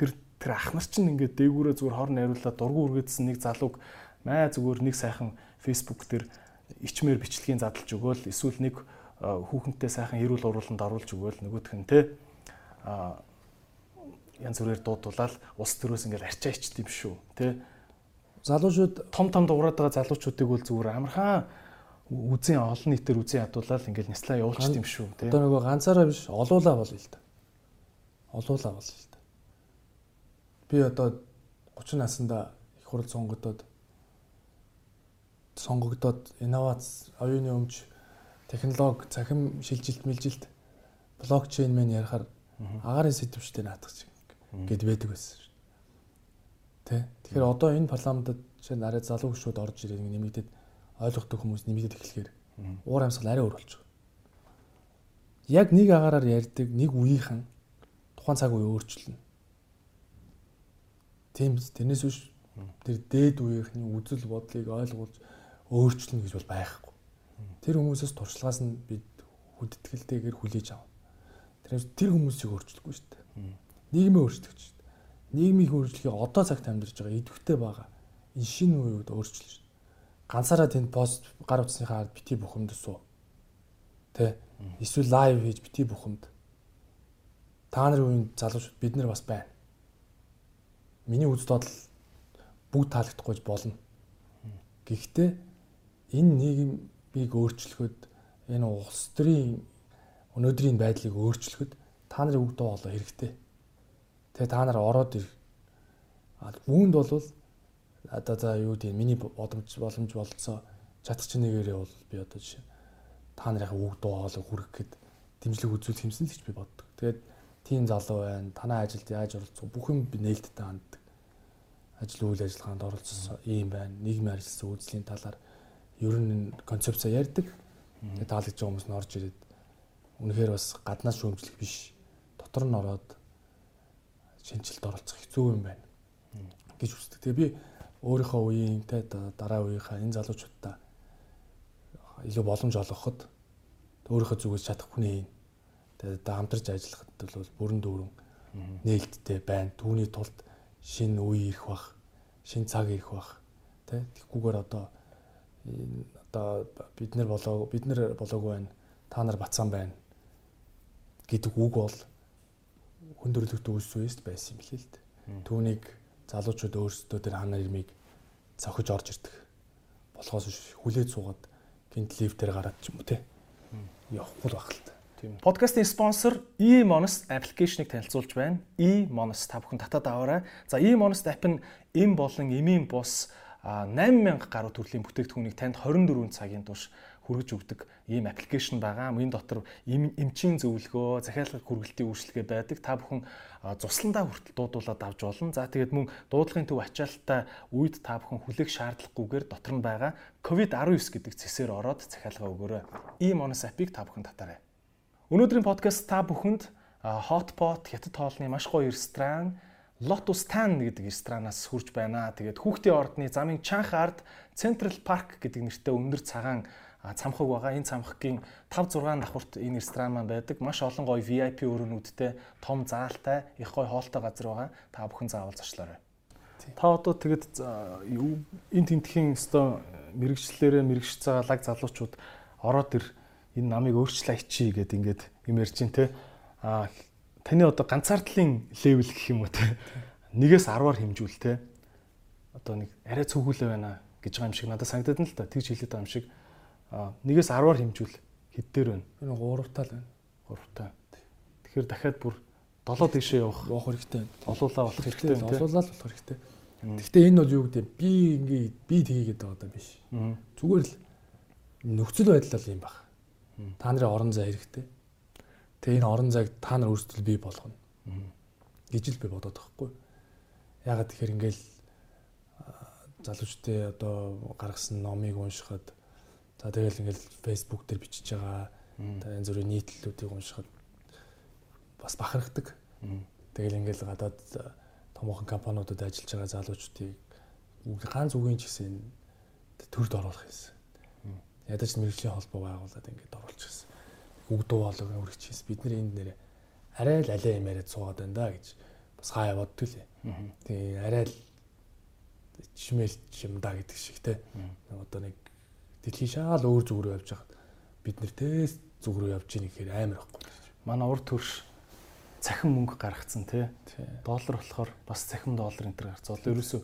тэр тэр ах нар чинь ингээд дээгүүрээ зүгээр хор найруулаад дургу үргээдсэн нэг залууг маа зүгээр нэг сайхан Facebook дээр ичмээр бичлэгийн задлж өгөөл эсвэл нэг хүүхэнтэй сайхан эрүүл урууланд оруулж өгөөл нөгөөх нь те. А янз бүрээр дуудуулаад ус төрөөс ингээд арчаа ичт юм шүү те. Залуучууд том том дуурайд байгаа залуучуудыг бол зүгээр амархан үзэн олон нийтээр үзэн ядуулаад ингээд няслаа явуулчих юм шүү те. одоо нөгөө ганцаараа биш олуулаа бол л да олуулаа бол л би одоо 30 наснда их хурл сонгогдоод сонгогдоод инновац, оюуны өмч, технологи, цахим шилжилт, мэлжилт, блокчейн мэн ярахаар агаарын сэдвчтэй наадах шиг гэд байдаг байсан шүү. Тэ. Тэгэхээр одоо энэ парламентод жишээ нь арай залуу хөшүүд орж ирээд нэмэгдээд ойлгохдаг хүмүүс нэмэгдээд эхлэхээр уур амьсгал арай өөр болж байгаа. Яг нэг агаараар ярьдаг нэг үеийнхэн тухайн цаг үе өөрчлөнө Тийм биз. Тэрнээс биш тэр дээд үеийнхний үзэл бодлыг ойлгуулж өөрчлөнө гэж бол байхгүй. Тэр хүмүүсээс туршлагаас нь бид хүндэтгэлтэйгээр хүлээж авна. Тэрнээс тэр хүмүүсийг өөрчлөхгүй шүү дээ. Нийгмээ өөрчлөх шүү дээ. Нийгмийн өөрчлөхийг одоо цагт амьдарч байгаа идэвхтэй байгаа. Энэ шинэ үеуд өөрчлөж шүү. Ганцаараа тэнд пост гар утасныхаа ард бити бухимд суу. Тэ? Эсвэл лайв хийж бити бухимд. Та нарын үеийн залуучууд бид нар бас байна миний үз додол бүгд таалагдахгүй болно. Гэхдээ энэ нийгмийг өөрчлөхөд энэ улс төрийн өнөөдрийн байдлыг өөрчлөхөд та нарын үг дуу олоо хэрэгтэй. Тэгээ та нар ороод ир. Үүнд бол одоо за юу гэдэг миний боломж боломж болцоо чадах чинь нэгээрээ бол би одоо жишээ та нарын үг дуу хоолой хүргэх гээд дэмжлэг үзүүлэх юмсан л гэж би боддог. Тэгээд тийм залуу байна. Танай ажилд яаж оролцох бүх юм би нээлттэй ханддаг. Ажил үйл ажиллагаанд оролцсон ийм байна. Нийгмийн ажилласан үйлслийн талаар ер нь концепцаа ярьдаг. Тэгээд таалагдж байгаа хүмүүс нь орж ирээд үнэхээр бас гаднаас шүүмжлэх биш. Дотор нь ороод шинжилт оролцох хэцүү юм байна гэж үздэг. Тэгээ би өөрийнхөө үеийн те дараа үеийнхаа энэ залуучуудаа илүү боломж олгоход өөрийнхөө зүгээс чадах хүний тэгээд хамтарч ажиллахад бол бүрэн дүүрэн нээлттэй байна. Түүний тулд шинэ үе ирэх бах, шинэ цаг ирэх бах. Тэ тэгхгүйгээр одоо одоо бид нар болоо бид нар болоогүй байна. Та нар бацсан байна гэдэг үг бол хүндрэлт үүсвэст байсан юм лээ л дээ. Түүнийг залуучууд өөрсдөө тэр хана ирмийг цохиж орж ирдэг. Болохоос хүлээж суугаад гинт лифтээр гараад ч юм уу те. Явахгүй байх л та. Тийм. Подкастын спонсор eMonest аппликейшнийг танилцуулж байна. eMonest та бүхэн татаад аваарай. За eMonest app нь эм болон эмийн бус 8000 гаруй төрлийн бүтээгдэхүүнийг танд 24 цагийн турш хүргэж өгдөг ийм аппликейшн байгаа. Энэ дотор эмчийн зөвлөгөө, захиалгын хүргэлтийн үйлчлэгээ байдаг. Та бүхэн цусландаа хүртэл дуудуулаад авч болно. За тэгээд мөн дуудлагын төв ачаалттай үед та бүхэн хүлээх шаардлагагүйгээр дотор нь байгаа COVID-19 гэдэг цэсээр ороод захиалга өгөөрэй. Ийм онос апыг та бүхэн татаарай. Өнөөдрийн подкаст та бүхэнд Hotpot хятад хоолны маш гоё ресторан Lotus Tan гэдэг ресторанаас хүрж байна. Тэгээд хүүхдийн ордны замын Чанх ард Central Park гэдэг нэртэй өндөр цагаан цамхаг байгаа. Энэ цамхагийн 5 6 давхурт энэ ресторан маань байдаг. Маш олон гоё VIP өрөөнүүдтэй, том заалтай, их гоё хоолтой газар байгаа. Та бүхэн заавал зочлоорой. Та одоо тэгэд энэ тентхийн өстой мэрэгчлэрээ мэрэгч цагаа лаг залуучууд ороод ир энэ намыг өөрчлөө ичий гэд ингээд юм ярьж те. А таны одоо ганцаардлын левел гэх юм уу те. Нэгээс 10-аар хэмжүүл те. Одоо нэг арай цөөхөлөө байна гэж байгаа юм шиг надад санагдаад нь л та. Тэгж хэлээд байгаа юм шиг нэгээс 10-аар хэмжүүл хэд дээр байна? Энэ 3 тал байна. 3 таа. Тэгэхээр дахиад бүр 7 дэшээ явах явах хэрэгтэй. Олуулаа болох хэрэгтэй. Олуулаа л болох хэрэгтэй. Гэхдээ энэ бол юу гэдэг би ингээ би тгийгээд байгаа даа биш. Зүгээр л нөхцөл байдал л юм баг. Та нарын орон зай хэрэгтэй. Тэгээ энэ орон зайг та нар өөрсдөө бий болгоно. гэж л би бодоод байхгүй. Ягаад тэгэхээр ингээл залуучдын одоо гаргасан номыг уншихад За тэгэл ингээл Facebook дээр бичиж байгаа. За янз бүрийн нийтлэлүүдийг уншихад бас бахархдаг. Тэгэл ингээл гадаад томоохон компаниудад ажиллаж байгаа залуучдыг ганц үгийн ч гэсэн төрд оруулах юмсан. Ядаж мэрэгжлийн холбоо байгуулад ингээд оруулах юмсан. Үг дуу хоолойг өргөж хийсэн. Бид нар энд нэрээ арай л алей юм яриад суугаад байна да гэж бас хаа боддог лээ. Тэгээ арай л чимэл юм да гэдэг шиг те. Одоо нэг дэлхийн шаал өөр зүг рүү явж хахад бид нэр тест зүг рүү явж ийн гэхээр амар ихгүй. Манай урд төрш цахим мөнгө гаргацсан тий. Доллар болохоор бас цахим доллар энэ төр гарцсан. Ерөөсөө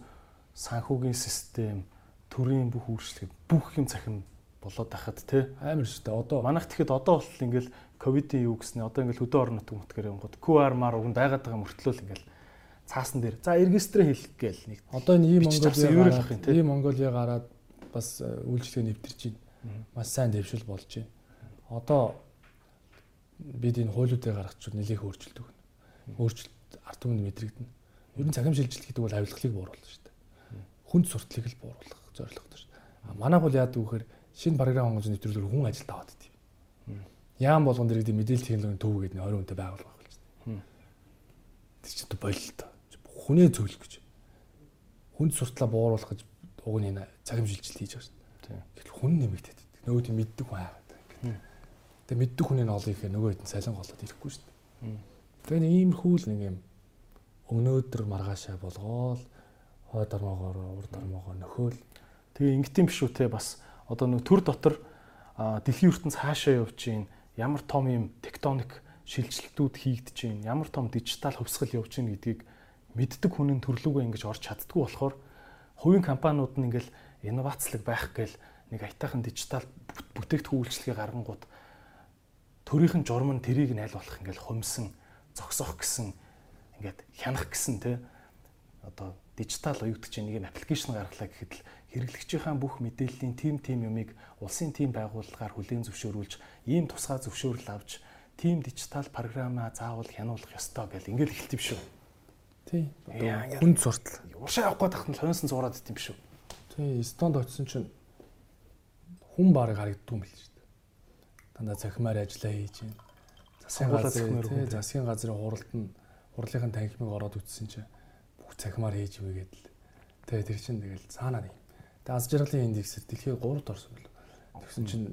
санхүүгийн систем, төрийн бүх үйлчлэг бүх юм цахим болоод байхад тий. Амар шүү дээ. Одоо манайх тэгэхэд одоо бол ингээл ковидын юу гэснэ одоо ингээл хөдөө орон нутг мөтгөр юмгод QR мар өгөн байгаад байгаа мөртлөө ингээл цаасан дээр за регистрээ хийх гээл нэг одоо энэ ийм Монголиа ийм Монголиа гараад бас э, үйлчлэгээ нэвтэрч байна. Маш сайн дэвшил болж байна. Одоо бид энэ хуулиудыг гаргачихвал нэлээх өөрчлөлт өгнө. Өөрчлөлт ард түмэнд мэдрэгдэнэ. Ер нь цагим шилжилт гэдэг бол авилгалыг бууруулах шүү дээ. Хүнд суртлыг л бууруулах зорилготой шүү дээ. Манай бол яадаг вэхээр шинэ програм онгоц нэвтрүүлгээр хүн ажилд аваад идэв. Яам болгон дэрэг мэдээлэл технологийн төв гэдэг нь 20 хүнтэй байгуулга болж байна. Тэр чинь болилт. Хүнээ зөвлөх гэж. Хүнд суртлаа бууруулах гэж уг нь цагим шилжилт хийж байгаа шүү дээ. Тэгэхээр хүн нэмэгдээд нөгөө тийм мэддэг хүн хаагаад. Тэгээ мэддэг хүний олоо ихээр нөгөө хэд салин голоод ирэхгүй шүү дээ. Тэгээ нэг иймэрхүү л нэг юм өнөөдөр маргаашаа болгоол хойд дармоогоор урд дармоогоо нөхөөл. Тэгээ ингэтийн биш үү те бас одоо нэг төр дотор дэлхийн ертөнц хаашаа явж гин ямар том юм тектоник шилжилтүүд хийгдэж гин ямар том дижитал хөвсгөл явж гин гэдгийг мэддэг хүний төрлөөгөө ингэж орж чаддгүй болохоор хувийн компаниуд нь ингээл инновацлог байх гээл нэг аятайхан дижитал бүтээгдэхүүн үйлчлэгээ гаргангууд төрийнхэн журам нь тэрийг нь аль болох ингээл хумсан зогсоох гэсэн ингээд хянах гэсэн те одоо дижитал оюутгч нэг юм аппликейшн гаргалаа гэхэд л хэрэглэгчийн бүх мэдээллийн тим тим юмыг улсын тим байгууллагаар хүлээн зөвшөөрүүлж ийм тусгай зөвшөөрөл авч тим дижитал програмаа заавал хянуулах ёстой гэл ингээл эхэлт юм шүү. Тий. Хүнд суртал. Уршаа явах гээд тахна хоньсон зураад ит юм шүү. Тий, Эстонд очисон чинь хүн барыг харагддгүй юм л шүү дээ. Дандаа захимаар ажиллаа хийж байна. Засгийн газрын тий, засгийн газрын хуралд нь хурлынхын танхимыг ороод үтсэн чинь бүх захимаар хийж ивэл гэдэл. Тэгээ тэр чинь тэгэл цаанаа юм. Тэгээ аз жаргалын индексээр дэлхийд 3-т орсон бэл. Тэгсэн чинь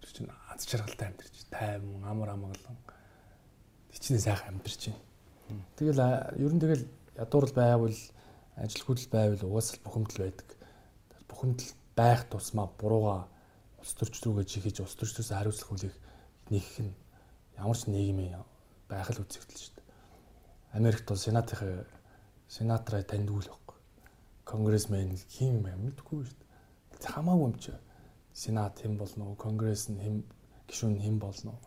тэр чинь аз жаргалтай амьдарч тайван амар амгалан. Тэчнээ сайхан амьдарч байна Тэгэл ер нь тэгэл ядуурл байвал ажил хөдөл байвал угаасаа бухимдал байдаг. Бухимдал байх тусмаа бурууга улс төрч рүүгээ жихэж улс төрчөөс хариуцлах хүлээх нэгх нь ямар ч нийгмийн байх л үзэгдэл шүү дээ. Америкт бол сенатын сенатораа таньдгүй л. Конгрессмен хин юм мэдгүй шүү дээ. Хамаагүй юм чи. Сенат хэн болно уу? Конгресс нь хэн гишүүн хэн болно уу?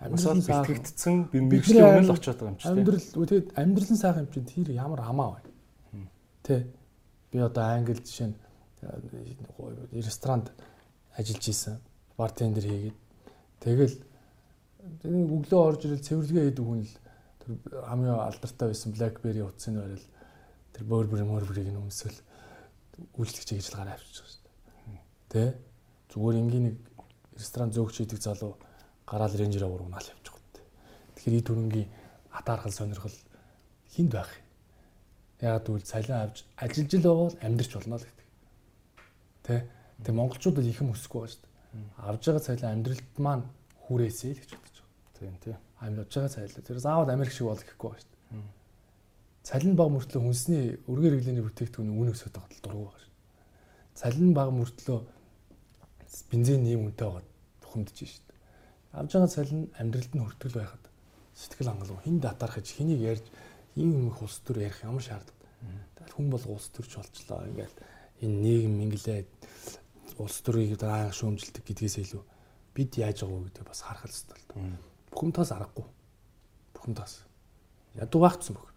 Амьсгал бэлтгэгдсэн бэмбэгчлийн өмнө л очиод байгаа юм чинь. Амьдрал тэгээд амьдрал нь сайхан юм чинь тэр ямар хамаа вэ? Тэ. Би одоо англи жишээ нь э, ресторанд ажиллаж исэн. Бартендер хийгээд тэгэл өглөө орж ирэл цэвэрлэгээ хийдэг хүн л тэр хамгийн алдартай байсан BlackBerry утсыг барил тэр Burberry Burberry-г нь өмсөл үйлчлэгч ажиллагаараа авчиж байгаа шүү дээ. Тэ. Зүгээр ингийн нэг ресторан зөөгч хийдэг залуу гараал рейнжераа урагнаал явчих гот. Тэгэхээр и төрөнгийн атаархал сонирхол хинд байх. Яг тэгвэл цалин авч ажиллаж л байгаа бол амьдрч болно л гэдэг. Тэ? Тэгээ монголчууд л их юм өсөхгүй байгаа шүү дээ. Авж байгаа цалин амьдралд маань хүрээсэй л гэж бодож байгаа. Тийм тийм. Амьд байгаа цалин. Тэр заавал Америк шиг бол гэхгүй байгаа шүү дээ. Цалин баг мөртлөө хүнсний өргөр хэрэглээний бүтээгдэхүүний үн өсөд байгаа тал дургу байгаа шүү. Цалин баг мөртлөө бензин ийм үнэтэй байгаа бухимдаж шүү авж байгаа цалин амьдралд нь хүртэл байхад сэтгэл хангалуун хин датархаж хэнийг ярьж ийм их улс төр ярих ямар шаардлага. Тэгэл хүн бол улс төрч болчлоо. Ингээл энэ нийгэм инглээ улс төрийг дараа шүүмжилдэг гэдгээс илүү бид яаж байгаа вэ гэдэг бас харах хэрэгтэй л доо. Бухимдаас аргагүй. Бухимдаас. Ядуу багцсан бүх.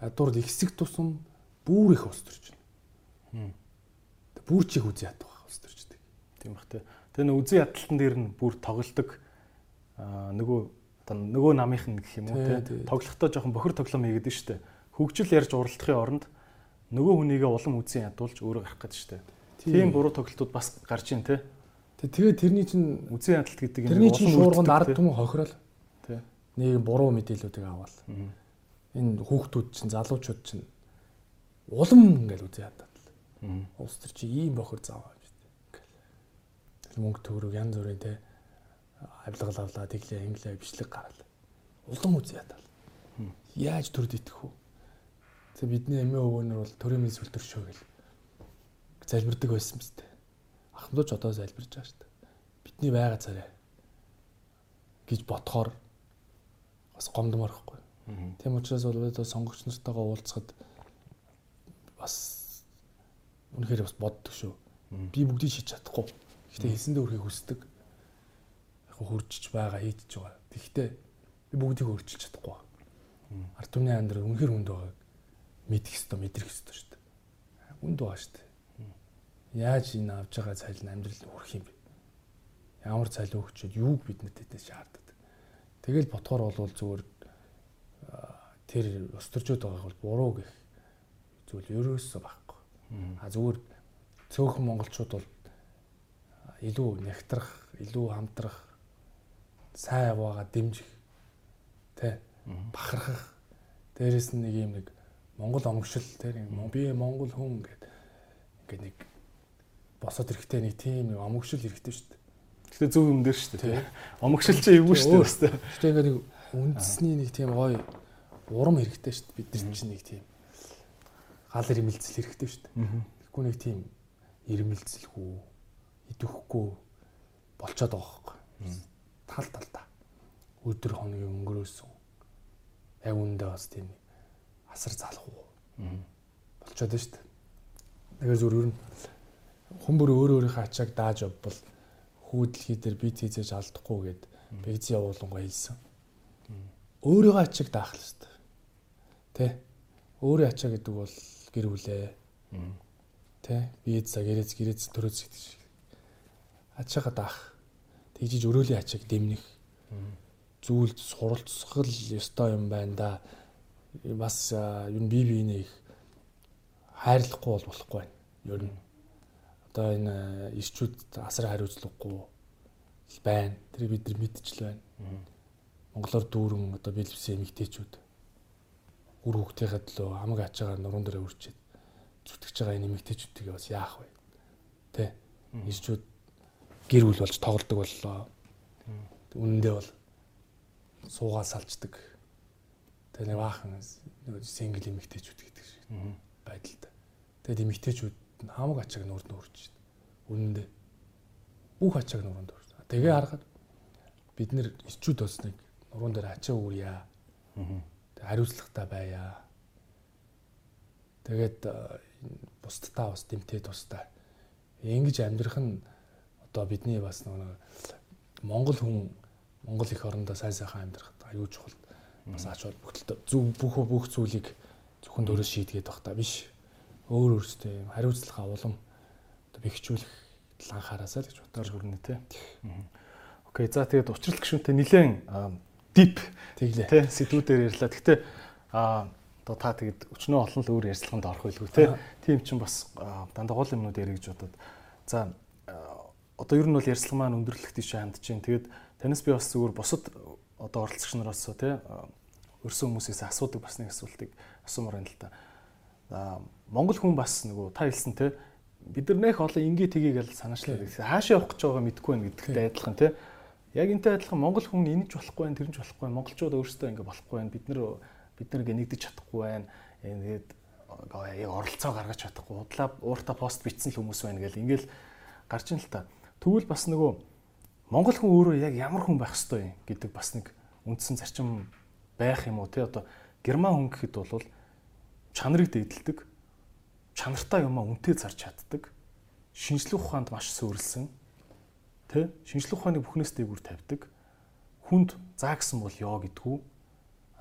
Ядуур их хэсэг тусам бүр их улс төрч байна. Бүр чих ядуу байх улс төрчдөг. Тийм бах тэ. Тэгээ нөө үзэн ядалтан дээр нь бүр тоглолдог нөгөө нөгөө намынх нь гэх юм уу те тоглохдоо жоохон бохир тоглоом хийгээд штэ. Хөгжил ярьж уралдахын оронд нөгөө хүнийгээ улам үзэн ядуулж өөрөө гарах гэдэг штэ. Тийм буруу тоглолтууд бас гарч ийн те. Тэгээ тэрний чинь үзэн ядалт гэдэг юм тэрний чинь шуурганд ард түмэн хохирол. Тэ. Нэг буруу мэдээллүүдийг аваад. Энэ хүүхдүүд чинь залуучууд чинь улам ингээл үзэн ядаад. Улс төр чи ийм бохир зааваа мөнгө төгрөг янз бүрийн те авилгал авлаа тэглээ инглээ бичлэг гарал. Улам үз ядал. Яаж төрд итгэх вэ? Тэгээ бидний эмээ өвгөнөр бол төрийн мэд сүлтөршөө гэл залбирдаг байсан мэт. Ахмадууч одоо залбирж байгаа шүү дээ. Бидний байга царай гэж бодохоор бас гомдмоор ихгүй. Тийм учраас бол одоо сонгогч нартайгаа уулзахад бас үнэхээр бас боддог шүү. Би бүгдийг шийдэж чадахгүй Гэхдээ хэлсэндээ өрхийг хүсдэг. Яг хуржиж байгаа хийдэж байгаа. Тэгэхдээ би бүгдийг өөрчилж чадахгүй. Ард түмний амьдрал үнэхэр хүнд байгааг мэдэх ёстой, мэдрэх ёстой шүү дээ. Хүнд байгаа шүү дээ. Яаж энэ авж байгаа цалин амьдрал хүрэх юм бэ? Ямар цалин өгчөд юуг биднэрт тэдээс шаарддаг. Тэгэл ботхоор болвол зүгээр тэр устөржөөд байгааг бол буруу гэх зүйл ерөөсөө байхгүй. А зүгээр цөөхөн монголчууд бол илүү нягтрах, илүү хамтрах, сайн яваагаа дэмжих тэ бахархах дээрэс нь нэг юм нэг Монгол омгшил тэр би Монгол хүн гэдэг ингээд нэг босоод ирэхтэй нэг тийм нэг омгшил ирэхтэй шүү дээ. Гэтэ зөв юм дээр шүү дээ. Омгшил чи эвгүй шүү дээ. Гэтэ ингээд нэг үндэсний нэг тийм гоё урам хэрэгтэй шүү дээ. Бид нар чинь нэг тийм гал ирмэлцэл хэрэгтэй шүү дээ. Тэгэхгүй нэг тийм ирмэлцэлгүй идэвхгүй болцоод байгаа байхгүй. Тал талдаа. Өдөр хоногийн өнгөрөөсөн. Яг үндэ бас тийм асар залах уу. Болцоод байна шүү дээ. Тэгэхээр зүр ер нь хүмүүр өөр өөрийнхөө ачааг дааж явбал хүүдэлхий дээр бит хийжээж алдахгүй гэд бэгз явуулангаа хэлсэн. Өөрийгөө ачааг даах л хэвээр. Тэ? Өөрийн ачаа гэдэг бол гэр бүлээ. Тэ бие за гэрээц гэрээц төрөөц гэдэг шиг. Ачаага даах. Тэгжиж өрөөлийн ачааг дэмнэх. Зүйл суралцгал ёстой юм байна да. Бас юу бие биенээ их хайрлахгүй бол болохгүй байна. Ер нь одоо энэ ирчүүд асар хариуцлагагүй байна. Тэрийг бид нар мэдчихл байна. Монголоор дүүрэн одоо бэлбсэн эмэгтэйчүүд үр хөвгтийнхээ төлөө хамаг ачаагаар нуруунд дээрээ үрчээд зүтгэж байгаа энэ эмэгтэйчүүдийг бас яах вэ? Тэ? Ирчүүд гэр бүл болж тоглодог боллоо. Үнэндээ бол суугаа салждаг. Тэгээ нэг баахан сингл эмэгтэйчүүд гэдэг шиг байдалтай. Тэгээд эмэгтэйчүүд хамаг ачааг нурд нүрж байна. Үнэндээ бүх ачааг нуруунд үрж. Тэгээ харахад бид нэр ирчүүд болсныг нуруунд дээр ачаа үрье. Хариуцлагатай байя. Тэгээд бусдтаа бас дэмтэй тустай. Ингэж амьдрах нь одоо бидний бас нэг Монгол хүн Монгол их орондоо сайн сайхан амьдрахад аюул чухал бас ач холбогдолтой зөв бүх бүх зүйлийг зөвхөн дөрөс шийдгээд байх та биш. Өөр өөртөө юм хариуцлага улам одоо бэхжүүлэх тал анхаараасаа л гэж бодож хүрнэ те. Окей за тэгээд учрал гүшүүнтэй нилээн дип тэглээ. Тэ сэдвүүдээр ярьлаа. Гэхдээ а одоо та тэгэд өчнөө олон л өөр ярьцлаганд орох байлгүй те. Тийм ч бас дандаа гол юмнууд ярих гэж бодод. За одоо ер нь бол ярьцлага маань өндөрлөх тийш хандж байна. Тэгээд танаас би бас зүгээр бусад одоо оролцогч нараас те өрсөн хүмүүсээс асуудаг бас нэг асуултыг асуумаар байна л та. Аа Монгол хүн бас нөгөө та хэлсэн те бид нар нэх олон ингээ тгийг л санаачлаа. Хаашаа явах гэж байгааг мэдэхгүй байна гэдэгтэй адилхан те. Яг энтэй адилхан Монгол хүн энэж болохгүй байна, тэрнж болохгүй байна. Монголчууд өөрсдөө ингээ болохгүй байна. Бид нар бид нар гэнэгдэж чадахгүй байна. Тэгээд яг оролцоо гаргаж чадахгүй. Удлаа ууртаа пост бичсэн л хүмүүс байна гэл ингээл гарч ин л та. Тэгвэл бас нөгөө Монгол хүн өөрөө яг ямар хүн байх ёстой юм гэдэг бас нэг үндсэн зарчим байх юм уу те одоо герман хүн гэхэд бол чанарыг дэдэлдэг чанартай юмаа үнтэй зарж чаддаг шинжлэх ухаанд маш суурилсан тэ? Шинжлэх ухааны бүхнээс дээгүүр тавьдаг. Хүнд заа гэсэн бол ёо гэдгүү.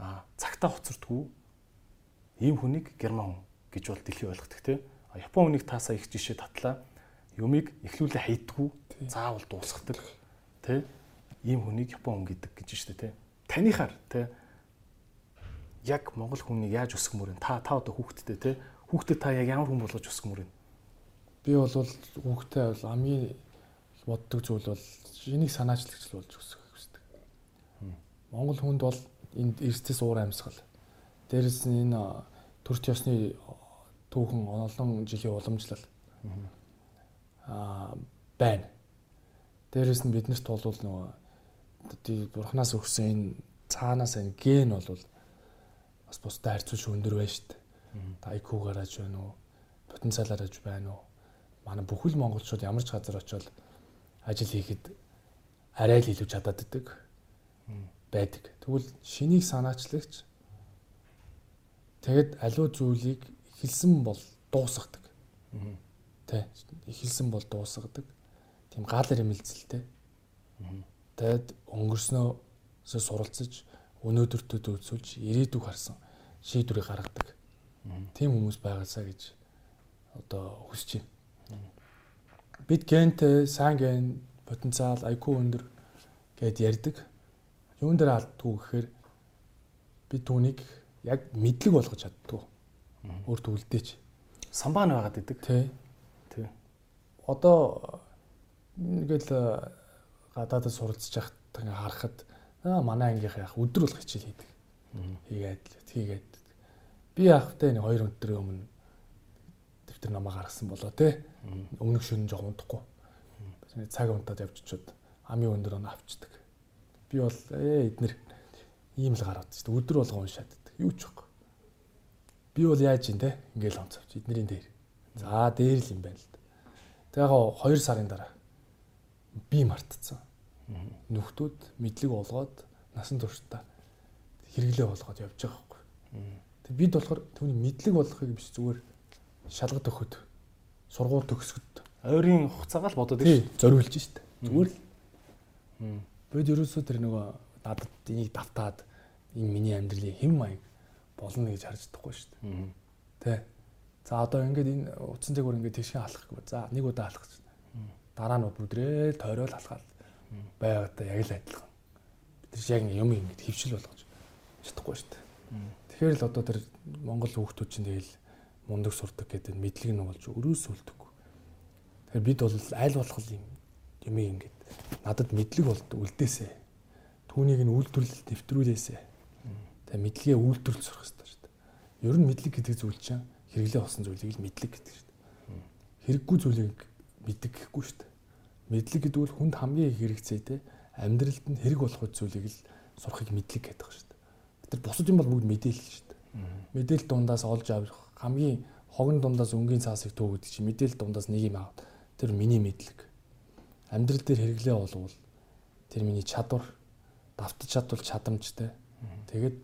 А цагтаа хоцордгүү ийм хүнийг герман хүн гэж бол дэлхий ойлгодог те япон хүнийг таасаа их жишээ татлаа. Юмыг эхлүүлээ хайдгүү заавал дуусгадаг тэ? Ийм хүнийг япон хүн гэдэг гэж штэ тэ? Танихаар тэ? Яг монгол хүнийг яаж өсгөмөр вэ та та одоо хүүхдтэй тэ? Хүүхдэд та яг ямар хүн болгож өсгөмөр вэ би бол хүүхдээ бол хамгийн боддог зүйл бол энийг санаачлагч болж өсгөх хүсдэг монгол хүнд бол энд эрсдэс уур амьсгал дээрэс нь энэ төрч ёсны түүхэн олон жилийн уламжлал аа байна. Дээрээс нь биднэрт бол нөгөө бурхнаас өгсөн энэ цаанаас энэ ген бол бас бусдад харьцуулж өндөр байна шүү дээ. IQ гараж байна уу? Потенциал гараж байна уу? Манай бүхэл монголчууд ямар ч газар очиод ажил хийхэд арай л илүү чадаад идэг байдаг. Тэгвэл шинийг санаачлагч тэгэд аливаа зүйлийг эхэлсэн бол дуусгадаг. Тэ эхэлсэн бол дуусгадаг. Тийм гал ирмэлзэлтэй. Тэгэд өнгөрснөөсөө суралцаж өнөөдөртөө төвцүүлж ирээдүг харсан шийдвэрийг гаргадаг. Тийм хүмүүс байгаасаа гэж одоо хүсэж байна. Бид гентэй сайн ген потенциал IQ өндөр гэд ярьдаг. Юун дээр алддгүй гэхээр бид түүнийг яг мэдлэг болгож чаддгүй. Өөртөө үлдээч. Самбаа байгаад идэг. Тий одоо ингээл э, гадаадд суралцж яхад ингээ харахад аа манай ангийнх яах өдөр бол хичээл хийдэг. Хийгээд хийгээд би яахтай нэг 2 өдрийн өмнө дэвтэр намаа гаргасан болоо те. Өмнөх шөнө жоо унтахгүй. Цаг унтаад явчихчод амийн өндөр оноо авчдаг. Би бол ээ эднэр ийм л гараад шүү дээ. Өдөр болго уншаад байдаг. Юу ч байхгүй. Би бол яаж ин те ингээл онцовч эднэрийн дээр. За дээр л юм байна л Тэгээ яг 2 сарын дараа би мартцсан. Нүхтүүд мэдлэг олгоод насан туршдаа хэрэглээ болгоод явж байгаа байхгүй. Тэг бид болохоор түүний мэдлэг болгохыг биш зүгээр шалгад өгөхөд сургууль төгсгөд ойрын хугацаагаа л бодоод тийм зориулж штэ. Зүгээр л. Бид ерөөсөө тэр нөгөө надад энийг давтаад энэ миний амьдралын хэм маяг болно гэж харж чадахгүй штэ. Тэ. За одоо ингээд энэ утсан дээгүүр ингээд тийшээ гэвэл за нэг удаа чинь. Дараа нь бүдрээ тойрол алхаад байгаадаа яг л адилхан. Бид нар яг юм ингээд хөвшил болгож чадахгүй шүү. Тэгэхээр л одоо тэр Монгол хүүхдүүд чинь тэгэл мундаг сурдаг гэдэг мэдлэг нь болж өрөөс үлдэггүй. Тэгэхээр бид бол аль болох юм юм ингээд надад мэдлэг болд үлдээсэ. Түүнийг нь үйлдвэрлэлд нэвтрүүлээсэ. Тэгээ мэдлэгээ үйлдвэрлэж сурах хэрэгтэй шүү дээ. Ер нь мэдлэг гэдэг зүйл чинь хэрэглээ болсон зүйлийг л мэдлэг гэдэг шүү дээ. Хэрэггүй зүйлийг мэддэг гэхгүй шүү дээ. Мэдлэг гэдэг бол хүнд хамгийн их хэрэгцээ те амьдралд нь хэрэг болох зүйлийг л сурахыг мэдлэг гэдэг шүү дээ. Тэр бусад юм бол бүгд мэдээлэл шүү дээ. Мэдээлэл дундаас олж авах хамгийн хогон дундаас өнгийн цаасыг төгөөд чи мэдээлэл дундаас нэг юм аваад тэр миний мэдлэг. Амьдрал дээр хэрэглээ болвол тэр миний чадвар давтаж чадвал чадамжтай. Тэгээд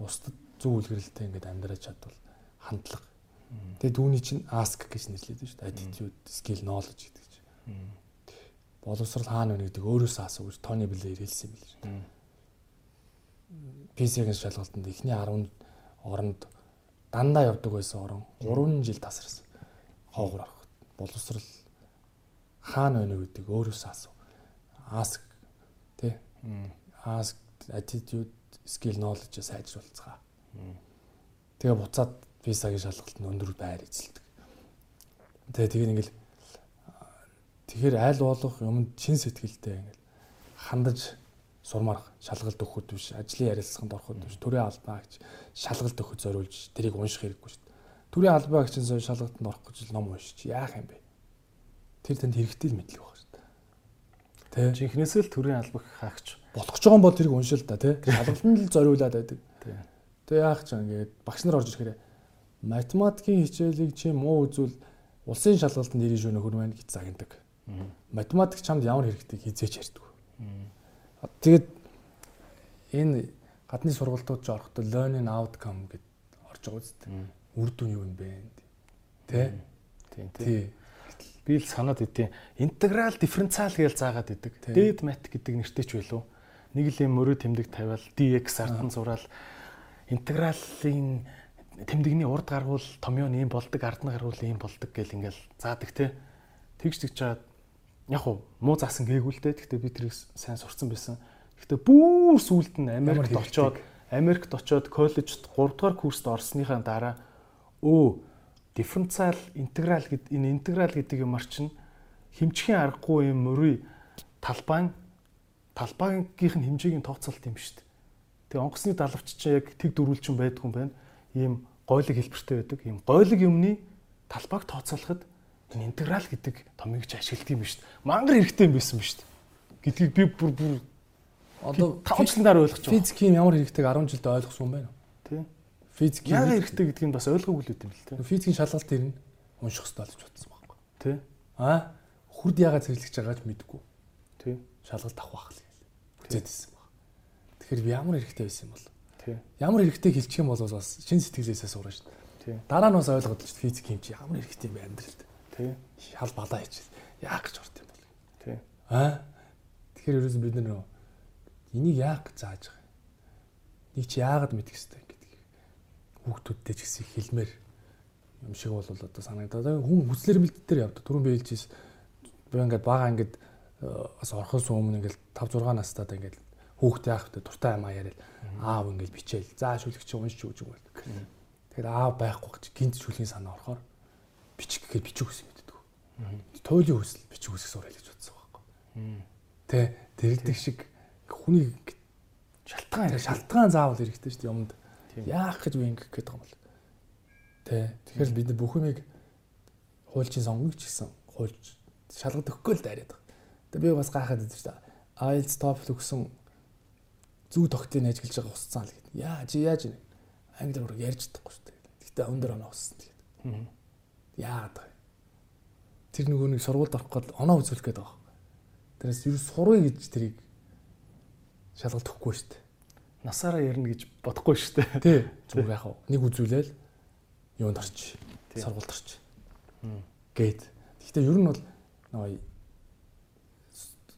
бусдад зөв үлгэрэлтэй ингээд амьдраж чадвал хандлага. Тэгээд түүний чинь ask гэж нэрлэдэг шүү дээ. Attitude, skill, knowledge гэдэг чинь. Боловсрал хаана вэ гэдэг өөрөөсөө асуу гэж Тони Блэр хэлсэн юм биш. PC-гийн шалгалтанд эхний 10 оронд дандаа явдаг байсан орон 3 жил тасарсан. Хоогоор орох. Боловсрал хаана вэ гэдэг өөрөөсөө асуу. Ask тий. Ask attitude, skill, knowledge сайжруулцгаа. Тэгээ буцаад визагийн шалгалтанд өндөр байр эзэлдэг. Тэгээ тэгээд ингээл тэгэхээр аль болох юмд чин сэтгэлтэй ингээл хандаж сурмаар шалгалт өгөхөд биш ажлын ярилцлаганд ороход биш төрийн албаа гэж шалгалт өгөхөд зориулж тэрийг унших хэрэггүй шүү дээ. Төрийн албаа гэж шалгалтанд орох гэж ном уншиж яах юм бэ? Тэр танд хэрэгтэй л мэдлэг байна шүү дээ. Тэ. Жинхнээсээ л төрийн албаг хаагч болох ч байгаа бол тэрийг уншил та тий. Шалгалтанд л зориулаад байдаг. Тэгээ яах ч ингээд багш нар орж ирэхээр математикийн хичээлийг чи муу үзвэл улсын шалгалтанд ирэх шөнө хөрмөн гэж загнадаг. Математик чамд ямар хэрэгтэй хизээч ярьдаг. Тэгээд энэ гадны сургалтууд ч орохдоо learning outcome гэд орж байгаа үстэй. Үр дүн юу юм бэ? Тэ? Тийм тийм. Би л санаад идэв. Интеграл дифференциал гэж заагаад идэг. Дээд мат гэдэг нэртэй ч байлуу. Нэг л юм мөрөө тэмдэг тавиал dx артан зураал интегралын тэмдэгний урд гаргуул томьёо нь ийм болдог, ард нь гаргуул ийм болдог гэл ингээл заадаг те. Тэгж тэгж чаад яг уу муу заасан гээгүүлтэй. Гэхдээ би тэрийг сайн сурцсан байсан. Гэхдээ бүр сүулт нь Америкт очоод Америкт очоод коллежид 3 дугаар курст орсныхаа дараа өө дифференциал интеграл гэд энэ интеграл гэдэг юмар чинь хэмжихийн аргагүй юм мөрий талбайн талбайгийнх нь хэмжээг нь тооцоолт юм шүү дээ. Тэгээ онгоцны далавч чинь яг тэг дөрүүлчин байдгүй юм байна. Ийм гойлог хэлбэртэй байдаг. Ийм гойлог юмны талбайг тооцоолоход энэ интеграл гэдэг томыг ч ашигладаг юм дээ. Мангар хэрэгтэй юм байсан дээ. Гэдгийг би бүр бүр одоо 5 жилийн дараа ойлгож байгаа. Физикийн ямар хэрэгтэйг 10 жилдээ ойлгосон юм байна? Тий. Физик яагаад хэрэгтэй гэдгийг бас ойлгоогүй л үт юм л тий. Физикийн шалгалт ирнэ. Унших хэрэгтэй болж бодсон байхгүй. Тий. Аа хурд яагаад цэвэрлэж байгаач мэдэхгүй. Тий. Шалгалт авах байх л үзээд байсан баг. Тэгэхээр ямар хэрэгтэй байсан юм бол? Тий. Ямар хэрэгтэй хэлчих юм бол бас шин сэтгэлээсээ сурна шүү дээ. Тий. Дараа нь бас ойлгоод л физик юм чи ямар хэрэгтэй юм бэ амьдралд. Тий. Шал балаа хийж яах гэж урт юм бол. Тий. Аа. Тэгэхээр ерөөс бид нэр энийг яах гэж зааж байгаа. Нэг чи яагаад мэдэх хэвтэй гэдэг. Хүүхдүүдтэй ч гэсэн хэлмээр юм шиг бол одоо санагдаад хүн хүслэр бэлддээр явдаг. Түрүүн би хэлжээс би ингээд бага ингээд бас орхос өмнө ингээл 5 6 настайдаа ингээл хүүхдээ яах вэ дуртай юм аа яриад аав ингээл бичээл за шүлэг чи уншиж өгч юм бол. Тэгэхээр аав байхгүй гэж гинт шүлгийн санаа орохоор бичих гэхээр бичих үс мэддэг. Туйлын хүсэл бичих үсэх сурал гэж бодсон байхгүй. Тэ тэрэлдэг шиг хүний шалтгаан шалтгаан заавал хэрэгтэй шүү дээ юмд. Яах гэж ингэх гээд байгаа юм бол. Тэ тэгэхээр бид нар бүх юмыг хуульчин сонгоно ч гэсэн хуульч шалгад өгөхгүй л дайраад байгаа. Тэгээ би бас гайхаад байдаг шүү дээ. IELTS TOEFL өгсөн зүү тогтыг ажиглаж байгаа усцсан л гэдэг. Яа чи яаж вэ? Англиар ярьж чадахгүй шүү дээ. Гэтэ өндөр оноо уссан тэгээд. Яагаад вэ? Тэр нөгөө нэг сургуульд орох гээд оноо үзүүлэх гээд байгаа. Тэрээс юу сурвэ гэж тэрийг шалгалт өгөхгүй шүү дээ. Насаараа ярина гэж бодохгүй шүү дээ. Тий. Зүгээр яах вэ? Нэг үзүүлээл юунд орч. Сургуульд орч. Гээд. Гэхдээ ер нь бол нөгөө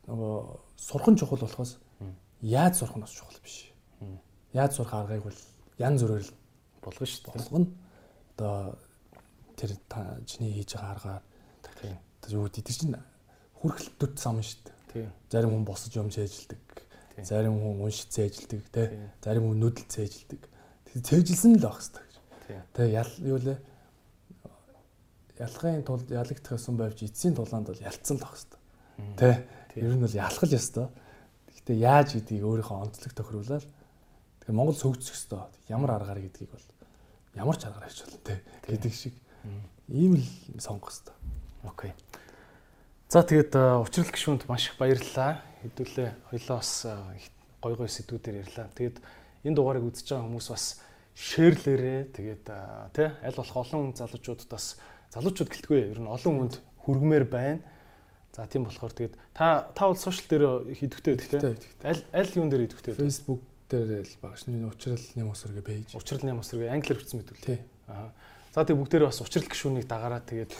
нөгөө сурхан чухал болохоос яаж сурах нь бас чухал биш. Яаж сурах аргыг бол янз бүрээр болгоно шүү дээ. Болгоно. Одоо тэр та чиний хийж байгаа аргаар Тийм. юу гэдэг чинь хүрхэлтүүд сам шүү дээ. Тийм. Зарим хүн босож юм цээжилдэг. Тийм. Зарим хүн уншиж тий. Тийм. Зарим хүн нүдэл цээжилдэг. Тэр цээжилсэн л байх хэрэгтэй. Тийм. Тэгээ ял юу лээ ялахын тулд ялагдах юм байвч эцсийн тулаанд бол ялцсан л байх хэрэгтэй. Тэ. Ер нь бол ялах л ёстой. Гэхдээ яаж гэдгийг өөрийнхөө онцлог тохируулаад тэгээ Монгол сөгжих ёстой. Ямар аргаар гэдгийг бол ямар ч аргаар хийж болно те гэдэг шиг ийм л сонгох ёстой. Окей. За тэгээд учрал гişүнд маш их баярлалаа. Хэдүүлээ хоёлоо бас гой гой сэдвүүдээр ярьлаа. Тэгээд энэ дугаарыг үзэж байгаа хүмүүс бас шеэрлээрээ тэгээд тий аль болох олон залуучуудад бас залуучууд гэлтгүй ер нь олон хүнд хүргмээр байна. За тийм болохоор тэгээд та та бол сошиал дээр хийдэгтэй байдаг тий. Аль аль юун дээр хийдэгтэй байдаг? Facebook дээр л баг шний уучрал нэм усргээ пэйж. Учрал нэм усрыг англиар бичсэн мэт үү? Тий. Аа. За тэг бүгдээрээ бас учрал гişүнийг дагараа тэгээд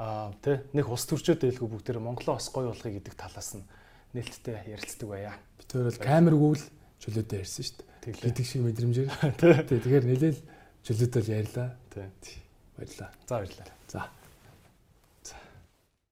аа тий нэг ус төрчөөд байлгүй бүгдээрээ Монголоо бас гоё болгоё гэдэг талаас нь нээлттэй ярилцдаг байя. Би тэр бол камергүй л чөлөөтэй ярьсан шүү дээ. Гэдэг шиг мэдрэмжээр. Тий. Тэгэхээр нэлээл чөлөөтэй л ярьлаа. Тий. Баярлаа. За баярлалаа. За.